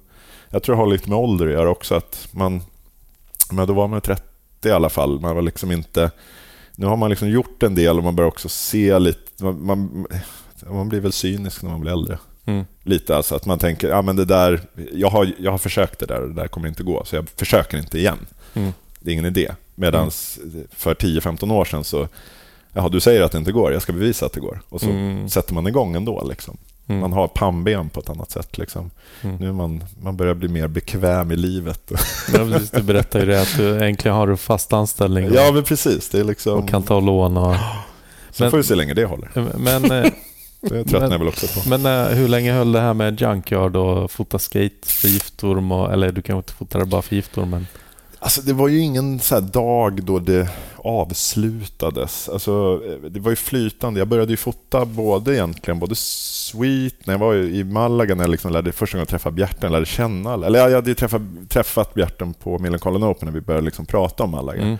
jag tror det har lite med ålder att göra också. Att man, men då var man 30 i alla fall. Man var liksom inte... Nu har man liksom gjort en del och man börjar också se lite... Man, man, man blir väl cynisk när man blir äldre. Mm. Lite alltså att man tänker, ja men det där, jag har, jag har försökt det där och det där kommer inte gå, så jag försöker inte igen. Mm. Det är ingen idé. Medan för 10-15 år sedan så, jaha du säger att det inte går, jag ska bevisa att det går. Och så Mm. sätter man igång ändå. Liksom. Mm. Man har pannben på ett annat sätt. Liksom. Mm. Nu man, man börjar bli mer bekväm i livet. Ja, precis, du berättade ju det att du äntligen har du fast anställning och, ja, men precis. Det är liksom... och kan ta lån. Och, Sen men- får vi se hur länge det håller. men eh, Det tröttnar Men- jag väl också på. men eh, hur länge höll det här med Junkyard och fota skate för giftorm? Och, eller du kanske inte fotade bara för giftorm, men Alltså, det var ju ingen så dag då det avslutades. Alltså, det var ju flytande. Jag började ju fota både egentligen, både Sweet, när jag var i Malaga, när jag liksom lärde, första gången jag träffade Bjärten, lärde känna alla. Eller jag hade ju träffat, träffat Bjärten på Millencolin Open när vi började liksom prata om Malaga. mm.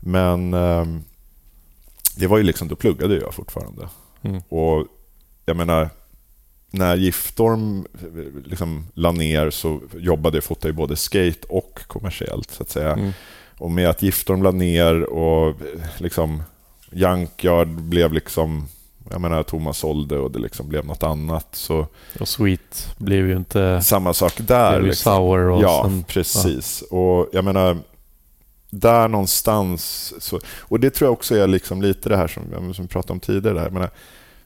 Men ehm, det var ju liksom, då pluggade jag fortfarande. Mm. Och jag menar, när Giftorm liksom la ner så jobbade jag fotade både skate och kommersiellt så att säga. Mm. Och med att Giftorm la ner och liksom Junkyard blev liksom jag menar Thomas sålde och det liksom blev något annat. Så och Sweet blev ju inte... samma sak Blev där. ju Liksom. sour och Ja, sen, precis. Och jag menar, där någonstans... Så, och det tror jag också är liksom lite det här som, som vi pratade om tidigare. Där. Menar,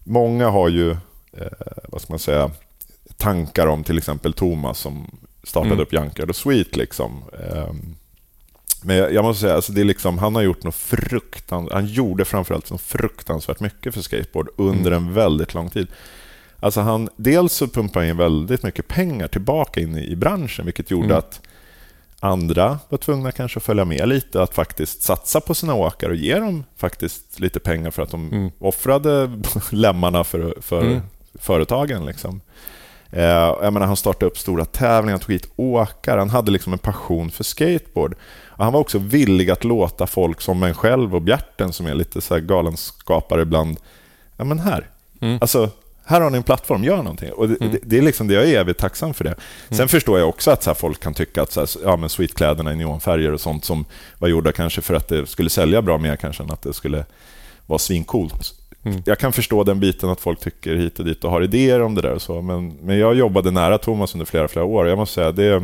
många har ju, eh, vad ska man säga, tankar om till exempel Thomas som startade Mm. upp Junkard och Sweet. Liksom. Ehm, men jag, jag måste säga, alltså det är liksom, han har gjort något fruktansvärt, han gjorde framförallt något fruktansvärt mycket för skateboard under Mm. en väldigt lång tid. Alltså han, dels så pumpade han in väldigt mycket pengar tillbaka in i, i branschen, vilket gjorde Mm. att andra var tvungna kanske att följa med lite, att faktiskt satsa på sina åkare och ge dem faktiskt lite pengar för att de Mm. offrade [LAUGHS] lemmarna för, för Mm. företagen. Liksom. Eh, jag menar, han startade upp stora tävlingar, tog hit åkare, han hade liksom en passion för skateboard. Och han var också villig att låta folk som en själv och Bjärten, som är lite så galenskapare ibland, ja men här, Mm. alltså här har ni en plattform, gör någonting. Och det, Mm. det, det är liksom det, jag är evigt tacksam för det. Sen Mm. förstår jag också att så folk kan tycka att så här, ja, men sweetkläderna i neonfärger och sånt som var gjorda kanske för att det skulle sälja bra mer kanske än att det skulle vara svincoolt. Mm. Jag kan förstå den biten att folk tycker hit och dit och har idéer om det där och så, men, men jag jobbade nära Thomas under flera, flera år. Jag måste säga, det,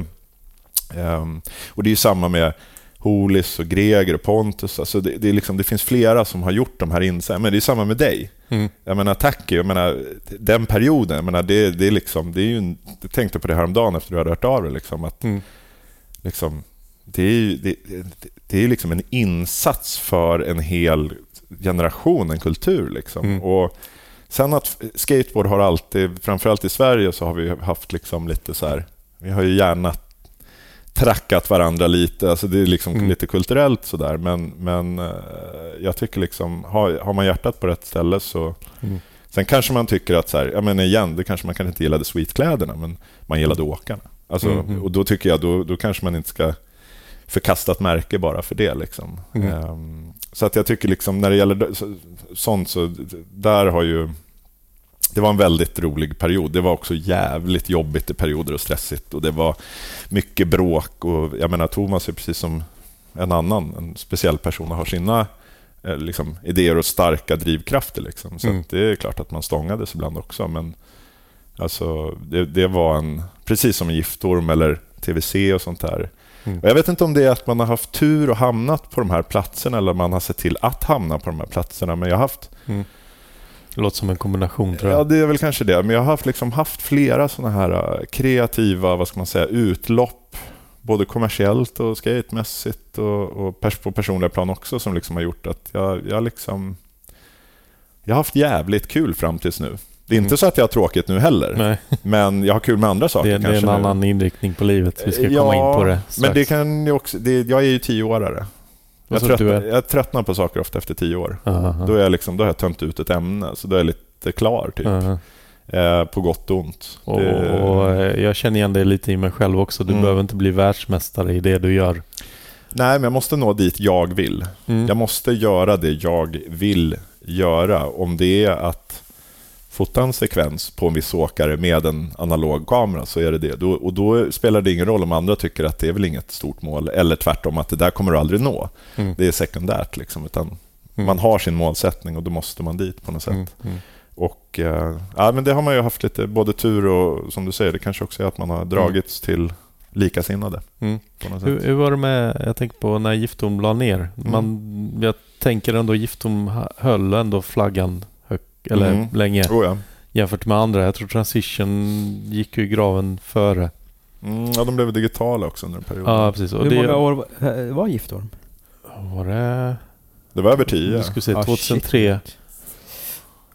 ehm, och det är samma med Holis och Greger och Pontus. Alltså det, det, är liksom, det finns flera som har gjort de här insatserna, men det är samma med dig. Mm. Jag menar, tack jag menar, den perioden, jag menar, det, det är liksom, det är ju jag tänkte på det häromdagen efter du hade hört av dig, liksom, att Mm. liksom, det är ju det, det, är liksom en insats för en hel generation, en kultur. Liksom. Mm. Och sen att skateboard har alltid, framförallt i Sverige, så har vi haft liksom lite så här, vi har ju gärna trackat varandra lite, alltså det är liksom Mm. lite kulturellt sådär, men, men eh, jag tycker liksom, har, har man hjärtat på rätt ställe så Mm. Sen kanske man tycker att, så här, ja men igen, det kanske man kanske inte gillade sweetkläderna, men man gillade åkarna. Alltså, Mm, mm. Och då tycker jag, då, då kanske man inte ska förkasta ett märke bara för det. Liksom. Mm. Ehm, så att jag tycker liksom, när det gäller sånt, så där har ju... Det var en väldigt rolig period. Det var också jävligt jobbigt i perioder och stressigt. Och det var mycket bråk. Och jag menar, Thomas är precis som en annan, en speciell person och har sina eh, liksom, idéer och starka drivkrafter. Liksom. Så Mm. det är klart att man stångades ibland också. Men alltså, det, det var en, precis som en giftorm eller TVC och sånt där. Mm. Och jag vet inte om det är att man har haft tur och hamnat på de här platserna eller man har sett till att hamna på de här platserna. Men jag har haft Mm. Det låter som en kombination tror jag. Ja, det är väl kanske det. Men jag har haft, liksom haft flera sådana här äh, kreativa vad ska man säga, utlopp, både kommersiellt och skatemässigt och, och pers på personliga plan också, som liksom har gjort att jag, jag, liksom, jag har haft jävligt kul fram tills nu. Det är inte Mm. så att jag har tråkigt nu heller, Nej, men jag har kul med andra saker det, det är en nu. annan inriktning på livet. Vi ska Ja, komma in på det strax. Men det kan också, det, jag är ju tioårare. Jag, du tröttnar, är? jag tröttnar på saker ofta efter tio år. Aha. Då, är jag liksom, då har jag tömt ut ett ämne, så då är jag lite klar. Typ. Aha. Eh, på gott och ont. Och, Det- och eh, jag känner igen det lite i mig själv också. Du Mm. behöver inte bli världsmästare i det du gör. Nej, men jag måste nå dit jag vill. Mm. Jag måste göra det jag vill göra. Om det är att fota en sekvens på en viss åkare med en analog kamera så är det det. Då, och då spelar det ingen roll om andra tycker att det är väl inget stort mål. Eller tvärtom, att det där kommer du aldrig nå. Mm. Det är sekundärt. Liksom, utan Mm. Man har sin målsättning och då måste man dit på något sätt. Mm. Mm. Och, eh, ja, men det har man ju haft lite både tur och, som du säger, det kanske också är att man har dragits till likasinnade. Mm. Hur, hur var det med, jag tänker på när Giftorm la ner. Mm. Man, jag tänker ändå Giftorm höll ändå flaggan eller Mm. länge. Oh, ja. jämfört med andra. Jag tror Transition gick ju i graven före. Mm, ja, de blev digitala också under en period. Ja, precis. Och Hur det många år var- var Giftorm? var det... Det var över tio. Nu ska vi se, Ah, 2003. shit.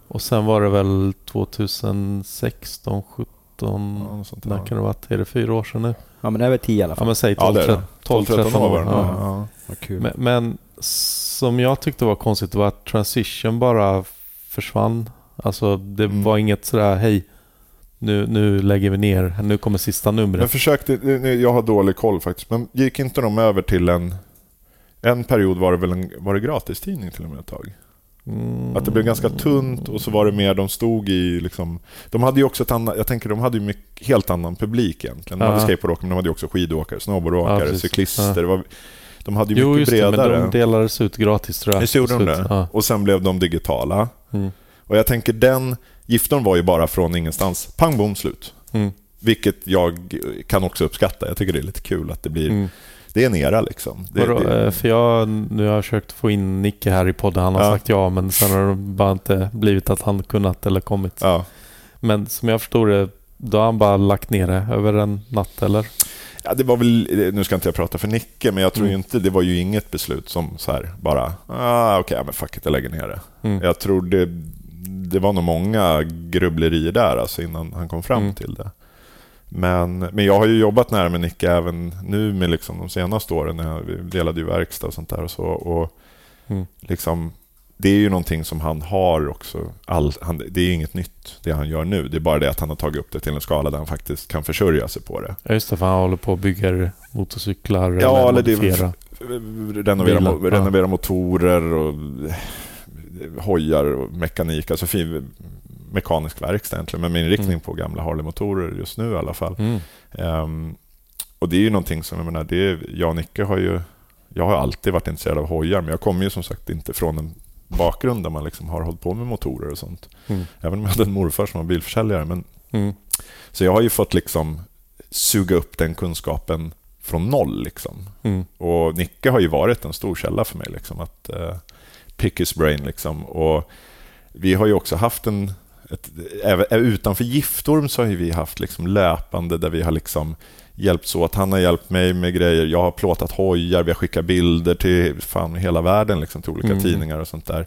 Och sen var det väl 2016, 17... Ja, när kan det ha varit? Är det fyra år sedan nu? Ja, men över tio i alla Ja fall. men säg Ja, 12, det är det. 12 13 år. var den. Ja. Ja. Kul. Men, men som jag tyckte var konstigt var att Transition bara försvann. Alltså det Mm. var inget sådär hej nu, nu lägger vi ner, nu kommer sista numret. försökte, nu- jag har dålig koll faktiskt, men gick inte de över till en... En period var det väl en var det gratistidning till och med ett tag? Mm. Att det blev ganska tunt och så var det mer de stod i liksom... De hade ju också ett annat... Jag tänker de hade ju mycket, helt annan publik egentligen. De Ja. hade skateboardåkare, men de hade ju också skidåkare, snowboardåkare, Ja, cyklister. Ja. Var, de hade ju Jo mycket just det, bredare. men de delades ut gratis tror jag. Visst gjorde de det? Ja. Och sen blev de digitala. Mm. Och jag tänker den... Giftorn var ju bara från ingenstans. Pang bom slut. Mm. Vilket jag kan också uppskatta. Jag tycker det är lite kul att det blir... Mm. Det är en era liksom. Det, Vadå, det, eh, för jag, nu har jag försökt få in Nicke här i podden. Han har Ja. sagt ja, men sen har det bara inte blivit att han kunnat eller kommit. ja. Men som jag förstår det, då har han bara lagt ner det över en natt eller? Ja, det var väl, nu ska inte jag prata för Nicke, men jag tror Mm. inte, det var ju inget beslut som så här bara, ah, okej, ja, men fuck it, jag lägger ner det. Mm. Jag tror det, det var nog många grubblerier där alltså innan han kom fram Mm. till det. Men, men jag har ju jobbat nära med Nicke även nu med liksom de senaste åren. När jag, vi delade ju verkstad och sånt där och så. Och Mm. liksom, det är ju någonting som han har också. All, han, det är inget nytt det han gör nu. Det är bara det att han har tagit upp det till en skala där han faktiskt kan försörja sig på det. Ja just det, för han håller på och bygger motorcyklar Ja, eller eller det- renovera, Bilar, mo- ja. renovera motorer och eh, hojar och mekanik. Alltså fin, mekanisk verkstad egentligen, men med inriktning Mm. på gamla Harley-motorer just nu i alla fall. Mm. Ehm, och det är ju någonting som, jag menar, det är, jag och Nicke har ju... Jag har alltid varit intresserad av hojar, men jag kommer ju som sagt inte från en bakgrund där man liksom har hållit på med motorer och sånt. Mm. Även om jag hade en morfar som var bilförsäljare. Men, Mm. så jag har ju fått liksom suga upp den kunskapen från noll. Liksom. Mm. Och Nicke har ju varit en stor källa för mig. Liksom, att uh, pick his brain. Liksom. Och vi har ju också haft en... Ett, även, utanför Giftorm så har ju vi haft liksom löpande där vi har liksom hjälpts åt. Han har hjälpt mig med grejer. Jag har plåtat hojar, vi har skickat bilder till fan hela världen, liksom, till olika Mm. tidningar och sånt där.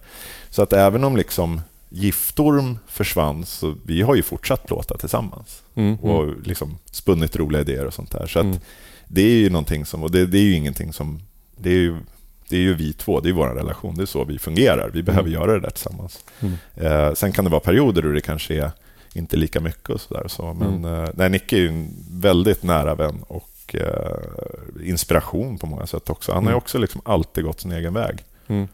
Så att även om liksom Giftorm försvann så vi har ju fortsatt plåta tillsammans Mm. och liksom spunnit roliga idéer och sånt där. Så att Mm. det är ju någonting som, och det, det är ju ingenting som, det är ju, det är ju vi två, det är vår relation, det är så vi fungerar. Vi behöver göra det där tillsammans. Mm. Eh, sen kan det vara perioder då det kanske är inte lika mycket och sådär. Så, men Mm. eh, nej, Nicke är ju en väldigt nära vän och eh, inspiration på många sätt också. Han har ju Mm. också liksom alltid gått sin egen väg. Mm.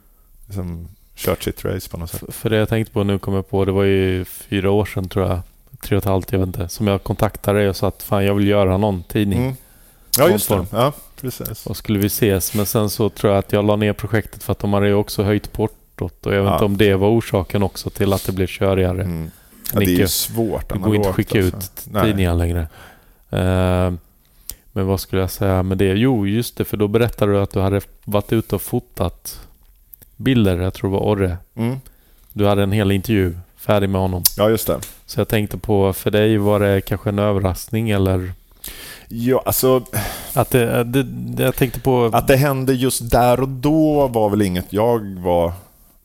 Liksom kört sitt race på något sätt. För- det jag tänkte på nu kom jag på, det var ju fyra år sedan tror jag, tre och ett halvt, jag vet inte, som jag kontaktade dig och sa att fan jag vill göra någon tidning. Mm. Ja, just det. Ja, precis. Och skulle vi ses, men sen så tror jag att jag la ner projektet för att de hade ju också höjt portot och jag vet Ja. inte om det var orsaken också till att det blev körigare. Mm. Ja, det är ju svårt Det går inte att skicka alltså. ut tidningar längre. Eh, men vad skulle jag säga med det? Jo, just det, för då berättade du att du hade varit ute och fotat bilder, jag tror det var Orre. Mm. Du hade en hel intervju färdig med honom. Ja, just det. Så jag tänkte på, för dig var det kanske en överraskning eller? Ja, alltså Att det, det, det jag tänkte på... att det hände just där och då var väl inget jag var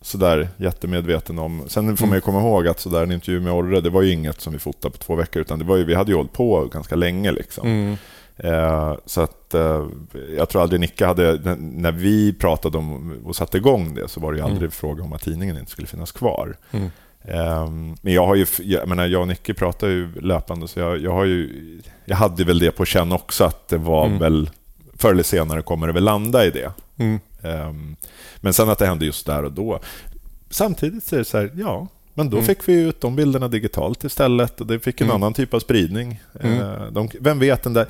sådär jättemedveten om. Sen får man ju komma ihåg att sådär en intervju med Orre, det var ju inget som vi fotade på två veckor, utan det var ju, vi hade ju hållit på ganska länge. Liksom. Mm, Eh, så att eh, jag tror aldrig Nicke hade, när- vi pratade om och satte igång det, så var det ju aldrig Mm. fråga om att tidningen inte skulle finnas kvar. mm, Ehm, men jag har ju, jag, menar, jag och Nicke pratar ju löpande, så jag, jag har ju, jag hade väl det på känn också, att det var Mm. väl, förr eller senare kommer det väl landa i det. Ehm, men sen att det hände just där och då. Samtidigt så är det så här, ja, men då Mm. fick vi ut de bilderna digitalt istället och det fick en Mm. annan typ av spridning. Mm. Ehm, de, vem vet, den där,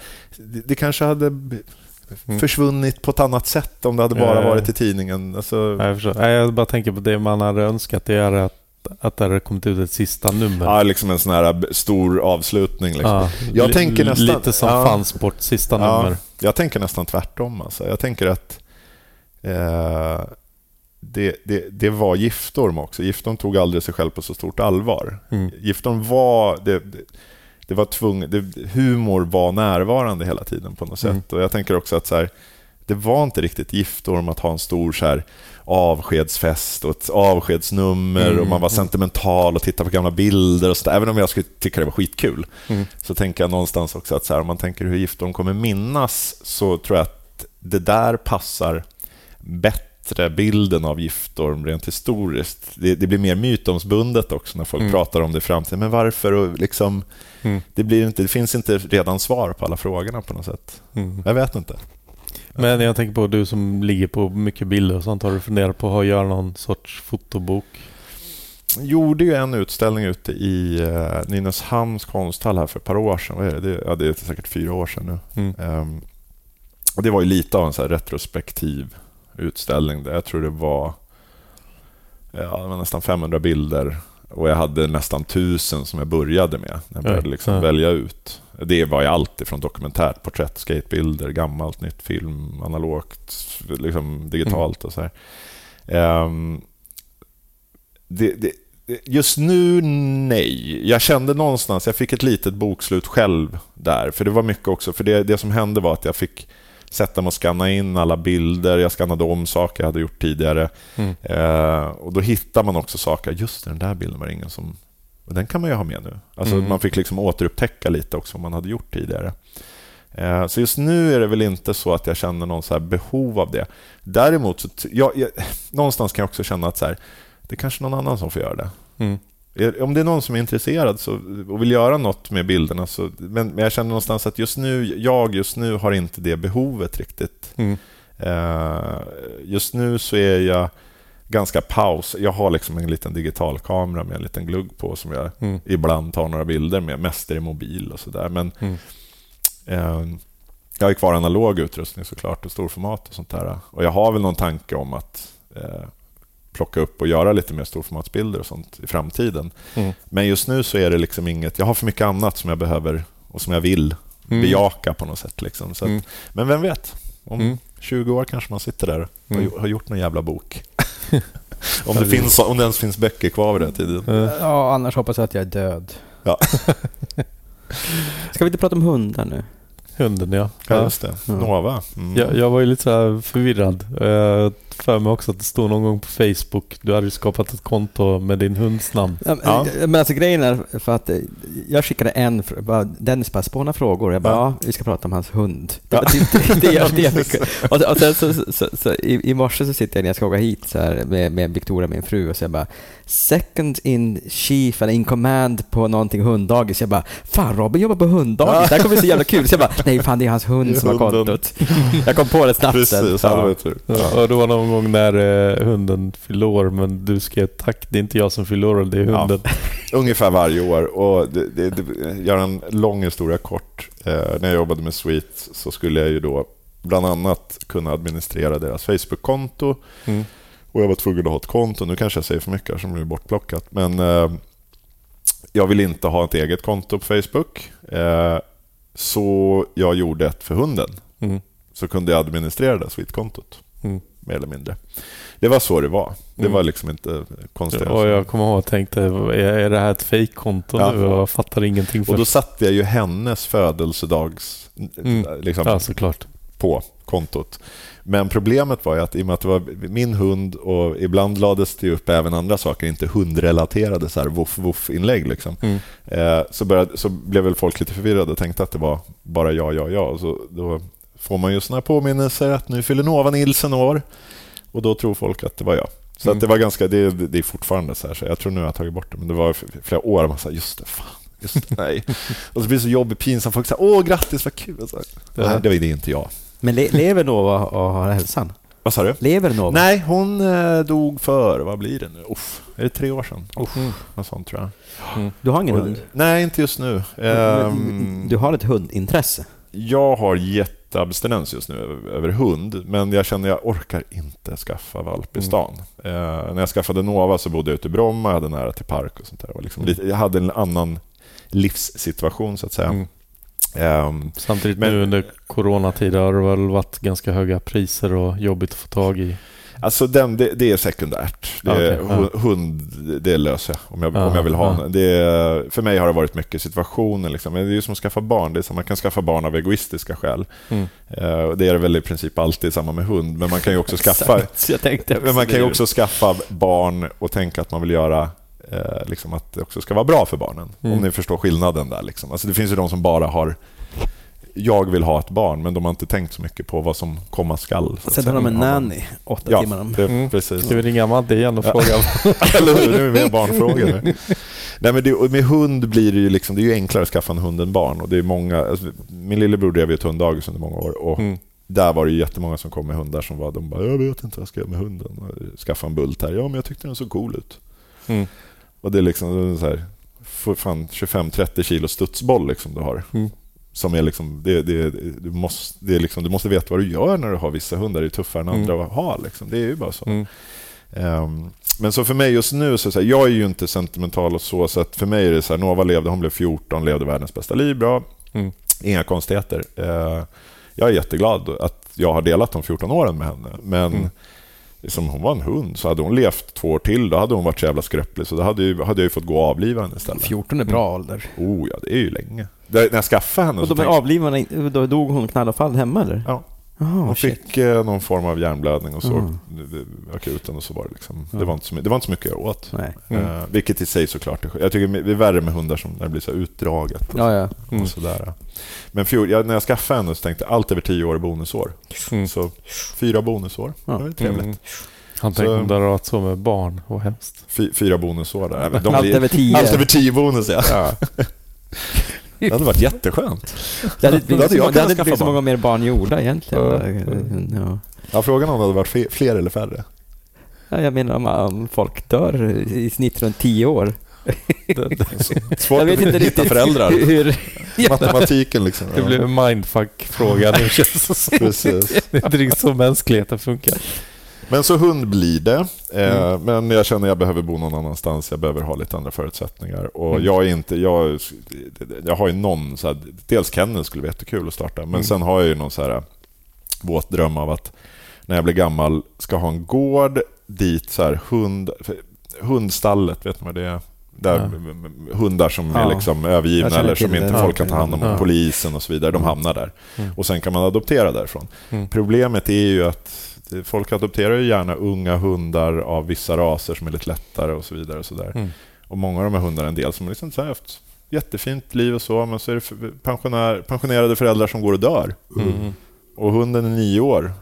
det, kanske hade Mm. försvunnit på ett annat sätt om det hade bara Ja. varit i tidningen. Alltså, Ja, jag förstår. Jag bara tänker på det man hade önskat, det är att, att det hade kommit ut ett sista nummer. ja, liksom en sån här stor avslutning. Liksom. Ja, Jag tänker nästan- Lite som ja. fansport, sista Ja. nummer. Jag tänker nästan tvärtom. Alltså. Jag tänker att eh, det, det, det var Giftorm också. Giftorm tog aldrig sig själv på så stort allvar. Mm. Giftorm var... Det, det, var tvung, det, humor var närvarande hela tiden på något Mm. sätt. Och jag tänker också att så här, det var inte riktigt Giftorm att ha en stor så här, avskedsfest och ett avskedsnummer Mm. och man var sentimental och tittade på gamla bilder och så. Även om jag skulle tycka det var skitkul Mm. så tänker jag någonstans också att så här, om man tänker hur Giftorm kommer minnas så tror jag att det där passar bättre bilden av Giftorm rent historiskt. Det, det blir mer mytomsbundet också när folk Mm. pratar om det i framtiden. Men varför? Och liksom, Mm. det, blir inte, det finns inte redan svar på alla frågorna på något sätt. Mm. Jag vet inte. Men jag tänker på du som ligger på mycket bilder och sånt. Har du funderat på att göra någon sorts fotobok? Jag gjorde ju en utställning ute i uh, Nynäshamns konsthall här för ett par år sedan. Vad är det? Det, ja, det är säkert fyra år sedan nu. Mm. Ehm, och det var ju lite av en så retrospektiv utställning. Där jag tror det var, ja, var nästan 500 bilder och jag hade nästan 1000 som jag började med. Jag började Ja, liksom ja. välja ut. Det var ju allt ifrån dokumentärt, porträtt, skatebilder, gammalt, nytt film, analogt, liksom digitalt och så här. Ehm, det, det, Just nu, nej. Jag kände någonstans, jag fick ett litet bokslut själv där. För det var mycket också, för det, det som hände var att jag fick sätta mig och scanna in alla bilder. Jag skannade om saker jag hade gjort tidigare. Mm. Eh, och då hittar man också saker. Just den där bilden var det ingen som... Och den kan man ju ha med nu. Alltså Mm. Man fick liksom återupptäcka lite också vad man hade gjort tidigare. Eh, så just nu är det väl inte så att jag känner någon så behov av det. Däremot, så jag, jag, någonstans kan jag också känna att så här, det är kanske någon annan som får göra det. Mm. Om det är någon som är intresserad så, och vill göra något med bilderna så... Men, men jag känner någonstans att just nu, jag just nu har inte det behovet riktigt. Mm. Eh, just nu så är jag ganska paus. Jag har liksom en liten digitalkamera med en liten glugg på som jag Mm. ibland tar några bilder med. Mest det mobil och sådär. Men Mm. eh, jag har kvar analog utrustning såklart och storformat och sånt där. Och jag har väl någon tanke om att eh, plocka upp och göra lite mer storformatsbilder och sånt i framtiden. Mm. Men just nu så är det liksom inget... Jag har för mycket annat som jag behöver och som jag vill Mm. bejaka på något sätt. Liksom. Så att, Mm. Men vem vet? Om Mm. 20 år kanske man sitter där och Mm. har- gjort någon jävla bok. [LAUGHS] om, det finns, om det ens finns böcker kvar vid den tiden. Eh, Ja, annars hoppas jag att jag är död. Ja. [LAUGHS] Ska vi inte prata om hundar nu? Hunden ja. Ja, just det. Ja. Nova. Mm. Jag, jag var ju lite så här förvirrad. Jag för mig också att det stod någon gång på Facebook. Du hade skapat ett konto med din hunds namn. Ja, Ja. Men alltså grejen är för att eh, jag skickade en, bara, Dennis bara spåna frågor. Jag bara, ja. Ja. vi ska prata om hans hund. [LAUGHS] Det, det, det, det, det jag [LAUGHS] fick. Och, och sen så, så, så, så, i, i morse så sitter jag när jag ska åka hit så här, med, med Victoria, min fru, och så jag bara second in chief eller in command på någonting hunddagis. Jag bara, fan Robin jobbar på hunddagis, det här kommer bli så jävla kul. Så jag bara, nej fan det är hans hund Det som har kontot. Jag kom på det snabbt sen. Precis, ja. det. Ja. Och det var någon gång när eh, hunden fyllde år men du skrev tack, det är inte jag som fyller år, det är Ja. hunden. [LAUGHS] Ungefär varje år. Och det, det, det, göra en lång historia kort. Eh, när jag jobbade med Sweet så skulle jag ju då bland annat kunna administrera deras Facebook-konto. Mm. Och jag var tvungen att ha ett konto. Nu kanske jag säger för mycket som blir bortplockat. Men eh, jag vill inte ha ett eget konto på Facebook. Eh, så jag gjorde ett för hunden. Mm. Så kunde jag administrera det Sweet-kontot. Mm. Mer eller mindre. Det var så det var. Det Mm. var liksom inte konstigt. Och jag kommer ihåg och tänkte, är, det här ett fejkkonto Ja. nu? Jag fattar ingenting Och då satte jag ju hennes födelsedags Mm. liksom, Ja, såklart. på kontot. Men problemet var ju att i och med att det var min hund och ibland lades det upp även andra saker, inte hundrelaterade så här voff voff inlägg liksom. Mm. Eh, så, började, så blev väl folk lite förvirrade och tänkte att det var bara jag, jag, jag. Så då får man ju här påminnelser att nu fyller Nova Nilsen år och då tror folk att det var jag. Så Mm. att det var ganska, det, det är fortfarande så här, så jag tror nu jag har tagit bort det, men det var flera år man sa just det, fan, just det, nej. [LAUGHS] och så blir det så jobbigt, pinsamt, folk säger åh grattis, vad kul. Så, nej, det var det inte jag. Men le, lever Nova och har hälsan? Vad sa du? Lever Nova? Nej, hon eh, dog för, vad blir det nu? Uff, är det tre år sedan? Uff, Mm. något sånt tror jag. Mm. Du har ingen Och- hund? Nej, inte just nu. Ehm, Du har ett hundintresse? Jag har jätteabstinens just nu över, över hund, men jag känner att jag orkar inte skaffa valp i Mm. stan. Eh, när jag skaffade Nova så bodde jag ute i Bromma, jag hade nära till park och sånt där. Var Liksom Mm. lite, jag hade en annan livssituation så att säga. Mm. Ehm, Samtidigt Men- nu under coronatider har det väl varit ganska höga priser och jobbigt att få tag i. Alltså den, det, det är sekundärt. Det är, Okej, ja. hu- Hund, det löser jag om jag, Ja, om jag vill ha ja. Det för mig har det varit mycket situationer. Liksom. Det är ju som att skaffa barn. Det är som man kan skaffa barn av egoistiska skäl. Mm. Eh, Det är det väl i princip alltid samma med hund. Men man kan ju också [LAUGHS] skaffa, men man kan ju också skaffa barn och tänka att man vill göra eh, liksom att det också ska vara bra för barnen. Mm. Om ni förstår skillnaden där. Liksom. Alltså det finns ju de som bara har jag vill ha ett barn, men de har inte tänkt så mycket på vad som komma skall. Sen har de en nanny åtta Ja, timmar om. det, Mm. precis. Ska vi ringa Madde igen och fråga? Eller hur? Nu är vi med barnfrågor. nu. [LAUGHS] Nej, men det, med hund blir det ju liksom, det är ju enklare att skaffa en hund än barn. Och det är många, alltså, min lillebror drev ju ett hunddagis under många år. Och Mm. Där var det ju jättemånga som kom med hundar som var, de bara, jag vet inte vad jag ska göra med hunden. Och Skaffa en bult här. Ja, men jag tyckte den såg cool ut. Mm. Och det är liksom det är så här, för fan 25-30 kilo studsboll liksom du har. Mm. Som är liksom, det, det, du, måste, det är liksom, du måste veta vad du gör när du har vissa hundar. Det är tuffare än andra att ha. Liksom. Det är ju bara så. Mm. Ehm, men så för mig just nu, så, så här, jag är ju inte sentimental och så, så att för mig är det så här, Nova levde, hon blev 14, levde världens bästa liv, bra. Mm. Inga konstigheter. Eh, jag är jätteglad att jag har delat de 14 åren med henne. Men Mm. liksom, hon var en hund, så hade hon levt två år till, då hade hon varit så jävla skröplig. Så då hade, ju, hade jag ju fått gå och avliva henne istället. 14 är bra ålder. Oh ja, det är ju länge. Där, när jag skaffade henne Och så är tänkte, avlivade, då dog hon knall och fall hemma eller? Ja. Jaha, hon shit. fick eh, någon form av hjärnblödning och så Mm. akuten och så var det liksom. Ja. Det, var inte så, det var inte så mycket göra åt. Nej. Mm. Eh, vilket i sig såklart är Jag tycker det är värre med hundar som när det blir så utdraget. Och, Ja, ja. Mm. och sådär. Men fjol, jag, när jag skaffade henne så tänkte jag allt över tio år är bonusår. Mm. Så fyra bonusår, Ja. det var trevligt. Mm. Han Så- tänkte om det hade varit så med barn, vad hemskt. Fy, fyra bonusår där. De Allt blir, över tio. allt över tio bonus, ja. [LAUGHS] Det hade varit jätteskönt. Det hade Då hade blivit så, jag det hade blivit så många mer barn gjorda egentligen. Ja. Ja. Ja, frågan om det hade varit fler eller färre. Ja, jag menar om, om folk dör i snitt runt tio år. [LAUGHS] Svårt jag vet att inte hitta riktigt föräldrar. hur... hur ja. [LAUGHS] Matematiken liksom. Det blev en mindfuck-fråga nu känns [LAUGHS] det. Precis. Det är inte riktigt så mänskligheten funkar. Men så hund blir det. Eh, Mm. Men jag känner att jag behöver bo någon annanstans. Jag behöver ha lite andra förutsättningar. Och Mm. jag är inte... Jag, jag har ju någon... Så här, dels kennel skulle vara jättekul att starta. Men Mm. sen har jag ju någon så här våt dröm av att när jag blir gammal ska ha en gård dit så här hund... Hundstallet, vet ni vad det är? Där hundar som är Ja. liksom Jag övergivna eller som inte det. folk kan ta hand om, Ja. polisen och så vidare, de hamnar där. Mm. Och sen kan man adoptera därifrån. Mm. Problemet är ju att folk adopterar ju gärna unga hundar av vissa raser som är lite lättare och så vidare. Och, så där. Mm. och många av de här hundarna är en del som liksom så här haft jättefint liv och så, men så är det pensionär, pensionerade föräldrar som går och dör. Mm. Och hunden är nio år.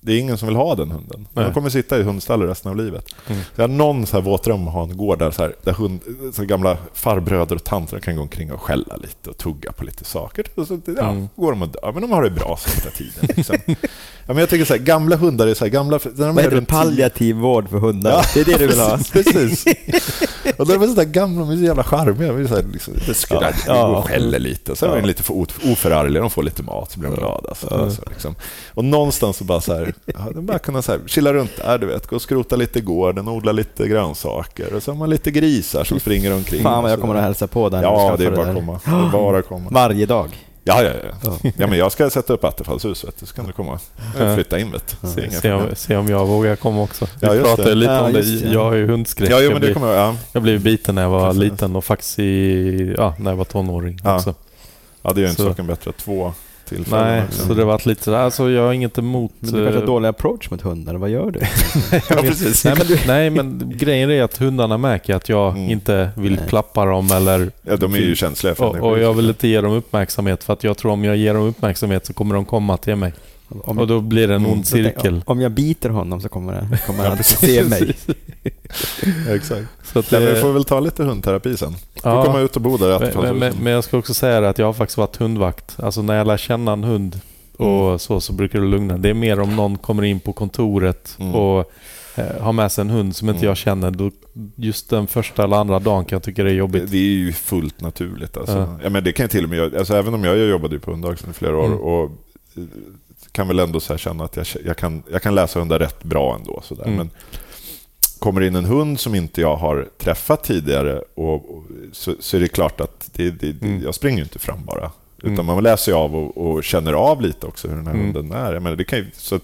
Det är ingen som vill ha den hunden. Nej. De kommer sitta i hundstallet resten av livet. Mm. Så jag har någon så här våtdröm att ha en gård där, så här, där hund, så här gamla farbröder och tanter kan gå omkring och skälla lite och tugga på lite saker. Och så, ja, Mm. går de och dör, men de har det bra sista tiden. Liksom. [LAUGHS] ja, men jag tycker så här, gamla hundar är så här, gamla... När de Vad är heter det? Palliativ vård för hundar. Ja, Det är det du vill ha. Precis. [LAUGHS] Och de är sådär gamla, de är så jävla charmiga. De är så här, liksom, det skulle, Ja. ja. Ja. och skäller lite. Och så är de Ja. lite för oförargliga. De får lite mat, så blir de glada. Så, Ja. så, liksom. Och någonstans så bara så här, ja, de bara kunna så här, chilla runt där, du vet. Gå och skrota lite i gården, odla lite grönsaker. Och så har man lite grisar som springer omkring. Fan vad jag så kommer att där. hälsa på där Ja, det är bara där. att komma. Det är bara komma. [GASPS] Varje dag. Ja, ja, ja. ja men jag ska sätta upp attefallshus, vet du. så kan du komma. Ja. Flytta in, vet du. Inga Se om, se om jag vågar komma också. Vi Ja, pratade det. lite Ja, om det. det. Jag har ju hundskräck. Ja, jo, men det kommer jag... Ja. jag blev biten när jag var Precis. liten och faktiskt i, ja, när jag var tonåring Ja. också. ja, det gör inte Så- saken bättre. Två tillfällen. Nej, också. så det varit lite sådär. Alltså jag har inget emot... Men du kanske har eh, dålig approach mot hundar. Vad gör du? [LAUGHS] Ja, precis. Nej men, nej men grejen är att hundarna märker att jag Mm. inte vill Nej. klappa dem eller... Ja, de är ju känsliga för Och, och jag vill inte ge dem uppmärksamhet för att jag tror om jag ger dem uppmärksamhet så kommer de komma till mig. Om, Och då blir det en ond cirkel. om jag biter honom så kommer, det, [LAUGHS] kommer han att se mig. Ja, [LAUGHS] exakt. Så att Ja, men vi det, får väl ta lite hundterapi sen. Du får ja, komma ut och bo där i men, men, men jag ska också säga det att jag har faktiskt varit hundvakt. Alltså när jag lär känna en hund och Mm. så, så brukar det lugna. Det är mer om någon kommer in på kontoret Mm. och eh, har med sig en hund som inte Mm. jag känner. Då, just den första eller andra dagen kan jag tycka det är Det, jobbigt. det är ju fullt naturligt. Alltså. Ja. Ja. men det kan jag till och med göra. Alltså, även om jag, jag jobbade ju på hunddagis i flera år Mm. och kan väl ändå så känna att jag, jag, kan, jag kan läsa hundar rätt bra ändå. Så där. Mm. Men kommer in en hund som inte jag har träffat tidigare och, och, så, så är det klart att det, det, Mm. jag springer inte fram bara. Utan Mm. man läser av och, och känner av lite också hur den här Mm. hunden är. Jag menar, det kan ju, så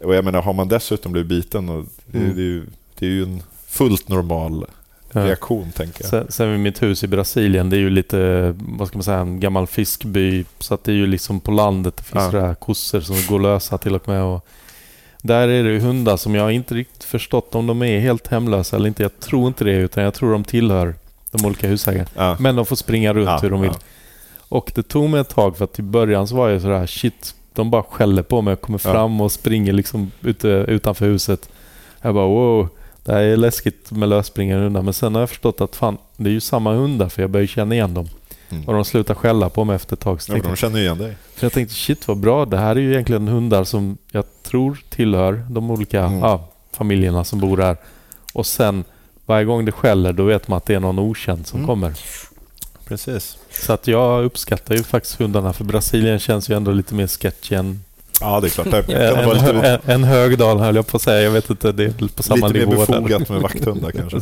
Och jag menar, har man dessutom blivit biten, och det, Mm. det, är ju, det är ju en fullt normal. Reaktion, tänker jag. Sen, sen mitt hus i Brasilien, det är ju lite, vad ska man säga, en gammal fiskby. Så att det är ju liksom på landet. Det finns Ja. kossor som går lösa till och med. Och där är det ju hundar som jag inte riktigt förstått om de är helt hemlösa eller inte. Jag tror inte det, utan jag tror de tillhör de olika husägarna. Ja. Men de får springa runt Ja, hur de vill. Och det tog mig ett tag för att i början så var jag sådär shit, de bara skäller på mig och kommer fram och springer liksom ute, utanför huset. Jag bara wow, det här är läskigt med lösspringande hundar. Men sen har jag förstått att fan, det är ju samma hundar för jag börjar känna igen dem. Mm. Och de slutar skälla på mig efter ett tag. Så Ja, de känner igen dig. för jag tänkte shit vad bra, det här är ju egentligen hundar som jag tror tillhör de olika Mm. ja, familjerna som bor här. Och sen varje gång det skäller då vet man att det är någon okänd som Mm. kommer. Precis. Så att jag uppskattar ju faktiskt hundarna för Brasilien känns ju ändå lite mer sketchy än Ja, det är klart. Det en, lite, en, en Högdal höll jag på att säga. Jag vet inte, det är på samma lite mer nivå. där. befogat med vakthundar [LAUGHS] kanske.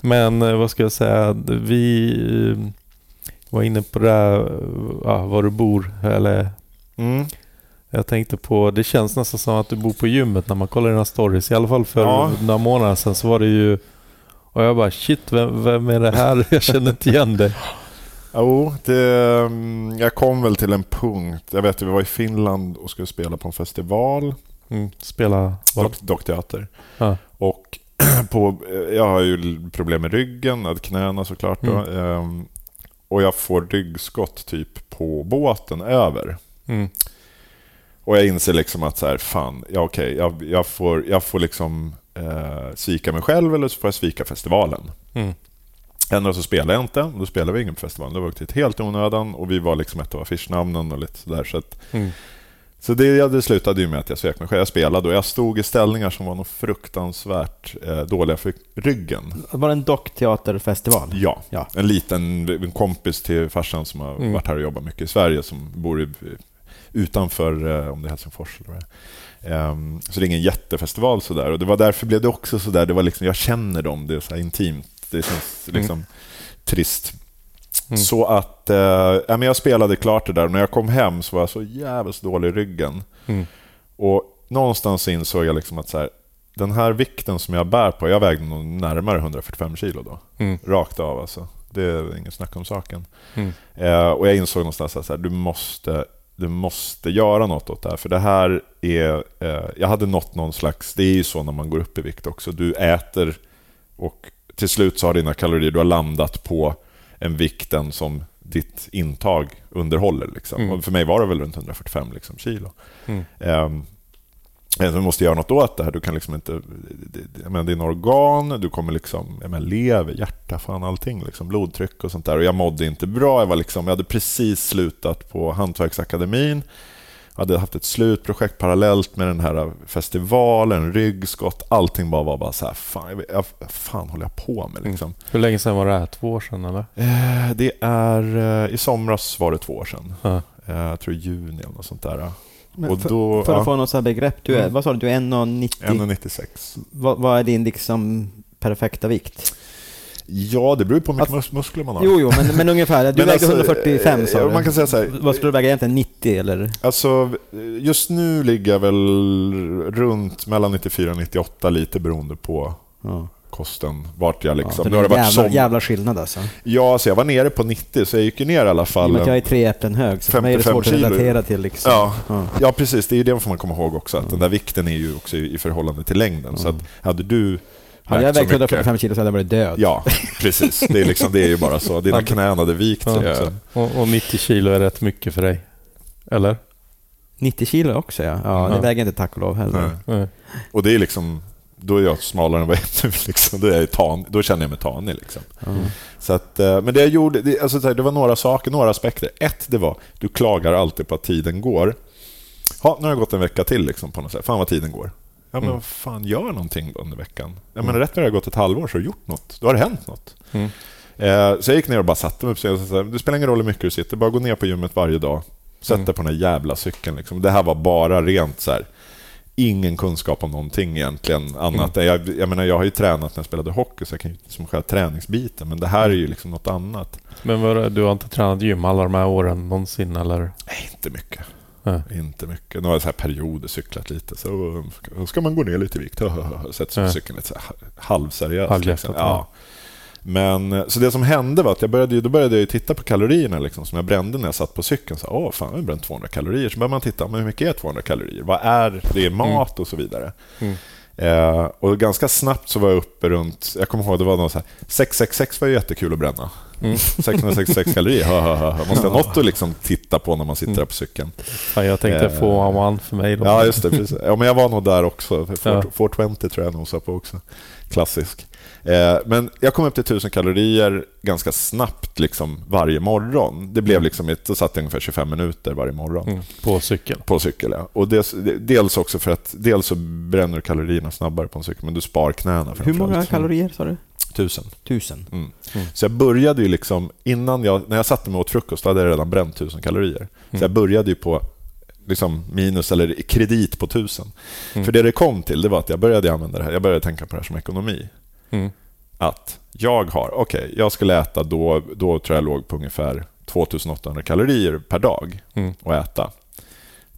Men eh, vad ska jag säga? Vi eh, var inne på det där, eh, ja, var du bor. Eller Mm. jag tänkte på, det känns nästan som att du bor på gymmet när man kollar dina stories. I alla fall för Ja. några månader sedan så var det ju och jag bara shit, vem, vem är det här? [LAUGHS] Jag känner inte igen det. Jo, det, mm, jag kom väl till en punkt. Jag vet att vi var i Finland och skulle spela på en festival. Mm, spela... Dock, dockteater. Ja. Och [CLEARS THROAT] på, jag har ju problem med ryggen, med knäna såklart. Då. Mm. Ehm, och jag får ryggskott typ på båten över. Mm, Och jag inser liksom att så här, fan, ja, okej, jag, jag, får, jag får liksom eh, svika mig själv eller så får jag svika festivalen. mm, Ändå så spelar jag inte. Då spelar vi ingen på festivalen. Det var hit helt i onödan och vi var liksom ett av affischnamnen och lite sådär. Så, att, mm. så det, det slutade ju med att jag svek mig själv. Jag spelade och jag stod i ställningar som var nog fruktansvärt eh, dåliga för ryggen. Var det en dockteaterfestival? Ja, Ja. en liten en kompis till farsan som har Mm. varit här och jobbat mycket i Sverige som bor i, utanför, eh, om det är Helsingfors eller vad det är. Ehm, Så det är ingen jättefestival sådär. Och det var därför blev det också sådär, det var liksom, jag känner dem, det är så intimt. Det känns liksom trist. Mm. Så att, eh, ja, men jag spelade klart det där när jag kom hem så var jag så jävligt dålig i ryggen. Mm. Och någonstans insåg jag liksom att så här, den här vikten som jag bär på, jag vägde nog närmare 145 kilo då. Mm. Rakt av alltså. Det är ingen snack om saken. Mm. Eh, och jag insåg någonstans att så här, du, måste, du måste göra något åt det här. För det här är... Eh, jag hade nått någon slags... Det är ju så när man går upp i vikt också. Du äter och till slut så har dina kalorier, du har landat på en vikten som ditt intag underhåller. Liksom. Mm. Och för mig var det väl runt 145 liksom, kilo. Mm. Ehm, men du måste göra något åt det här. Du kan liksom inte... menar, dina organ, du kommer liksom... Menar, lever, hjärta, fan allting. Liksom, blodtryck och sånt där. Och jag mådde inte bra. Jag, var liksom, jag hade precis slutat på Hantverksakademin. Hade haft ett slutprojekt parallellt med den här festivalen, ryggskott. Allting bara var bara så här, fan, jag, jag, fan håller jag på med liksom? Hur länge sedan var det här? Två år sedan eller? Eh, Det är... eh, I somras var det två år sedan. Ja. Eh, Jag tror juni eller något sånt där. Och för, då... för att ja, få något så här begrepp, du är, Mm. vad sa du, du är 1,90? 1,96. Vad, vad är din liksom perfekta vikt? Ja, det beror på hur mycket Alltså- mus- muskler man har. Jo, jo, men, men ungefär. Du [LAUGHS] Men väger alltså, 145 sa eh, du. Man kan säga så här, Vad skulle du väga egentligen? 90 eller? alltså, just nu ligger jag väl runt mellan 94 och 98 lite beroende på Ja. kosten, vart jag liksom... ja, nu har det varit jävla, som... jävla skillnad alltså. Ja, så jag var nere på 90, så jag gick ner i alla I fall. att jag är tre äpplen hög, så för mig är det 55 svårt att relatera till liksom. Ja, Ja. ja, precis. Det är ju det får man komma ihåg också, att den där vikten är ju också i i förhållande till längden. Så att hade du Hade jag vägt mycket- 145 kilo så hade jag varit död. Ja, precis. Det är, liksom, det är ju bara så. Dina knän hade vikt sig Ja. också. Och, och 90 kilo är rätt mycket för dig? Eller? 90 kilo också ja. Ja, det Ja. väger inte tack och lov heller. Nej. Nej. Och det är liksom, då är jag smalare än vad jag är nu. Liksom. Då, är jag tan, då känner jag mig tanig. Liksom. Ja. Så att, eh, men det jag gjorde, det, alltså, det var några saker, några aspekter. Ett, det var, du klagar alltid på att tiden går. Ja, nu har det gått en vecka till liksom, på något sätt. Fan vad tiden går. Ja, men Mm. fan, gör någonting under veckan. Jag menar, rätt när det har gått ett halvår så har du gjort något. Då har det hänt något. Mm. Eh, så jag gick ner och bara satte mig upp. Så jag, sa, det spelar ingen roll hur mycket du sitter, bara gå ner på gymmet varje dag. Sätt Mm. dig på den här jävla cykeln. Liksom. Det här var bara rent så här. Ingen kunskap om någonting egentligen annat. Mm. Jag, jag menar, jag har ju tränat när jag spelade hockey, så jag kan ju som själva träningsbiten. Men det här är ju liksom något annat. Men vad, du har inte tränat gym alla de här åren någonsin eller? Nej, inte mycket. Ja. Inte mycket. Några så här perioder cyklat lite. Så ska- man gå ner lite i vikt. Sätter sig på cykeln lite halvseriöst. Liksom. ja. Men, så det som hände var att jag började, då började jag titta på kalorierna liksom, som jag brände när jag satt på cykeln. Så, Åh, fan, jag har bränt 200 kalorier. Så började man titta, men hur mycket är 200 kalorier? Vad är det? är mat och så vidare. Mm. Eh, och ganska snabbt så var jag uppe runt, jag kommer ihåg det var någon så här, 666 var ju jättekul att bränna. Mm. 666 kalorier, ha, ha, ha. Måste ha något att liksom titta på när man sitter där på cykeln. Fan, jag tänkte Eh. få one one för mig då. Ja, just det. Precis. Ja, men jag var nog där också. Ja. 420 tror jag nosade på också. Klassisk. Eh, men jag kom upp till 1000 kalorier ganska snabbt liksom, varje morgon. Det blev liksom ett, då satt jag ungefär 25 minuter varje morgon. Mm, på cykel. På cykel, ja. Och dels, dels också för att dels så bränner du kalorierna snabbare på en cykel, men du spar knäna. Hur många kalorier sa du? Tusen. Tusen. Mm. Mm. Så jag började ju liksom, innan jag, när jag satte mig åt frukost, hade jag redan bränt tusen kalorier. Så Mm. jag började ju på liksom minus eller kredit på tusen. Mm. För det det kom till, det var att jag började använda det här, jag började tänka på det här som ekonomi. Mm. Att jag har, okej, jag skulle äta då, då tror jag låg på ungefär 2800 kalorier per dag Mm. att äta.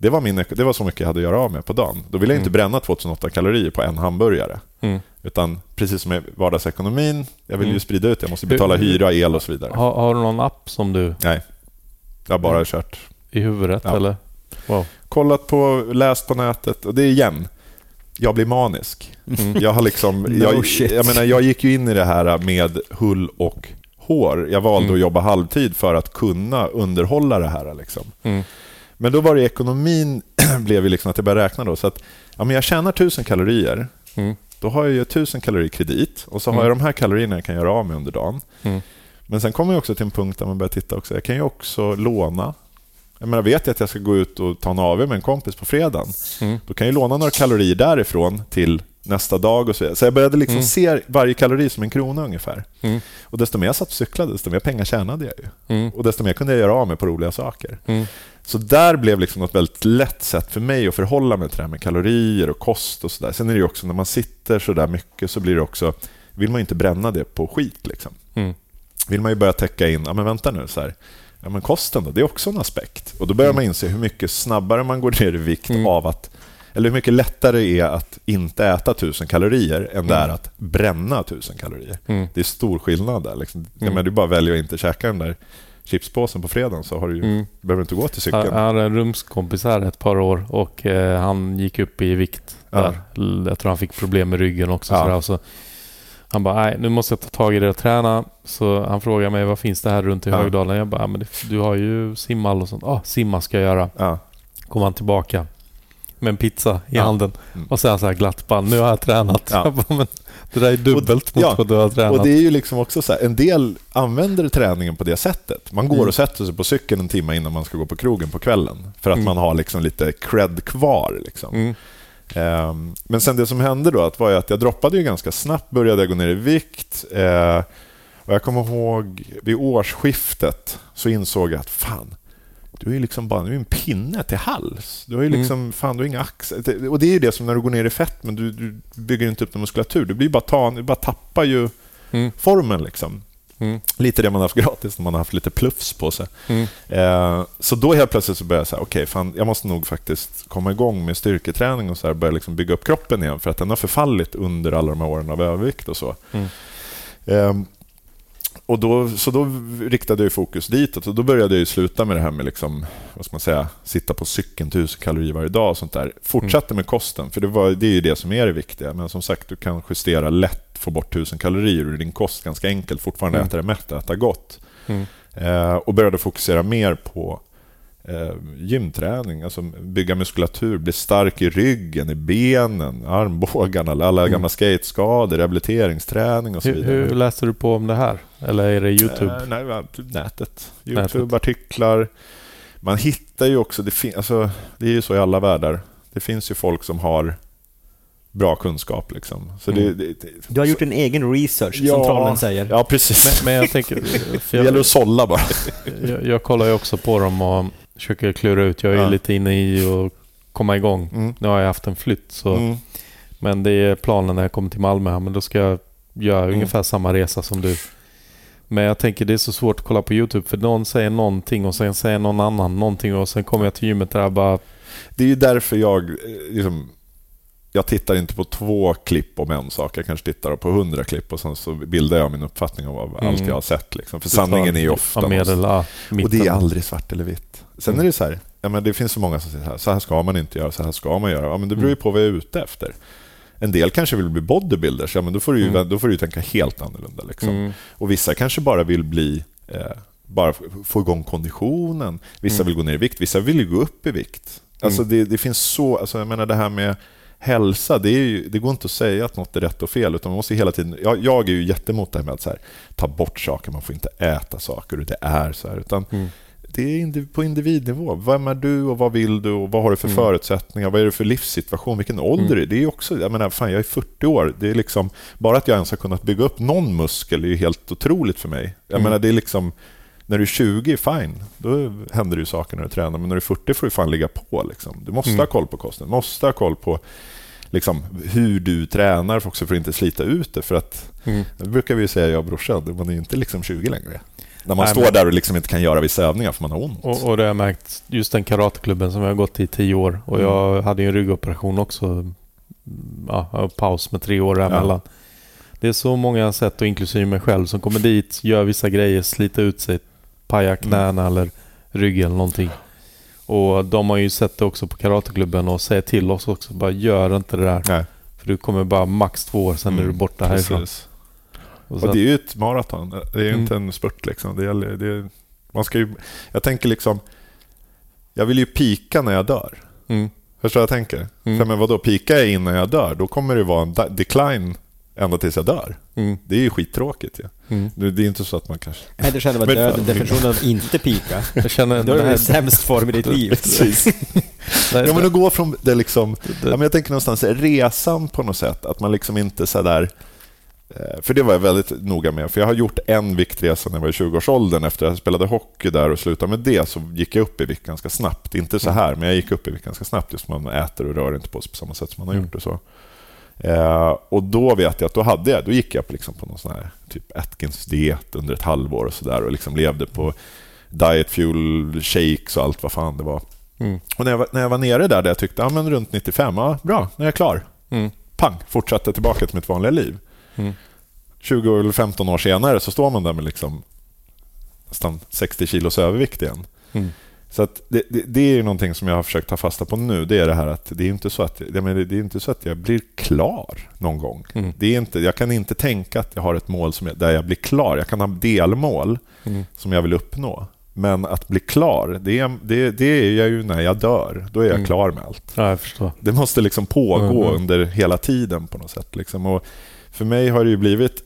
Det var, min, det var så mycket jag hade att göra av med på dagen. Då ville jag inte Mm. bränna 2800 kalorier på en hamburgare. Mm. Utan precis som i vardagsekonomin, jag vill ju Mm. sprida ut, jag måste betala hyra, el och så vidare. Har, har du någon app som du Nej, jag har bara Mm. kört. i huvudet Ja. eller? Wow. Kollat på, läst på nätet och det är igen, jag blir manisk. Mm. Jag har liksom, [LAUGHS] No jag, jag menar, jag gick ju in i det här med hull och hår. Jag valde Mm. att jobba halvtid för att kunna underhålla det här. Liksom. Men då var det ekonomin, [CLEARS THROAT] blev ju liksom att jag började räkna då. Så att, ja, men jag tjänar 1000 kalorier, Mm. Då har jag ju 1000 kalorier kredit och så har Mm. jag de här kalorierna jag kan göra av med under dagen. Mm. Men sen kommer jag också till en punkt där man börjar titta också. Jag kan ju också låna. Jag menar, vet jag att jag ska gå ut och ta en AW med en kompis på fredagen, Mm. då kan jag låna några kalorier därifrån till nästa dag och så vidare. Så jag började liksom Mm. se varje kalori som en krona ungefär. Mm. Och desto mer jag satt och cyklade, desto mer pengar tjänade jag ju. Mm. Och desto mer kunde jag göra av med på roliga saker. Mm. Så där blev liksom något väldigt lätt sätt för mig att förhålla mig till det här med kalorier och kost och sådär. Sen är det ju också när man sitter så där mycket så blir det också, vill man ju inte bränna det på skit liksom. Mm. Vill man ju börja täcka in, ja men vänta nu så här. Ja men kosten då, det är också en aspekt. Och då börjar man inse hur mycket snabbare man går ner i vikt Mm. av att eller hur mycket lättare det är att inte äta 1000 kalorier än det är Mm. att bränna 1000 kalorier. Mm. Det är stor skillnad där. Liksom. Jag Mm. menar, du bara väljer att inte käka den där chipspåsen på fredagen så har du Mm. behöver du inte gå till cykeln. jag hade en rumskompis här ett par år och eh, han gick upp i vikt Ja. där. L- Jag tror han fick problem med ryggen också. Ja. Sådär. Så han bara, nej nu måste jag ta tag i det och träna. Så han frågade mig, vad finns det här runt i Ja. Högdalen? Jag bara, "Ja, men det, du har ju simhall och sånt. Ja, simma ska jag göra. Ja. Kom han tillbaka med en pizza i Ja. handen. Mm. Och sen så här glatt bara, nu har jag tränat. Ja. [LAUGHS] Bara, det där är dubbelt mot ja, vad du har tränat. Och det är ju liksom också så här, en del använder träningen på det sättet. Man går Mm. och sätter sig på cykeln en timme innan man ska gå på krogen på kvällen. För att Mm. man har liksom lite cred kvar. Liksom. Mm. Ehm, Men sen det som hände då var att jag droppade ju ganska snabbt, började jag gå ner i vikt. Eh, Och jag kommer ihåg vid årsskiftet så insåg jag att fan, du är liksom bara du är en pinne till hals. Du har ju Mm. liksom, fan du har inga axlar. Och det är ju det som när du går ner i fett, men du, du bygger inte upp någon muskulatur. Du blir bara ta, du bara tappar ju Mm. formen liksom. Mm. Lite det man har haft gratis när man har haft lite plufs på sig. Mm. Eh, så då helt plötsligt så började jag säga, okej, fan, jag måste nog faktiskt komma igång med styrketräning och så här, börja liksom bygga upp kroppen igen, för att den har förfallit under alla de här åren av övervikt och så. Mm. Eh, och då, så då riktade jag fokus ditåt och då började jag sluta med det här med liksom, vad ska man säga, sitta på cykeln tusen kalorier varje dag och sånt där. Fortsatte med kosten, för det, var, det är ju det som är det viktiga. Men som sagt, du kan justera lätt, få bort tusen kalorier ur din kost ganska enkelt. Fortfarande Mm. äta det mätt, äta gott. Mm. Eh, och började fokusera mer på eh, gymträning, alltså bygga muskulatur, bli stark i ryggen, i benen, armbågarna, alla Mm. gamla skateskador, rehabiliteringsträning och så Hur, vidare. hur läste du på om det här? Eller är det YouTube? Eh, nej, va, nätet. Youtube-artiklar. Man hittar ju också, det, fin- alltså, det är ju så i alla världar. Det finns ju folk som har bra kunskap. Liksom. Så det, Mm. det, det, Du har gjort en egen research, Ja. som trollen säger. Ja, precis. Men, men jag tänker... För [LAUGHS] det gäller jag, att sålla bara. jag, jag kollar ju också på dem och försöker klura ut. Jag är Ja. lite inne i att komma igång. Mm. Nu har jag haft en flytt så... Mm. Men det är planen när jag kommer till Malmö här. Men då ska jag göra Mm. ungefär samma resa som du. Men jag tänker det är så svårt att kolla på YouTube för någon säger någonting och sen säger någon annan någonting och sen kommer jag till gymmet där jag bara... Det är ju därför jag... eh, Liksom, jag tittar inte på två klipp om en sak. Jag kanske tittar på hundra klipp och sen så bildar jag min uppfattning av av Mm. allt jag har sett. Liksom. För sanningen är ju ofta... Ja, medel, ja, och det är aldrig svart eller vitt. Sen är det så här, ja, men det finns så många som säger så här, så här ska man inte göra, så här ska man göra. Ja, men det beror ju Mm. på vad jag är ute efter. En del kanske vill bli bodybuilders, ja, men då får du ju, Mm. då får du ju tänka helt annorlunda. Liksom. Mm. Och vissa kanske bara vill bli eh, bara få igång konditionen. Vissa Mm. vill gå ner i vikt, vissa vill gå upp i vikt. Alltså Mm. det, det finns så, alltså jag menar det här med hälsa, det, är ju, det går inte att säga att något är rätt och fel, utan man måste hela tiden... Jag, jag är ju jättemot det här med att här, ta bort saker, man får inte äta saker och det är så här. Utan Mm. Det är på individnivå. Vem är du och vad vill du och vad har du för Mm. förutsättningar? Vad är det för livssituation? Vilken ålder Mm. är det? Är också, jag menar, fan jag är 40 år. Det är liksom, bara att jag ens har kunnat bygga upp någon muskel är ju helt otroligt för mig. Jag Mm. menar, det är liksom, när du är 20, fine, då händer det ju saker när du tränar. Men när du är 40 får du fan ligga på. Liksom. Du måste Mm. ha koll på kosten, du måste ha koll på liksom, hur du tränar för också för att inte slita ut det. För att, Mm. det brukar vi säga, jag och brorsan, man är inte liksom 20 längre. När man Nej, står men- där och liksom inte kan göra vissa övningar för man har ont. Och, och det har jag märkt, just den karateklubben som jag har gått i tio år och Mm. jag hade ju en ryggoperation också. Mm, Ja, paus med tre år däremellan. Det är så många sätt, och inklusive mig själv, som kommer dit, gör vissa grejer, sliter ut sig, pajar knäna eller ryggen eller någonting. Och de har ju sett det också på karateklubben och säger till oss också, bara gör inte det där. Nej. För du kommer bara max två år, sen är du borta härifrån. Och så Och det är ju ett maraton. Det är ju Mm. inte en spurt. Liksom. Det gäller, det är, man ska ju, jag tänker liksom... Jag vill ju pika när jag dör. mm, Förstår vad jag tänker? Mm. För men vadå, pikar jag innan jag dör, då kommer det vara en decline ända tills jag dör. mm, Det är ju skittråkigt. Ja. mm. Det det är inte så att man kanske... Är det själva Men- döden, definitionen av inte pika? Jag känner... Då är det här- sämst form i ditt liv. Precis. [LAUGHS] Nej, Ja, men att gå från det liksom... Ja, men jag tänker någonstans resan på något sätt. Att man liksom inte så där... eh, För det var jag väldigt noga med. För jag har gjort en viktresa när jag var i 20-årsåldern. Efter att jag spelade hockey där och slutade med det så gick jag upp i vikt ganska snabbt. Inte så här, men jag gick upp i vikt ganska snabbt. Just man äter och rör inte på sig på samma sätt som man har Mm. gjort det så. Eh, och då vet jag att då hade jag, då gick jag på, liksom på någon sån här typ Atkins-diet under ett halvår och sådär och liksom levde på diet fuel shakes och allt vad fan det var. Mm, Och när jag, när jag var nere där, där jag tyckte ja, men runt 95, ja, bra, nu är jag klar. mm, Pang, fortsatte tillbaka till mitt vanliga liv. Mm. 20 eller 15 år senare så står man där med liksom nästan 60 kilos övervikt igen. Mm. Så att det, det, det är ju någonting som jag har försökt ta fasta på nu. Det är det här att det är inte så att, jag menar, det är inte så att jag blir klar någon gång. Mm. Det är inte, jag kan inte tänka att jag har ett mål som jag, där jag blir klar. Jag kan ha delmål Mm. som jag vill uppnå. Men att bli klar, det är, det, det är jag ju när jag dör. Då är jag Mm. klar med allt. Ja. Det måste liksom pågå Mm. under hela tiden på något sätt. Liksom. Och för mig har det ju blivit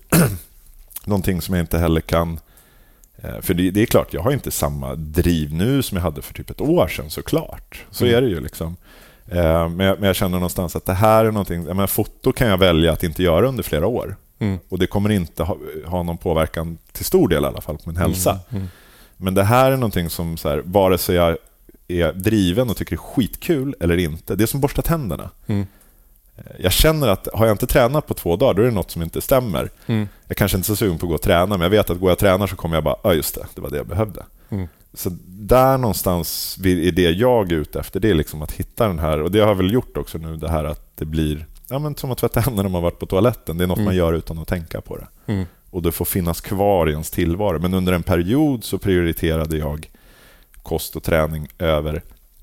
[CLEARS THROAT] någonting som jag inte heller kan... eh, För det, det är klart, jag har inte samma driv nu som jag hade för typ ett år sedan såklart. Så Mm. är det ju. liksom. Eh, Men jag, men jag känner någonstans att det här är någonting... Jag menar, foto kan jag välja att inte göra under flera år. Mm. Och det kommer inte ha, ha någon påverkan, till stor del i alla fall, på min hälsa. Mm. Men det här är någonting som, så här, vare sig jag är driven och tycker det är skitkul eller inte, det är som borsta tänderna. Jag känner att har jag inte tränat på två dagar, då är det något som inte stämmer. Mm. Jag kanske inte är så sugen på att gå och träna, men jag vet att går jag och tränar så kommer jag bara, ja just det, det var det jag behövde. Mm. Så där någonstans är det jag är ute efter, det är liksom att hitta den här, och det har jag väl gjort också nu, det här att det blir ja, men som att tvätta händerna när man varit på toaletten. Det är något Mm. man gör utan att tänka på det. Mm. Och det får finnas kvar i ens tillvaro. Men under en period så prioriterade jag kost och träning över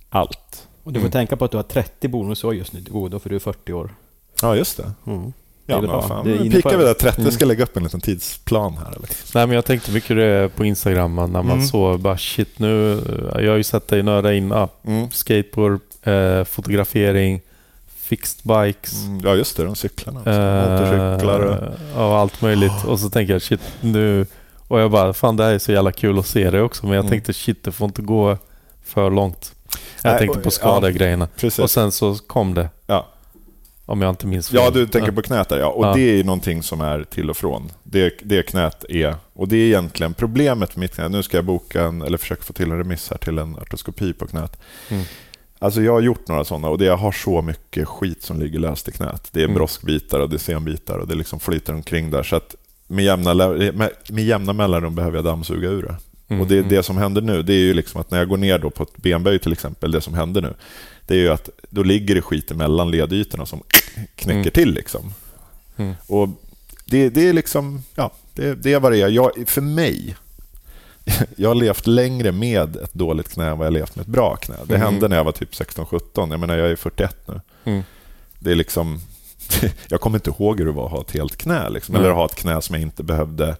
allt. Och du får Mm. tänka på att du har 30 bonusår just nu godo, för du är 40 år. Ja, just det. Mm. Det Ja, är men vad fan. Det är Nu på- vi där 30. Mm. Ska lägga upp en liten tidsplan här. Eller? Nej men jag tänkte mycket det på Instagram när man Mm. såg bara shit nu, jag har ju sett dig nörda in ah, Mm. skateboard, eh, fotografering, fixed bikes, Mm, Ja, just det. De cyklarna. eh, Motorcyklar och... och allt möjligt. Och så tänker jag shit nu, och jag bara fan det här är så jävla kul att se det också men jag Mm. tänkte shit det får inte gå för långt. Jag Nej, tänkte på skadegrejerna. Precis. Och sen så kom det. Ja. Om jag inte minns Ja, fel. du tänker på knät där, ja. Och Ja. det är någonting som är till och från. Det, det knät är... Och det är egentligen problemet med mitt knä. Nu ska jag boka en, eller försöka få till en remiss här till en artroskopi på knät. Mm. Alltså jag har gjort några sådana och det, jag har så mycket skit som ligger löst i knät. Det är Mm. broskbitar och det är senbitar och det liksom flyter omkring där. Så att med jämna, med, med jämna mellanrum behöver jag dammsuga ur det. Mm, Och det, det som händer nu, det är ju liksom att när jag går ner då på ett benböj till exempel, det som händer nu, det är ju att då ligger det skit emellan ledytorna som knäcker Mm. till. Liksom. Mm. Och det, det är liksom, ja, det, det är. Jag, för mig, [LAUGHS] jag har levt längre med ett dåligt knä än vad jag levt med ett bra knä. Det Mm. hände när jag var typ 16-17. Jag menar, jag är 41 nu. Mm. Det är liksom, [LAUGHS] jag kommer inte ihåg hur det var att ha ett helt knä, liksom, eller att ha ett knä som jag inte behövde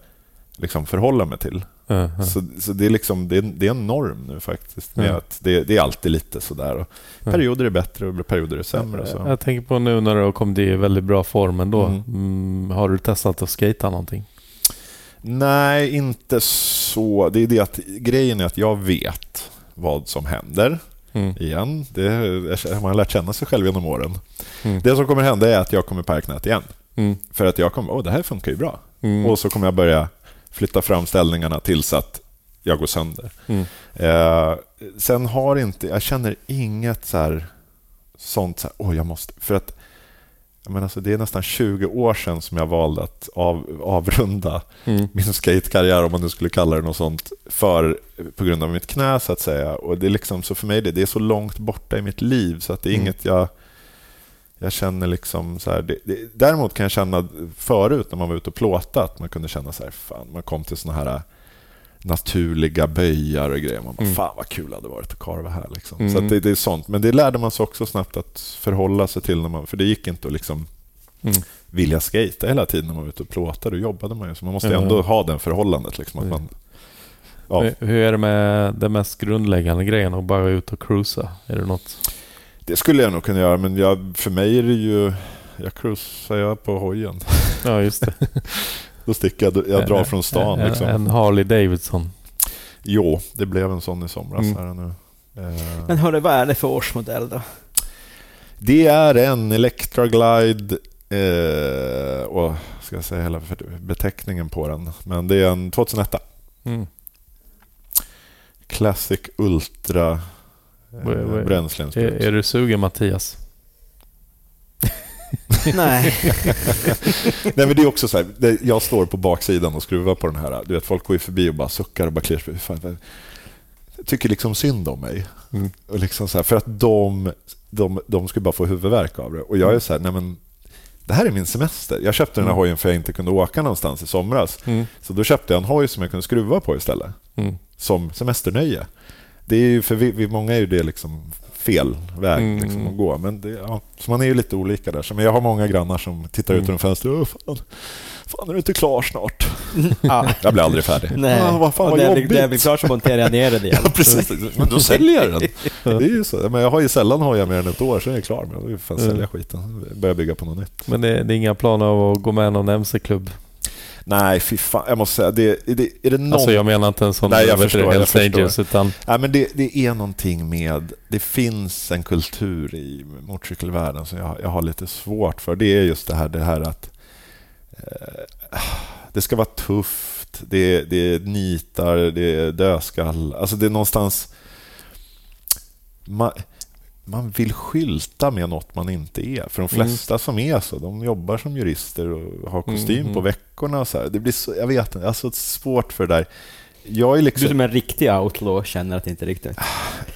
liksom, förhålla mig till. Ja. Så, så det, är liksom, det, är, det är en norm nu faktiskt. Med Ja. att det, det är alltid lite sådär. Och perioder är bättre och perioder är sämre. Så. Jag tänker på nu när du har kommit i väldigt bra form ändå. Mm. Mm, har du testat att skata någonting? Nej, inte så. Det är det att grejen är att jag vet vad som händer. Mm. Igen, det man har lärt känna sig själv genom åren. Mm. Det som kommer hända är att jag kommer paja knät igen. Mm. För att jag kommer, åh det här funkar ju bra. Mm. Och så kommer jag börja flytta fram ställningarna tills att jag går sönder. Mm. Eh, sen har inte, jag känner inget så här, sånt så här, åh jag måste, för att jag menar, alltså, det är nästan 20 år sedan som jag valde att av, avrunda Mm. min skatekarriär, om man nu skulle kalla det något sånt, för, på grund av mitt knä så att säga. Och det är liksom, så för mig det, det är så långt borta i mitt liv så att det är Mm. inget jag jag känner liksom så här, det, det, däremot kan jag känna förut när man var ute och plåta att man kunde känna så här, fan, man kom till såna här naturliga böjar och grejer. Man bara, Mm. fan vad kul det hade varit att karva här. Liksom. Mm. Så det, det är sånt. Men det lärde man sig också snabbt att förhålla sig till. När man, för det gick inte att liksom Mm. vilja skata hela tiden när man var ute och plåtade. Då jobbade man ju. Så man måste Ja. ändå ha det förhållandet. Liksom, att Mm. man, ja. Hur- är det med den mest grundläggande grejen att bara ut och cruisa? Är det något? Det skulle jag nog kunna göra, men jag, för mig är det ju... Jag cruisar jag på hojen. [LAUGHS] Ja, just det. [LAUGHS] Då sticker jag, jag drar från stan. En, Liksom. en Harley Davidson. Jo, det blev en sån i somras. Mm. Här nu. Eh, Men hörru, vad är det för årsmodell då? Det är en Electra Glide eh, och ska jag säga hela beteckningen på den. Men det är en 2001 Mm. Classic Ultra eh, vad- Är, är du sugen Mattias? [LAUGHS] Nej. [LAUGHS] Nej men det är också så här, det, jag står på baksidan och skruvar på den här. Du vet, folk går ju förbi och bara suckar och bara kliar sig. Fan, fan. Jag tycker liksom synd om mig. Mm. Och liksom så här, för att de, de, de skulle bara få huvudvärk av det. Och jag är så här, nej men det här är min semester. Jag köpte den här Mm. hojen för att jag inte kunde åka någonstans i somras. Mm. Så då köpte jag en hoj som jag kunde skruva på istället. Mm. Som semesternöje. Det är ju för vi, vi, många är ju det liksom fel väg Mm. liksom, att gå. Men det, ja, så man är ju lite olika där. Så, men jag har många grannar som tittar ut Mm. genom fönstret. Åh, fan, fan, är du inte klar snart? [LAUGHS] ja. Jag blir aldrig färdig. Nej. Ah, vad fan vad när jag jobbigt. blir- när jag blir klar så monterar jag ner den igen. [LAUGHS] Ja, precis. Men då [LAUGHS] säljer jag den. Det är ju så. Men jag har ju sällan hojar mer än ett år, så är jag klar. Men jag vill fan Mm. sälja skiten. Börja bygga på något nytt. Men det, det är inga planer av att gå med i någon MC-klubb? Nej, fy fan. Jag måste säga, det, det, är det någon... Alltså jag menar inte en sån Nej, jag förstår, jag Hells förstår. Angels, utan Nej, men det, det är någonting med... Det finns en kultur i motorcykelvärlden som jag, jag har lite svårt för. Det är just det här, det här att eh, det ska vara tufft, det, det är nitar, det är dödskall. Alltså det är någonstans... Man, man vill skylta med något man inte är. För de Mm. flesta som är så, de jobbar som jurister och har kostym Mm, på mm. veckorna. Så här. Det blir så, jag vet inte, alltså svårt för det där. Jag är liksom... Du som en riktig outlaw känner att det inte är riktigt.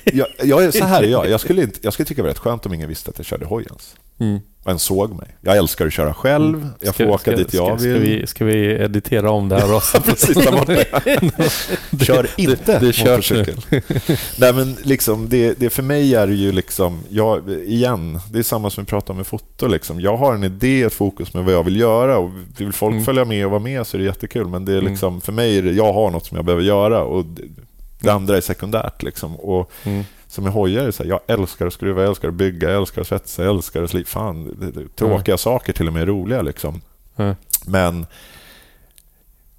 jag, jag är så här [LAUGHS] är jag. Jag skulle, inte, jag skulle tycka det var rätt skönt om ingen visste att jag körde hoj ens. mm. Och en såg mig. Jag älskar att köra själv. Jag får Ska- åka ska- dit jag ska, vill. Ska vi, ska vi editera om det här också? [LAUGHS] Precis, där borta. [LAUGHS] Kör inte det körs motorcykel. [LAUGHS] Nej, men liksom, det, det för mig är det ju liksom, jag, igen, det är samma som vi pratade om med foto. Liksom. Jag har en idé, ett fokus med vad jag vill göra och vill folk Mm. följa med och vara med så är det jättekul. Men det är Mm. liksom, för mig är det, jag har något som jag behöver göra och det, det andra är sekundärt. Liksom. Och Mm. Som är det så här, jag älskar att skruva, jag älskar att bygga, jag älskar att svetsa, jag älskar att slipa. Fan, det, det, tråkiga saker till och med är roliga. Liksom. Mm. Men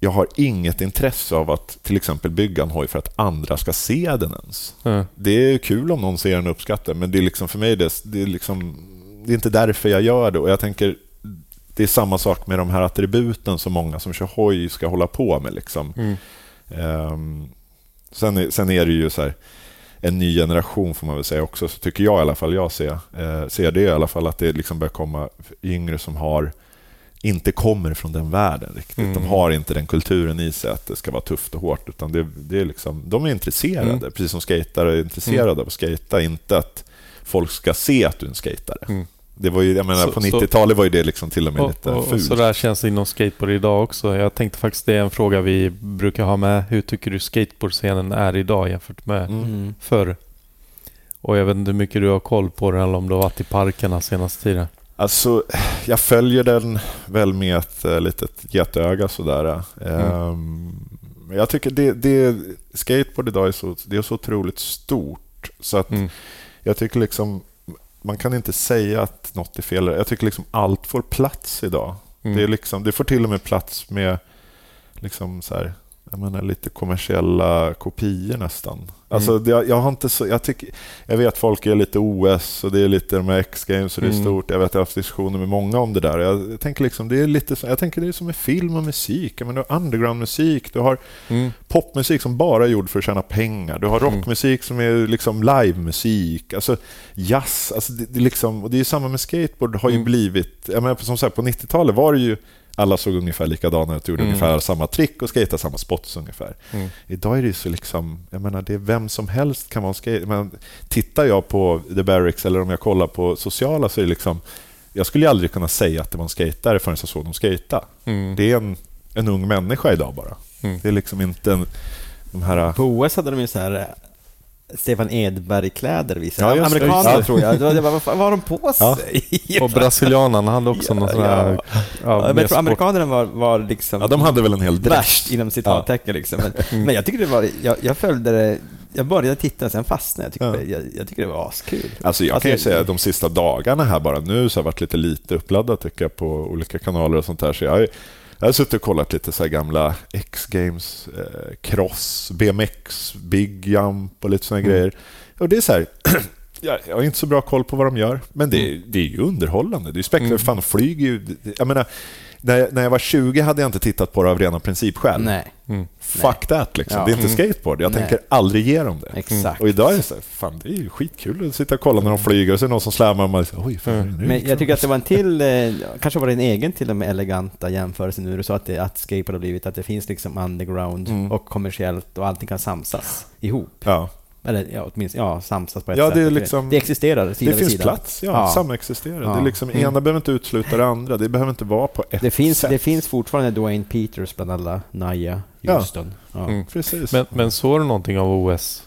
jag har inget intresse av att till exempel bygga en hoj för att andra ska se den ens. Mm. Det är kul om någon ser den och uppskattar, men det är liksom för mig det, det, är liksom, det är inte därför jag gör det. Och jag tänker, det är samma sak med de här attributen som många som kör hoj ska hålla på med. Liksom. Mm. Ehm, sen, sen är det ju så här, en ny generation får man väl säga också, så tycker jag i alla fall, jag ser, eh, ser det i alla fall, att det liksom börjar komma yngre som har inte kommer från den världen riktigt. Mm. De har inte den kulturen i sig att det ska vara tufft och hårt. Utan det, det är liksom, de är intresserade, Mm. precis som skatare är intresserade av att skata. Inte att folk ska se att du är en skatare. Mm. Det var ju, jag menar, Så- på så- 90-talet var ju det liksom till och med Och, lite och, och fult. så där känns det inom skateboard idag också. Jag tänkte faktiskt det är en fråga vi brukar ha med. Hur tycker du skateboardscenen är idag jämfört med Mm. Mm. förr? Och jag vet inte hur mycket du har koll på den eller om du har varit i parkerna senaste tiden. Alltså, jag följer den väl med ett eh, litet getöga sådär. Ehm, men jag tycker det, det, skateboard idag är så, det är så otroligt stort. Så att Mm. jag tycker liksom, man kan inte säga att något är fel. Jag tycker liksom allt får plats idag. Mm. Det, är liksom, det får till och med plats med liksom så här, jag menar, lite kommersiella kopior nästan. Alltså, Mm. det, jag, har inte så, jag, tycker, jag vet folk är lite OS och det är lite de här X-games och det är Mm. stort. Jag vet jag har haft diskussioner med många om det där. Jag tänker, liksom, det är lite så, jag tänker det är som med film och musik. Jag menar, du har undergroundmusik, du har Mm. popmusik som bara är gjord för att tjäna pengar. Du har Mm. rockmusik som är liksom livemusik. Alltså jazz. Alltså det, det liksom, och det är samma med skateboard. har ju Mm. blivit... Jag menar, som sagt, på 90-talet var det ju alla såg ungefär likadana ut, gjorde Mm. ungefär samma trick och skatade samma spots ungefär. Mm. Idag är det så liksom, jag menar, det är vem som helst kan vara en skate. Men tittar jag på The Barracks eller om jag kollar på sociala så är det liksom, jag skulle ju aldrig kunna säga att det var en skatare förrän jag såg dem skata. Mm. Det är en, en ung människa idag bara. Mm. Det är liksom inte en, de här... På OS hade de ju så här Stefan Edberg-kläder visade. Ja, Amerikaner det. tror jag. Det var, vad fan- vad har de på Ja. sig? Och brasilianarna hade också någon sån här... Ja, Ja, Ja, men jag tror amerikanerna var, var liksom Ja, de hade väl en hel dräkt. värst inom citattecken liksom. Men, Mm. men jag tycker det var, jag, jag följde det, jag började titta sen fastnade jag. Tyckte, Ja. jag, jag tycker det var askul. Alltså jag Alltså, kan ju jag- säga att de sista dagarna här bara nu så har jag varit lite lite uppladdad tycker jag på olika kanaler och sånt där. Så jag, jag har suttit och kollat lite så här gamla X-games, eh, Cross, BMX, Big Jump och lite såna Mm. grejer. Och det är så här, [CLEARS THROAT] jag, har inte så bra koll på vad de gör, men det, är- det är ju underhållande. Det är ju spektakulärt. Mm. Fan, flyger ju... Jag menar, när, när jag var 20 hade jag inte tittat på det av rena principskäl. Nej, Mm. Fuck that liksom. Ja. Det är inte skateboard. Jag Nej. tänker aldrig ge dem det. exakt. Och idag är det så här, fan det är ju skitkul att sitta och kolla när de flyger och så är det någon som slammar och man säger, oj, fan, Mm. nu Men jag det." tycker att det var en till, eh, kanske var det en egen till och med eleganta jämförelse nu, du sa att, det, att skateboard har blivit att det finns liksom underground Mm. och kommersiellt och allting kan samsas ihop. Ja, Eller ja, åtminstone ja, samsas på ett Ja, sätt. det liksom- det existerar sida det finns sida. plats, ja, Ja. samexisterar. Ja. Det är liksom, Mm. ena behöver inte utesluta det andra. Det behöver inte vara på ett Det finns, sätt. det finns fortfarande Dwayne Peters bland alla Naya Ja. Houston. Ja. Mm. Precis. Men, men såg du någonting av OS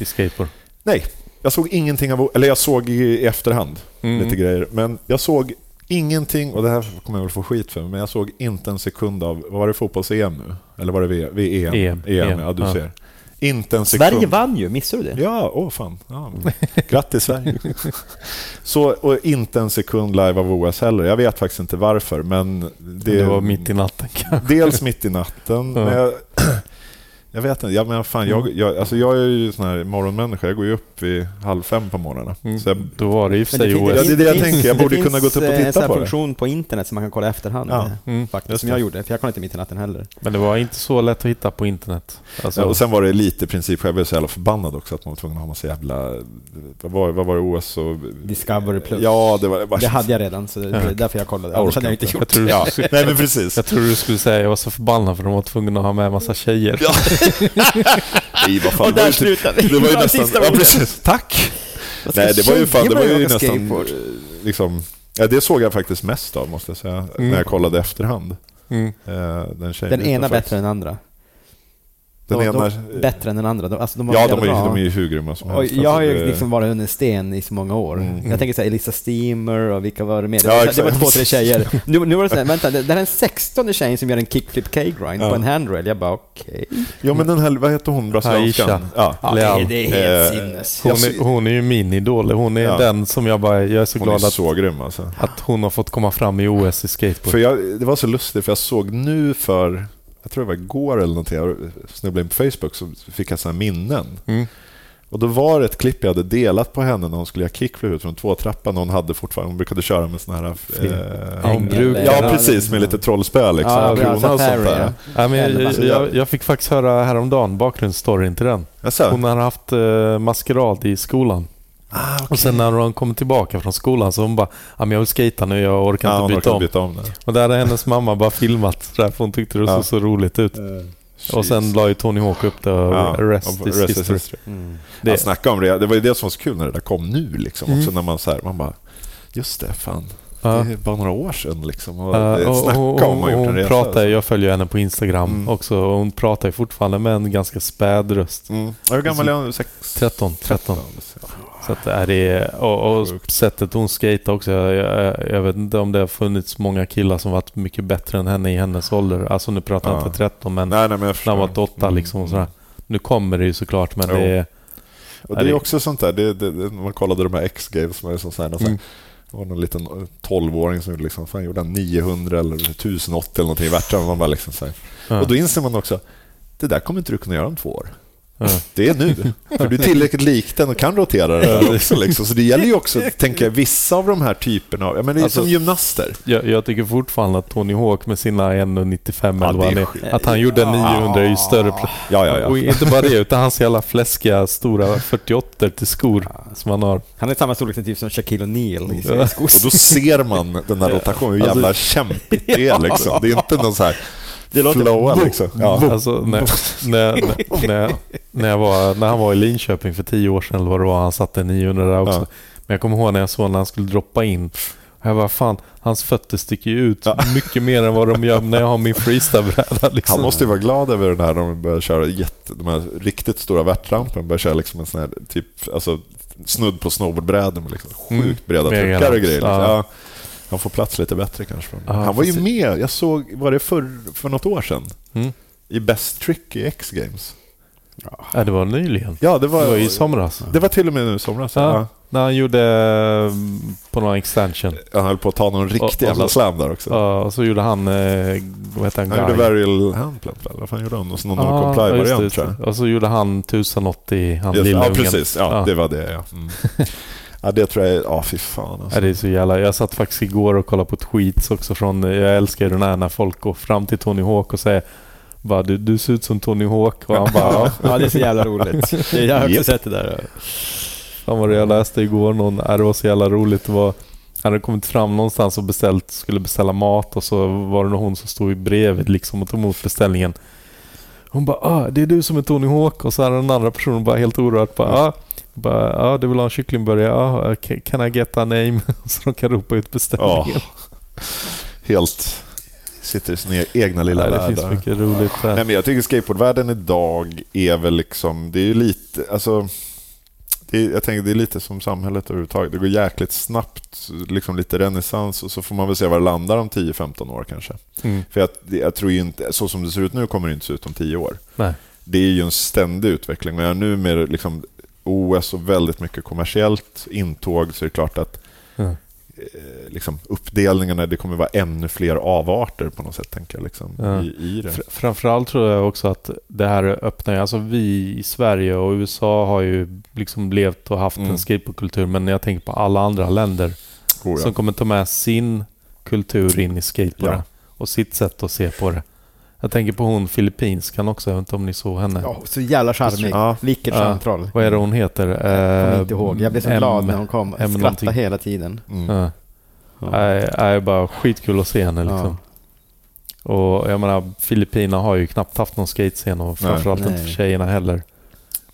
i skateboard? Nej, jag såg ingenting av... Eller jag såg i, efterhand Mm. lite grejer. Men jag såg ingenting, och det här kommer jag väl få skit för, men jag såg inte en sekund av... Vad var det fotbolls-EM nu? Eller var det v, VM? EM, EM, ja du ja. ser. Inte en sekund. Sverige vann ju, missade du det? Ja, åh fan. Ja. Grattis Sverige. Så, och inte en sekund live av OS heller. Jag vet faktiskt inte varför, men det, Det var mitt i natten kanske. Dels mitt i natten, Ja. Jag, vet inte. Jag, men fan, jag, jag, alltså jag är ju sån här morgonmänniska. Jag går ju upp vid halv fem på morgnarna. Mm. Så jag, Då var det i och för sig fin- Ja, OS. det är det jag finns- tänker. Jag det borde finns, kunna gått upp och eh, titta en sån här på det. funktion på internet som man kan kolla i efterhand. Ja. eh, Mm. Faktiskt, som det. jag gjorde, för jag kollade inte mitt i natten heller. Men det var inte så lätt att hitta på internet. Alltså, Ja, och sen var det lite princip, jag blev så jävla förbannad också att man var tvungen att ha massa jävla... Vad var, vad var det, OS och... Discovery Plus. Ja, det var... Bara, Det hade jag redan, så det det är därför jag kollade. Annars hade jag inte gjort jag, tror, Ja, nej men precis. jag tror du skulle säga jag var så förbannad för de var tvungna att ha med en massa tjejer. Ja. [LAUGHS] Nej, vad fan. Och det där typ- slutade vi. Det var ju [LAUGHS] Det var nästan... Ja, precis. Tack! Nej, det var ju, fan, det var ju nästan... skateboard? eh, Liksom, ja, det såg jag faktiskt mest av, måste jag säga, Mm. när jag kollade efterhand. Mm. Eh, Den, Den ena bättre än den andra. Den de, ena... de, bättre än den andra. De, alltså, de Ja, de är, bra. de är ju hur grymma som helst. jag har Alltså, ju det- liksom varit under en sten i så många år. Mm. Jag tänker såhär Elisa Steamer och vilka var det mer? Det, Ja, var, det var två, tre tjejer. [LAUGHS] Nu, nu var det såhär, vänta, det det här är en sextonde tjejen som gör en kickflip K-grind Ja. på en handrail. Jag bara okej. Ja, men den här, vad heter hon, brasilianskan? Ja. Ja, det, det är helt Eh, sinnes. Hon, är, hon är ju min idol. Hon är Ja. den som jag bara... Jag är så Hon är glad att, så grym alltså. att hon har fått komma fram i OS i skateboard. För jag, det var så lustigt, för jag såg nu för, jag tror det var igår eller någonting, jag snubblade in på Facebook så fick jag sådana minnen. Mm. Och då var det ett klipp jag hade delat på henne när hon skulle göra kickflip ut från två trappan. Hon hade fortfarande, hon brukade köra med såna här... Eh, brukar- ja, precis, med lite trollspö liksom. Ja, krona och sånt där. ja. Men jag, jag, jag fick faktiskt höra häromdagen bakgrundsstoryn till den. Hon har haft eh, maskerad i skolan. Ah, okay. Och sen när hon kommer tillbaka från skolan så hon bara ja, men jag vill skata nu, jag orkar ja, inte byta orkar om. byta om det. Och där hade hennes mamma bara filmat där, för hon tyckte det såg Ja. så roligt ut. Och sen la ju Tony Hawk upp det och Ja, rest och is rest is history. history. Mm. Det, snackade om det, det var ju det som var så kul när det där kom nu liksom. Mm. Också när man så här, man bara, just det, fan. ja. Det är bara några år sedan liksom. Och Ja, och, snacka och, om och, ha gjort en hon resa. pratar, jag följer henne på Instagram Mm. också och hon pratar ju fortfarande med en ganska späd röst. Mm. Ja, Hur gammal är hon? Sex? 13, 13. Så att det är det, och, och Sjukt. sättet hon skejtar också. Jag, jag, jag vet inte om det har funnits många killar som varit mycket bättre än henne i hennes ålder. Alltså nu pratar jag Ja. inte 13 men Nej, nej, men när hon var 8 Mm. liksom och sådär. Nu kommer det ju såklart men Jo. det är... Och det är också sånt där, det, det, det, man kollade de här X-games som är som så här, Mm. det var någon liten 12-åring som liksom, fan, gjorde han 900 eller 1080 eller någonting i värtan. Man bara liksom så här. Och då inser man också, det där kommer inte du kunna göra om två år. Ja. Det är nu. För du är tillräckligt lik den och kan rotera det där också. Liksom. Så det gäller ju också, [LAUGHS] tänker jag, vissa av de här typerna av... Ja, men det är Alltså- som gymnaster. Jag, jag tycker fortfarande att Tony Hawk med sina 1,95 Ja, eller vad är att han gjorde 900 är ju större. pl- Ja, ja, Och ja. inte bara det, utan hans jävla fläskiga stora 48 till skor som han har. Han är samma storlek typ som Shaquille O'Neal i Ja. skos. Och då ser man den där rotationen, hur Alltså- jävla kämpigt det är. Liksom. Det är inte någon så här Det låter- flowa liksom. Ja. Alltså, när, när, [LAUGHS] när, när, när, jag var, när han var i Linköping för 10 år sedan eller vad det var, han satte 900 där också. Ja. Men jag kommer ihåg när jag såg när han skulle droppa in. Jag var fan, hans fötter sticker ju ut Ja. mycket mer än vad de gör när jag har min freestylebräda. Liksom. Han måste ju vara glad över den här, de börjar köra jätte, de här riktigt stora värtramperna. De börjar köra liksom en sån här typ, alltså, snudd på snowboardbrädor med liksom Mm. sjukt breda Mega truckar och grejer. Liksom. Ja. Han får plats lite bättre kanske. Ja, han var ju precis. med, jag såg, var det för, för något år sedan? Mm. I Best Trick i X-Games. Ja, det var nyligen. Ja, det Det var, var i somras. det var till och med nu i somras. Ja. Ja. När han gjorde eh, på någon extension. Han höll på att ta någon riktig Och- och jävla slam där också. Ja, och så gjorde han, eh, vad heter han, Han gjorde Guy? Varial Handplant väl? Vad fan gjorde han? Någon sån just comply-variant tror jag. Och så gjorde han 1080, han Just, lilla ja, ungen. precis. Ja, Ja. det var det ja. Mm. [LAUGHS] ja. Det tror jag är... Ja, fy fan alltså. Ja, det är så jävla... Jag satt faktiskt igår och kollade på tweets också från... Jag älskar ju den här när folk går fram till Tony Hawk och säger bara, du, du ser ut som Tony Hawk och han bara ja. Ja, det är så jävla roligt. [LAUGHS] Jag har också Japp. sett det där. Fan vad det jag läste igår någon, det var så jävla roligt. Det var, han hade kommit fram någonstans och beställt, skulle beställa mat och så var det hon som stod bredvid liksom och tog emot beställningen. Hon bara ah, det är du som är Tony Hawk och så hade den andra personen bara helt orörd bara ah, bara, ah, du vill ha en kycklingburgare? Ca- can I get a name? [LAUGHS] så de kan ropa ut beställningen. Helt... Sitter i sin e- egna lilla Nej, det värld. finns där. mycket roligt där. Nej, men jag tycker skateboardvärlden idag är väl liksom... Det är ju lite... Alltså, det är, jag tänker det är lite som samhället överhuvudtaget. Det går jäkligt snabbt, liksom lite renässans och så får man väl se var det landar om 10-15 år kanske. Mm. För jag, jag tror ju inte, så som det ser ut nu kommer det inte se ut om 10 år. Nej. Det är ju en ständig utveckling jag nu med liksom OS och väldigt mycket kommersiellt intåg så är det klart att eh, liksom uppdelningarna, det kommer vara ännu fler avarter på något sätt, tänker jag, liksom, Ja. i, i det. Fr- Framförallt tror jag också att det här öppnar, alltså vi i Sverige och USA har ju liksom levt och haft Mm. en skateboardkultur men jag tänker på alla andra länder Oh, ja. som kommer ta med sin kultur in i skateboarden Ja. och sitt sätt att se på det. Jag tänker på hon filippinskan också, jag vet inte om ni såg henne. Ja, så jävla charmig. Ja. Vilket Ja. charmtroll. Vad är det hon heter? Jag kommer Eh, inte ihåg. Jag blev så M- glad när hon kom. M Skrattade någonting. hela tiden. Mm. Ja. Nej, nej, bara skitkul att se henne liksom. Och jag menar, Filippinerna har ju knappt haft någon skatescen och framförallt inte för Nej. tjejerna heller.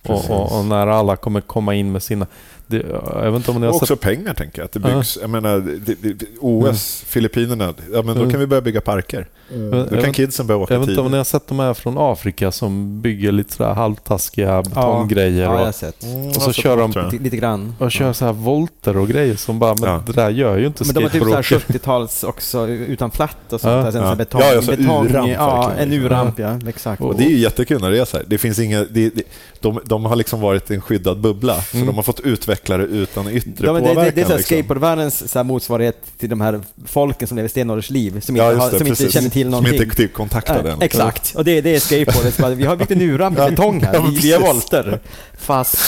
Och, och, och när alla kommer komma in med sina... Det, jag vet inte om ni har Och också sett... pengar, tänker jag. Att det Ja. byggs, jag menar, det, det, OS, Filippinerna, ja, men då Mm. kan vi börja bygga parker. Jag, Då jag, kan vet- kidsen börja åka jag vet inte om ni har sett de här från Afrika som bygger lite sådär halvtaskiga betonggrejer Ja, jag har och, sett. Mm, och så jag kör de- tror jag. Lite, lite grann. och kör så här volter och grejer som bara, men Ja. det där gör ju inte Men de har typ såhär skateboardåkare. 70-tals också, utan flatt och sånt Ja. där. Sen Ja. så betong. Ja, ja, så betong U-ramp ja, en U-ramp ja. Exakt. Och det är ju jättekul när det är så här. Det finns inga, det, det, de, de har liksom varit en skyddad bubbla, så Mm. de har fått utveckla det utan yttre Ja, men påverkan. det, det är så här liksom. skateboardvärldens så här motsvarighet till de här folken som lever stenålders liv, som, Ja, inte, har, det, som inte känner till någonting. Som inte är typ kontaktade Nej, än. Exakt, och det, det är skateboardet. Vi har byggt en i Ja. betong här, vi, vi är volter. Fast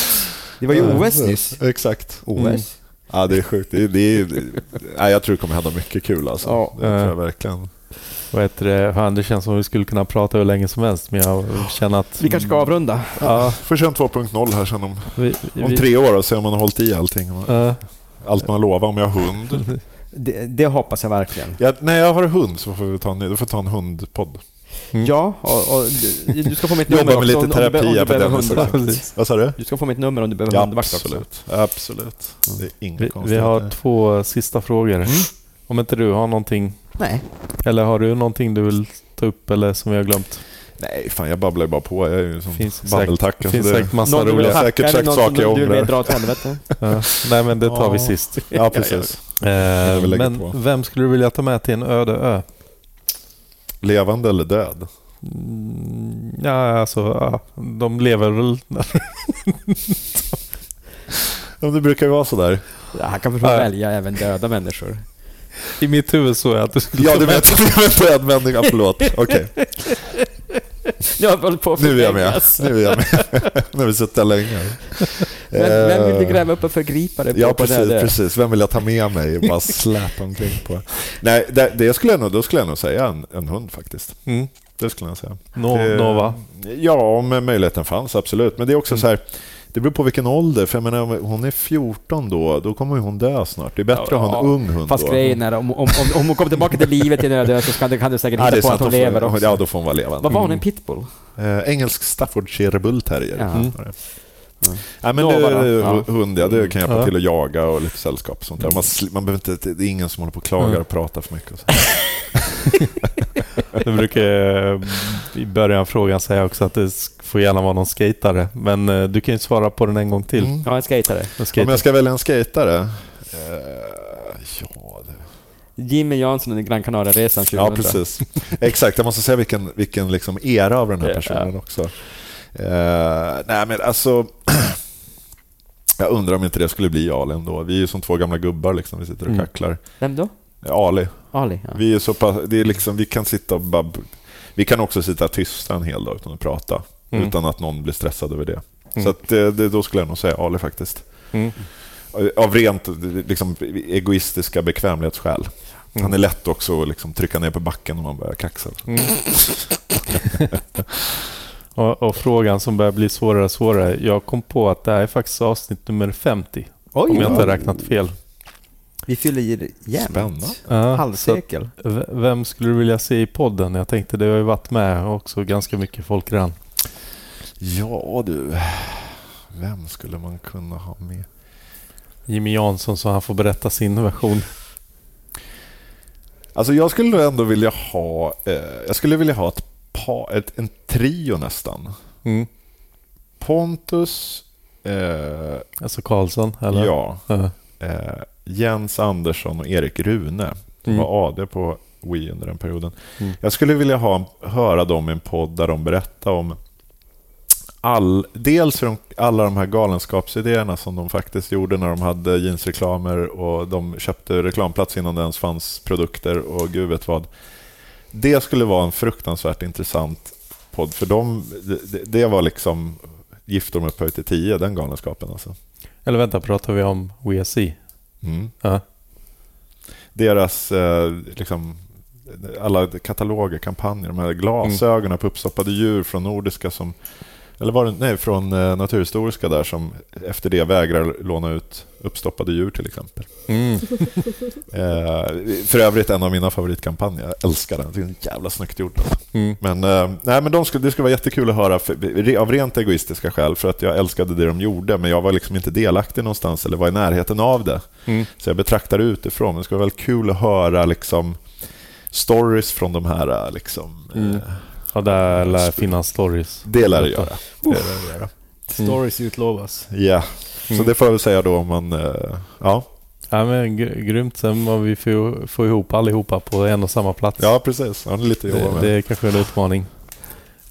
det var ju OS nyss. Exakt. OS. Mm. Ja, det är sjukt. Det, är- det är, jag tror det kommer hända mycket kul alltså. Ja. Det tror jag verkligen. Vad heter det? Fan, det känns som vi skulle kunna prata hur länge som helst, men jag känner att... Vi kanske ska avrunda. Ja, Får köra en 2.0 här sen om, vi, om vi, tre år och se om man har hållit i allting. Ja, Allt man lovar om jag har hund. [LAUGHS] Det, det hoppas jag verkligen. Ja, när jag har hund så får vi ta en, då får ta en hundpodd. Mm. Ja, och, och du, du ska få mitt Jobba nummer med lite också om- om du terapi om du behöver hundvakt. Vad sa du? Du ska få mitt nummer om du behöver Ja, hundvakt också. absolut. Absolut. Det är inga vi, vi har två sista frågor. Mm. Om inte du har någonting, Nej. eller har du någonting du vill ta upp eller som vi har glömt? Nej, fan jag babblar ju bara på. Jag är ju som Finns babbeltacka. Det finns säkert massa Någon roliga... Säkert sagt saker jag som du vill ångrar. dra åt helvete? [LAUGHS] Ja. Nej, men det tar vi Ja. sist. [LAUGHS] Ja, precis. Eh, men på. vem skulle du vilja ta med till en öde ö? Levande eller död? Mm, Ja, alltså, ja, de lever väl... [LAUGHS] Ja, det brukar ju vara sådär. Ja, han kan få Nej. välja även döda människor. I mitt huvud så är att du skulle Ja, med- vet, [LAUGHS] du vet död människa. Förlåt. Okej, Jag håller på att nu är jag med. förvrängas. Nu är jag med. [LAUGHS] Nu har vi suttit länge. Vem, vem vill du Eh, gräva upp och förgripa dig på? Ja, på precis, här- precis. Vem vill jag ta med mig och bara släpa omkring på? Nej, det, det skulle jag nog, då skulle jag nog säga en, en hund faktiskt. Mm. Det skulle jag säga. No, Det- Nova. Ja, om möjligheten fanns, absolut. Men det är också Mm. så här, det beror på vilken ålder. För jag menar, hon är 14 då, då kommer hon dö snart. Det är bättre Ja, att ha en ung hund Fast då. grejen är, om, om, om, hon kommer tillbaka till livet i en öde ö så kan kan du säkert Ja, hitta är på att sant, hon då får- lever också. Ja, då får hon vara levande. Vad var hon? En pitbull? Eh, engelsk Staffordshire Bull Terrier. Ja. Mm. Mm. Ja, men Ja. hund, ja, det kan hjälpa Ja. till att jaga och lite sällskap och sånt där. Man, man behöver inte, det är ingen som håller på och klagar Mm. och pratar för mycket. Och så. [LAUGHS] Du brukar i början av frågan säga också att det får gärna vara någon skatare. Men eh, du kan ju svara på den en gång till. Mm. Ja, en skatare. En Om skater. jag ska välja en skatare? Eh, ja, det... Jimmy Jansson under Gran Canaria-resan 2000. ja, precis. Exakt, jag måste säga vilken, vilken liksom era av den här personen också. Eh, nej, men alltså... Jag undrar om inte det skulle bli Ali ändå. Vi är ju som två gamla gubbar, liksom. vi sitter och Mm. kacklar. Vem då? Ali. Ali? Ja. Vi är så pass, det är liksom, vi kan sitta och bara, Vi kan också sitta tysta en hel dag utan att prata. Mm. Utan att någon blir stressad över det. Mm. Så att det, det, då skulle jag nog säga Ali faktiskt. Mm. Av rent liksom, egoistiska bekvämlighetsskäl. Mm. Han är lätt också att liksom, trycka ner på backen om man börjar kaxa. [LAUGHS] Och, och frågan som börjar bli svårare och svårare. Jag kom på att det här är faktiskt avsnitt nummer 50. Oj, om jag inte har räknat fel. Vi fyller i jämnt. Spännande. Ja, Halvsekel. vem skulle du vilja se i podden? Jag tänkte det har ju varit med också ganska mycket folk redan. Ja du, vem skulle man kunna ha med? Jimmy Jansson så han får berätta sin version. Alltså jag skulle nog ändå vilja ha, eh, jag skulle vilja ha ett par, ett, en trio nästan. Mm. Pontus, eh, Alltså Karlsson, eller? ja, Ja. eh, Jens Andersson och Erik Rune som Mm. var AD på Wii under den perioden. Mm. Jag skulle vilja ha, höra dem i en podd där de berättar om all, dels hur de, alla de här galenskapsidéerna som de faktiskt gjorde när de hade jeansreklamer och de köpte reklamplats innan det ens fanns produkter och gud vet vad. Det skulle vara en fruktansvärt intressant podd för dem, det, det var liksom gifter de upphöjt till tio, den galenskapen alltså. Eller vänta, pratar vi om WSC? Mm. Ja. deras eh, liksom, alla kataloger, kampanjer, de här glasögonen på uppstoppade djur från Nordiska som eller var det, nej, från eh, Naturhistoriska där som efter det vägrar låna ut uppstoppade djur till exempel. Mm. [LAUGHS] Eh, för övrigt en av mina favoritkampanjer. Jag älskar den. Det är en jävla snyggt gjort. Alltså. Mm. Men, eh, nej, men de skulle, det skulle vara jättekul att höra för, av rent egoistiska skäl för att jag älskade det de gjorde men jag var liksom inte delaktig någonstans eller var i närheten av det. Mm. Så jag betraktar det utifrån. Det skulle vara väldigt kul att höra liksom, stories från de här. eh, Liksom, Mm. eh, Ja, där lär finnas stories. det lär det göra. Det lär det göra. Stories utlovas. Ja, så Mm. det får jag väl säga då om man... eh, Ja, Ja, men gr- grymt. Sen vad vi får, får ihop allihopa på en och samma plats. ja precis. Ja, det är lite att jobba det, med. det är kanske en utmaning.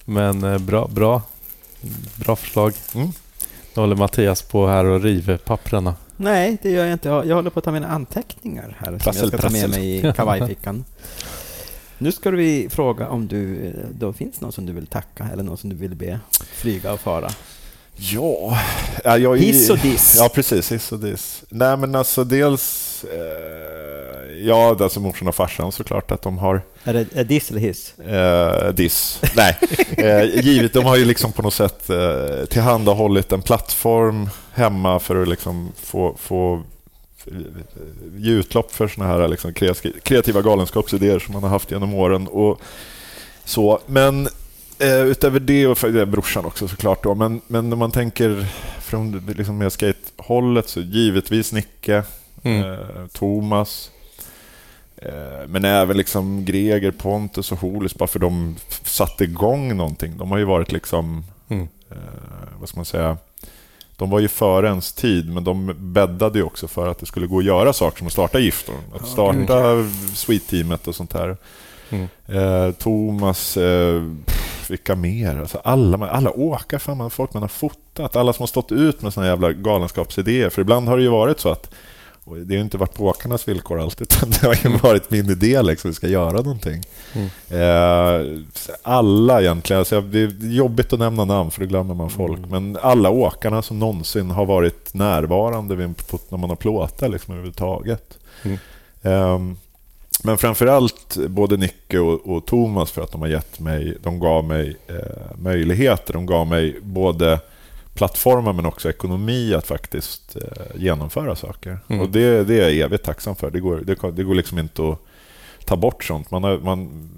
Men eh, bra, bra. Bra förslag. Mm. Nu håller Mattias på här och river papprena. Nej, det gör jag inte. Jag håller på att ta mina anteckningar här som Prassel, jag ska ta med prassel. mig i kavajfickan. [LAUGHS] Nu ska vi fråga om du, då finns någon som du vill tacka eller någon som du vill be flyga och fara. Ja, ja jag, Hiss och diss. Ja, precis. Hiss och diss. Nej, men alltså dels... Eh, ja, alltså morsan och farsan såklart att de har Är det är diss eller hiss? eh, diss. Nej, [LAUGHS] eh, givet. De har ju liksom på något sätt eh, tillhandahållit en plattform hemma för att liksom få, få ge utlopp för såna här liksom kreativa, galenskapsidéer som man har haft genom åren. Och så. Men eh, utöver det, och för, det brorsan också såklart, då, men, men när man tänker från liksom mer skatehållet så givetvis Nicke, Mm. eh, Thomas, eh, men även liksom Greger, Pontus och Holis, bara för de satte igång någonting. De har ju varit liksom, Mm. eh, vad ska man säga, de var ju före ens tid, men de bäddade ju också för att det skulle gå att göra saker som att starta Giftor. Att starta Sweet-teamet och sånt där. Mm. Eh, Thomas, eh, pff, vilka mer? Alltså alla, alla åkare, fan, man, folk man har fotat. Alla som har stått ut med såna jävla galenskapsidéer. För ibland har det ju varit så att och det har ju inte varit på åkarnas villkor alltid, [LAUGHS] utan det har ju varit min idé liksom, vi ska göra någonting. Mm. Eh, alla egentligen, alltså, det är jobbigt att nämna namn för då glömmer man folk, Mm. men alla åkarna som någonsin har varit närvarande vid, när man har plåtat liksom, överhuvudtaget. Mm. Ehm, men framförallt både Nicke och, och Thomas för att de har gett mig, de gav mig eh, möjligheter. De gav mig både plattformar men också ekonomi att faktiskt eh, genomföra saker. Mm. Och det, det är jag evigt tacksam för. Det går, det, det går liksom inte att ta bort sånt. Man har, man,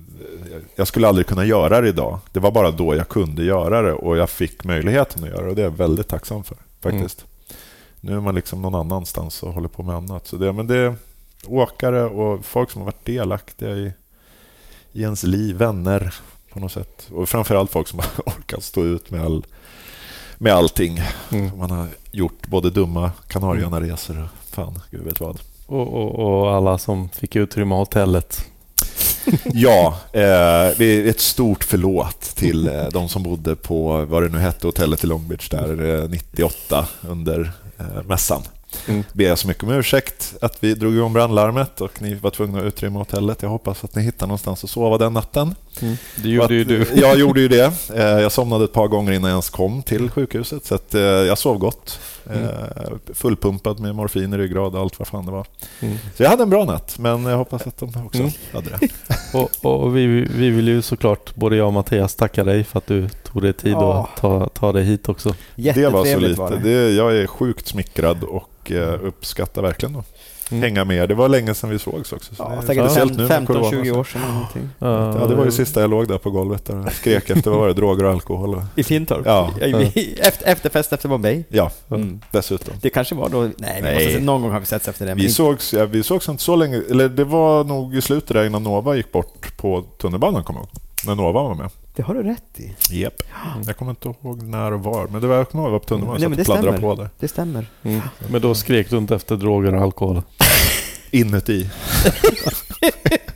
jag skulle aldrig kunna göra det idag. Det var bara då jag kunde göra det och jag fick möjligheten att göra det. Och det är jag väldigt tacksam för faktiskt. Nu är man liksom någon annanstans och håller på med annat. Så det, men det är åkare och folk som har varit delaktiga i, i ens liv, vänner på något sätt. Och framförallt folk som [LAUGHS] har orkat stå ut med, all, med allting. Mm. Man har gjort både dumma Kanarieöarna-resor och fan, gud vet vad. Och, och, och alla som fick utrymma hotellet. [LAUGHS] Ja, eh, det är ett stort förlåt till eh, de som bodde på, vad det nu hette, hotellet i Long Beach där eh, 98 under eh, mässan. Mm. Ber jag så mycket om ursäkt att vi drog igång brandlarmet och ni var tvungna att utrymma hotellet. Jag hoppas att ni hittar någonstans att sova den natten. Det gjorde ju du. [LAUGHS] Jag gjorde ju det. Eh, Jag somnade ett par gånger innan jag ens kom till sjukhuset, så att eh, jag sov gott. Mm. Eh, Fullpumpad med morfin i ryggrad och allt vad fan det var. Mm. Så jag hade en bra natt, men jag hoppas att de också Mm. hade det. [LAUGHS] Och, och vi, vi vill ju såklart, både jag och Mattias, tacka dig för att du tog dig tid Ja. att ta, ta dig hit också. Det var så lite. var det. Det, jag är sjukt smickrad och uppskattar verkligen att Mm. hänga med. Det var länge sedan vi sågs också. Så det Ja, är säkert speciellt nu fem- med corona. 15-20 år sedan någonting. Ja, det var ju sista jag låg där på golvet där och skrek efter vad var det, droger och alkohol. och- I Fintorp? Ja. Efter, efterfest efter Bombay? Ja, Mm. dessutom. Det kanske var då... Nej, vi Nej. Måste, se- någon gång har vi setts efter det. Vi inte- sågs, ja, vi sågs inte så länge, eller det var nog i slutet där innan Nova gick bort på tunnelbanan, kommer jag ihåg. När Nova var med. Det har du rätt i. Yep. Jag kommer inte ihåg när och var, men det var, jag kommer ihåg att men satt och det pladdrade på där. Det stämmer. Mm. Men då skrek du inte efter droger och alkohol? [LAUGHS] Inuti.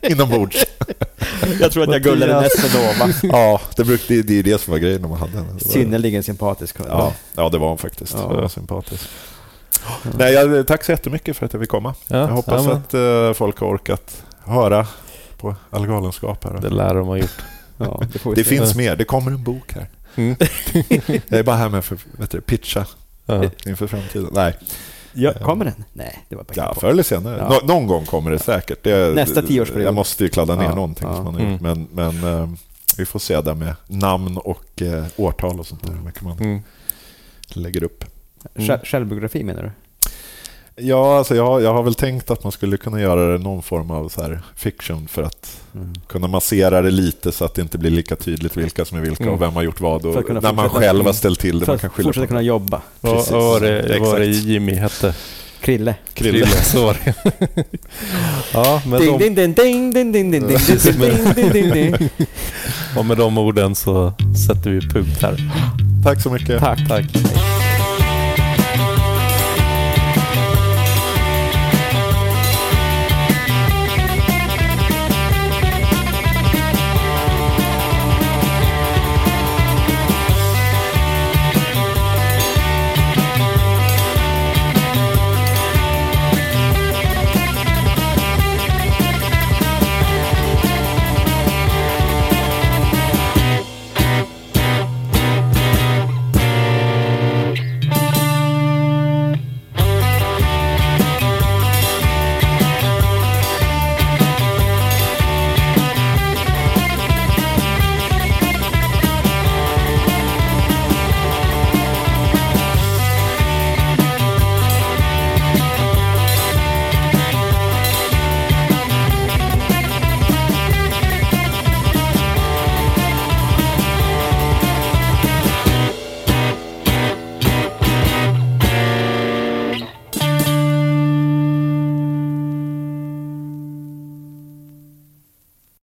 [LAUGHS] Inombords. [LAUGHS] Jag tror att jag gullade mest för Nova. Ja, det, bruk, det, det är det som var grejen när man hade henne. Synnerligen sympatisk. Ja, ja, det var hon faktiskt. Ja. Det var sympatisk. Nej, jag, tack så jättemycket för att jag fick komma. Ja, jag hoppas ja, att eh, folk har orkat höra på all galenskap här. Det lär de ha gjort. Ja, [LAUGHS] det Det finns mer. Det kommer en bok här. Mm. [LAUGHS] Jag är bara här med för att pitcha Ja. inför framtiden. Nej, Ja, kommer den? Nej, det var bara ja, på. förr eller senare. Ja. Nå- någon gång kommer det säkert. Det, Nästa tioårsperiod. Jag måste ju kladda ner Ja, någonting ja. som man har gjort. Men, men eh, vi får se där med namn och eh, årtal och sånt där. Mycket man Mm. lägger upp. Själv- Självbiografi menar du? Ja, alltså jag, jag har väl tänkt att man skulle kunna göra det någon form av så här fiction för att mm. kunna massera det lite så att det inte blir lika tydligt vilka som är vilka mm. och vem har gjort vad. Och när man själv har ställt till det. För man kan fortsätta på. kunna jobba. Precis. Vad var det, Jimmy hette? Krille. Krille, så var det. ja, med ding, de... ding, ding, ding, ding, ding, ding, Och med de orden så sätter vi punkt här. Tack så mycket. Tack. Tack.